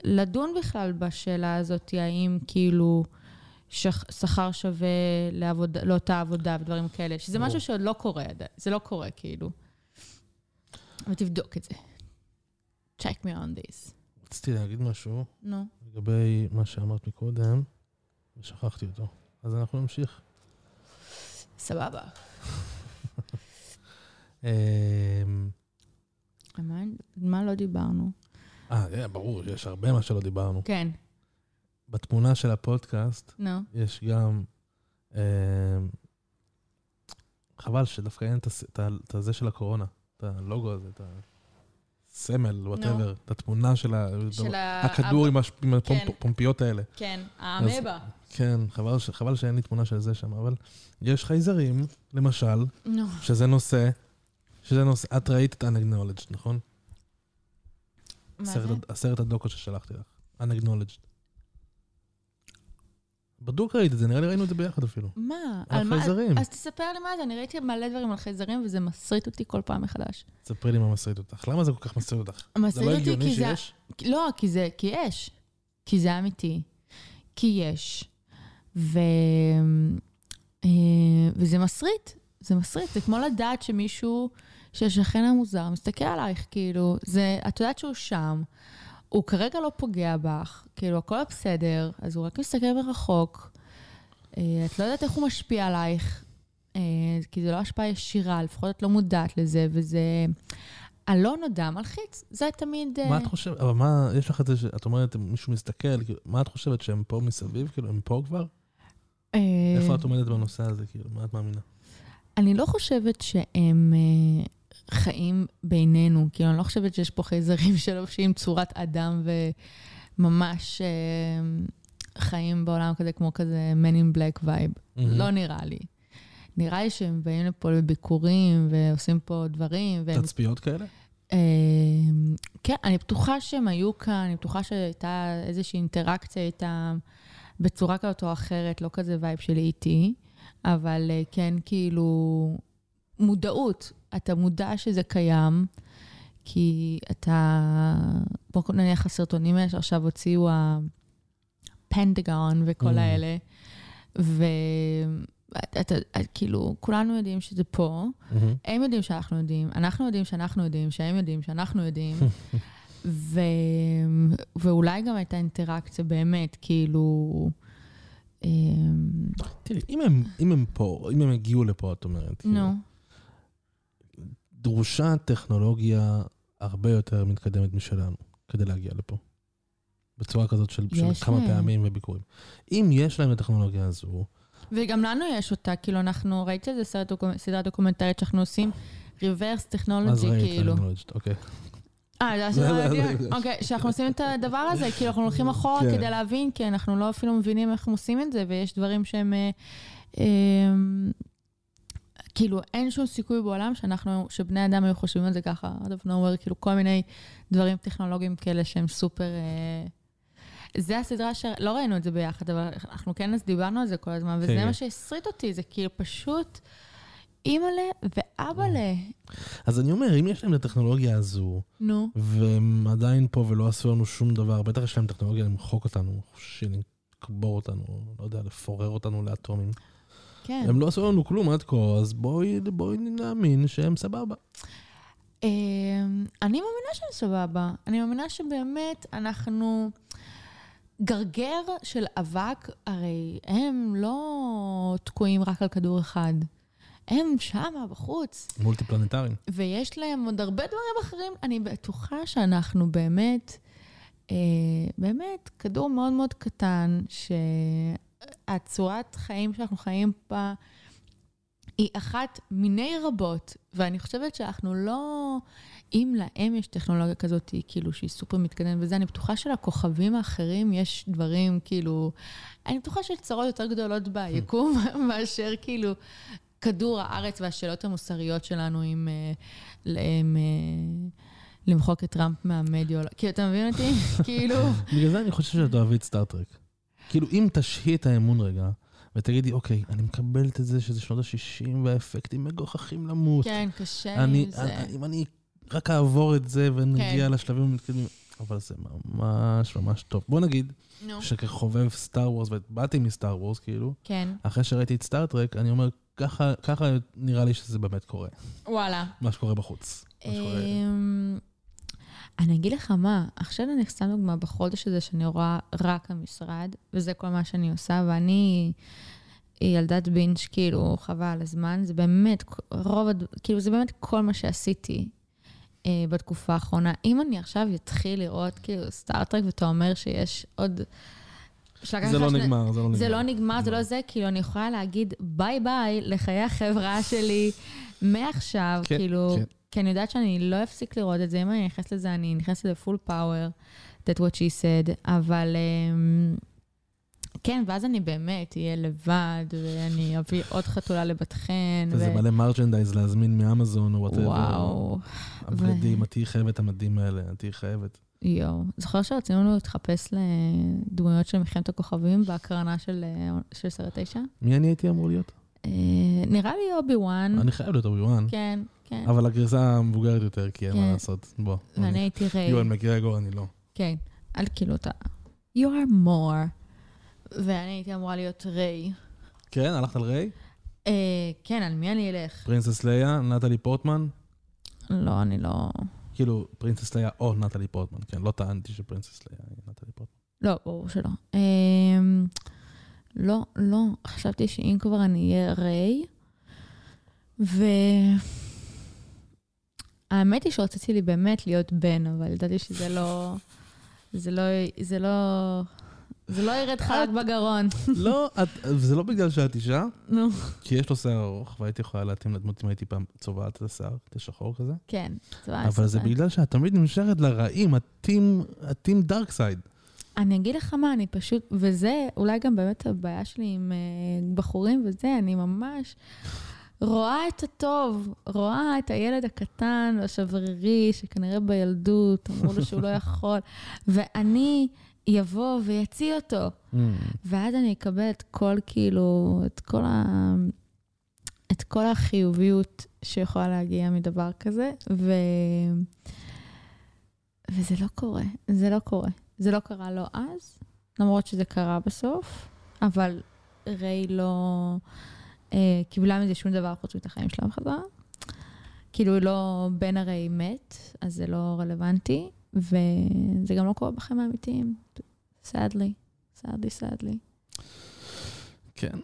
לדון בכלל בשאלה הזאת, האם כאילו שכר שווה לעבוד, לאותה עבודה ודברים כאלה, שזה. משהו שעוד לא קורה זה לא קורה, כאילו. ותבדוק את זה. Check me on this. רציתי להגיד משהו נו. לגבי מה שאמרת מקודם, ושכחתי אותו. אז אנחנו נמשיך. סבבה. (laughs) אמ, מה, מה לא דיברנו? אה, אה, ברור, יש הרבה מה שלא דיברנו. כן, בתמונה של הפודקאסט נו. יש גם... אמ, חבל שדווקא אין את ה- הזה של הקורונה, את הלוגו הזה, את הסמל, whatever, את התמונה של ה- של ה... הכדור עם כן. הפומפיות האלה. כן, האמבה. כן, חבל ש- חבל שאין לי תמונה של זה שם, אבל יש חייזרים, למשל. שזה נושא, שזה נושא, את ראית את unacknowledged, נכון? מה זה? הסרט הדוקו ששלחתי לך, unacknowledged. בדוק ראית את זה, נראה לי ראינו את זה ביחד אפילו. מה? על? חייזרים. אז תספר לי מה זה, אני ראיתי מלא דברים על חייזרים וזה מסריט אותי כל פעם מחדש. ספרי לי מה מסריט אותך. למה זה כל כך מסריט אותך? זה מסריט לא אותי כי זה... שיש? לא, כי זה... כי יש. כי זה אמיתי. כי יש. ו... אה, וזה מסריט. זה מסריט. זה כמו לדעת שמישהו, שהשכן המוזר מסתכל עלייך, כאילו, זה... את יודעת שהוא שם. הוא כרגע לא פוגע בך, כאילו, הכל בסדר, אז הוא רק מסתכל מרחוק. אה, את לא יודעת איך הוא משפיע עלייך, אה, כי זה לא השפעה ישירה, לפחות את לא מודעת לזה, וזה... הלא נודע מלחיץ, זה תמיד... אה, מה את חושבת? אבל מה, יש לך את זה שאת אומרת, מישהו מסתכל, כאילו, מה את חושבת, שהם פה מסביב? כאילו, הם פה כבר? איפה את עומדת בנושא הזה? כאילו, מה את מאמינה? אני לא חושבת שהם חיים בינינו, כאילו, אני לא חושבת שיש פה חייזרים שלובשים צורת אדם וממש אה, חיים בעולם כזה, כמו כזה Men in Black vibe. לא נראה לי. נראה לי שהם באים לפה לביקורים ועושים פה דברים. והם תצפיות כאלה? אה, כן, אני בטוחה שהם היו כאן, אני בטוחה שהייתה איזושהי אינטראקציה איתם בצורה כזאת או אחרת, לא כזה וייב של איטי, אבל אה, כן, כאילו, מודעות. אתה מודע שזה קיים, כי אתה, בוא נניח הסרטונים האלה שעכשיו הוציאו הפנדגון וכל Mm. האלה, ואתה, כאילו, כולנו יודעים שזה פה. מהמם. הם יודעים שאנחנו יודעים, אנחנו יודעים שאנחנו יודעים, שהם יודעים שאנחנו יודעים, (laughs) ו... ואולי גם הייתה אינטראקציה באמת, כאילו... אמ, תראי, אם הם- אם הם פה, אם הם הגיעו לפה, את אומרת, כאילו, נו, דרושה טכנולוגיה הרבה יותר מתקדמת משלנו כדי להגיע לפה. בצורה כזאת של, של כמה להם. פעמים וביקורים. אם יש להם את הטכנולוגיה הזו, וגם לנו יש אותה, כאילו אנחנו, ראיתי איזה סרט, דוקומ- סדרה דוקומנטרית שאנחנו עושים technology, ראית, כאילו. אוקיי. אה, זה זה- הדיון. אוקיי, שאנחנו עושים את הדבר הזה, כאילו אנחנו הולכים (laughs) אחורה כן. כדי להבין, כי אנחנו לא אפילו מבינים איך הם עושים את זה, ויש דברים שהם... כאילו, אין שום סיכוי בעולם שאנחנו, שבני אדם היו חושבים על זה ככה, out of nowhere, כאילו כל מיני דברים טכנולוגיים כאלה שהם סופר... אה, זה הסדרה ש... לא ראינו את זה ביחד, אבל אנחנו כן אז דיברנו על זה כל הזמן, וזה כן. מה שהסריט אותי, זה כאילו פשוט אימא'לה ואבא'לה. אז אני אומר, אם יש להם את הטכנולוגיה הזו, נו, והם עדיין פה ולא עשו לנו שום דבר, בטח יש להם טכנולוגיה למחוק אותנו, לקבור אותנו, לא יודע, לפורר אותנו לאטומים. כן. הם לא עשו לנו כלום עד כה, אז בואי, בואי נאמין שהם סבבה. אמ, אני מאמינה שהם סבבה. אני מאמינה שבאמת אנחנו... גרגר של אבק, הרי הם לא תקועים רק על כדור אחד. הם שמה, בחוץ. מולטי פלנטריים. ויש להם עוד הרבה דברים אחרים. אני בטוחה שאנחנו באמת, אה, באמת, כדור מאוד מאוד קטן, שהצורת חיים שאנחנו חיים בה היא אחת מיני רבות, ואני חושבת שאנחנו לא... אם להם יש טכנולוגיה כזאת, כאילו, שהיא סופר מתקדמת וזה, אני בטוחה שלכוכבים האחרים יש דברים, כאילו... אני בטוחה שיש צרות יותר גדולות ביקום (laughs) מאשר, כאילו, כדור הארץ והשאלות המוסריות שלנו עם... אה, עם אה, למחוק את טראמפ מהמדיו. כאילו, אתה מבין אותי? (laughs) כאילו... בגלל זה אני חושב שאת אוהבי את סטארט-טרק. כאילו, אם תשהי את האמון רגע, ותגידי, אוקיי, אני מקבלת את זה שזה שנות ה-60 והאפקטים מגוחכים למות. כן, קשה אני, עם זה. אני, אם אני רק אעבור את זה ונגיע כן. לשלבים המתקדמים, אבל זה ממש ממש טוב. בוא נגיד נו. שכחובב סטאר וורס, ובאתי מסטאר וורס, כאילו, כן, אחרי שראיתי את סטארט-טרק, אני אומר, ככה, ככה נראה לי שזה באמת קורה, וואלה. מה שקורה בחוץ. מה שקורה... אני אגיד לך מה, עכשיו אני סתם דוגמה בחודש הזה שאני רואה רק המשרד, וזה כל מה שאני עושה, ואני ילדת בינג' כאילו חבל על הזמן, זה באמת, רוב, כאילו זה באמת כל מה שעשיתי אה, בתקופה האחרונה. אם אני עכשיו אתחיל לראות כאילו סטאר טרק ואתה אומר שיש עוד... זה לא שני- נגמר, זה לא נגמר. זה לא נגמר, זה לא זה, כאילו, אני יכולה להגיד ביי ביי לחיי החברה שלי מעכשיו, כן, כאילו, כן. כי אני יודעת שאני לא אפסיק לראות את זה, אם אני נכנסת לזה, אני נכנסת ל full power, that what she said, אבל אמ, כן, ואז אני באמת אהיה לבד, ואני אביא עוד חתולה לבת חן, וזה מלא merchandise להזמין מאמזון או whatever. וואו, הבגדים, את תהיי חייבת המדים האלה, את תהיי חייבת. יואו. זוכר שרצינו להתחפש לדמויות של מלחמת הכוכבים בהקרנה של, אה, של סרט תשע? מי אני הייתי אמור להיות? אה, נראה לי אובי וואן. אני חייב להיות אובי-וואן, כן, כן. אבל הגרסה המבוגרת יותר, כי אין כן. מה לעשות. בוא. ואני הייתי ריי. יואן מקגרגור, אני לא. כן, אל כאילו אתה... You are more. ואני הייתי אמורה להיות ריי. כן, הלכת על ריי? אה, כן, על מי אני אלך? Princess ליה, נטלי פורטמן. לא, אני לא... כאילו, Princess ליה או נטלי פורטמן. כן, לא טענתי ש Princess ליה היא נטלי פורטמן. לא, ברור שלא. אה, לא, לא, חשבתי שאם כבר אני אהיה ריי, ו... האמת היא שרציתי לי באמת להיות בן, אבל ידעתי שזה לא... זה לא... זה לא... זה לא ירד חלק בגרון. לא, זה לא בגלל שאת אישה, נו. כי יש לו שיער ארוך, והייתי יכולה להתאים לדמות אם הייתי פעם צובעת את השיער, את השחור כזה. כן. צבא אבל זה. בגלל שאת תמיד נמשכת לרעים, הטים, דארק סייד. אני אגיד לך מה, אני פשוט, וזה אולי גם באמת הבעיה שלי עם uh, בחורים וזה, אני ממש רואה את הטוב, רואה את הילד הקטן והשברירי, שכנראה בילדות אמרו לו שהוא לא (laughs) יכול, ואני יבוא ויציל אותו. ואז אני אקבל את כל, כאילו, את כל, ה... את כל החיוביות שיכולה להגיע מדבר כזה, ו... וזה לא קורה, זה לא קורה. זה לא קרה לו אז, למרות שזה קרה בסוף, אבל ריי לא אה, קיבלה מזה שום דבר חוץ מאת החיים שלה בחזרה. כאילו, לא, בן הרי מת, אז זה לא רלוונטי, וזה גם לא קורה בחיים האמיתיים, sadly, sadly, sadly. כן.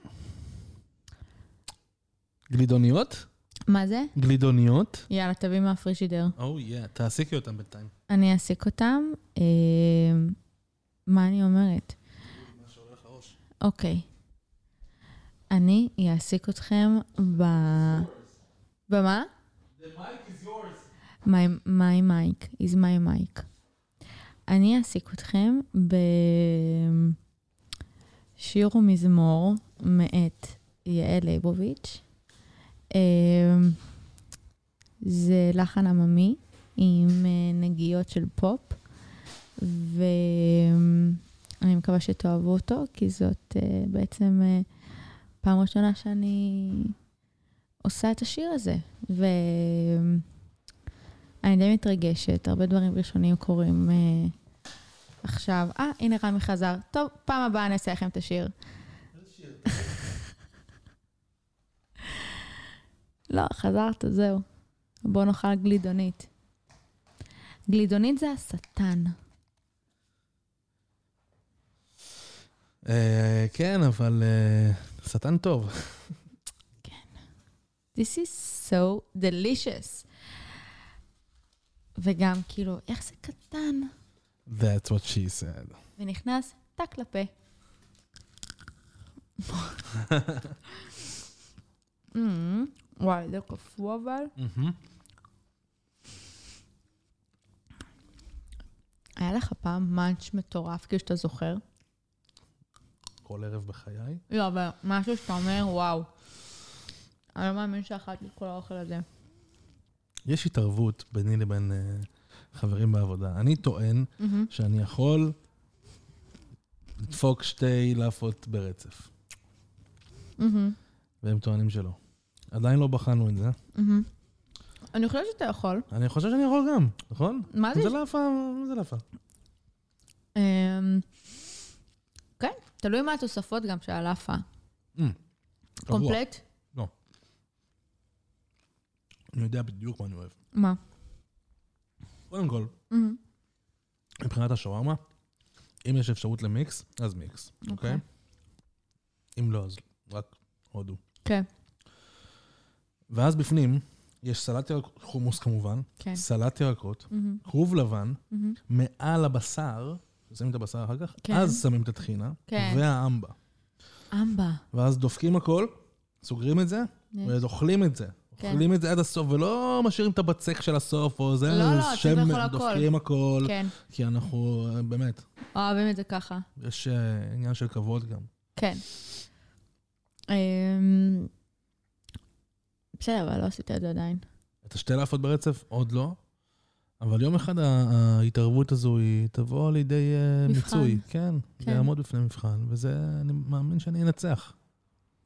גלידוניות? מה זה? גלידוניות? יאללה, תביא מהפרישידר. או יא, תעסיקי אותם בינתיים. אני אעסיק אותם. אה, מה אני אומרת? אוקיי. אני אעסיק אתכם ב... במה? My, my mic is my mic. אני אעסיק אתכם בשיר ומזמור מאת יעל ליבוביץ'. אה, זה לחן עממי עם אה, נגיעות של פופ, ואני מקווה שתאהבו אותו, כי זאת אה, בעצם פעם ראשונה שאני עושה את השיר הזה. ואני די מתרגשת, הרבה דברים ראשונים קורים אה, עכשיו. אה, הנה רמי חזר. טוב, פעם הבאה אני אעשה לכם את השיר. (laughs) לא, חזרת, זהו. בואו נאכל גלידונית. גלידונית זה השטן. אה, כן, אבל אה, שטן טוב. (laughs) This is so delicious. וגם, כאילו, איך זה קטן? That's what she said. ונכנס טק לפה. (laughs) וואי, זה קפוא אבל. היה לך פעם מאנץ' מטורף, כאילו שאתה זוכר? כל ערב בחיי. לא, אבל משהו שאתה אומר, וואו. אני לא מאמין שאכלתי את כל האוכל הזה. יש התערבות ביני לבין אה, חברים בעבודה. אני טוען מהמם. שאני יכול לדפוק שתי לאפות ברצף, מהמם. והם טוענים שלא. עדיין לא בחנו את זה. מהמם. אני חושבת שאתה יכול. אני חושב שאני יכול גם, נכון? מה זה? זה לאפה, מה זה לאפה? תלוי מה התוספות גם של הלאפה. קבוע. קומפלט? אני יודע בדיוק מה אני אוהב. מה? קודם כל, מהמם. מבחינת השווארמה, אם יש אפשרות למיקס, אז מיקס, אוקיי? אוקיי. אם לא, אז רק הודו. כן, ואז בפנים יש סלט ירקות, חומוס כמובן, כן. סלט ירקות, מהמם. כרוב לבן, מהמם. מעל הבשר, שמים את הבשר אחר כך, כן. אז שמים את הטחינה, כן. והאמבה. אמבה. ואז דופקים הכל, סוגרים את זה, ואוכלים את זה. כן. אוכלים את זה עד הסוף, ולא משאירים את הבצק של הסוף, או זה, לא, לא, שם- הכל. דופקים הכל, כן, כי אנחנו, אה, באמת, אוהבים את זה ככה. יש אה, עניין של כבוד גם. כן. אמ, בסדר, אבל לא עשית את זה עדיין. את השתי לאפות ברצף? עוד לא. אבל יום אחד ההתערבות הזו היא תבוא לידי אה, מבחן. מיצוי. כן, כן. יעמוד בפני מבחן, וזה, אני מאמין שאני אנצח.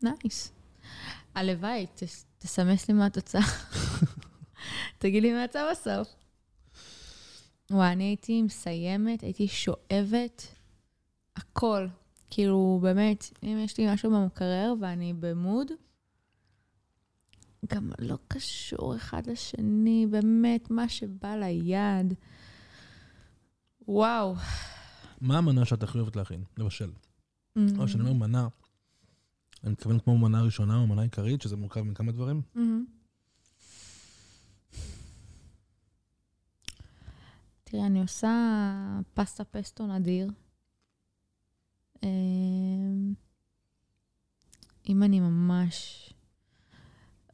נייס. הלוואי, ת- תסמס לי מה התוצאה. (laughs) תגיד לי מה יצא בסוף. וואי, אני הייתי מסיימת, הייתי שואבת הכל. כאילו, באמת, אם יש לי משהו במקרר ואני במוד, גם לא קשור אחד לשני, באמת, מה שבא ליד. וואו. מה המנה שאת הכי אוהבת להכין? לבשל. Mm. או כשאני אומר מנה, אני מתכוון כמו מנה ראשונה או מנה עיקרית, שזה מורכב מכמה דברים. מהמם. תראה, אני עושה פסטה פסטו נדיר. אמ, אם אני ממש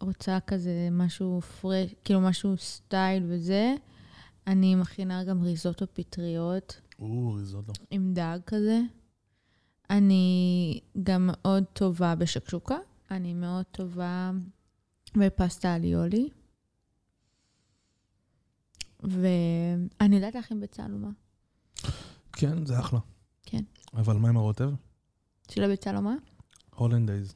רוצה כזה משהו פרש, כאילו משהו סטייל וזה, אני מכינה גם ריזוטו פטריות. או, ריזוטו. עם דג כזה. אני גם מאוד טובה בשקשוקה, אני מאוד טובה בפסטה אליולי. ואני יודעת להכין ביצה עלומה. כן, זה אחלה. כן. אבל מה עם הרוטב? של הביצה עלומה? הולנדייז.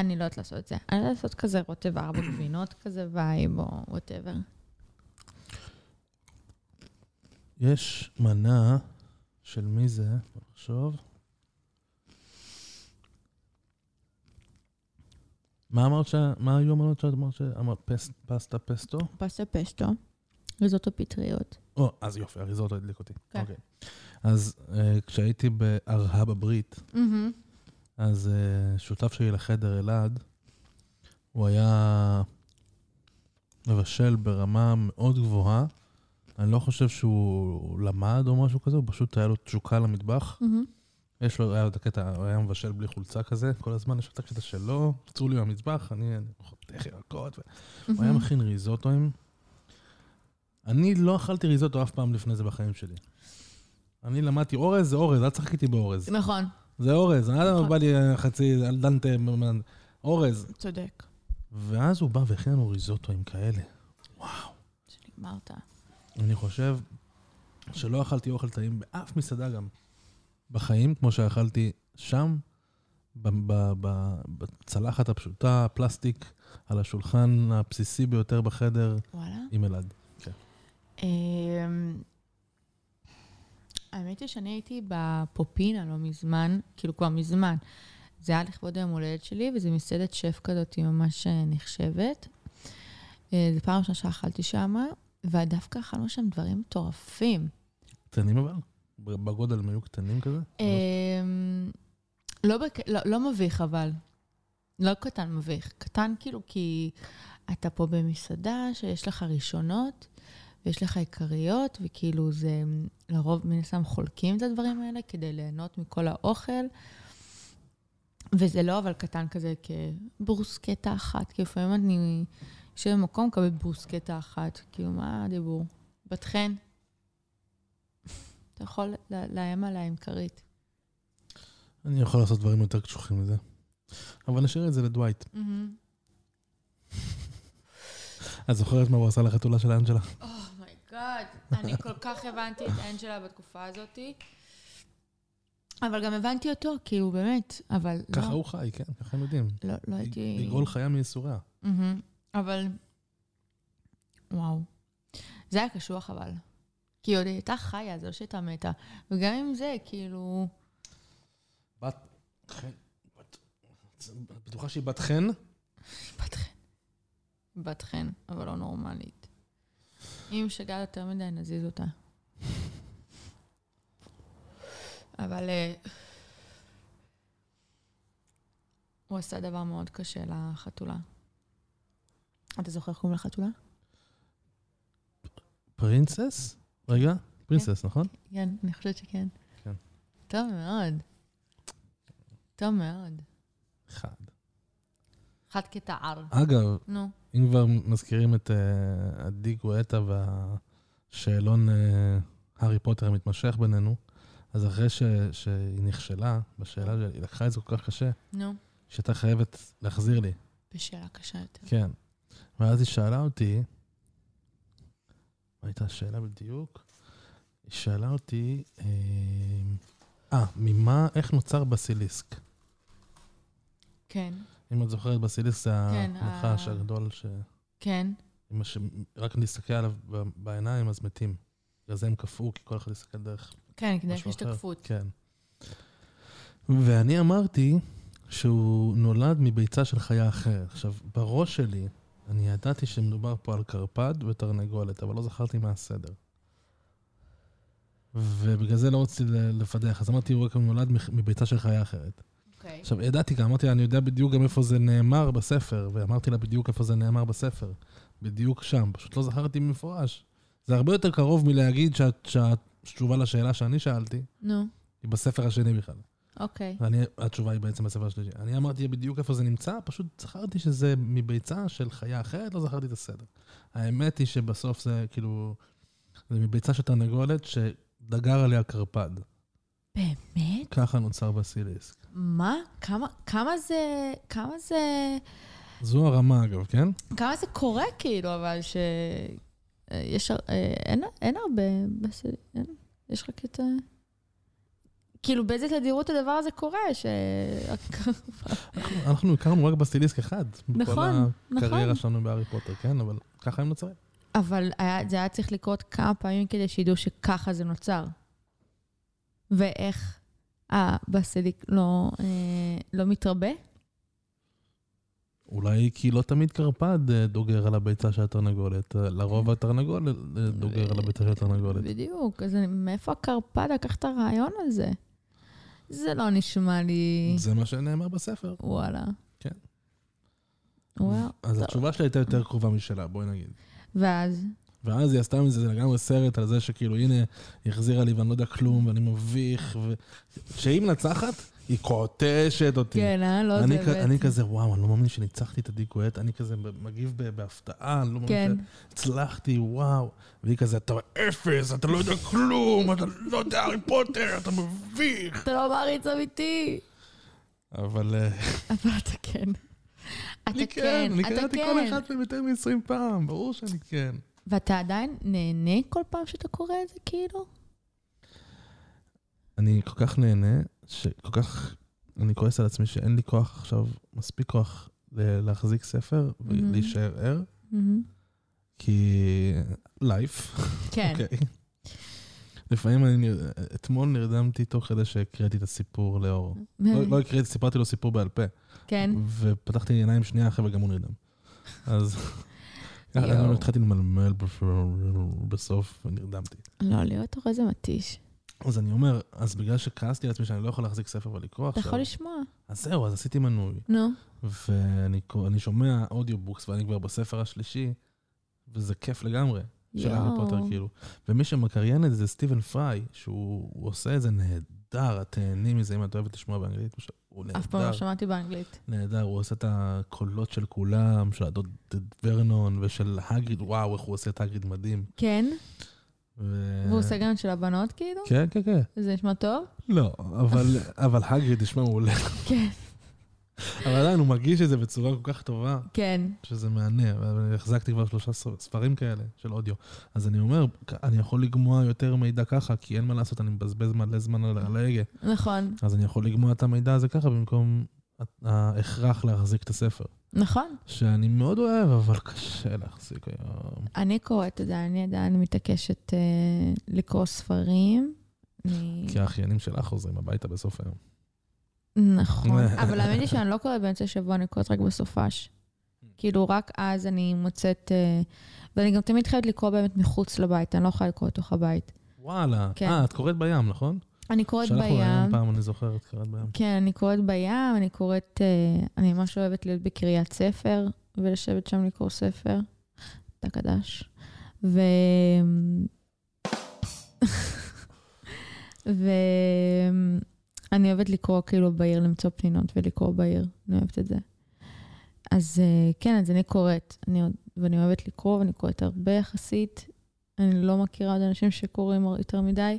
אני לא יודעת לעשות את זה. אני יודעת לעשות כזה רוטב ארבע גבינות כזה vibe או whatever. יש מנה של מי זה? נחשוב. מה אמרת ש... מה היו המנות שאת אמרת שאמרת פס... פסטה פסטו? פסטה פסטו, ריזוטו פטריות. או, אז יופי, הריזוטו הדליק אותי. כן. אוקיי. אז אה, כשהייתי בארהה בברית, אז אה, שותף שלי לחדר, אלעד, הוא היה מבשל ברמה מאוד גבוהה. אני לא חושב שהוא למד או משהו כזה, הוא פשוט היה לו תשוקה למטבח. יש לו, היה לו את הקטע, הוא היה מבשל בלי חולצה כזה, כל הזמן יש לו את הקטע שלו, עצרו לי מהמטבח, אני אני חותך ירקות, הוא היה מכין ריזוטואים. אני לא אכלתי ריזוטו אף פעם לפני זה בחיים שלי. אני למדתי, אורז זה אורז, אל תשחק איתי באורז. נכון, זה אורז, אל נכון. בא לי חצי, אל דנטה, אורז. צודק. ואז הוא בא והכין לנו ריזוטואים כאלה. וואו. שנגמרת. אני חושב שלא אכלתי אוכל טעים באף מסעדה גם בחיים, כמו שאכלתי שם, בצלחת הפשוטה, פלסטיק, על השולחן הבסיסי ביותר בחדר, וואלה. עם אלעד. אמ, האמת היא שאני הייתי בפופינה לא מזמן, כאילו כבר מזמן. זה היה לכבוד היום הולדת שלי, וזו מסעדת שף כזאת, היא ממש אה, נחשבת. אה, זו פעם ראשונה שאכלתי שם, ודווקא אכלנו שם דברים מטורפים. קטנים אבל? בגודל הם היו קטנים כזה? אמ, לא, בק... לא, לא מביך, אבל. לא קטן מביך. קטן כאילו כי אתה פה במסעדה שיש לך ראשונות, ויש לך עיקריות, וכאילו זה, לרוב מן הסתם חולקים את הדברים האלה כדי ליהנות מכל האוכל. וזה לא אבל קטן כזה כברוסקטה אחת, כי לפעמים אני יושב במקום, מקבל ברוסקטה אחת. כאילו, מה הדיבור? בת חן, אתה יכול לאיים עליה עם כרית. אני יכול לעשות דברים יותר קשוחים מזה. אבל נשאיר את זה לדווייט. את זוכרת מה הוא עשה לחתולה של אנג'לה? oh my God, אני כל כך הבנתי את אנג'לה בתקופה הזאת. אבל גם הבנתי אותו, כאילו, באמת, אבל לא. ככה הוא חי, כן, ככה הם יודעים. לא, לא הייתי... לגאול חיה מייסוריה. אבל, וואו. זה היה קשוח, אבל. כי היא עוד הייתה חיה, זה לא שהייתה מתה. וגם עם זה, כאילו... בת חן, את בטוחה שהיא בת חן? בת חן. בת חן, אבל לא נורמלית. אם משגעת יותר מדי, נזיז אותה. אבל אה, הוא עשה דבר מאוד קשה לחתולה. אתה זוכר איך קוראים לחתולה? פרינסס? רגע, פרינסס, נכון? כן, אני חושבת שכן. כן. טוב מאוד. טוב מאוד. אחד. אחד כתער. אגב, נו. אם כבר מזכירים את uh, עדי גואטה והשאלון uh, הארי פוטר המתמשך בינינו, אז אחרי ש, שהיא נכשלה בשאלה, היא לקחה את זה כל כך קשה, נו. שהייתה חייבת להחזיר לי. בשאלה קשה יותר. כן. ואז היא שאלה אותי, מה הייתה השאלה בדיוק? היא שאלה אותי, אה, אה ממה, איך נוצר בסיליסק? כן. אם את זוכרת, בסיליסק זה כן, הנחש ה... הגדול ש... כן. ש... רק נסתכל עליו בעיניים, אז מתים. בגלל זה הם קפאו, כי כל אחד יסתכל דרך כן, כדי השתקפות. כן. ואני אמרתי שהוא נולד מביצה של חיה אחרת. עכשיו, בראש שלי, אני ידעתי שמדובר פה על קרפד ותרנגולת, אבל לא זכרתי מה הסדר. ובגלל זה לא רציתי לפדח, אז אמרתי, הוא רק נולד מביצה של חיה אחרת. אוקיי. עכשיו, ידעתי גם, אמרתי לה, אני יודע בדיוק גם איפה זה נאמר בספר, ואמרתי לה בדיוק איפה זה נאמר בספר. בדיוק שם, פשוט לא זכרתי במפורש. זה הרבה יותר קרוב מלהגיד שהתשובה לשאלה שאני שאלתי, נו. היא בספר השני בכלל. אוקיי. ואני, התשובה היא בעצם בספר השלישי. אני אמרתי בדיוק איפה זה נמצא, פשוט זכרתי שזה מביצה של חיה אחרת, לא זכרתי את הסדר. האמת היא שבסוף זה כאילו, זה מביצה של תרנגולת שדגר עליה קרפד. באמת? ככה נוצר בסיליסק. מה? כמה, כמה זה, כמה זה... זו הרמה אגב, כן? כמה זה קורה כאילו, אבל ש... יש, אה, אין, אין הרבה, בסיליסק, יש רק את... כאילו, באיזה תדירות הדבר הזה קורה? ש... אנחנו הכרנו רק בסטיליסק אחד. נכון, נכון. בכל הקריירה שלנו בהארי פוטר, כן? אבל ככה הם נוצרים. אבל זה היה צריך לקרות כמה פעמים כדי שידעו שככה זה נוצר. ואיך הבסיליק לא, אה, לא מתרבה? אולי כי לא תמיד קרפד אה, דוגר על הביצה של התרנגולת. אה, לרוב התרנגולת דוגר על הביצה של התרנגולת. בדיוק, אז מאיפה הקרפד לקח את הרעיון הזה? זה לא נשמע לי... זה מה שנאמר בספר. וואלה. כן. וואו. אז התשובה שלה הייתה יותר קרובה משלה, בואי נגיד. ואז? ואז היא עשתה מזה לגמרי סרט על זה שכאילו, הנה, היא החזירה לי ואני לא יודע כלום, ואני מביך, ו... כשהיא מנצחת, היא קוטשת אותי. כן, אה? לא זה בעצם. אני כזה, וואו, אני לא מאמין שניצחתי את עדי גואט, אני כזה מגיב בהפתעה, אני לא מאמין כן. שהצלחתי, וואו. והיא כזה, אתה אפס, אתה לא יודע כלום, אתה לא יודע הארי פוטר, אתה מביך. אתה לא מעריץ אמיתי. אבל... אה, (laughs) אבל אתה כן. אתה כן, אני קראתי כל אחד מהם יותר מ-20 פעם, ברור שאני כן. ואתה עדיין נהנה כל פעם שאתה קורא את זה, כאילו? אני כל כך נהנה, שכל כך, אני כועס על עצמי שאין לי כוח עכשיו, מספיק כוח להחזיק ספר ולהישאר ער. כי לייף. כן. (laughs) אוקיי. לפעמים אני, אתמול נרדמתי תוך כדי שהקראתי את הסיפור לאור. לא, לא הקראתי, סיפרתי לו סיפור בעל פה. כן. ופתחתי עיניים שנייה אחרי וגם הוא נרדם. אז אני התחלתי למלמל בסוף, ונרדמתי. לא, להיות הורה זה מתיש. אז אני אומר, אז בגלל שכעסתי על עצמי שאני לא יכול להחזיק ספר ולקרוא אתה עכשיו, יכול לשמוע. אז זהו, אז עשיתי מנוי. נו. ואני שומע audiobooks, ואני כבר בספר השלישי, וזה כיף לגמרי, של הארי פוטר. כאילו. ומי שמקריין את זה זה סטיבן פריי, שהוא הוא עושה את זה נהדר, את תהני מזה, אם את אוהבת לשמוע באנגלית, הוא הוא אף פעם לא נהדר, שמעתי באנגלית. נהדר, הוא עושה את הקולות של כולם, של הדוד ורנון ושל הגריד, וואו, איך הוא עושה את הגריד מדהים. כן? ו- והוא עושה גם של הבנות, כאילו? כן, כן, כן. זה נשמע טוב? לא, אבל, אבל הגריד נשמע מעולה. כן. אבל עדיין, הוא מרגיש את זה בצורה כל כך טובה. כן. שזה מהנה, החזקתי כבר שלושה ספר- ספרים כאלה של אודיו. אז אני אומר, אני יכול לגמוע יותר מידע ככה, כי אין מה לעשות, אני מבזבז מלא זמן על על ההגה. נכון. אז אני יכול לגמוע את המידע הזה ככה במקום ההכרח להחזיק את הספר. נכון. שאני מאוד אוהב, אבל קשה להחזיק היום. אני קוראת את זה, אני עדיין מתעקשת אה, לקרוא ספרים. כי האחיינים שלך חוזרים הביתה בסוף היום. נכון. (laughs) אבל האמת היא שאני לא קוראת באמצע השבוע, אני קוראת רק בסופש. כאילו, רק אז אני מוצאת... אה, ואני גם תמיד חייבת לקרוא באמת מחוץ לבית, אני לא יכולה לקרוא לתוך הבית. וואלה. כן. אה, את קוראת בים, נכון? אני קוראת שלחנו בים. ראיון פעם, אני זוכר, את קראת בים. כן, אני קוראת בים, אני קוראת... אה, אני ממש אוהבת להיות בקריית ספר, ולשבת שם לקרוא ספר. תקדש. ו... (laughs) ואני אוהבת לקרוא כאילו בעיר, למצוא פנינות ולקרוא בעיר. אני אוהבת את זה. אז אה, כן, אז אני קוראת. אני, ואני אוהבת לקרוא, ואני קוראת הרבה יחסית. אני לא מכירה עוד אנשים שקוראים יותר מדי.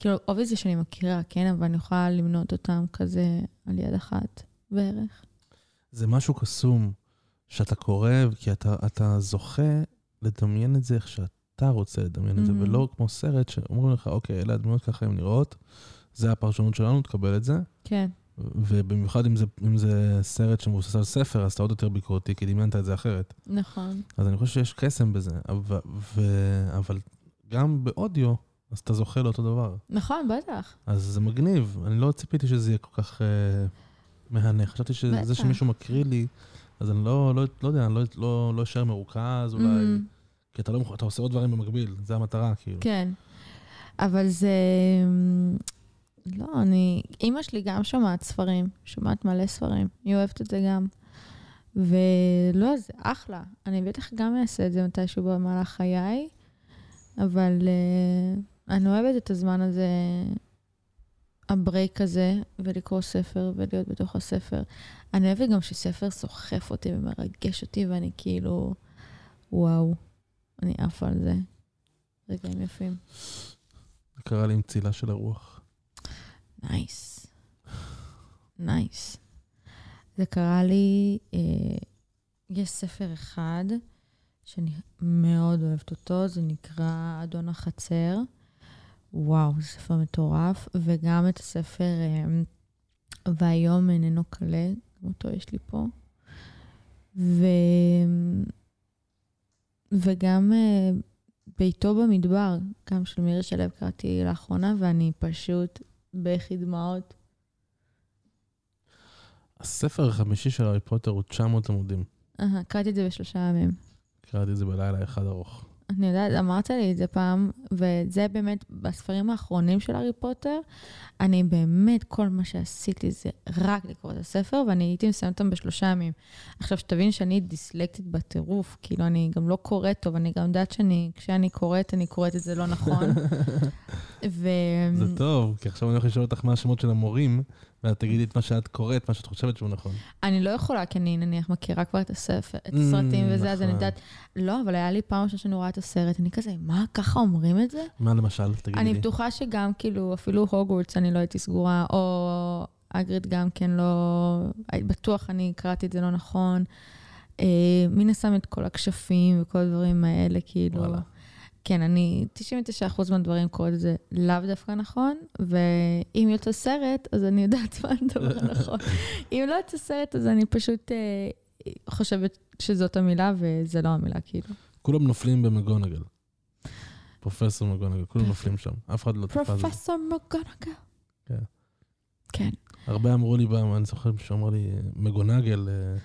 כאילו, obviously שאני מכירה, כן, אבל אני יכולה למנות אותם כזה על יד אחת בערך. זה משהו קסום שאתה קורא, כי אתה, אתה זוכה לדמיין את זה איך שאתה רוצה לדמיין את זה, Mhm. ולא כמו סרט שאומרים לך, אוקיי, אלה הדמויות ככה הן נראות, זה הפרשנות שלנו, תקבל את זה. כן, ובמיוחד אם זה, אם זה סרט שמבוסס על ספר, אז אתה עוד יותר ביקורתי, כי דמיינת את זה אחרת. נכון. אז אני חושב שיש קסם בזה, אבל, ו, אבל גם באודיו, אז אתה זוכה לאותו דבר. נכון, בטח. אז זה מגניב, אני לא ציפיתי שזה יהיה כל כך אה, מהנה. חשבתי שזה. שמישהו מקריא לי, אז אני לא, לא, לא יודע, אני לא, לא, לא אשאר מרוכז אולי, Mm, כי אתה, לא, אתה עושה עוד דברים במקביל, זה המטרה, כאילו. כן. אבל זה... לא, אני... אימא שלי גם שומעת ספרים, שומעת מלא ספרים, היא אוהבת את זה גם. ולא, זה אחלה. אני בטח גם אעשה את זה מתישהו במהלך חיי, אבל uh, אני אוהבת את הזמן הזה, ה break הזה, ולקרוא ספר ולהיות בתוך הספר. אני אוהבת גם שספר סוחף אותי ומרגש אותי, ואני כאילו, וואו, אני עפה על זה. רגעים יפים. זה קרה לי עם צלה של הרוח. nice. נייס. זה קרה לי, אה, יש ספר אחד שאני מאוד אוהבת אותו, זה נקרא אדון החצר. וואו, זה ספר מטורף. וגם את הספר אה, והיום איננו קלה, גם אותו יש לי פה. ו... וגם אה, ביתו במדבר, גם של מירי שלו קראתי לאחרונה, ואני פשוט בכי דמעות. הספר החמישי של הארי פוטר הוא 900 עמודים. אהה, קראתי את זה בשלושה ימים. קראתי את זה בלילה אחד ארוך. אני יודעת, אמרת לי את זה פעם, וזה באמת, בספרים האחרונים של הארי פוטר, אני באמת, כל מה שעשיתי זה רק לקרוא את הספר, ואני הייתי מסיימת אותם בשלושה ימים. עכשיו, שתבין שאני דיסלקטית בטירוף, כאילו, אני גם לא קוראת טוב, אני גם יודעת שאני, כשאני קוראת, אני קוראת את זה לא נכון. (laughs) ו... זה טוב, כי עכשיו אני הולך לשאול אותך מה השמות של המורים, ואת תגידי את מה שאת קוראת, מה שאת חושבת שהוא נכון. אני לא יכולה, כי אני נניח מכירה כבר את הספר, את Mm, הסרטים וזה, אז אני נכון. יודעת... לא, אבל היה לי פעם ראשונה שאני רואה את הסרט, אני כזה, מה, ככה אומרים את זה? מה למשל? תגידי אני. בטוחה שגם, כאילו, אפילו הוגוורטס אני לא הייתי סגורה, או אגריד גם כן לא... בטוח אני קראתי את זה לא נכון. אה, מן הסתם את כל הכשפים וכל הדברים האלה, כאילו... וואלה. כן, אני 99% מהדברים קוראת את זה לאו דווקא נכון, ואם יוצא סרט, אז אני יודעת מה הדבר הנכון. (laughs) אם לא יוצא סרט, אז אני פשוט אה, חושבת שזאת המילה, וזה לא המילה, כאילו. כולם נופלים במגונגל. פרופסור מגונגל, כולם נופלים שם. אף אחד לא תפס. פרופסור מגונגל. כן. כן. הרבה אמרו לי, אני זוכר שאמר לי, מגונגל, אה,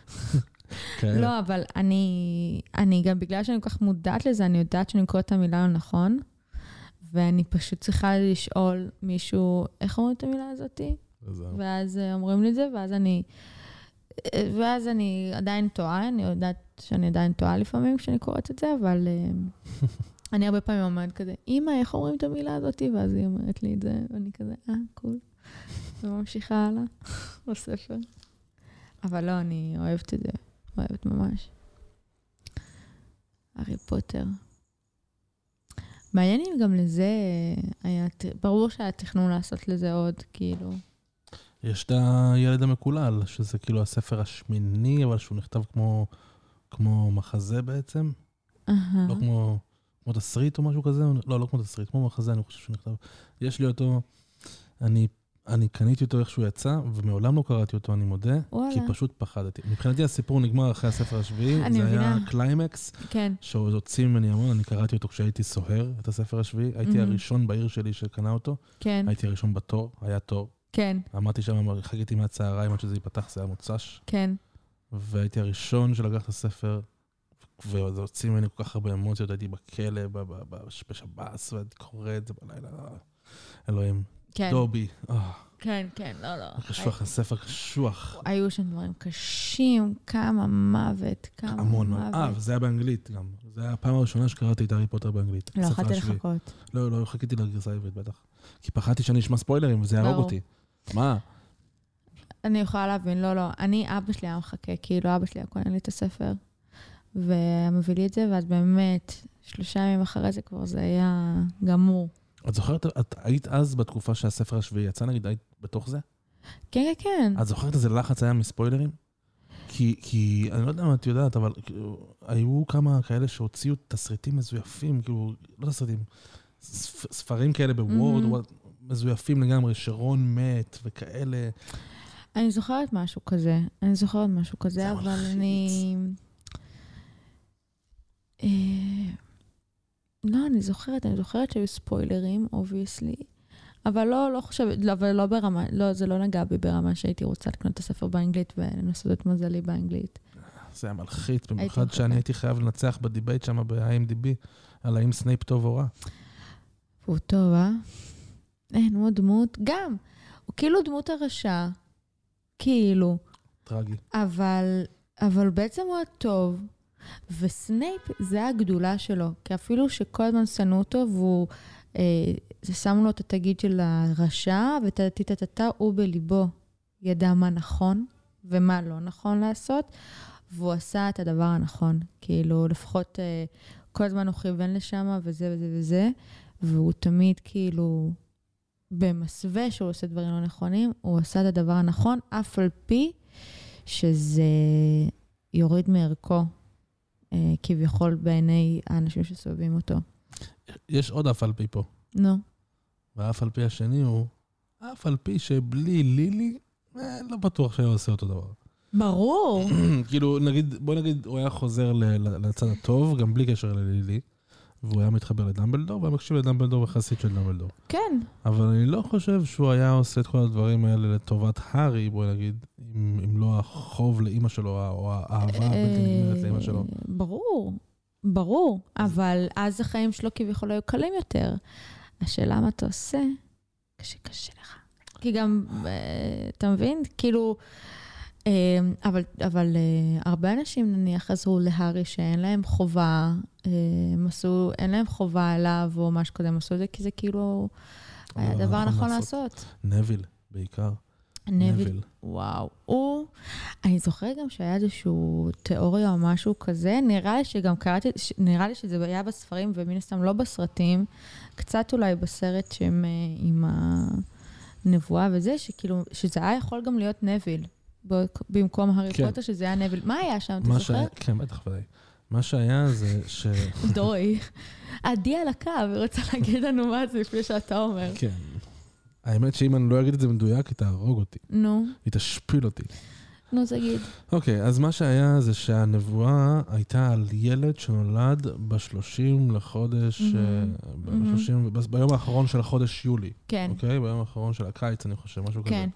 כן. לא, אבל אני, אני גם, בגלל שאני כל כך מודעת לזה, אני יודעת שאני קוראת את המילה לא נכון, ואני פשוט צריכה לשאול מישהו, איך אומרים את המילה הזאתי? ואז אה, אומרים לי את זה, ואז אני... ואז אני עדיין טועה, אני יודעת שאני עדיין טועה לפעמים כשאני קוראת את זה, אבל אה, (laughs) אני הרבה פעמים אומרת כזה, אמא, איך אומרים את המילה הזאת? ואז היא אומרת לי את זה, ואני כזה, אה, קול. וממשיכה הלאה (laughs) בספר. אבל לא, אני אוהבת את זה, אוהבת ממש. הארי פוטר. מעניין אם גם לזה היה, ת- ברור שהיה תכנון לעשות לזה עוד, כאילו. יש את הילד המקולל, שזה כאילו הספר השמיני, אבל שהוא נכתב כמו, כמו מחזה בעצם. אהה. לא כמו, כמו תסריט או משהו כזה, לא, לא כמו תסריט, כמו מחזה, אני חושב שהוא נכתב. יש לי אותו, אני, אני קניתי אותו איך שהוא יצא, ומעולם לא קראתי אותו, אני מודה, וואלה. כי פשוט פחדתי. מבחינתי הסיפור נגמר אחרי הספר השביעי, זה היה מבינה. קליימקס, כן. שעוד הוציא ממני המון, אני קראתי אותו כשהייתי סוהר, את הספר השביעי, הייתי מהמם. הראשון בעיר שלי שקנה אותו, כן, הייתי הראשון בתור, היה תור. כן, עמדתי שם, חיכיתי מהצהריים עד שזה ייפתח, זה היה מוצ"ש. כן. והייתי הראשון שלקח את הספר, וזה הוציא ממני כל כך הרבה אמוציות, הייתי בכלא, בשב"ס, והייתי קורא את זה בלילה. אלוהים. כן, דובי. אה, כן, כן, לא, לא. קשוח, הספר קשוח. היו שם דברים קשים, כמה מוות, כמה המון. אה, מוות. וזה היה באנגלית גם. זו הייתה הפעם הראשונה שקראתי את הארי פוטר באנגלית. לא יכולתי. לחכות. לא, לא, חיכיתי לגרסה העברית בטח. כי פחדתי שאני אשמע ספוילרים וזה יהרוג. אותי. מה? אני יכולה להבין, לא, לא. אני, אבא שלי היה מחכה, כאילו, אבא שלי היה קונה לי את הספר, והיה מביא לי את זה, ואז באמת, שלושה ימים אחרי זה כבר זה היה גמור. את זוכרת, את היית אז בתקופה שהספר השביעי יצא, נגיד, היית בתוך זה? כן, כן, כן. את זוכרת איזה לחץ היה מספוילרים? כי, כי אני לא יודע מה את יודעת, אבל כאילו, היו כמה כאלה שהוציאו תסריטים מזויפים, כאילו, לא תסריטים, ספ, ספרים כאלה בוורד. וואט, מזויפים לגמרי, שרון מת וכאלה. אני זוכרת משהו כזה, אני זוכרת משהו כזה, זה אבל מלחיץ. אני... לא, אני זוכרת, אני זוכרת שהיו ספוילרים, obviously, אבל לא, לא חושבת, לא, אבל לא ברמה, לא, זה לא נגע בי ברמה שהייתי רוצה לקנות את הספר באנגלית ולנסות את מזלי באנגלית. זה היה מלחיץ, במיוחד. שאני הייתי חייב לנצח ב debate שם ב-IMDb, על האם סנייפ טוב או רע. והוא טוב, אה? אין, הוא דמות, גם, הוא כאילו דמות הרשע, כאילו. טרגי. אבל, אבל בעצם הוא הטוב, וסנייפ זה הגדולה שלו, כי אפילו שכל הזמן שנאו אותו והוא, אה, שמו לו את התגיד של הרשע וטטטטטה, הוא בליבו ידע מה נכון ומה לא נכון לעשות, והוא עשה את הדבר הנכון. כאילו, לפחות אה, כל הזמן הוא כיוון לשם וזה וזה וזה, והוא תמיד כאילו... במסווה שהוא עושה דברים לא נכונים, הוא עשה את הדבר הנכון, אף על פי שזה יוריד מערכו, כביכול בעיני האנשים שסובבים אותו. יש עוד אף על פי פה, נו, והאף על פי השני הוא, אף על פי שבלי לילי, אה, לא בטוח שהיה עושה אותו דבר. ברור. (clears throat) כאילו, נגיד, בוא נגיד, הוא היה חוזר לצד הטוב, גם בלי קשר ללילי, והוא היה מתחבר לדמבלדור, והיה מקשיב לדמבלדור וחסיד של דמבלדור. כן, אבל אני לא חושב שהוא היה עושה את כל הדברים האלה לטובת הארי, בוא נגיד, אם, אם לא החוב לאימא שלו, או האהבה הבלתי נגמרת לאימא שלו. אה, ברור, ברור, אבל אז החיים שלו כביכול היו קלים יותר. השאלה מה אתה עושה, כשקשה לך. כי גם, אה, אתה מבין? כאילו, אה, אבל, אבל אה, הרבה אנשים נניח עזרו להארי שאין להם חובה, אה, הם עשו, אין להם חובה אליו או כזה, הם עשו את זה כי זה כאילו היה הדבר הנכון הנכון לעשות. לעשות. נביל, בעיקר. נביל, נביל. וואו. הוא, אני זוכרת גם שהיה איזשהו תיאוריה או משהו כזה, נראה לי שגם קראתי, ש- נראה לי שזה היה בספרים ומן הסתם לא בסרטים, קצת אולי בסרט שהם אה, עם הנבואה וזה, שכאילו, שזה היה יכול גם להיות נביל. במקום הארי כן. פוטר, שזה היה נביל. מה היה שם, אתה זוכר? כן, בטח, ודאי. מה שהיה זה ש... (laughs) דוי. עדי על הקו, היא רוצה להגיד לנו מה זה לפני שאתה אומר. כן. האמת שאם אני לא אגיד את זה מדויק, היא תהרוג אותי. נו, היא תשפיל אותי. נו, תגיד. אוקיי, אז מה שהיה זה שהנבואה הייתה על ילד שנולד ב-30 לחודש, מהמם. ב-30 ב- ביום האחרון של החודש יולי, כן, אוקיי? ביום האחרון של הקיץ, אני חושב, משהו כזה. כן.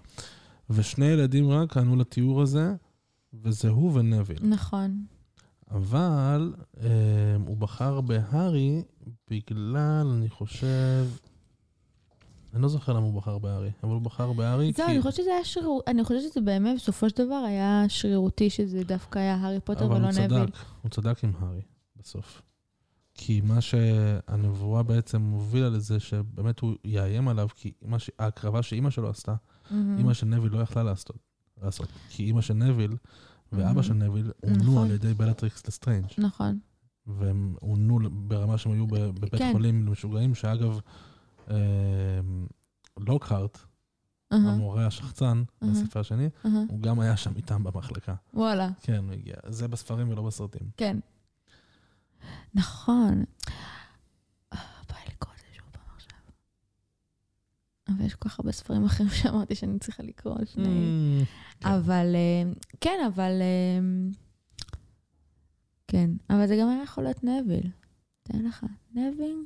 ושני ילדים רק ענו לתיאור הזה, וזה הוא ונביל. נכון. אבל אה, הוא בחר בהארי בגלל, אני חושב... אני לא זוכר למה הוא בחר בהארי, אבל הוא בחר בהארי כי... זהו, אני חושבת שזה היה שרירותי, אני חושבת שזה באמת, בסופו של דבר היה שרירותי שזה דווקא היה הארי פוטר אבל ולא הוא נביל. צדק, הוא צדק עם הארי בסוף. כי מה שהנבואה בעצם הובילה לזה, שבאמת הוא יאיים עליו, כי מה ש... ההקרבה שאימא שלו עשתה, מהמם. אימא של נוויל לא יכלה לעשות. לעשות. כי אימא של נוויל ואבא מהמם. של נוויל עונו נכון. על ידי בלטריקס לסטרנג'. נכון. והם עונו ברמה שהם היו בבית כן. חולים למשוגעים, שאגב, אה, לוקהארט, אהה, המורה השחצן אהה. בספר השני, אהה. הוא גם היה שם איתם במחלקה. וואלה, כן, הוא הגיע. זה בספרים ולא בסרטים. כן. נכון. אה, בא לי לקרוא את זה שוב פעם עכשיו. אבל יש כל כך הרבה ספרים אחרים שאמרתי שאני צריכה לקרוא לפני. Mm, כן. אבל, אה, כן, אבל... אה, כן, אבל זה גם היה יכול להיות נביל. תן לך, נביל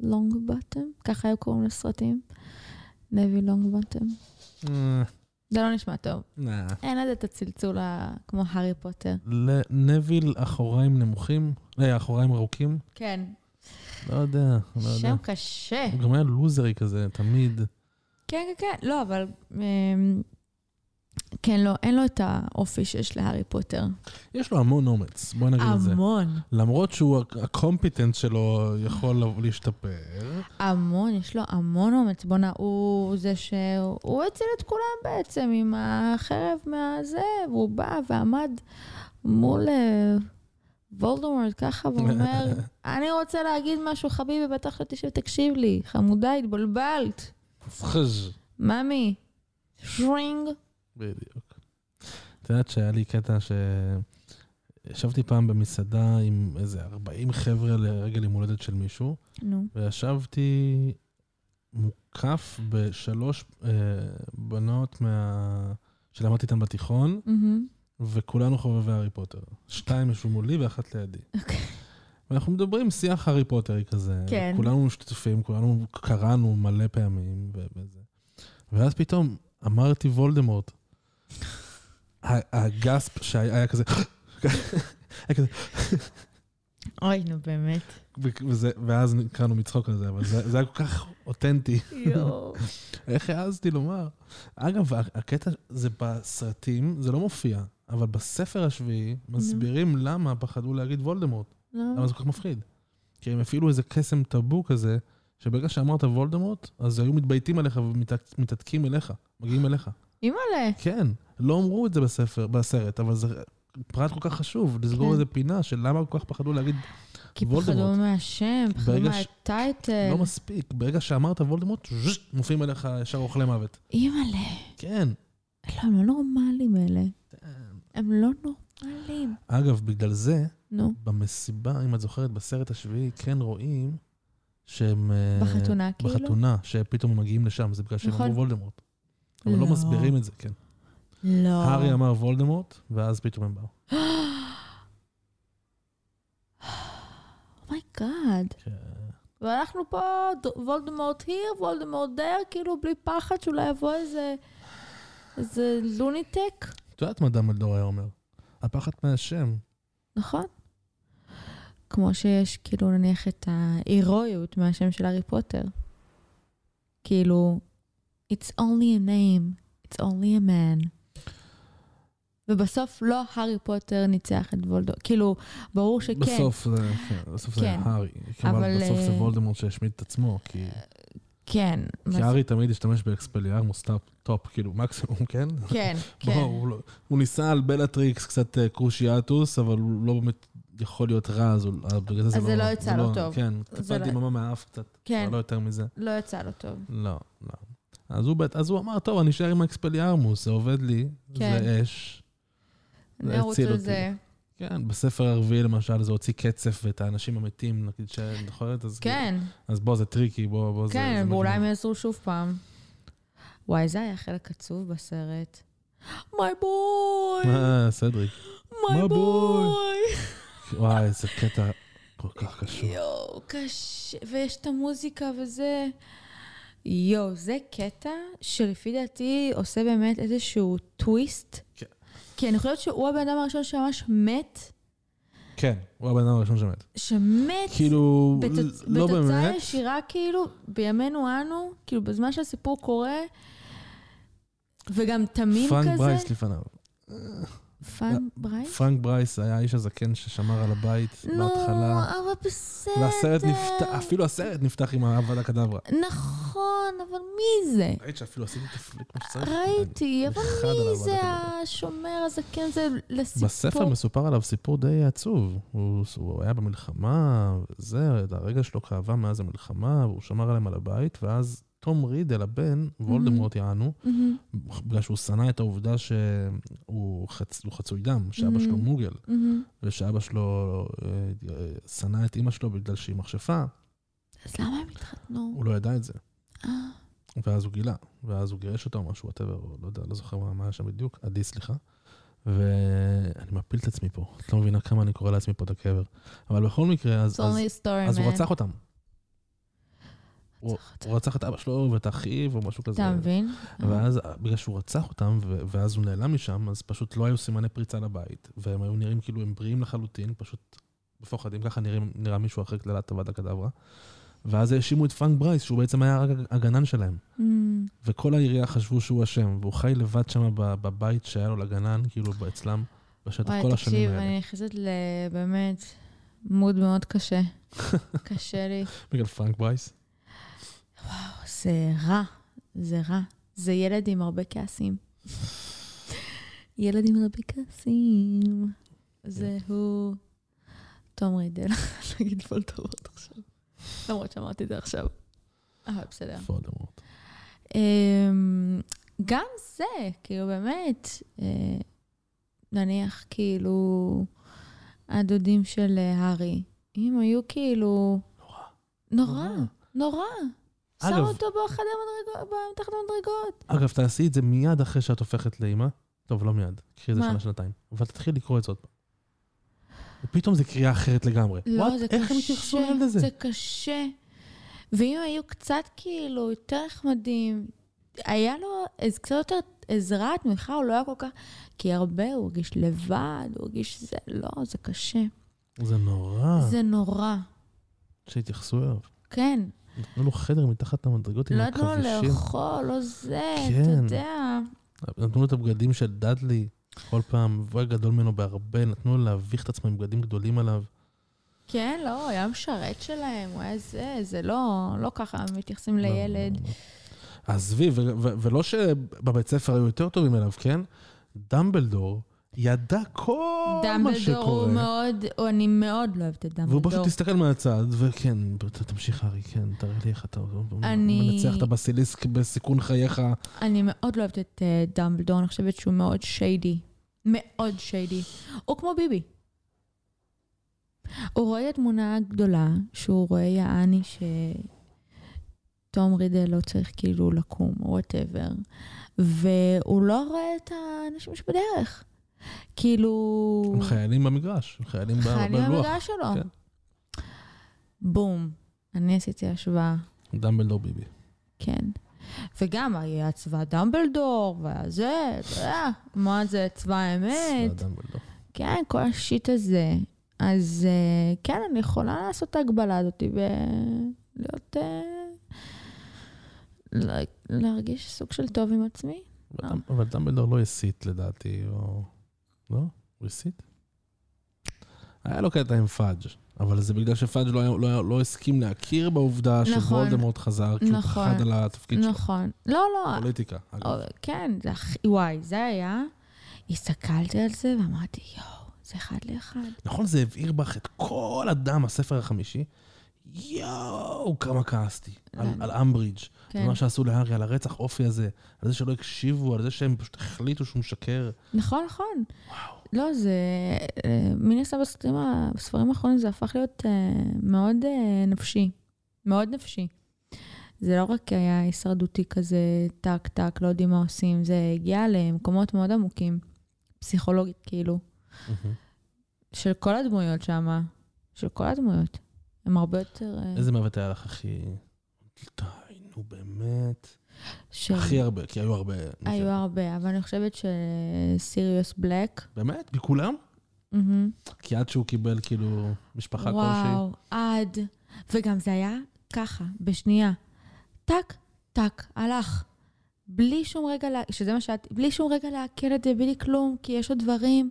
לונג בוטם, ככה היו קוראים לסרטים. נביל לונג בוטם. אה, זה לא נשמע טוב. נה. אין לזה את הצלצול כמו הארי פוטר. לנביל אחוריים נמוכים, אה, אחוריים ארוכים? כן. לא יודע, לא יודע. שם קשה. הוא גם היה לוזרי כזה, תמיד. כן, כן, כן. לא, אבל... אמ, כן, לא, אין לו את האופי שיש להארי פוטר. יש לו המון אומץ, בוא נגיד את זה. המון. למרות שהוא, ה competence שלו יכול להשתפר. המון, יש לו המון אומץ. בואנה, הוא זה שהוא הציל את כולם בעצם עם החרב מהזה, והוא בא ועמד מול אה, וולדמורט ככה ואומר, (laughs) אני רוצה להגיד משהו, חביבי, בטח לא תשב, תקשיב לי. חמודה, התבלבלת. פחז'. ממי, שרינג. בדיוק. את יודעת שהיה לי קטע ש... ישבתי פעם במסעדה עם איזה 40 חבר'ה לרגל יום הולדת של מישהו, נו. וישבתי מוקף בשלוש אה, בנות מה... שלמדתי איתן בתיכון, מהמם. וכולנו חובבי הארי פוטר. שתיים ישבו מולי ואחת לידי. אוקיי. ואנחנו מדברים שיח הארי פוטרי כזה. כן. כולנו משתתפים, כולנו קראנו מלא פעמים וזה. ואז פתאום אמרתי וולדמורט. הגספ שהיה היה כזה, (gasps) היה כזה, אוי, נו, באמת. וזה, ואז נקראנו מצחוק על זה, אבל זה, זה היה כל כך אותנטי. יואו. (laughs) איך העזתי לומר? אגב, הקטע זה בסרטים, זה לא מופיע, אבל בספר השביעי מסבירים למה פחדו להגיד וולדמורט. למה זה כל כך מפחיד? כי הם הפעילו איזה קסם טאבו כזה, שברגע שאמרת וולדמורט, אז היו מתבייתים עליך ומתעתקים אליך, מגיעים אליך. אימא'לה. כן, לא אמרו את זה בספר, בסרט, אבל זה פרט כל כך חשוב, לסגור כן. איזה פינה של למה כל כך פחדו להגיד, כי. פחדו מהשם, פחדו מהטייטל. לא מספיק, ברגע שאמרת וולדמורט, מופיעים אליך ישר אוכלי מוות. אימא'לה. כן. לא, הם לא נורמלים אלה. הם לא נורמלים. אגב, בגלל זה, נו, במסיבה, אם את זוכרת, בסרט השביעי, כן רואים שהם... אה, בחתונה, כאילו? בחתונה, שפתאום הם מגיעים לשם, זה בגלל שהם נכון. אמרו וולדמורט. אבל לא לא. מסבירים את זה, כן. לא. הארי אמר וולדמורט, ואז פתאום הם באו. (gasps) Oh my God. כן. ואנחנו פה, וולדמורט here, וולדמורט there, כאילו בלי פחד שאולי יבוא איזה... איזה lunatic, את יודעת מה דמבלדור היה אומר? הפחד מהשם. נכון? כמו שיש, כאילו, נניח את ההירואיות מהשם של הארי פוטר. כאילו, it's only a name, it's only a man. ובסוף לא הארי פוטר ניצח את וולדמורט. כאילו, ברור שכן. בסוף זה, כן, בסוף זה כן. היה הארי. אבל, בסוף זה אה, וולדמורט שהשמיד את עצמו, כי כן. כי הארי תמיד השתמש באקספליארמוס top, top, כאילו מקסימום, (laughs) כן? כן, (laughs) כן. הוא לא- הוא ניסה על בלטריקס קצת אה, קרושיאטוס, אבל הוא לא באמת יכול להיות רע, אז הוא- בגלל זה אז זה לא יצא לו טוב. כן, זה טיפה לא- דממה מהאף קצת, כן. אבל לא יותר מזה. לא יצא לו טוב. לא, לא. אז הוא, אז הוא אמר, טוב, אני אשאר עם האקספליארמוס, זה עובד לי, כן. זה אש. זה אני ארוץ הציל על אותי. זה. כן, בספר הרביעי למשל, זה הוציא קצף ואת האנשים המתים, נגיד שאת זוכרת? אז כן, אז בוא, זה טריקי, בוא, בוא, זה... כן, זה ואולי הם. יעזרו שוב פעם. וואי, זה היה חלק עצוב בסרט. מיי בוי! אה, סדריק. מיי my boy. בוי! וואי, איזה קטע כל כך קשור. יואו, קשה. ויש את המוזיקה וזה. יואו, זה קטע שלפי דעתי עושה באמת איזשהו טוויסט. כן. כי אני חושבת שהוא הבן אדם הראשון שממש מת, כן, הוא הבן אדם הראשון שמת. שמת כאילו, בתוצ... לא בתוצאה באמת. ישירה, כאילו, בימינו אנו, כאילו, בזמן שהסיפור קורה, וגם תמים פרנק כזה. ברייס לפניו. פרנק ברייס? פרנק ברייס היה האיש הזקן ששמר על הבית נו, בהתחלה. אבל בסדר. והסרט נפתח, אפילו הסרט נפתח עם האבדה קדברה. נכון, אבל מי זה? ראית שאפילו עשיתי את ה flick כמו שצריך? ראיתי, אבל מי זה. השומר הזקן? זה לסיפור. בספר מסופר עליו סיפור די עצוב. הוא, הוא היה במלחמה, וזה, הרגל שלו כאבה מאז המלחמה, והוא שמר עליהם על הבית, ואז תום רידל, הבן, וולדמורט יענו, מהמם, בגלל שהוא שנא את העובדה שהוא חצ, חצוי דם, שאבא שלו Mhm. מוגל. ושאבא שלו אה, שנא את אימא שלו בגלל שהיא מכשפה, אז למה הם התחתנו? הוא לא ידע את זה. אה, ואז הוא גילה, ואז הוא גירש אותו או משהו, וואטאבר, לא יודע, לא זוכר מה היה שם בדיוק, עדי, סליחה. ואני מפיל את עצמי פה, את לא מבינה כמה אני קורא לעצמי פה את הקבר. אבל בכל מקרה, אז, אז, אז הוא. רצח אותם. הוא, רצח את אבא שלו ואת אחיו או משהו כזה. אתה מבין? ואז, בגלל שהוא רצח אותם, ואז הוא נעלם משם, אז פשוט לא היו סימני פריצה לבית, והם היו נראים כאילו הם בריאים לחלוטין, פשוט מפוחדים, ככה נראה מישהו אחרי קללת אבדה קדברה. ואז האשימו את פרנק ברייס, שהוא בעצם היה רק הגנן שלהם. אמ, וכל העירייה חשבו שהוא אשם, והוא חי לבד שם בבית שהיה לו לגנן, כאילו אצלם, בשטח וואי, כל השנים תקשיב, האלה. אני נכנסת לבאמת מוד מאוד קשה. (laughs) קשה לי. בגלל פרנק ברייס? זה רע, זה רע. זה ילד עם הרבה כעסים. ילד עם הרבה כעסים. זה הוא... תום רידל. (laughs) נגיד פולטורות עכשיו. למרות שאמרתי את זה עכשיו. אבל בסדר. וולדמורט. אמ, גם זה, כאילו באמת, אה, נניח כאילו הדודים של אה, הארי, אם היו כאילו... נורא. נורא, נורא. נורא. שם אגב- אותו בחדר מדרגות, מתחת המדרגות. אגב, תעשי את זה מיד אחרי שאת הופכת לאימא. טוב, לא מיד, קחי את זה מה? שנה, שנתיים. אבל תתחיל לקרוא את זה עוד פעם. ופתאום זה קריאה אחרת לגמרי. לא, What? זה איך הם קשה, התייחסו לילד הזה? זה קשה. ואם היו קצת כאילו יותר נחמדים, היה לו איזה קצת יותר עזרה, תמיכה, הוא לא היה כל כך... כי הרבה, הוא הרגיש לבד, הוא הרגיש שזה... לא, זה קשה. זה נורא זה נורא. שהתייחסו אליו. כן. נתנו לו חדר מתחת למדרגות עם לא נתנו לו. לאכול, לא זה, אתה כן. יודע. נתנו לו את הבגדים של דאדלי כל פעם, והוא היה גדול ממנו בהרבה, נתנו לו להביך את עצמו עם בגדים גדולים עליו. כן, לא, הוא היה משרת שלהם, הוא היה זה, זה לא, לא ככה מתייחסים לילד. לא, לא. עזבי, ולא שבבית ספר היו יותר טובים אליו, כן? דמבלדור ידע כל מה דמבלדור הוא שקורה. מאוד, הוא- אני מאוד לא אוהבת את דמבלדור. והוא פשוט הסתכל מהצד, וכן, תמשיך, ארי, כן, תראה לי איך אתה אני- מנצח את הבסיליסק בסיכון חייך. אני מאוד לא אוהבת את אה, דמבלדור, אני חושבת שהוא מאוד שיידי. מאוד שיידי. הוא כמו ביבי. הוא רואה את התמונה הגדולה, שהוא רואה יעני שתום רידל לא צריך כאילו לקום, או whatever, והוא לא רואה את האנשים שבדרך. כאילו... הם חיילים במגרש, הם חיילים ב- חיילים בלוח. במגרש שלו. כן. בום. אני עשיתי השוואה. דמבלדור baby. כן. וגם היה צבא דמבלדור, והזה, אתה יודע, מה זה צבא האמת. צבא דמבלדור. כן, כל ה shit הזה. אז אה, כן, אני יכולה לעשות את ההקבלה הזאת ולהיות... אה, לה- להרגיש סוג של טוב עם עצמי. אבל אבל דמבלדור לא הסית לדעתי, או... לא? הוא הסית? היה לו קטע עם פאג', אבל זה בגלל שפאג' לא, לא, לא הסכים להכיר בעובדה נכון. שוולדמורט חזר, כי הוא נכון. פחד על התפקיד שלו. נכון. לא, לא, פוליטיקה, אגב. או, כן, זה הכי, וואי, זה היה, הסתכלתי על זה ואמרתי, יואו, זה אחד לאחד. נכון, זה הבעיר בך את כל הדם, הספר החמישי? יואו, כמה כעסתי. על. על אמברידג', כן. מה שעשו להארי, על הרצח אופי הזה, על זה שלא הקשיבו, על זה שהם פשוט החליטו שהוא משקר. נכון, נכון. וואו. לא, זה... אה, מן הסתם בספרים, בספרים האחרונים זה הפך להיות אה, מאוד אה, נפשי. מאוד נפשי. זה לא רק היה הישרדותי כזה, טק, טק, לא יודעים מה עושים, זה הגיע למקומות מאוד עמוקים, פסיכולוגית, כאילו, של כל הדמויות שם, של כל הדמויות. הם הרבה יותר... איזה מוות היה לך, אחי? נו באמת. של... הכי הרבה, כי היו הרבה. היו הרבה, אבל אני חושבת שסיריוס בלק... באמת? מכולם? מהמם. כי עד שהוא קיבל כאילו משפחה כלשהי. וואו, עד. וגם זה היה ככה, בשנייה. טק, טק, הלך. בלי שום רגע, לה... שזה מה שאת... בלי שום רגע לעכל את זה, בלי כלום, כי יש עוד דברים,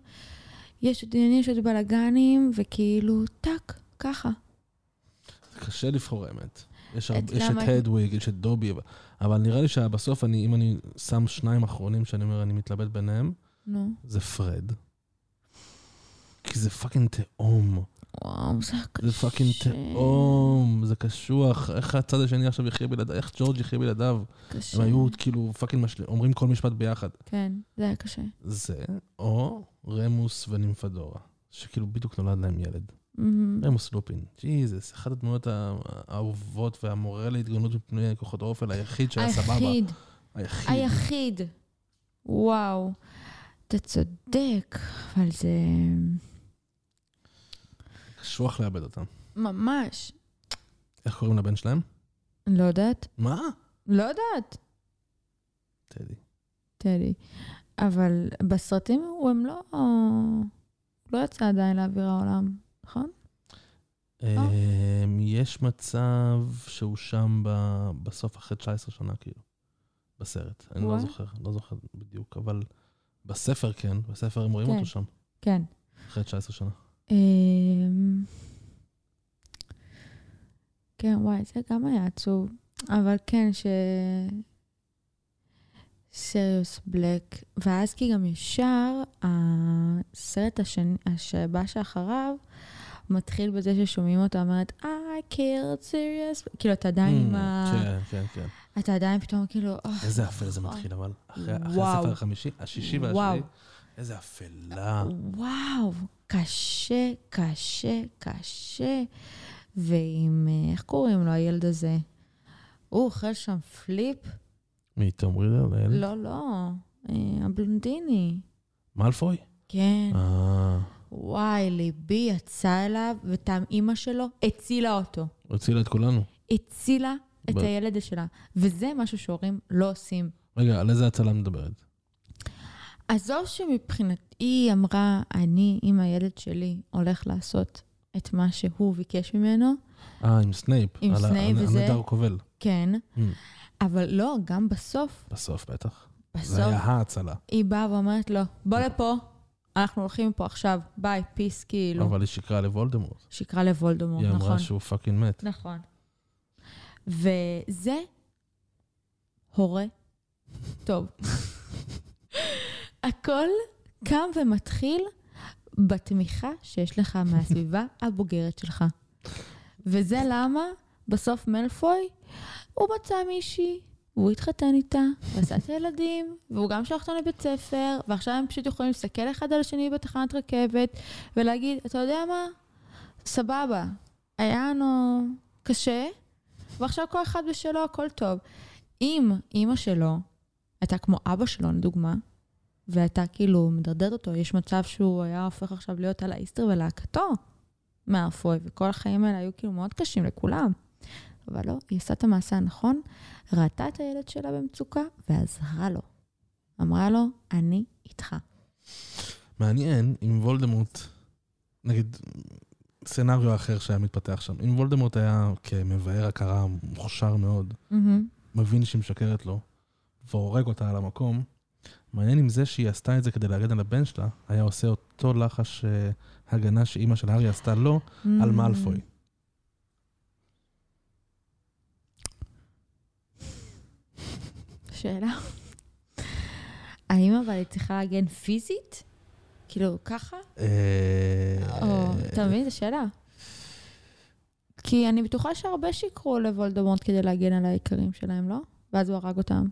יש עוד עניינים, יש עוד בלאגנים, וכאילו, טק, ככה. קשה לבחור האמת. יש, הרבה, אצלם יש את הדוויג, יש את דובי, אבל- נראה לי שבסוף, אני, אם אני שם שניים אחרונים שאני אומר, אני מתלבט ביניהם, נו, זה פרד. כי זה fucking תהום. וואו, זה קשה. זה fucking תהום, זה קשוח. איך הצד השני עכשיו יחיה בלעדיו? איך ג'ורג' יחיה בלעדיו? קשה. הם היו כאילו fucking משל... אומרים כל משפט ביחד. כן, זה היה קשה. זה, או רמוס ונימפדורה, שכאילו בדיוק נולד להם ילד. מהמם. רמוס לופין, ג'יזוס, אחת הדמויות האהובות והמורה להתגוננות מפני כוחות האופל היחיד שהיה סבבה. היחיד. היחיד. היחיד. וואו. אתה צודק, אבל זה קשוח לאבד אותם. ממש... איך קוראים לבן שלהם? לא יודעת. מה? לא יודעת. טדי. טדי. אבל בסרטים הוא הם לא... לא יצא עדיין לאוויר העולם, נכון? אמ, יש מצב שהוא שם בסוף אחרי 19 שנה, כאילו. בסרט. אני לא? זוכר, לא זוכר בדיוק, אבל בספר כן, בספר הם רואים כן. אותו שם, כן. אחרי 19 שנה. אמ, כן, וואי, זה גם היה עצוב. אבל כן, ש... סריוס בלק, ואז כי גם ישר הסרט השני, שבא שאחריו, מתחיל בזה ששומעים אותה אומרת, I killed Sirius, כאילו, אתה עדיין עם Mm, ה... כן, כן, כן. אתה עדיין פתאום כאילו, "אה, איזה אפל זה מתחיל, אבל. אחרי. הספר החמישי, השישי. והשביעי, איזה אפלה. וואו, קשה, קשה, קשה. ועם, אה, איך קוראים לו, הילד הזה? הוא אוכל שם פליפ? מי, תום רידר? לילד? לא, לא, אה, הבלונדיני. מאלפוי? כן. אה, וואי, ליבי יצא אליו, וטעם אימא שלו הצילה אותו. הצילה את כולנו. הצילה את ב- הילד שלה. וזה משהו שהורים לא עושים. רגע, על איזה הצלה מדברת? עזוב שמבחינת, היא אמרה, אני עם הילד שלי הולך לעשות את מה שהוא ביקש ממנו, אה, עם סנייפ. עם על סנייפ על וזה. הנדר כובל. כן, Mm, אבל לא, גם בסוף, בסוף, בטח. זה בסוף, היה ההצלה. היא באה ואומרת לו, בוא לפה, אנחנו הולכים מפה עכשיו, ביי, peace, כאילו. אבל היא שיקרה לוולדמורט. שיקרה לוולדמורט, היא נכון. אמרה שהוא fucking מת. נכון. וזה הורה טוב. (laughs) הכל קם ומתחיל בתמיכה שיש לך מהסביבה הבוגרת שלך. וזה למה בסוף מלפוי, הוא מצא מישהי, והוא התחתן איתה, ועשה את הילדים, והוא גם שלח אותם לבית ספר, ועכשיו הם פשוט יכולים להסתכל אחד על השני בתחנת רכבת, ולהגיד, אתה יודע מה? סבבה, היה לנו קשה, ועכשיו כל אחד בשלו, הכל טוב. אם אימא שלו הייתה כמו אבא שלו, לדוגמה, והייתה כאילו מדרדרת אותו, יש מצב שהוא היה הופך עכשיו להיות על האיסטר ולהקתו מאפוי, וכל החיים האלה היו כאילו מאוד קשים לכולם. אבל לא, היא עשתה את המעשה הנכון, ראתה את הילד שלה במצוקה ועזרה לו. אמרה לו, אני איתך. מעניין אם וולדמורט, נגיד, סצנריו אחר שהיה מתפתח שם, אם וולדמורט היה כמבאר הכרה מוכשר מאוד, מבין שהיא משקרת לו, והורג אותה על המקום, מעניין אם זה שהיא עשתה את זה כדי להגן על הבן שלה, היה עושה אותו לחש אה, הגנה שאימא של הארי עשתה לו, על מאלפוי. שאלה. האם אבל היא צריכה להגן פיזית? כאילו, ככה? אה, או, אתה מבין? זו שאלה. כי אני בטוחה שהרבה שיקרו לוולדמורט כדי להגן על היקרים שלהם, לא? ואז הוא הרג אותם.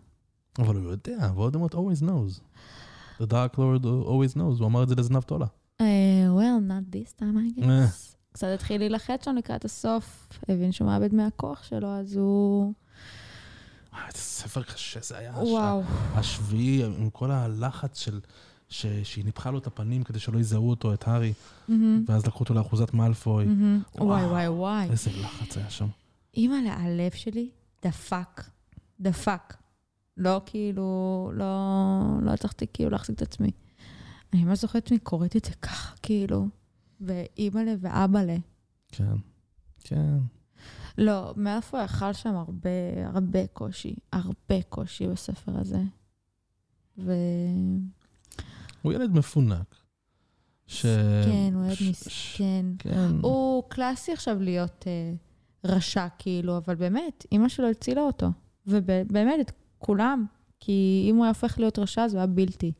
אבל הוא יודע, וולדמורט always knows. The Dark Lord always knows, הוא אמר את זה לזנב תולה. Uh, well, not this time, I אה. guess. קצת התחיל להילחץ שם לקראת הסוף, הבין שהוא מאבד מהכוח שלו, אז הוא... וואי, איזה ספר קשה זה היה. וואו. השביעי, עם כל הלחץ של... ש... שהיא ניפחה לו את הפנים כדי שלא יזהו אותו, את הארי, מהמם, ואז לקחו אותו לאחוזת מאלפוי. וואו. וואי, וואי, וואי. איזה לחץ היה שם. אימא'לה, הלב שלי דפק. דפק. לא כאילו, לא, לא הצלחתי כאילו להחזיק את עצמי. אני ממש זוכרת עצמי קוראת את זה ככה, כאילו, ואימא'לה ואבא'לה. כן, כן. לא, מאיפה יכל שם הרבה, הרבה קושי, הרבה קושי בספר הזה. ו... הוא ילד מפונק. ש... כן, הוא ילד ש- מסכן. כן. הוא קלאסי עכשיו להיות אה, רשע, כאילו, אבל באמת, אימא שלו הצילה אותו. ובאמת, את כולם. כי אם הוא היה הופך להיות רשע, זה היה בלתי.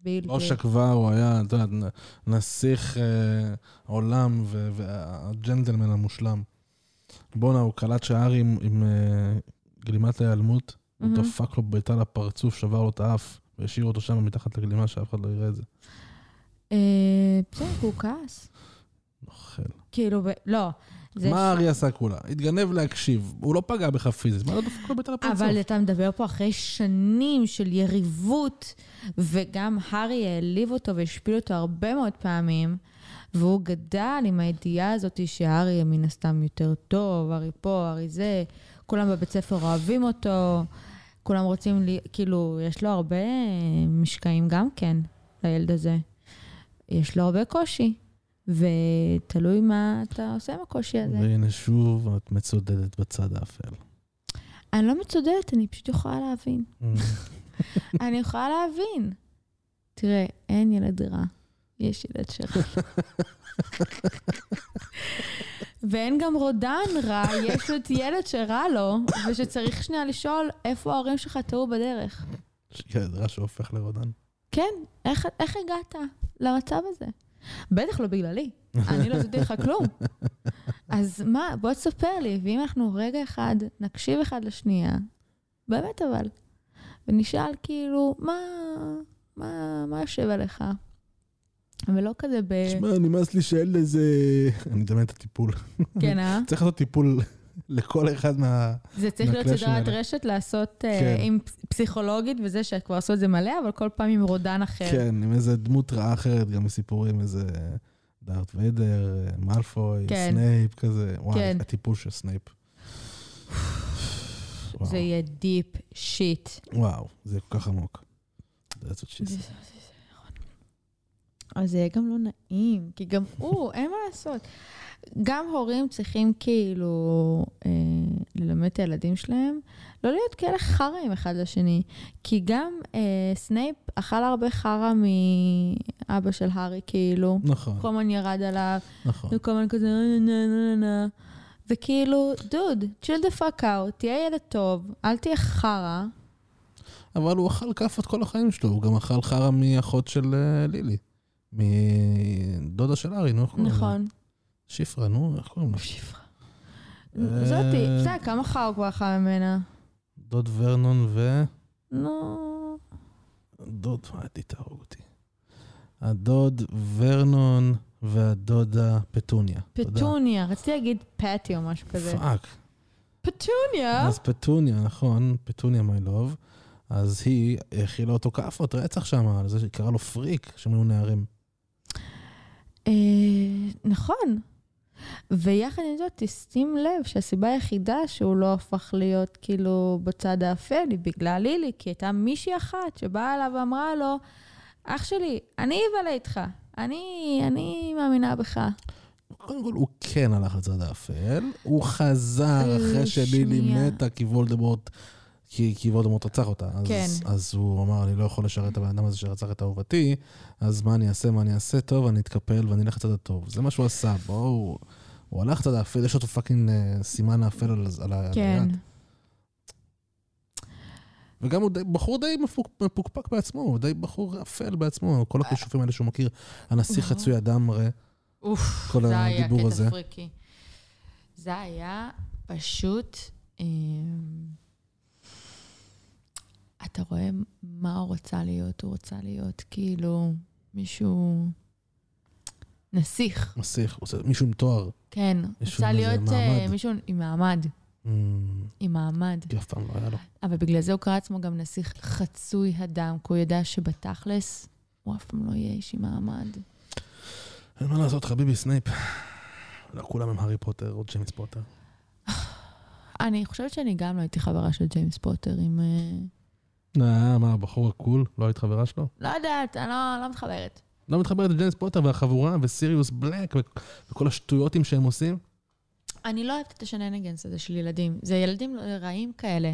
בלתי. לא שכבר, הוא היה, את יודעת, נ- נסיך אה, עולם והג'נטלמן המושלם. בואנה, הוא קלט שהארי עם, עם אה, גלימת ההיעלמות, הוא מהמם. דפק לו בעיטה לפרצוף, שבר לו את האף, והשאיר אותו שם מתחת לגלימה, שאף אחד לא יראה את זה. אה, בסדר, הוא כעס. נוכל. כאילו, לא. מה הארי עשה כולה? התגנב להקשיב. הוא לא פגע בך פיזית, מה לא דפק לו בעיטה לפרצוף? אבל אתה מדבר פה אחרי שנים של יריבות, וגם הארי העליב אותו והשפיל אותו הרבה מאוד פעמים, והוא גדל עם הידיעה הזאת שהארי מן הסתם יותר טוב, הארי פה, הארי זה, כולם בבית ספר אוהבים אותו, כולם רוצים, לי, כאילו, יש לו הרבה משקעים גם כן, לילד הזה. יש לו הרבה קושי, ותלוי מה אתה עושה עם הקושי הזה. והנה שוב, את מצודדת בצד האפל. אני לא מצודדת, אני פשוט יכולה להבין. (laughs) אני יכולה להבין. תראה, אין ילד רע, יש ילד שרע. ואין גם רודן רע, יש את ילד שרע לו, ושצריך שנייה לשאול איפה ההורים שלך טעו בדרך. ילד רע שהופך לרודן. כן, איך, איך הגעת למצב הזה? בטח לא בגללי, אני לא עשיתי לך כלום. אז מה, בוא תספר לי, ואם אנחנו רגע אחד נקשיב אחד לשנייה, באמת אבל, ונשאל כאילו, מה, מה, מה יושב עליך? ולא כזה ב... שמע, נמאס לי שהילד הזה... אני מדמיין את הטיפול. כן, אה? צריך לעשות טיפול לכל אחד מה... זה צריך להיות סדרת. רשת לעשות אה, כן. עם פסיכולוגית וזה, שכבר עשו את זה מלא, אבל כל פעם עם רודן אחר. כן, עם איזה דמות רעה אחרת, גם מסיפורים, איזה דארט ויידר, מאלפוי, כן. סנייפ כזה. וואי, כן. הטיפול של סנייפ. זה יהיה deep shit. וואו, זה כל כך עמוק. That's what she said. אז זה יהיה גם לא נעים, כי גם (laughs) הוא, אין מה לעשות. גם הורים צריכים כאילו אה, ללמד את הילדים שלהם לא להיות כאלה חראים אחד לשני. כי גם אה, סנייפ אכל הרבה חרא מאבא של הארי, כאילו. נכון, כל הזמן ירד עליו, נכון. וכל הזמן כזה נה נה נה נה. וכאילו, דוד, chill the fuck out, תהיה ילד טוב, אל תהיה חרא. אבל הוא אכל כאפות כל החיים שלו, הוא גם אכל חרא מאחות של אה, לילי. מדודה של ארי, נו, איך קוראים לה? נכון. שיפרה, נו, איך קוראים לה? שפרה. אה, זאתי, בסדר, כמה חרא הוא כבר אכל ממנה? דוד ורנון ו... נו, דוד, מה, תהרוג אותי. הדוד ורנון והדודה פטוניה. פטוניה, רציתי להגיד פטי או משהו כזה. Fuck. פטוניה? אז פטוניה, נכון, פטוניה my love. אז היא האכילה אותו כאפות רצח שם, על זה שקרא לו פריק, שהם היו נערים. אה, נכון. ויחד עם זאת, תשים לב שהסיבה היחידה שהוא לא הפך להיות כאילו בצד האפל היא בגלל לילי, כי הייתה מישהי אחת שבאה אליו ואמרה לו, אח שלי, אני אבלה איתך, אני, אני מאמינה בך. קודם כל, הוא כן הלך לצד האפל, הוא חזר אחרי שלילי. מתה, כי וולדמורט, כי, כי וולדמורט רצח אותה. אז, כן. אז הוא אמר, אני לא יכול לשרת את הבן אדם הזה שרצח את אהובתי, אז מה אני אעשה, מה אני אעשה? טוב, אני אתקפל ואני אלך לצד הטוב. זה מה שהוא עשה, בואו... הוא הלך לצד האפל, יש לו fucking אה, סימן האפל על, על, כן. היד. וגם הוא די, בחור די מפוק, מפוקפק בעצמו, הוא די בחור אפל בעצמו, כל הכישופים האלה שהוא מכיר. הנסיך. חצוי אדם, הרי, אוף, כל זה היה הדיבור קטע. פריקי. זה היה פשוט... אמ, אתה רואה מה הוא רוצה להיות? הוא רוצה להיות כאילו מישהו... נסיך. נסיך, מישהו עם תואר. כן, רוצה להיות אה, מעמד. מישהו עם מעמד. Mm, עם מעמד. כי אף פעם לא היה לו. אבל בגלל זה הוא קרא עצמו גם נסיך חצוי הדם, כי הוא ידע שבתכלס הוא אף פעם לא יהיה איש עם מעמד. אין מה לעשות, חביבי סנייפ. לא כולם הם הארי פוטר או ג'יימס פוטר. (sighs) אני חושבת שאני גם לא הייתי חברה של ג'יימס פוטר, אם, מה, הבחור ה cool? לא היית חברה שלו? לא יודעת, אני לא, לא מתחברת. לא מתחברת לג'יימס פוטר והחבורה וסיריוס בלק וכל השטויותים שהם עושים? אני לא אוהבת את השננגנס הזה של ילדים. זה ילדים רעים כאלה.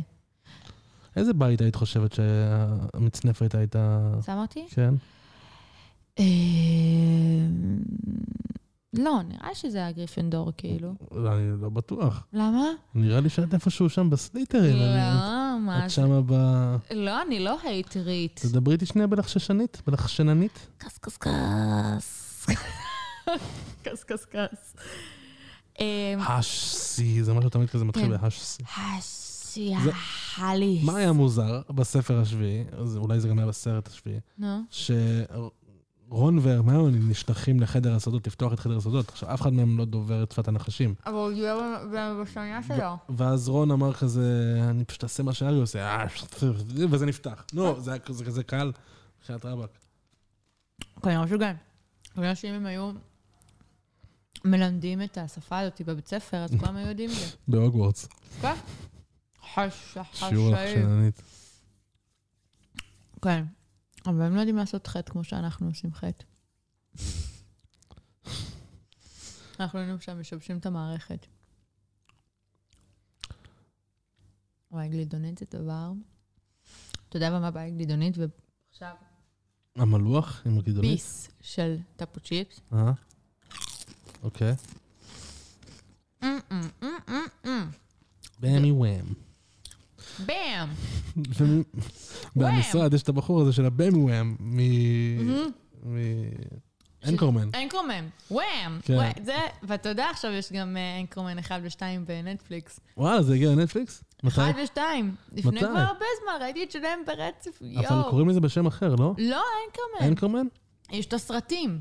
איזה בית היית חושבת שהמצנפת הייתה... שם אותי? כן. אה, לא, נראה שזה היה גריפנדור, כאילו. אני לא בטוח. למה? נראה לי שאת איפשהו שם בסליטרים. לא, מה את? שמה ב... לא, אני לא הייטרית. תדברי איתי שנייה בלחששנית, בלחשננית. קס קס קס. קס קס קס. השסי, זה משהו תמיד כזה מתחיל כן. בהשסי. השיח חליס. מה היה מוזר בספר השביעי, אולי זה גם היה בסרט השביעי, נו. שרון והרמיוני נשלחים לחדר הסודות, לפתוח את חדר הסודות. עכשיו, אף אחד מהם לא דובר את שפת הנחשים. אבל הוא דיבר בשנייה שלו. ואז רון אמר כזה, אני פשוט אעשה מה שהארי עושה, אה, (laughs) וזה נפתח. נו, זה היה כזה כזה קל, בחייאת רבאק. כנראה שגם. כנראה שאם הם היו מלמדים את השפה הזאת בבית ספר, אז כולם היו יודעים את זה. (laughs) בהוגוורטס, כן? חש, שיעור לחשננית. כן. אבל הם לא יודעים לעשות חטא כמו שאנחנו עושים חטא. אנחנו היינו שם משבשים את המערכת. וואי, גלידונית זה דבר. אתה יודע במה הבעיה גלידונית? ועכשיו המלוח עם הגידולית? ביס של טאפו צ'יפס. אה? אוקיי. באמי וואם. באם! (laughs) במשרד יש את הבחור הזה של הבאמי וואם מ... מ... אנקורמן. אנקרומן, וואם! כן. זה, ואתה יודע, עכשיו יש גם אה, אנקרומן 1 ו-2 בנטפליקס. וואלה, זה הגיע לנטפליקס? מתי? 1 ו-2. לפני? כבר הרבה זמן, ראיתי את שלהם ברצף, יואו. אבל קוראים לזה בשם אחר, לא? לא, אנקרומן. אנקורמן? יש את הסרטים.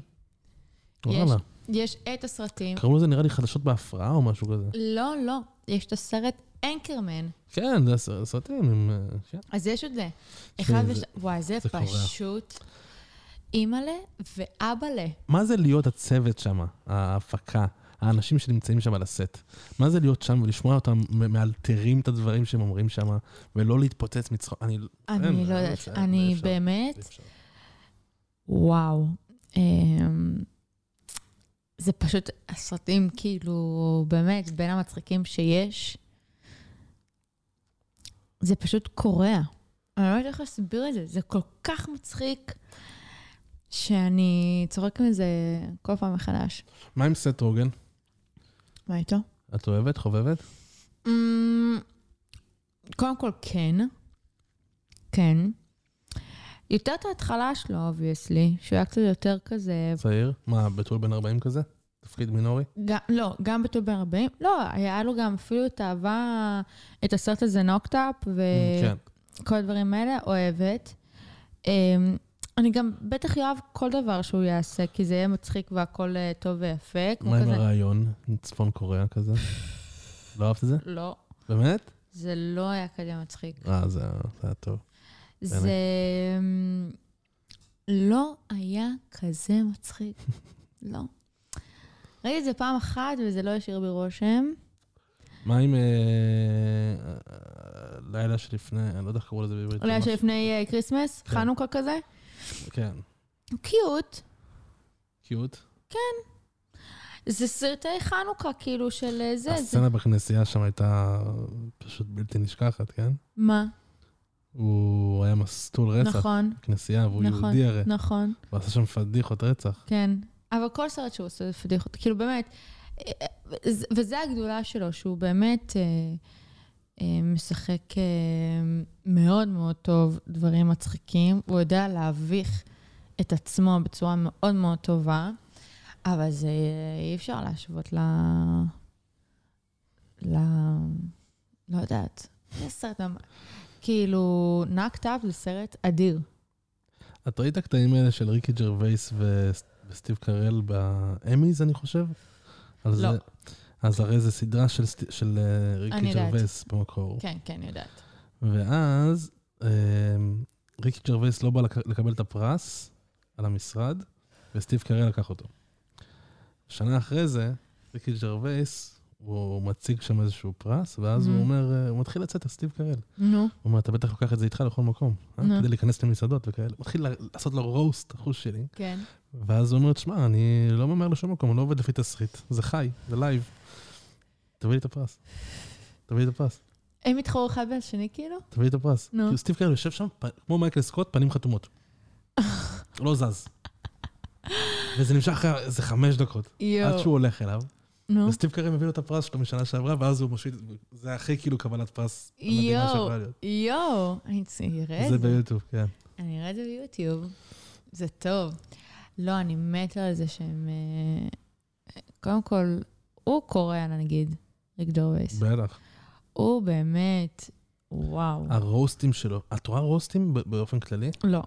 וואלה. יש את הסרטים. קראו לזה נראה לי חדשות בהפרעה או משהו כזה. לא, לא, יש את הסרט אנקרמן. כן, זה סרטים עם... אה, כן. אז יש את זה. אחד וש... וואי, זה. פשוט אימא'לה ואבא'לה. מה זה להיות הצוות שם, ההפקה, האנשים שנמצאים שם על הסט? מה זה להיות שם ולשמוע אותם מאלתרים את הדברים שהם אומרים שם, ולא להתפוצץ מצחוק? אני... אין, לא יודעת, אני אפשר, באמת, אפשר. וואו. אמ, זה פשוט הסרטים, כאילו, באמת, בין המצחיקים שיש. זה פשוט קורע. אני לא יודעת איך להסביר את זה. זה כל כך מצחיק, שאני צוחקת מזה כל פעם מחדש. מה עם סת' רוגן? מה איתו? את אוהבת? חובבת? אמ, קודם כל, כן. כן. יותר את ההתחלה שלו, obviously, שהוא היה קצת יותר כזה... צעיר? מה, בתול בן 40 כזה? תפקיד מינורי? גם, לא, גם בתול בן 40. לא, היה לו גם אפילו את האהבה, את הסרט הזה Knocked Up, כן. וכל הדברים האלה, אוהבת. אמ, אני גם בטח אוהב כל דבר שהוא יעשה, כי זה יהיה מצחיק והכל אה, טוב ויפה. מה עם. הרעיון? צפון קוריאה כזה? (laughs) לא אהבת את זה? לא, באמת? זה לא היה כזה מצחיק. אה, זה היה- זה היה טוב. זה אמ, לא היה כזה מצחיק. (laughs) לא. ראיתי את זה פעם אחת וזה לא השאיר בי רושם. מה עם אה, אה, לילה שלפני, אני לא יודע איך קראו לזה בעברית. ממש- שלפני אה, כריסמס, כן. חנוכה כזה. כן. cute. cute. זה סרטי חנוכה, כאילו, של זה. הסצנה בכנסייה שם הייתה פשוט בלתי נשכחת, כן? מה? הוא היה מסטול רצח נכון, בכנסייה, והוא נכון, יהודי הרי. נכון, הוא עשה שם פדיחות רצח. כן. אבל כל סרט שהוא עושה זה פדיחות, כאילו באמת, זה- וזה הגדולה שלו, שהוא באמת אה, אה, משחק אה, מאוד מאוד טוב דברים מצחיקים, הוא יודע להביך את עצמו בצורה מאוד מאוד טובה, אבל זה אי אפשר להשוות ל... ל... לא יודעת. זה סרט, כאילו, נאקט אפ זה סרט אדיר. את ראית הקטעים האלה של ריקי ג'רווייס ו- וסטיב קרל באמיז, אני חושב? לא. זה? אז הרי זו סדרה של, סט- של אה, ריקי. ג'רווייס במקור. כן, כן, יודעת. ואז אה, ריקי ג'רווייס לא בא לק- לקבל את הפרס על המשרד, וסטיב קרל לקח אותו. שנה אחרי זה, ריקי ג'רווייס, הוא מציג שם איזשהו פרס, ואז הוא Mhm. אומר, אה, הוא מתחיל לצאת, סטיב קרל. נו, הוא אומר, אתה בטח לוקח את זה איתך לכל מקום, אה? כדי להיכנס למסעדות וכאלה. הוא מתחיל לעשות לו רוסט, אחושלי. כן. ואז הוא אומר, תשמע, אני לא ממהר לשום מקום, אני לא עובד לפי תסריט. זה חי, זה לייב. תביא לי את הפרס. תביא לי את הפרס. הם התחרו אחד בשני כאילו? תביא לי את הפרס. נו. כאילו סטיב קרל יושב שם, כמו מייקל סקוט, פנים חתומות. (laughs) לא זז. וזה נמשך אחרי איזה חמש דקות. עד יואו. שהוא הולך אליו. נו. וסטיב קרל מביא לו את הפרס שלו משנה שעברה, ואז הוא מושיט, זה הכי כאילו קבלת פרס המדהימה יואו, שיכולה להיות. יואו. אני אראה זה את זה. ביוטיוב, כן. אני אראה את זה ביוטיוב. זה טוב. לא, אני מתה על זה שהם... אה, קודם כל, הוא קוריאן, נגיד, ריק ג'ורווייס. בטח. הוא באמת, וואו. הרוסטים שלו, את רואה רוסטים באופן כללי? לא.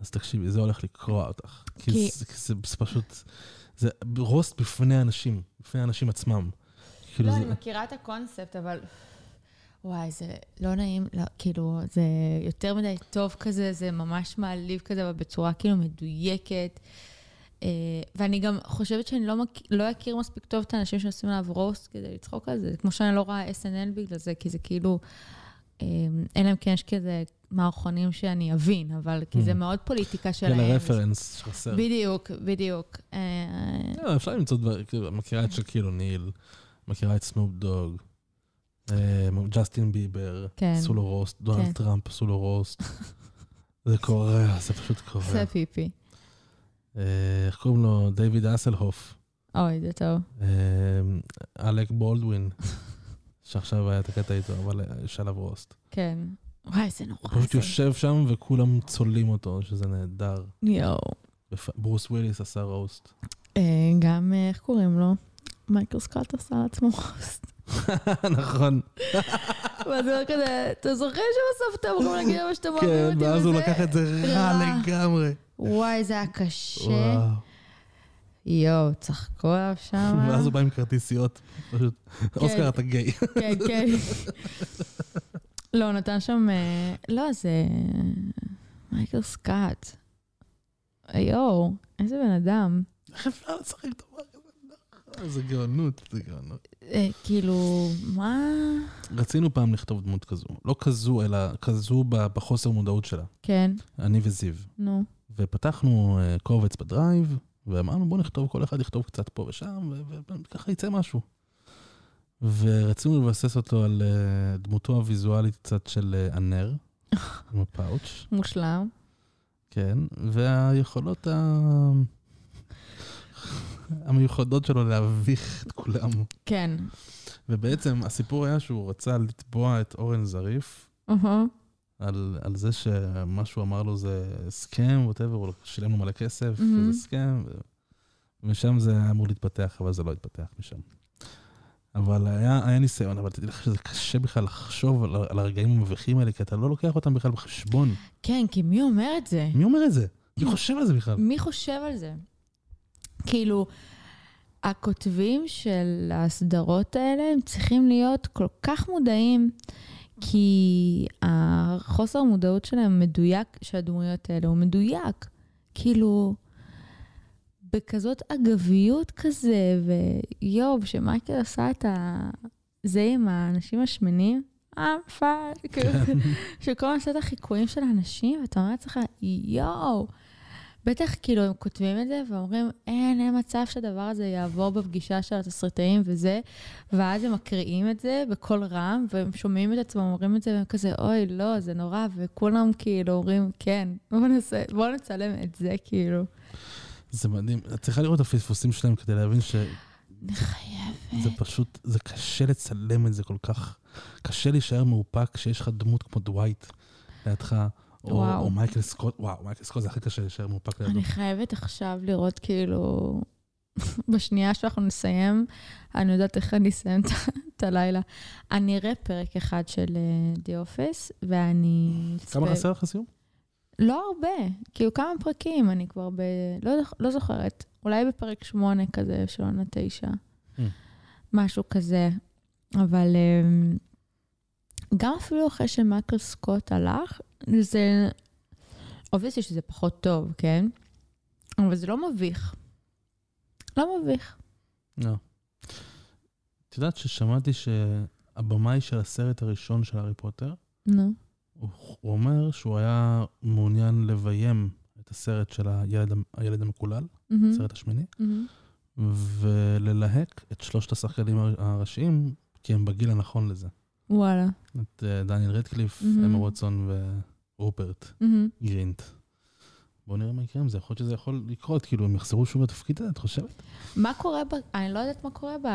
אז תקשיבי, זה הולך לקרוע אותך. כי כי- זה- זה זה פשוט, זה רוסט בפני אנשים, בפני האנשים עצמם. כאילו לא, זה- אני מכירה את הקונספט, אבל... וואי, זה לא נעים, לא, כאילו, זה יותר מדי טוב כזה, זה ממש מעליב כזה, אבל בצורה כאילו מדויקת. אה, ואני גם חושבת שאני לא, מכ... לא אכיר מספיק טוב את האנשים שעושים עליו רוסט כדי לצחוק על זה. כמו שאני לא רואה SNL בגלל זה, כי זה כאילו, אה, אלא אם כן יש כזה מערכונים שאני אבין, אבל כי זה Mm. מאוד פוליטיקה שלהם. כן, הרפרנס חסר. בדיוק, בדיוק. אה, לא, אפשר למצוא דברים, כאילו, מכירה את שאקיל אוניל, מכירה את סנופ דוג, אה, ג'סטין ביבר, כן. עשו לו רוסט, כן. דונלד טראמפ עשו לו רוסט. זה קורה, (laughs) זה פשוט קורה. זה פיפי. אה, איך קוראים לו? דיוויד האסלהוף, אוי, זה טוב. אלק בולדווין, (laughs) שעכשיו היה את הקטע איתו, אבל יש עליו רוסט. כן. וואי, זה נורא. הוא פשוט זה. יושב שם וכולם צולים אותו, שזה נהדר. יואו. בפ- ברוס וויליס עשה רוסט. אה, גם, אה, איך קוראים לו? מייקל סקוט עשה לעצמו רוסט. (laughs) נכון. (laughs) ואז הוא כזה, אתה זוכר שבסוף אתם יכולים להגיד מה שאתם אוהבים כן, אותי ואז הוא וזה?" לקח את זה רע. לגמרי. וואי, זה היה קשה. יואו, צחקו עליו שם. (laughs) ואז הוא בא עם כרטיסיות. פשוט, אוסקר אתה גיי. כן, כן. לא, הוא נתן שם... אה, לא, זה... מייקל סקוט. יואו, איזה בן אדם. איך אפשר לשחק דבר כזה? זה גאונות, זה גאונות. אה, כאילו, מה... רצינו פעם לכתוב דמות כזו. לא כזו, אלא כזו בחוסר מודעות שלה. כן, אני וזיו. נו. ופתחנו אה, קובץ בדרייב, ואמרנו בוא נכתוב, כל אחד יכתוב קצת פה ושם, וככה יצא משהו. ורצינו לבסס אותו על אה, דמותו הוויזואלית קצת של אה, הנר, (laughs) עם הפאוץ', מושלם. כן, והיכולות ה... המיוחדות שלו להביך את כולם. כן. ובעצם הסיפור היה שהוא רצה לתבוע את אורן זריף אהה. על, על זה שמה שהוא אמר לו זה סכם, ווטאבר, הוא שילם לו מלא כסף, Mhm. וזה סכם. ומשם זה אמור להתפתח, אבל זה לא התפתח משם. אבל היה, היה ניסיון, אבל תדעי לך שזה קשה בכלל לחשוב על, על הרגעים המביכים האלה, כי אתה לא לוקח אותם בכלל בחשבון. כן, כי מי אומר את זה? מי אומר את זה? מי חושב על זה בכלל? מי חושב על זה? כאילו, הכותבים של הסדרות האלה, הם צריכים להיות כל כך מודעים, כי החוסר המודעות שלהם מדויק, של הדמויות האלה, הוא מדויק. כאילו, בכזאת אגביות כזה, ויואו, שמייקל עשה את ה... זה עם האנשים השמנים, אה, fuck, (laughs) כאילו, שכל הזמן עושה את החיקויים של האנשים, ואתה אומר לעצמך, יואו. בטח כאילו הם כותבים את זה ואומרים, אין, אין מצב שהדבר הזה יעבור בפגישה של התסריטאים וזה, ואז הם מקריאים את זה בקול רם, והם שומעים את עצמם, אומרים את זה, והם כזה, אוי, לא, זה נורא, וכולם כאילו אומרים, כן, בואו נצלם את זה, כאילו. זה מדהים. את צריכה לראות את הפספוסים שלהם כדי להבין שזה אני חייבת. פשוט, זה קשה לצלם את זה כל כך. קשה להישאר מאופק כשיש לך דמות כמו דווייט לידך, או. או מייקל סקוט, וואו, מייקל סקוט זה הכי קשה להישאר מאופק לידו. אני חייבת עכשיו לראות כאילו, (laughs) בשנייה שאנחנו נסיים, אני יודעת איך אני אסיים את- הלילה. אני אראה פרק אחד של uh, The Office, ואני... כמה חסר לך לסיום? לא הרבה, כאילו כמה פרקים, אני כבר ב... לא, לא זוכרת, אולי בפרק שמונה כזה של עונה תשע, Mm. משהו כזה. אבל אמ, גם אפילו אחרי שמייקל סקוט הלך, זה... אובייסטי שזה פחות טוב, כן? אבל זה לא מביך. לא מביך. לא. את יודעת ששמעתי שהבמאי של הסרט הראשון של הארי פוטר, נו. הוא אומר שהוא היה מעוניין לביים את הסרט של הילד, הילד המקולל, מהמם, הסרט השמיני, מהמם. וללהק את שלושת השחקנים הר- הראשיים, כי הם בגיל הנכון לזה. וואלה. את אה, דניאל רדקליף, מהמם. אמה ווטסון ורופרט מהמם. גרינט. בואו נראה מה יקרה עם זה, יכול להיות שזה יכול לקרות, כאילו הם יחזרו שוב לתפקיד הזה, את חושבת? מה קורה ב... אני לא יודעת מה קורה ב...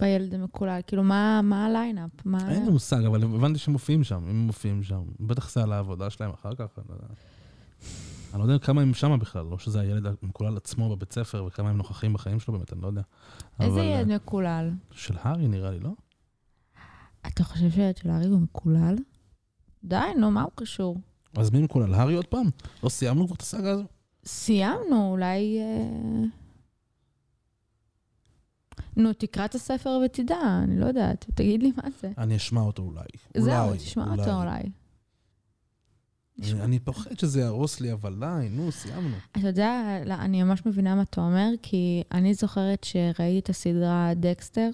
בילד המקולל. כאילו, מה, מה ה line-up? מה... אין לי מושג, אבל הבנתי שהם מופיעים שם, הם מופיעים שם. בטח זה על העבודה שלהם אחר כך, אני לא יודע. אני לא יודע כמה הם שמה בכלל, לא שזה הילד המקולל עצמו בבית ספר, וכמה הם נוכחים בחיים שלו באמת, אני לא יודע. איזה אבל, ילד אה, מקולל? של הארי נראה לי, לא? אתה חושב שהילד של הארי הוא מקולל? די, נו, מה הוא קשור? אז מי מקולל? הארי עוד פעם? לא סיימנו כבר את הסאגה הזו? סיימנו, אולי... אה, נו, תקרא את הספר ותדע, אני לא יודעת. תגיד לי מה זה. אני אשמע אותו אולי. זהו, תשמע אותו אולי. אני, פוחד שזה יהרוס לי, אבל די, נו, סיימנו. אתה יודע, לא, אני ממש מבינה מה אתה אומר, כי אני זוכרת שראיתי את הסדרה דקסטר,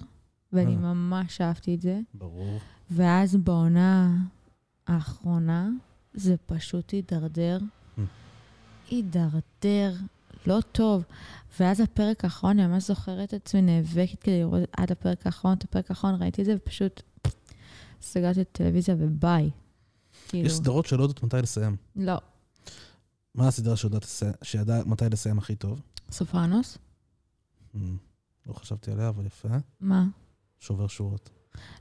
ואני אה. ממש אהבתי את זה, ברור. ואז בעונה האחרונה, זה פשוט הידרדר. Mm. הידרדר, לא טוב. ואז הפרק האחרון, אני ממש זוכרת את עצמי נאבקת כדי לראות עד הפרק האחרון, את הפרק האחרון, ראיתי את זה, ופשוט סגרתי את הטלוויזיה וביי. כאילו, יש סדרות שלא יודעות מתי לסיים. לא. מה הסדרה שיודעת שידעה מתי לסיים הכי טוב? סופרנוס? Hmm, לא חשבתי עליה, אבל יפה. מה? שובר שורות.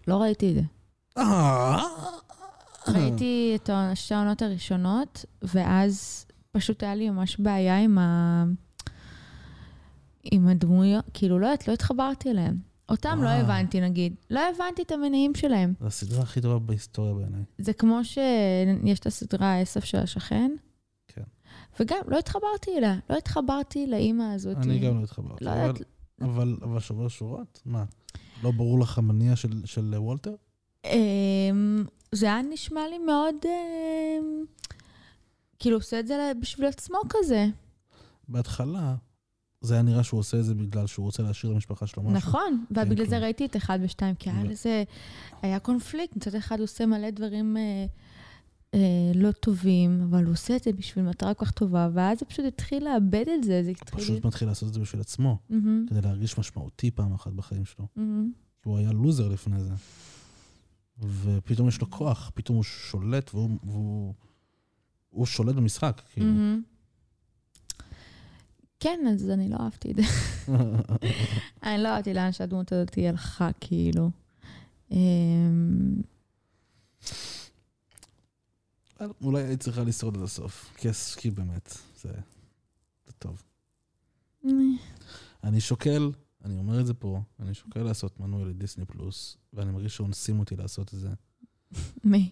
לא ראיתי את זה. אה, ראיתי את שתי העונות הראשונות, ואז פשוט היה לי ממש בעיה עם ה... עם הדמויות, כאילו, לא יודעת, לא התחברתי אליהם. אותם לא וואו. הבנתי, נגיד. לא הבנתי את המניעים שלהם. זו הסדרה הכי טובה בהיסטוריה בעיניי. זה כמו שיש את הסדרה העשף של השכן. כן. וגם, לא התחברתי אליה. לא התחברתי לאימא הזאת. אני גם לא התחברתי. לא אבל- יודעת, אבל אבל שובר שורות? מה? לא ברור לך המניע של- של וולטר? אמ, זה היה נשמע לי מאוד... אמ, כאילו, עושה את זה בשביל עצמו כזה. בהתחלה, זה היה נראה שהוא עושה את זה בגלל שהוא רוצה להשאיר למשפחה שלו משהו. נכון, ובגלל כן, זה כן. ראיתי את אחד ושתיים, כי היה לזה, היה קונפליקט, מצד אחד הוא עושה מלא דברים אה, אה, לא טובים, אבל הוא עושה את זה בשביל מטרה כל כך טובה, ואז זה פשוט התחיל לאבד את זה, זה הוא התחיל... פשוט מתחיל לעשות את זה בשביל עצמו, כדי להרגיש משמעותי פעם אחת בחיים שלו. כי הוא היה לוזר לפני זה. ופתאום יש לו כוח, פתאום הוא שולט והוא, והוא הוא שולט במשחק, כאילו. מהמם. כן, אז אני לא אהבתי את זה. (laughs) אני לא אהבתי לאן שהדמות הזאת הלכה, כאילו. אמ, אולי היית צריכה לשרוד עד הסוף. כי, באמת, זה טוב. אני שוקל, אני אומר את זה פה, אני שוקל לעשות מנוי לדיסני פלוס, ואני מרגיש שאונסים אותי לעשות את זה. מי?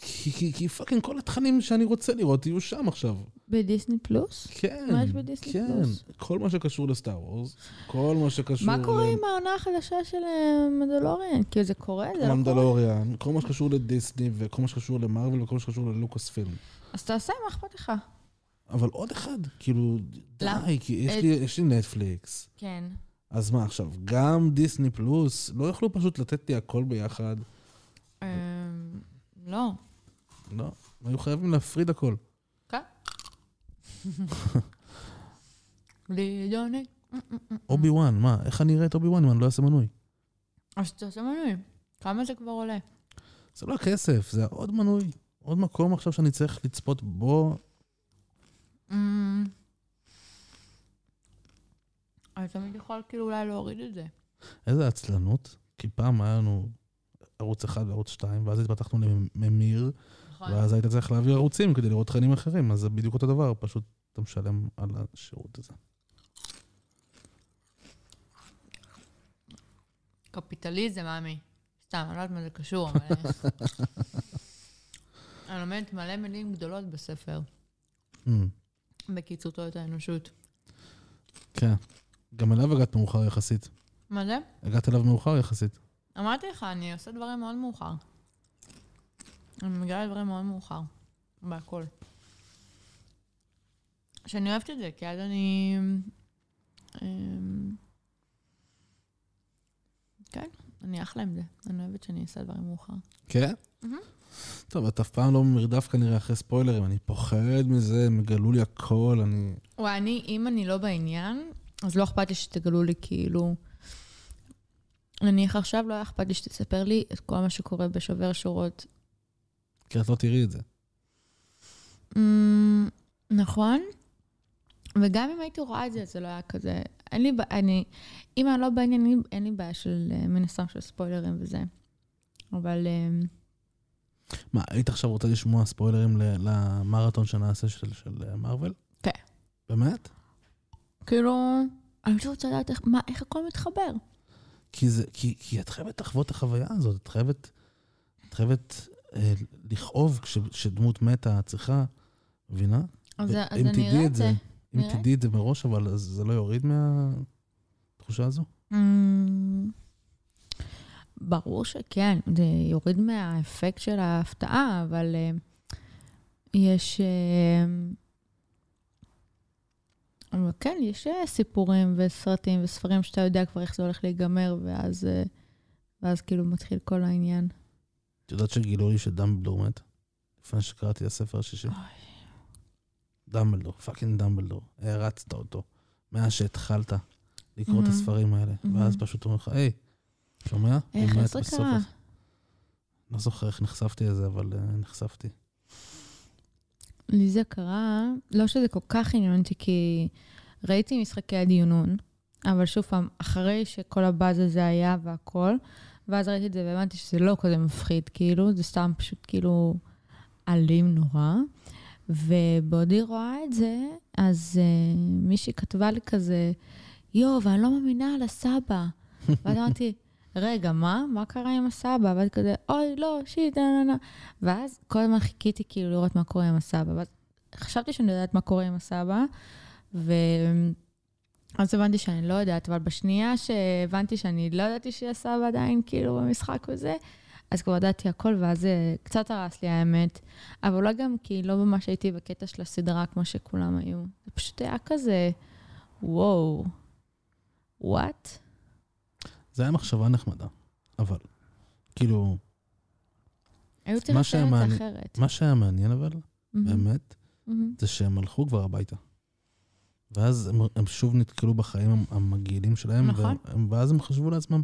כי, כי, כי fucking כל התכנים שאני רוצה לראות יהיו שם עכשיו. בדיסני פלוס? כן. מה יש בדיסני כן. פלוס? כל מה שקשור לסטאר וורס, כל מה שקשור... מה קורה ל- עם העונה החדשה של אה, מנדלוריאן? כאילו, זה קורה? זה לא קורה? מנדלוריאן, כל מה שקשור לדיסני וכל מה שקשור למארוול וכל מה שקשור ללוקאס פילם. אז תעשה, מה אכפת לך? אבל עוד אחד, כאילו? די, כי יש את- לי, יש לי נטפליקס. כן. אז מה עכשיו, גם דיסני פלוס, לא יכלו פשוט לתת לי הכל ביחד? לא. לא, היו חייבים להפריד הכל. כן. לידוני. אובי וואן, מה, איך אני אראה את אובי וואן אם אני לא אעשה מנוי? אז תעשה מנוי. כמה זה כבר עולה? זה לא הכסף, זה עוד מנוי. עוד מקום עכשיו שאני צריך לצפות בו. אמ, אני תמיד יכול כאילו אולי להוריד את זה. איזה עצלנות. כי פעם היה לנו ערוץ אחד וערוץ שתיים, ואז התפתחנו לממיר, נכון. ואז היית צריך להעביר ערוצים כדי לראות תכנים אחרים, אז זה בדיוק אותו דבר, פשוט אתה משלם על השירות הזה. קפיטליזם, עמי. סתם, אני לא יודעת מה זה קשור, אבל... (laughs) אני לומדת מלא מילים גדולות בספר, Mm, בקיצור תולדות האנושות. כן. גם אליו הגעת מאוחר יחסית. מה זה? הגעת אליו מאוחר יחסית. אמרתי לך, אני עושה דברים מאוד מאוחר. אני מגיעה לדברים מאוד מאוחר, בהכל. שאני אוהבת את זה, כי אז אני... אמ, כן, אני אחלה עם זה. אני אוהבת שאני אעשה דברים מאוחר. כן? טוב, את אף פעם לא במרדף כנראה אחרי ספוילרים, אני פוחד מזה, הם יגלו לי הכל, אני... וואי, אני, אם אני לא בעניין, אז לא אכפת לי שתגלו לי כאילו... נניח עכשיו לא היה אכפת לי שתספר לי את כל מה שקורה בשובר שורות. כי את לא תראי את זה. Mm, נכון. וגם אם הייתי רואה את זה, זה לא היה כזה... אין לי בעיה, אני... אם אני לא בעניינים, אין לי בעיה של, אה, מן הסתם, של ספוילרים וזה. אבל... אה, מה, היית עכשיו רוצה לשמוע ספוילרים למרתון שנעשה של, של אה, מארוול? כן. באמת? כאילו, אני פשוט רוצה לדעת איך, מה, איך הכל מתחבר. כי, זה, כי, כי את חייבת לחוות את החוויה הזאת, את חייבת, את חייבת אה, לכאוב כש, כשדמות מתה, את צריכה, מבינה? אז, ו- אז אם אני תדעי אראה את את זה. אם נראה. תדעי את זה מראש, אבל אז זה לא יוריד מהתחושה הזו? Mm, ברור שכן, זה יוריד מהאפקט של ההפתעה, אבל uh, יש... Uh, אבל כן, יש uh, סיפורים וסרטים וספרים שאתה יודע כבר איך זה הולך להיגמר, ואז, uh, ואז כאילו מתחיל כל העניין. את יודעת שגילו לי שדמבלדור מת? לפני שקראתי את הספר השישי. דמבלדור, fucking דמבלדור. הערצת אותו. מאז שהתחלת לקרוא את מהמם. הספרים האלה. מהמם. ואז פשוט אומרים לך, היי, שומע? איך זה קרה? לא זוכר איך נחשפתי לזה, אבל אה, נחשפתי. לי זה קרה, לא שזה כל כך עניין אותי, כי ראיתי משחקי הדיונון, אבל שוב פעם, אחרי שכל הבאז הזה היה והכל, ואז ראיתי את זה והבנתי שזה לא כזה מפחיד, כאילו, זה סתם פשוט כאילו אלים נורא. ובעודי רואה את זה, אז uh, מישהי כתבה לי כזה, יואו, ואני לא מאמינה על הסבא. (laughs) ואז אמרתי, רגע, מה? מה קרה עם הסבא? ואז כזה, אוי, לא, שיט, נה, נה, נה. ואז כל הזמן חיכיתי כאילו לראות מה קורה עם הסבא. ואז חשבתי שאני יודעת מה קורה עם הסבא, ו... אז הבנתי שאני לא יודעת, אבל בשנייה שהבנתי שאני לא ידעתי שהסבא עדיין כאילו במשחק וזה, אז כבר ידעתי הכל, ואז זה קצת הרס לי האמת. אבל אולי גם כי לא ממש הייתי בקטע של הסדרה כמו שכולם היו. זה פשוט היה כזה, וואו, וואט? זה היה מחשבה נחמדה, אבל, כאילו, היו צריכים לעשות את זה אחרת. מה שהיה מעניין אבל, מהמם, באמת, מהמם. זה שהם הלכו כבר הביתה. ואז הם, הם שוב נתקלו בחיים המגעילים שלהם, נכון. והם, ואז הם חשבו לעצמם,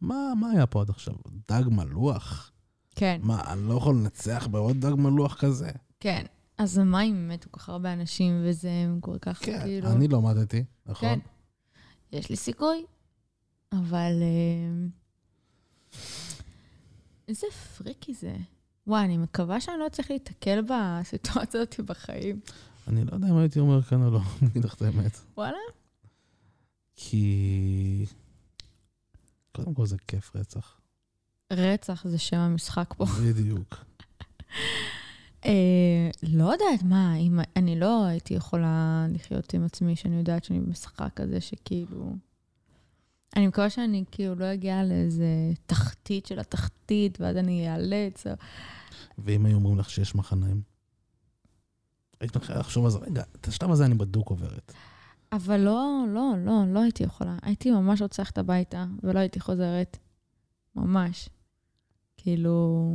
מה, מה היה פה עד עכשיו? דג מלוח? כן, מה, אני לא יכול לנצח בעוד דג מלוח כזה? כן. אז אם מתו כל כך הרבה אנשים וזה כל כך כן, כאילו... אני לא מתתי, נכון? כן. יש לי סיכוי, אבל... אה, איזה פריקי זה. וואי, אני מקווה שאני לא אצליח להתקל בסיטואציה הזאת בחיים. אני לא יודע אם הייתי אומר כאן או לא, (laughs) אני אגיד לך את האמת. וואלה? כי... קודם כל זה כיף רצח. רצח זה שם המשחק פה. בדיוק. אה, לא יודעת מה, אם אני לא הייתי יכולה לחיות עם עצמי, שאני יודעת שאני במשחק כזה שכאילו... אני מקווה שאני כאילו לא אגיע לאיזה תחתית של התחתית, ואז אני איאלץ. או- ואם היו אומרים לך שיש מחניים? היית מתחילה לחשוב על זה, רגע, את השלב הזה אני בדוק עוברת. אבל לא, לא, לא, לא הייתי יכולה. הייתי ממש רוצה ללכת הביתה, ולא הייתי חוזרת. ממש. כאילו,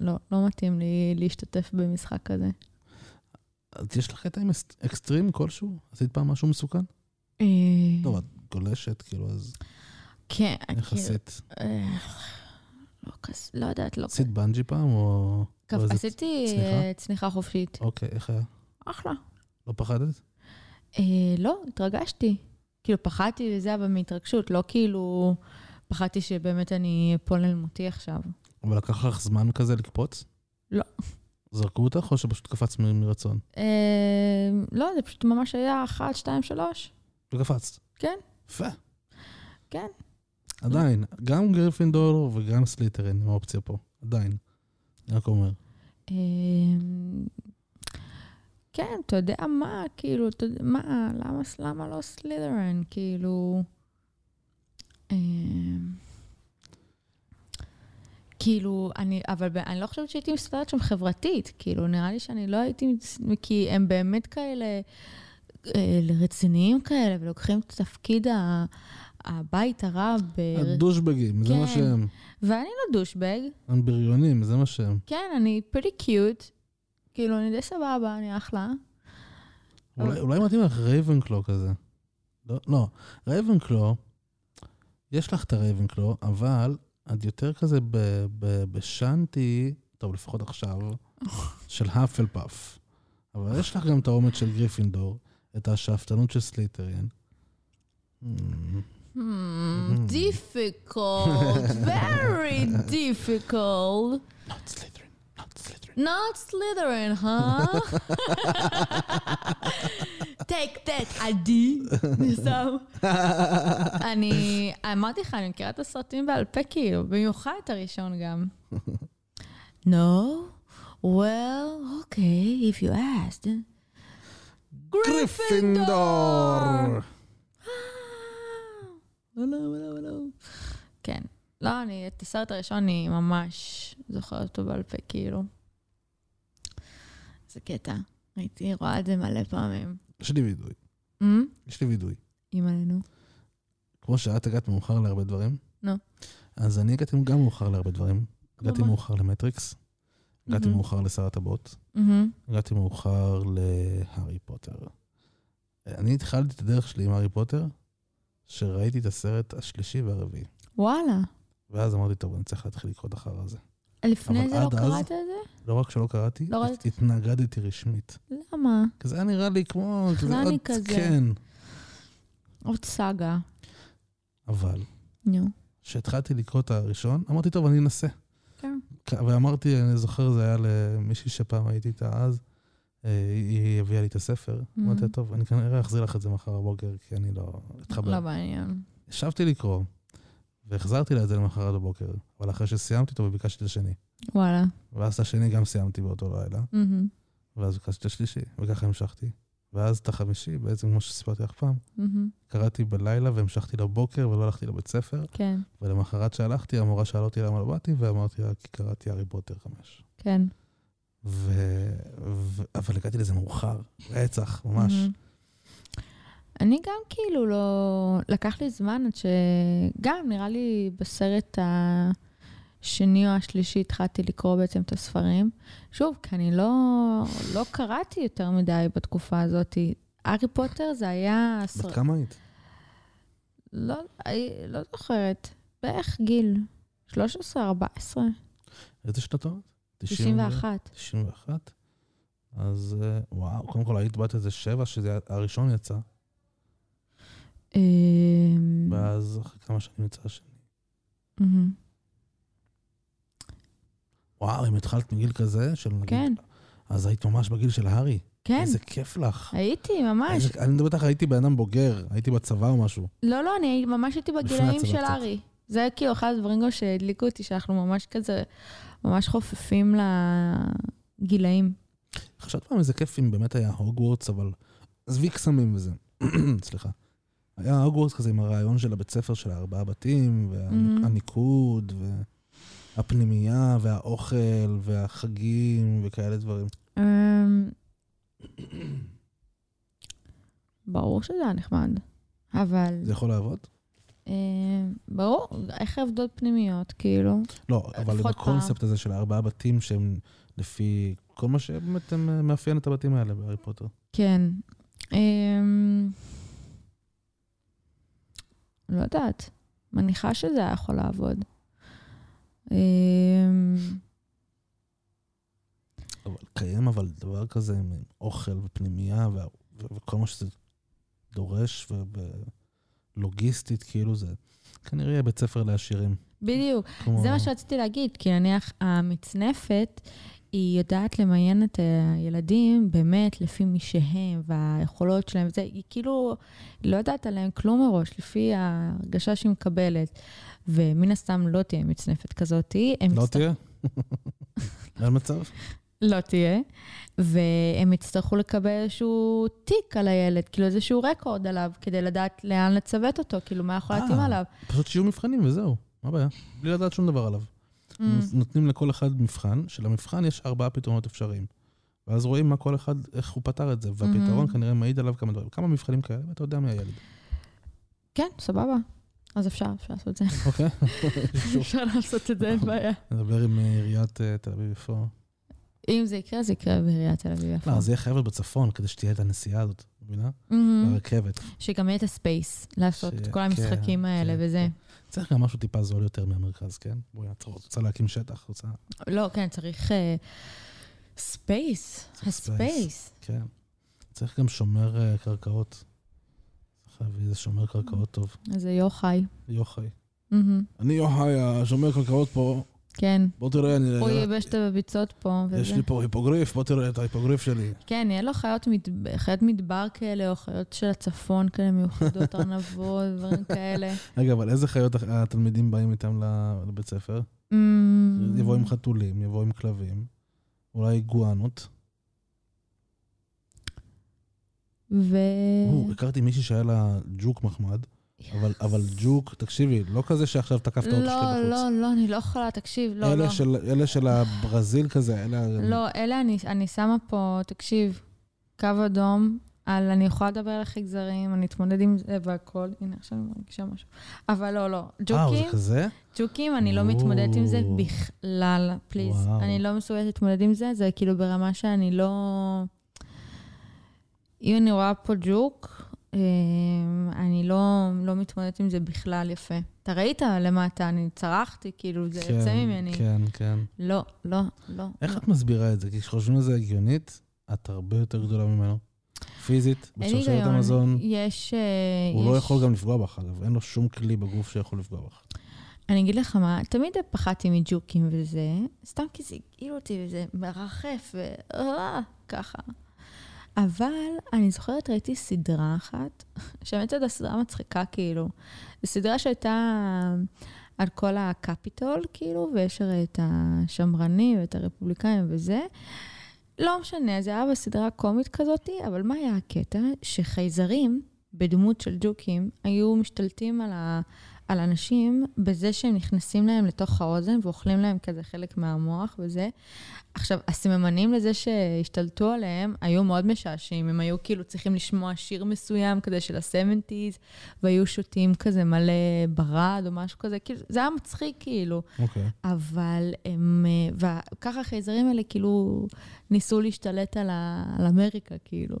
לא, לא מתאים לי להשתתף במשחק כזה. אז יש לך קטע עם אקס- אקסטרים כלשהו? עשית פעם משהו מסוכן? אה, טוב, את גולשת, כאילו, אז כן, כאילו, יחסית. אה, לא כזה, לא יודעת, לא עשית בנג'י פעם, או... כזה. או איזה עשיתי צניחה? אה, צניחה חופשית. אוקיי, איך היה? אחלה. לא פחדת? אה, לא, התרגשתי. כאילו, פחדתי וזה, אבל מהתרגשות, לא כאילו... פחדתי שבאמת אני אפול אל מותי עכשיו. אבל לקח לך זמן כזה לקפוץ? לא. זרקו אותך, או שפשוט קפצת מ- מרצון? אה, לא, זה פשוט ממש היה אחת, שתיים, שלוש. וקפצת. כן. יפה. כן. עדיין, גם גריפינדור וגם סלית'רין הם האופציה פה. עדיין. אני רק אומר. אה, כן, אתה יודע מה, כאילו, אתה יודע, מה, למה, למה לא סלית'רין? כאילו... אה, כאילו, אני, אבל אני לא חושבת שהייתי מסתדרת שם חברתית. כאילו, נראה לי שאני לא הייתי, כי הם באמת כאלה רציניים כאלה, ולוקחים את התפקיד ה- הבית הרע ב... הדושבגים, זה מה כן. שהם. ואני לא douchebag. הם בריונים, זה מה שהם. כן, אני pretty cute. כאילו, אני די סבבה, אני אחלה. אולי, אולי מתאים לך רייבנקלו כזה. לא, לא, רייבנקלו, יש לך את הרייבנקלו, אבל את יותר כזה ב- ב- בשאנטי, טוב, לפחות עכשיו, (laughs) של האפלפאף. אבל יש לך גם את האומץ של גריפינדור, את השאפתנות של סלית'רין. Hmm. Hmm, difficult, very difficult. Not Slytherin, not Slytherin. Not Slytherin, huh? take that, עדי. אני, אמרתי לך, אני מכירה את הסרטים בעל פה, כאילו, במיוחד את הראשון גם. No? Well, okay, if you asked. גריפינדור! (gasps) לא, לא, לא. כן. לא, אני, את הסרט הראשון אני ממש זוכרת אותו בעל פה, כאילו. זה קטע. הייתי רואה את זה מלא פעמים. יש לי וידוי, אמ? יש לי וידוי. אימא'לנו. כמו שאת הגעת מאוחר להרבה דברים, נו. אז אני הגעתי גם מאוחר להרבה דברים. הגעתי? מאוחר למטריקס, הגעתי מהמם. מאוחר לשר הטבעות, מהמם. הגעתי מאוחר להארי פוטר. אני התחלתי את הדרך שלי עם הארי פוטר, שראיתי את הסרט השלישי והרביעי. וואלה. ואז אמרתי, טוב, אני צריך להתחיל לקרוא את החרא הזה. לפני זה לא קראת את זה? לא רק שלא קראתי, לא הת- ראיתי. התנגדתי רשמית. למה? כי זה היה נראה לי כמו... חנני כזה. כן. עוד סאגה. אבל, נו. כשהתחלתי לקרוא את הראשון, אמרתי, טוב, אני אנסה. ואמרתי, אני זוכר, זה היה למישהי שפעם הייתי איתה אז, אה, היא הביאה לי את הספר. אמרתי לה, טוב, אני כנראה אחזיר לך את זה מחר בבוקר, כי אני לא אתחבר. לא מעניין. ישבתי לקרוא, והחזרתי לה את זה למחרת בבוקר, אבל אחרי שסיימתי אותו וביקשתי את השני. וואלה. ואז את השני גם סיימתי באותו לילה, מהמם. ואז ביקשתי את השלישי, וככה המשכתי. ואז את החמישי, בעצם כמו שסיפרתי לך פעם, מהמם. קראתי בלילה והמשכתי לבוקר ולא הלכתי לבית ספר, כן. ולמחרת שהלכתי, המורה שאלה אותי למה לא באתי, ואמרתי לה, כי קראתי הארי פוטר חמש. כן. ו... ו... אבל הגעתי לזה מאוחר, רצח, ממש. מהמם. אני גם כאילו לא... לקח לי זמן עד שגם, נראה לי בסרט השני או השלישי התחלתי לקרוא בעצם את הספרים. שוב, כי אני לא, לא קראתי יותר מדי בתקופה הזאת. הארי פוטר זה היה... בת סר... כמה היית? לא, לא זוכרת. בערך גיל 13, 14, איזה שנתות? 91. 91? אז אה, וואו, קודם כל היית בת איזה שבע, שזה הראשון יצא, אמ, ואז אחרי כמה שנים יצא השני. וואו, אם התחלת מגיל כזה, של נגיד... כן. אז היית ממש בגיל של הארי. כן, איזה כיף לך. הייתי ממש. איזה- אני מדבר איתך, הייתי בן אדם בוגר, הייתי בצבא או משהו. לא, לא, אני ממש הייתי בגילאים של קצת. ארי. זה כאילו אחד הדברים גם שהדליקו אותי, שאנחנו ממש כזה, ממש חופפים לגילאים. חשבת פעם איזה כיף אם באמת היה הוגוורטס, אבל עזבי קסמים וזה. (clears throat) סליחה. היה הוגוורטס כזה עם הרעיון של הבית ספר של הארבעה בתים, Mhm. והניקוד, והפנימייה, והאוכל, והחגים, וכאלה דברים. אמ, ברור שזה היה נחמד, אבל זה יכול לעבוד? אמ, ברור, איך עובדות פנימיות, כאילו. לא, אבל בקונספט הזה של הארבעה בתים שהם לפי כל מה שבאמת אה, מאפיין את הבתים האלה בהארי פוטר. כן. אמ, לא יודעת, מניחה שזה היה יכול לעבוד. אבל קיים אבל דבר כזה עם אוכל ופנימייה וכל מה שזה דורש ולוגיסטית, כאילו זה כנראה יהיה בית ספר לעשירים. בדיוק, כמו- זה מה שרציתי להגיד, כי נניח המצנפת, היא יודעת למיין את הילדים באמת לפי מי שהם והיכולות שלהם, וזה, היא כאילו לא יודעת עליהם כלום מראש, לפי ההרגשה שהיא מקבלת. ומן הסתם לא תהיה מצנפת כזאת. לא יצטרכ- תהיה? (laughs) אין מצב? לא תהיה. והם יצטרכו לקבל איזשהו תיק על הילד, כאילו איזשהו רקורד עליו, כדי לדעת לאן לצוות אותו, כאילו מה יכול להתאים אה. עליו. פשוט שיהיו מבחנים וזהו, מה הבעיה? בלי לדעת שום דבר עליו. Mm. נותנים לכל אחד מבחן, שלמבחן יש ארבעה פתרונות אפשריים. ואז רואים מה כל אחד, איך הוא פתר את זה, והפתרון Mhm. כנראה מעיד עליו כמה דברים. כמה מבחנים כאלה, ואתה יודע מי הילד. כן, סבבה. אז אפשר, אפשר לעשות את זה. אוקיי. (laughs) אפשר לעשות את זה, אין בעיה. נדבר עם אה, עיריית אה, תל אביב איפה. אם זה יקרה, זה יקרה בעיריית תל אביב. לא, זה יהיה חייבת בצפון, כדי שתהיה את הנסיעה הזאת, מבינה? ברכבת. שגם יהיה את הספייס לעשות את כל המשחקים כן, האלה כן, וזה. צריך גם משהו טיפה זול יותר מהמרכז, כן? בואי, את רוצה להקים שטח, רוצה... לא, כן, צריך space. צריך ה space. כן. צריך גם שומר אה, קרקעות. צריך להביא איזה שומר קרקעות טוב. איזה יוחאי. יוחאי. אני יוחאי, השומר קרקעות פה. כן. בוא תראה, אני... הוא ייבש את הביצות פה יש. לי פה היפוגריף, בוא תראה את ההיפוגריף שלי. כן, יהיה לו חיות חיות מדבר כאלה, או חיות של הצפון כאלה מיוחדות, ארנבות, (laughs) דברים כאלה. רגע, אבל איזה חיות התלמידים באים איתם לבית ספר? יבואו עם חתולים, יבואו עם כלבים, אולי איגואנות. ו... או, הכרתי מישהי שהיה לה ג'וק מחמד, אבל- אבל ג'וק, תקשיבי, לא כזה שעכשיו תקפת אותו שלי לא, בחוץ. לא, לא, אני לא יכולה, תקשיב, לא, אלה לא. של- אלה של הברזיל כזה, אלה... לא, אלה אני, אני שמה פה, תקשיב, קו אדום, על אני יכולה לדבר על החגזרים, אני אתמודד עם זה והכל. הנה, עכשיו אני מרגישה משהו. אבל לא, לא. אה, ג'וקים, זה כזה? ג'וקים, אני לא מתמודדת עם זה. בכלל, פליז. וואו. אני לא מסוגלת להתמודד עם זה, זה כאילו ברמה שאני לא... אם אני רואה פה ג'וק, אה, אני לא, לא מתמודדת עם זה בכלל יפה. אתה ראית למטה, אני צרחתי, כאילו, זה יוצא ממני. כן, כן. לא, לא, לא. איך לא. את מסבירה את זה? כי כשחושבים על זה הגיונית, את הרבה יותר גדולה ממנו. פיזית, בשרשרת. המזון. יש... אה, הוא לא יש- יכול גם לפגוע בך, אגב. אין לו שום כלי בגוף שיכול לפגוע בך. אני אגיד לך מה, תמיד פחדתי מג'וקים וזה, סתם כי זה הגעיל אותי וזה מרחף ו... אה, ככה. אבל אני זוכרת, ראיתי סדרה אחת, שהאמת זו סדרה מצחיקה, כאילו. זו סדרה שהייתה על כל הקפיטול, כאילו, ויש הרי את השמרנים ואת הרפובליקאים וזה. לא משנה, זה היה בסדרה קומית כזאת, אבל מה היה הקטע? שחייזרים, בדמות של ג'וקים, היו משתלטים על, ה, על אנשים בזה שהם נכנסים להם לתוך האוזן ואוכלים להם כזה חלק מהמוח וזה. עכשיו, הסממנים לזה שהשתלטו עליהם היו מאוד משעשעים. הם היו כאילו צריכים לשמוע שיר מסוים כזה של ה-70's, והיו שותים כזה מלא ברד או משהו כזה. כאילו, זה היה מצחיק כאילו. אוקיי. אבל הם, אה, וככה החייזרים האלה כאילו ניסו להשתלט על, ה, על אמריקה, כאילו.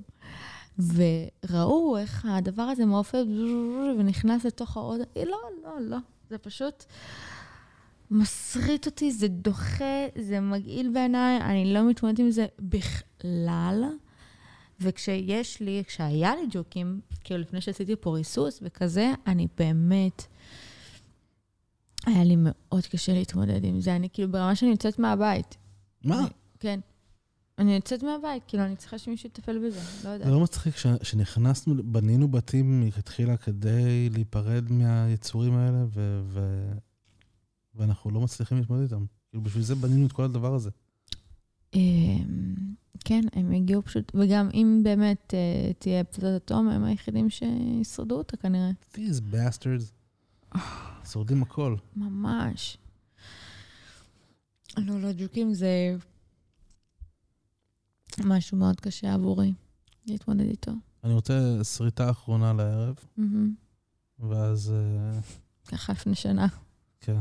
וראו איך הדבר הזה מעופף ונכנס לתוך העוד... לא, לא, לא. זה פשוט מסריט אותי, זה דוחה, זה מגעיל בעיניי, אני לא מתמודדת עם זה בכלל. וכשיש לי, כשהיה לי ג'וקים, כאילו לפני שעשיתי פה ריסוס וכזה, אני באמת... היה לי מאוד קשה להתמודד עם זה. אני כאילו ברמה שאני יוצאת מהבית. מה? אני- כן. אני יוצאת מהבית, כאילו, אני צריכה שמישהו יטפל בזה, לא זה יודעת. לא מצחיק ש- שנכנסנו, בנינו בתים מלכתחילה כדי להיפרד מהיצורים האלה, ו- ו- ואנחנו לא מצליחים להתמודד איתם. כאילו, בשביל זה בנינו את כל הדבר הזה. אמ, כן, הם הגיעו פשוט, וגם אם באמת אה, תהיה פצצת אטום, הם היחידים שישרדו אותה כנראה. These bastards. שורדים הכל. ממש. לא, לא, ג'וקים זה משהו מאוד קשה עבורי להתמודד איתו. אני רוצה שריטה אחרונה לערב. ואז... אה, ככה לפני שנה. כן.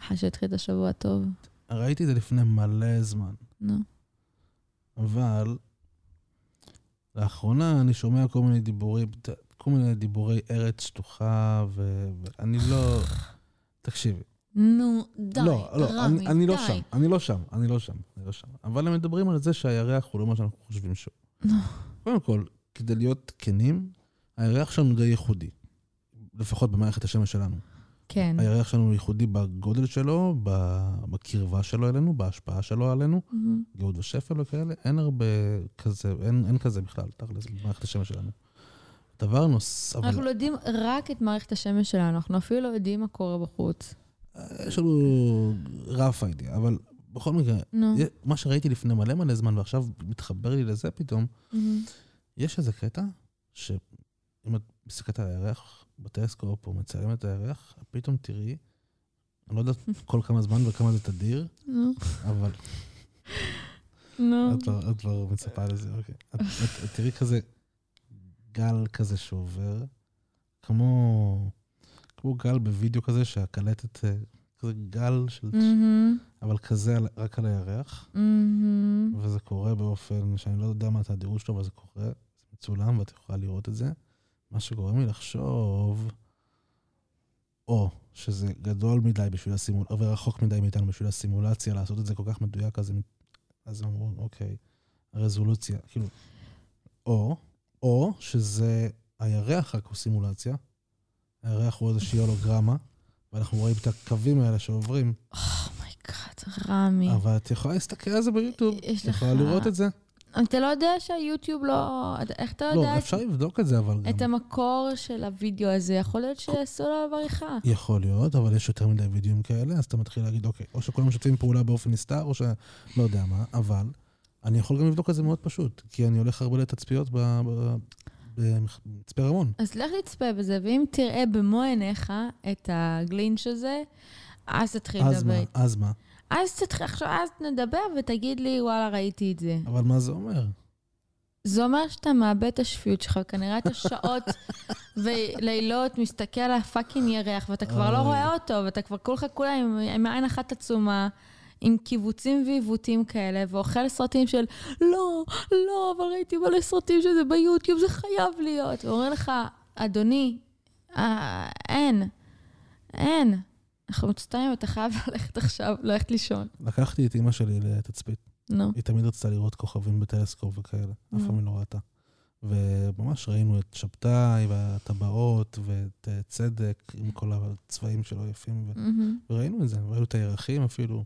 ככה שהתחיל את השבוע טוב. ראיתי את זה לפני מלא זמן, נו. אבל לאחרונה אני שומע כל מיני דיבורים, כל מיני דיבורי ארץ שטוחה, ואני לא... תקשיבי. נו, די, לא, לא, רמי, אני, אני לא די. שם, אני לא שם, אני לא שם, אני לא שם. אבל הם מדברים על זה שהירח הוא לא מה שאנחנו חושבים שהוא. קודם כל, כדי להיות כנים, הירח שלנו די ייחודי. לפחות במערכת השמש שלנו. כן. הירח שלנו ייחודי בגודל שלו, בקרבה שלו אלינו, בהשפעה שלו עלינו, מהמם. גאות ושפל וכאלה. אין הרבה כזה, אין, אין כזה בכלל, תכל'ס, במערכת השמש שלנו. דבר נוסף, אנחנו אבל לא יודעים רק את מערכת השמש שלנו, אנחנו אפילו לא יודעים מה קורה בחוץ. יש לנו רף אידיאה, אבל בכל מקרה. מה שראיתי לפני מלא מלא זמן, ועכשיו מתחבר לי לזה פתאום. יש איזה קטע, שאם את מסתכלת על הירח בטלסקופ או מצלמת את הירח, פתאום תראי, אני לא יודעת (laughs) כל כמה זמן וכמה זה תדיר. אבל (laughs) נו. את לא, את לא מצפה לזה, אוקיי. את, את, את תראי כזה גל כזה שעובר, כמו, כמו גל בווידאו כזה, שהקלטת, אה, כזה גל של... מהמם, אבל כזה רק על הירח, מהמם. וזה קורה באופן שאני לא יודע מה התדירות שלו, אבל זה קורה, זה מצולם ואת יכולה לראות את זה. מה שגורם לי לחשוב, או שזה גדול מדי בשביל הסימולציה, ורחוק מדי מאיתנו בשביל הסימולציה, לעשות את זה כל כך מדויק, אז הם, אז הם אמרו, אוקיי, הרזולוציה, כאילו, או, או שזה הירח רק הוא סימולציה, הירח הוא איזושהי הולוגרמה, ואנחנו רואים את הקווים האלה שעוברים, oh my god, רמי. אבל את יכולה להסתכל על זה ביוטיוב, יש את יכולה לך- לראות את זה. אתה לא יודע שהיוטיוב לא... איך אתה יודע לא, את- אפשר לבדוק את זה, אבל את גם... המקור של הוידאו הזה? יכול להיות שיעשו לו עריכה. יכול להיות, אבל יש יותר מדי וידאוים כאלה, אז אתה מתחיל להגיד, אוקיי, או שכולם משתפים פעולה באופן נסתר, או שלא יודע מה, אבל אני יכול גם לבדוק את זה מאוד פשוט, כי אני הולך הרבה לתצפיות ב- במצפה רמון. אז לך תצפה בזה, ואם תראה במו עיניך את הגלינץ' הזה, אז תתחיל אז לדבר. מה, אז מה? אז תתחיל, עכשיו, אז נדבר ותגיד לי, וואלה, ראיתי את זה. אבל מה זה אומר? זה אומר שאתה מאבד את השפיות שלך, וכנראה אתה שעות (laughs) ולילות מסתכל על הפאקינג ירח, ואתה כבר לא. רואה אותו, ואתה כבר כולך כולה עם, עם עין אחת עצומה, עם קיבוצים ועיוותים כאלה, ואוכל סרטים של, לא, לא, אבל ראיתי מלא סרטים שזה ביוטיוב, זה חייב להיות. ואומר לך, אדוני, אה, אין, אין. אנחנו מצטערים, אתה חייב (laughs) ללכת עכשיו, ללכת לישון. לקחתי את אימא שלי לתצפית. נו. היא תמיד רצתה לראות כוכבים בטלסקופ וכאלה, אף פעם. היא לא ראתה. וממש ראינו את שבתאי והטבעות ואת אה, צדק עם כל הצבעים שלו יפים, ו- מהמם, וראינו את זה, ראינו את הירחים אפילו.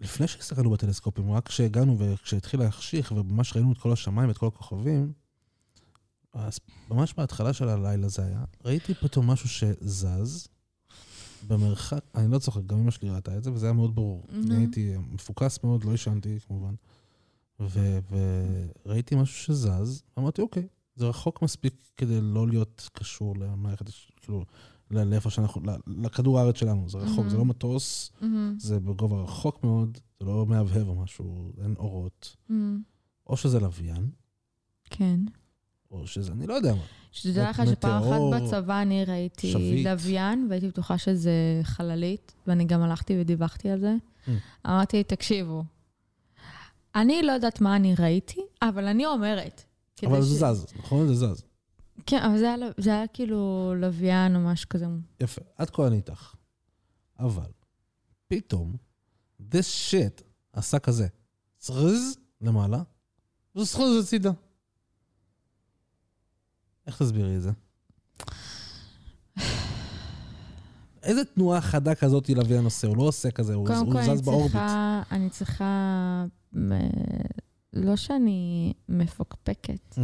ולפני שהסתכלנו בטלסקופים, רק כשהגענו וכשהתחיל להחשיך וממש ראינו את כל השמיים ואת כל הכוכבים, אז ממש בהתחלה של הלילה זה היה, ראיתי פתאום משהו שזז במרחק, אני לא צוחק, גם אמא שלי ראתה את זה, וזה היה מאוד ברור. נו. אני הייתי מפוקס מאוד, לא ישנתי כמובן, ו- וראיתי משהו שזז, אמרתי, אוקיי, זה רחוק מספיק כדי לא להיות קשור למערכת, כאילו, לאיפה שאנחנו, לכדור הארץ שלנו, זה רחוק, זה לא מהמם. מטוס, מהמם, זה בגובה רחוק מאוד, זה לא מהבהב או משהו, אין אורות. מהמם. או שזה לוויין, כן. או שזה, אני לא יודע מה. שתדע לך שפעם אחת בצבא אני ראיתי שביט. לוויין, והייתי בטוחה שזה חללית, ואני גם הלכתי ודיווחתי על זה. Mm. אמרתי, תקשיבו, אני לא יודעת מה אני ראיתי, אבל אני אומרת. אבל ש- זה זז, נכון? זה זז. כן, אבל זה היה, זה היה כאילו לוויין או משהו כזה. יפה, עד כה אני איתך. אבל, פתאום, this shit עשה כזה, צרז למעלה, וסחוז הצידה. איך תסבירי את זה? איזה תנועה חדה כזאת לוויין עושה? הוא לא עושה כזה, הוא, קודם הוא כל, זז באורביט. צריכה, אני צריכה, מ- לא שאני מפוקפקת Mm.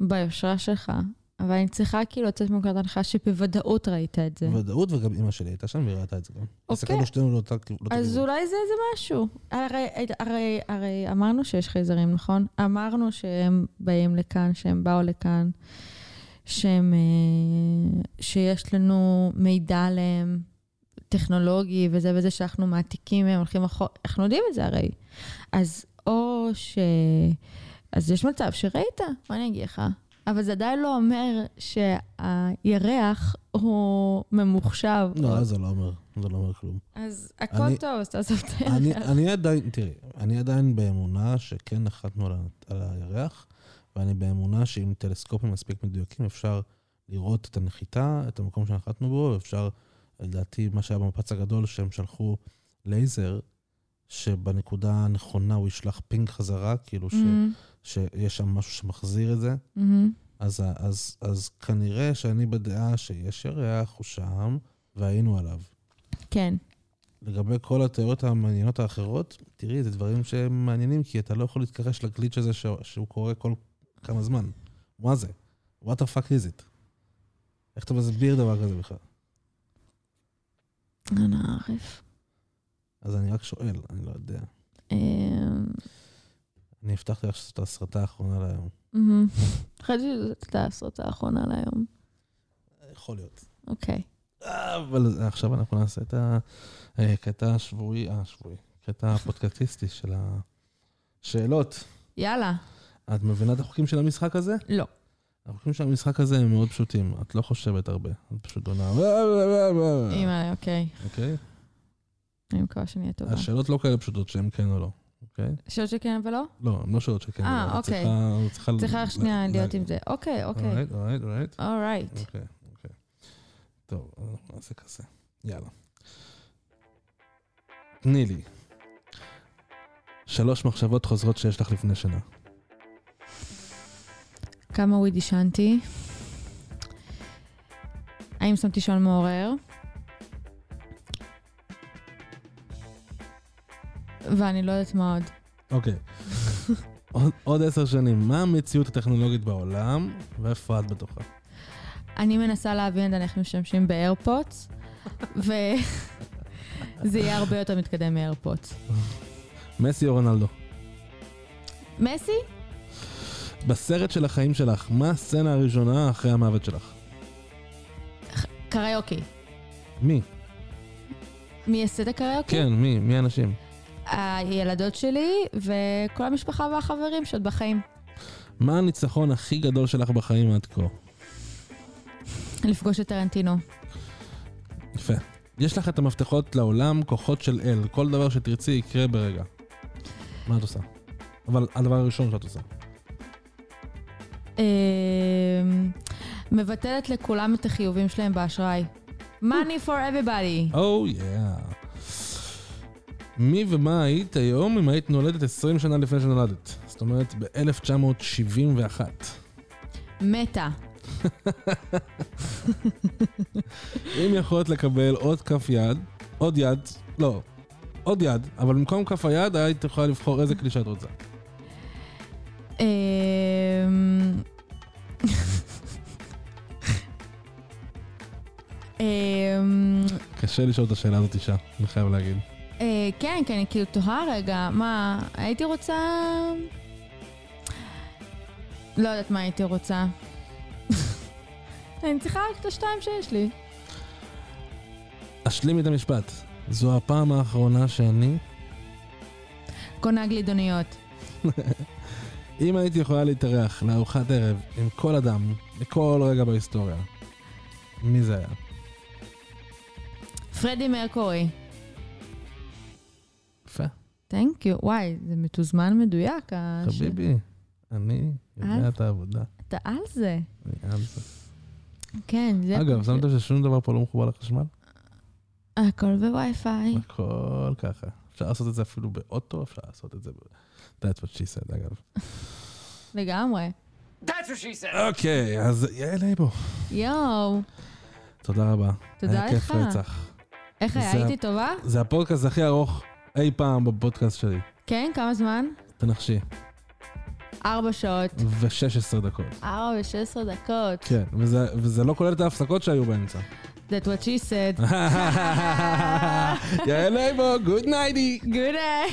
ביושרה שלך, אבל אני צריכה כאילו לצאת מנקודת הנחה שבוודאות ראית את זה. ודאות, וגם אימא שלי הייתה שם והיא ראתה את זה גם. הסתכלנו שנינו לאותה אז כיוון. אולי זה איזה משהו. הרי, הרי, הרי אמרנו שיש חייזרים, נכון? אמרנו שהם באים לכאן, שהם באו לכאן, שהם, אה, שיש לנו מידע עליהם, טכנולוגי וזה וזה, שאנחנו מעתיקים מהם, הולכים אחורה, אנחנו יודעים את זה הרי. אז או ש... אז יש מצב שראית, מה אני אגיד לך? אבל זה עדיין לא אומר שהירח הוא ממוחשב. לא, זה לא אומר, זה לא אומר כלום. אז הכל אני- טוב, אז תעזוב את אני, הירח. אני עדיין, תראי, אני עדיין באמונה שכן נחתנו על, על הירח, ואני באמונה שעם טלסקופים מספיק מדויקים אפשר לראות את הנחיתה, את המקום שנחתנו בו, אפשר, לדעתי, מה שהיה במפץ הגדול, שהם שלחו לייזר, שבנקודה הנכונה הוא ישלח ping חזרה, כאילו ש, מהמם, שיש שם משהו שמחזיר את זה. מהמם. אז, אז, אז כנראה שאני בדעה שיש ירח, הוא שם, והיינו עליו. כן. לגבי כל התיאוריות המעניינות האחרות, תראי, זה דברים שהם מעניינים, כי אתה לא יכול להתכחש ל glitch הזה ש... שהוא קורה כל כמה זמן. מה זה? what the fuck is it? איך אתה מסביר דבר כזה בכלל? אנא ערף. אז אני רק שואל, אני לא יודע. אני הבטחתי לך שזאת הסרטה האחרונה להיום. (laughs) חשבתי שזאת הסרטה האחרונה להיום. יכול להיות. אוקיי. אבל עכשיו אנחנו נעשה את הקטע השבועי, אה, השבועי, קטע הפודקאסטיסטי של השאלות. יאללה. את מבינה את החוקים של המשחק הזה? לא. החוקים של המשחק הזה הם מאוד פשוטים, את לא חושבת הרבה, את פשוט עונה... אימא, אוקיי. אוקיי? אני מקווה שאני אהיה טובה. השאלות לא כאלה פשוטות שהן כן או לא, אוקיי? שאלות שכן ולא? לא, הן לא שאלות שכן אה, או לא. את אוקיי. צריכה- צריכה... שנייה להיות עם זה. אוקיי, אוקיי. אורייט, אורייט, אורייט. אורייט. אוקיי, אוקיי. טוב, אנחנו נעשה כזה. יאללה. תני לי. שלוש מחשבות חוזרות שיש לך לפני שנה. כמה וויד עישנתי? האם שמתי שעון מעורר? ואני לא יודעת מה עוד. אוקיי. (laughs) עוד- עוד עשר שנים, מה המציאות הטכנולוגית בעולם, ואיפה את בתוכה? אני מנסה להבין, אנחנו משתמשים באיירפוטס, וזה (laughs) יהיה הרבה יותר מתקדם מאיירפוטס. מסי או רונלדו? מסי? בסרט של החיים שלך, מה הסצנה הראשונה אחרי המוות שלך? קריוקי. מי? מי יעשה את הקריוקי? כן, מי? מי האנשים? הילדות שלי וכל המשפחה והחברים שעוד בחיים. מה הניצחון הכי גדול שלך בחיים עד כה? לפגוש את טרנטינו. יפה. יש לך את המפתחות לעולם, כוחות של אל. כל דבר שתרצי יקרה ברגע. מה את עושה? אבל הדבר הראשון שאת עושה. אמ, מבטלת לכולם את החיובים שלהם באשראי. money for everybody. או יא. מי ומה היית היום אם היית נולדת 20 שנה לפני שנולדת? זאת אומרת, ב-1971. מתה. אם יכולת לקבל עוד כף יד, עוד יד, לא, עוד יד, אבל במקום כף היד היית יכולה לבחור איזה כלי שאת רוצה. אמ, אמ, קשה לשאול את השאלה הזאת אישה, אני חייב להגיד. אה, כן, כן, אני כאילו תוהה רגע, מה, הייתי רוצה... לא יודעת מה הייתי רוצה. (laughs) אני צריכה רק את השתיים שיש לי. אשלימי את המשפט. זו הפעם האחרונה שאני, קונה גלידוניות. (laughs) אם הייתי יכולה להתארח לארוחת ערב עם כל אדם, בכל רגע בהיסטוריה, מי זה היה? פרדי מרקורי. יפה. תנק יו. וואי, זה מתוזמן מדויק. חביבי, אני יודע אה? את העבודה. אתה על זה. אני על זה. כן, זה... אגב, שמת לב ששום דבר פה לא מחובר לחשמל? הכל בווי-פיי. הכל ככה. אפשר לעשות את זה אפילו באוטו, אפשר לעשות את זה ב... That's what she said, אגב. לגמרי. That's what she said. אוקיי, אז יעל אייבו, יואו. תודה רבה. תודה היה כיף לך. רצח. איך היה? הייתי טובה? זה הפודקאסט הכי ארוך אי פעם בפודקאסט שלי. כן, כמה זמן? תנחשי. ארבע שעות. ו-16 דקות. ארבע ו-16 דקות. כן, וזה, וזה לא כולל את ההפסקות שהיו באמצע. That's what she said. (laughs) יעל אייבו, גוד נייטי. Good day.